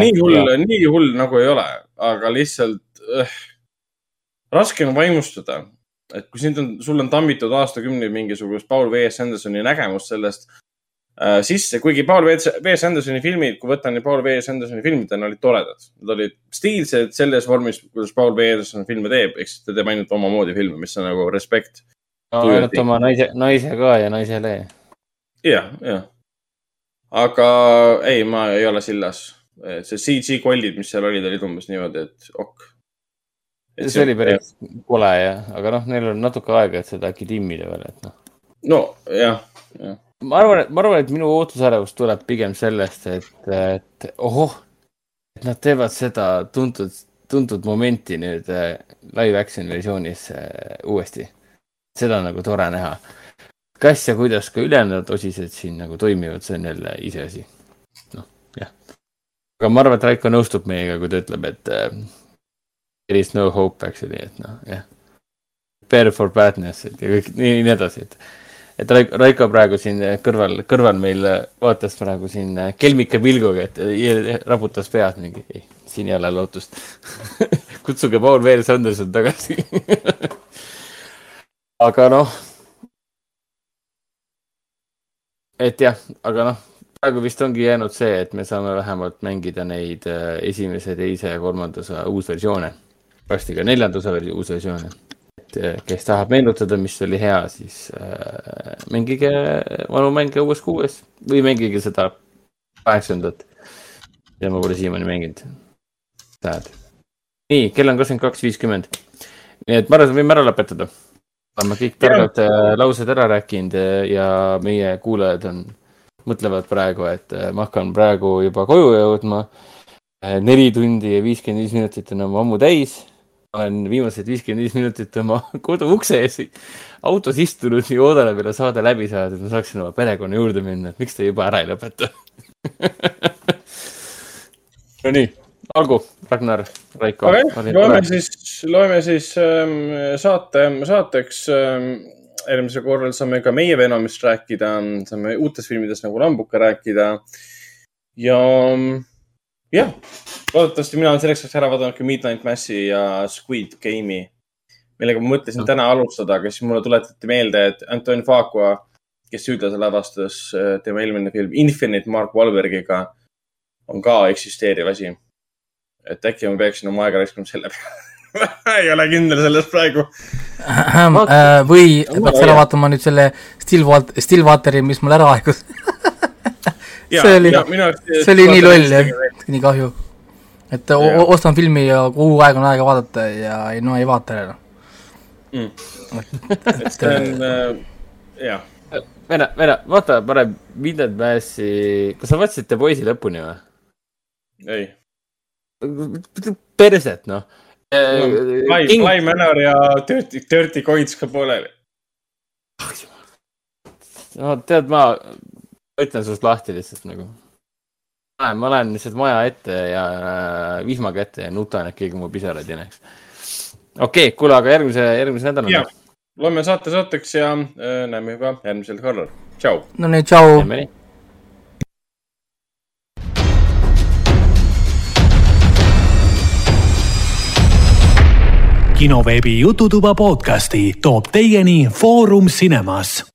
nii hull, nii hull nagu ei ole, aga lihtsalt äh, raske on vaimustuda. et kui sind on, sul on tammitud aastakümneid mingisugust Paul V.S. Andersoni nägemust sellest äh, sisse, kuigi Paul V.S. Andersoni filmid, kui võtta need Paul V.S. Andersoni filmid, nad olid toredad. Nad olid stiilsed selles vormis, kuidas Paul V.S. Anderson filme teeb, ehk siis ta teeb ainult omamoodi filme, mis on nagu respekt. no ainult oma naise, naise ka ja naisele. jah, jah aga ei, ma ei ole sillas. see CG kollid, mis seal olid, olid umbes niimoodi, et ok. see, see oli päris kole jah, aga noh, neil on natuke aega, et seda äkki timmida veel, et noh. no jah, jah. Ma arvan, et ma arvan, et minu ootusärevus tuleb pigem sellest, et, et ohoh, et nad teevad seda tuntud, tuntud momenti nüüd äh, live action versioonis äh, uuesti. seda on nagu tore näha kas ja kuidas ka ülejäänud osised siin nagu toimivad, see on jälle iseasi. noh, jah. aga ma arvan, et Raiko nõustub meiega, kui ta ütleb, et uh, there is no hope actually, et noh, jah. Prepare for badness, et ja kõik nii, nii edasi, et et Raiko, praegu siin kõrval, kõrval meil vaatas praegu siin kelmika pilguga, et raputas pead mingi, ei, siin ei ole lootust *laughs* kutsuge Paul V. Sanderson tagasi *laughs* aga noh et jah, aga noh, praegu vist ongi jäänud see, et me saame vähemalt mängida neid äh, esimese, teise ja kolmanda osa uusversioone. varsti ka neljanda osa uusversioone. Et äh, kes tahab meenutada, mis oli hea, siis äh, mängige vanu mänge uues kuues või mängige seda kaheksandat, mida ma pole siiamaani mänginud. Sad. nii, kell on kakskümmend kaks viiskümmend. nii et ma arvan, et võime ära lõpetada oleme kõik targad äh, laused ära rääkinud ja meie kuulajad on, mõtlevad praegu, et ma hakkan praegu juba koju jõudma. neli tundi ja viiskümmend viis minutit on oma ammu täis. Olen viimased viiskümmend viis minutit oma *laughs* kodu ukse ees autos istunud ja oodanud veel saade läbi saada, et ma saaksin oma perekonna juurde minna, et miks te juba ära ei lõpeta *laughs* Nonii olgu, Ragnar, Raiko. loeme siis, loeme siis ähm, saate, saateks ähm, eelmisel korral saame ka meie Venomist rääkida, saame uutest filmidest nagu Lambuka rääkida. ja jah, loodetavasti mina olen selleks ajaks ära vaadanud ka Midnight Massi ja Squid Game'i, millega ma mõtlesin no. täna alustada, aga siis mulle tuletati meelde, et Anton Fuqua, kes süüdlase lavastas äh, tema eelmine film Infinite Mark Wahlbergiga, on ka eksisteeriv asi. Et äkki ma peaksin oma aega raiskama selle peale. *laughs* Ei ole kindel selles praegu. Äh, või peaks ära vaatama nüüd selle Stillwater, Stillwateri, mis mul ära aegus *laughs* see oli, see oli nii loll jah, nii kahju. et ja. ostan filmi ja kuu aega on aega vaadata ja ei, no ei vaata ära mm.. *laughs* et see on äh,, jah. Vene, Vene, vaata parem Midnight Massi, kas sa vaatasid The Boys'i lõpuni või? ei perset, noh. Fly, Fly Manor ja Dirty, Dirty Coins ka pooleli. no tead, ma ütlen sinust lahti lihtsalt nagu. ma lähen lihtsalt maja ette ja äh, vihmaga ette ja nutan, et keegi mu pisaraid ei näeks. okei okay,, kuule, aga järgmise, järgmise nädala. loeme saate saateks ja äh, näeme juba järgmisel korral. tšau. no nii, tšau. kinoveebi Jututuba podcasti toob teieni Foorum Cinemas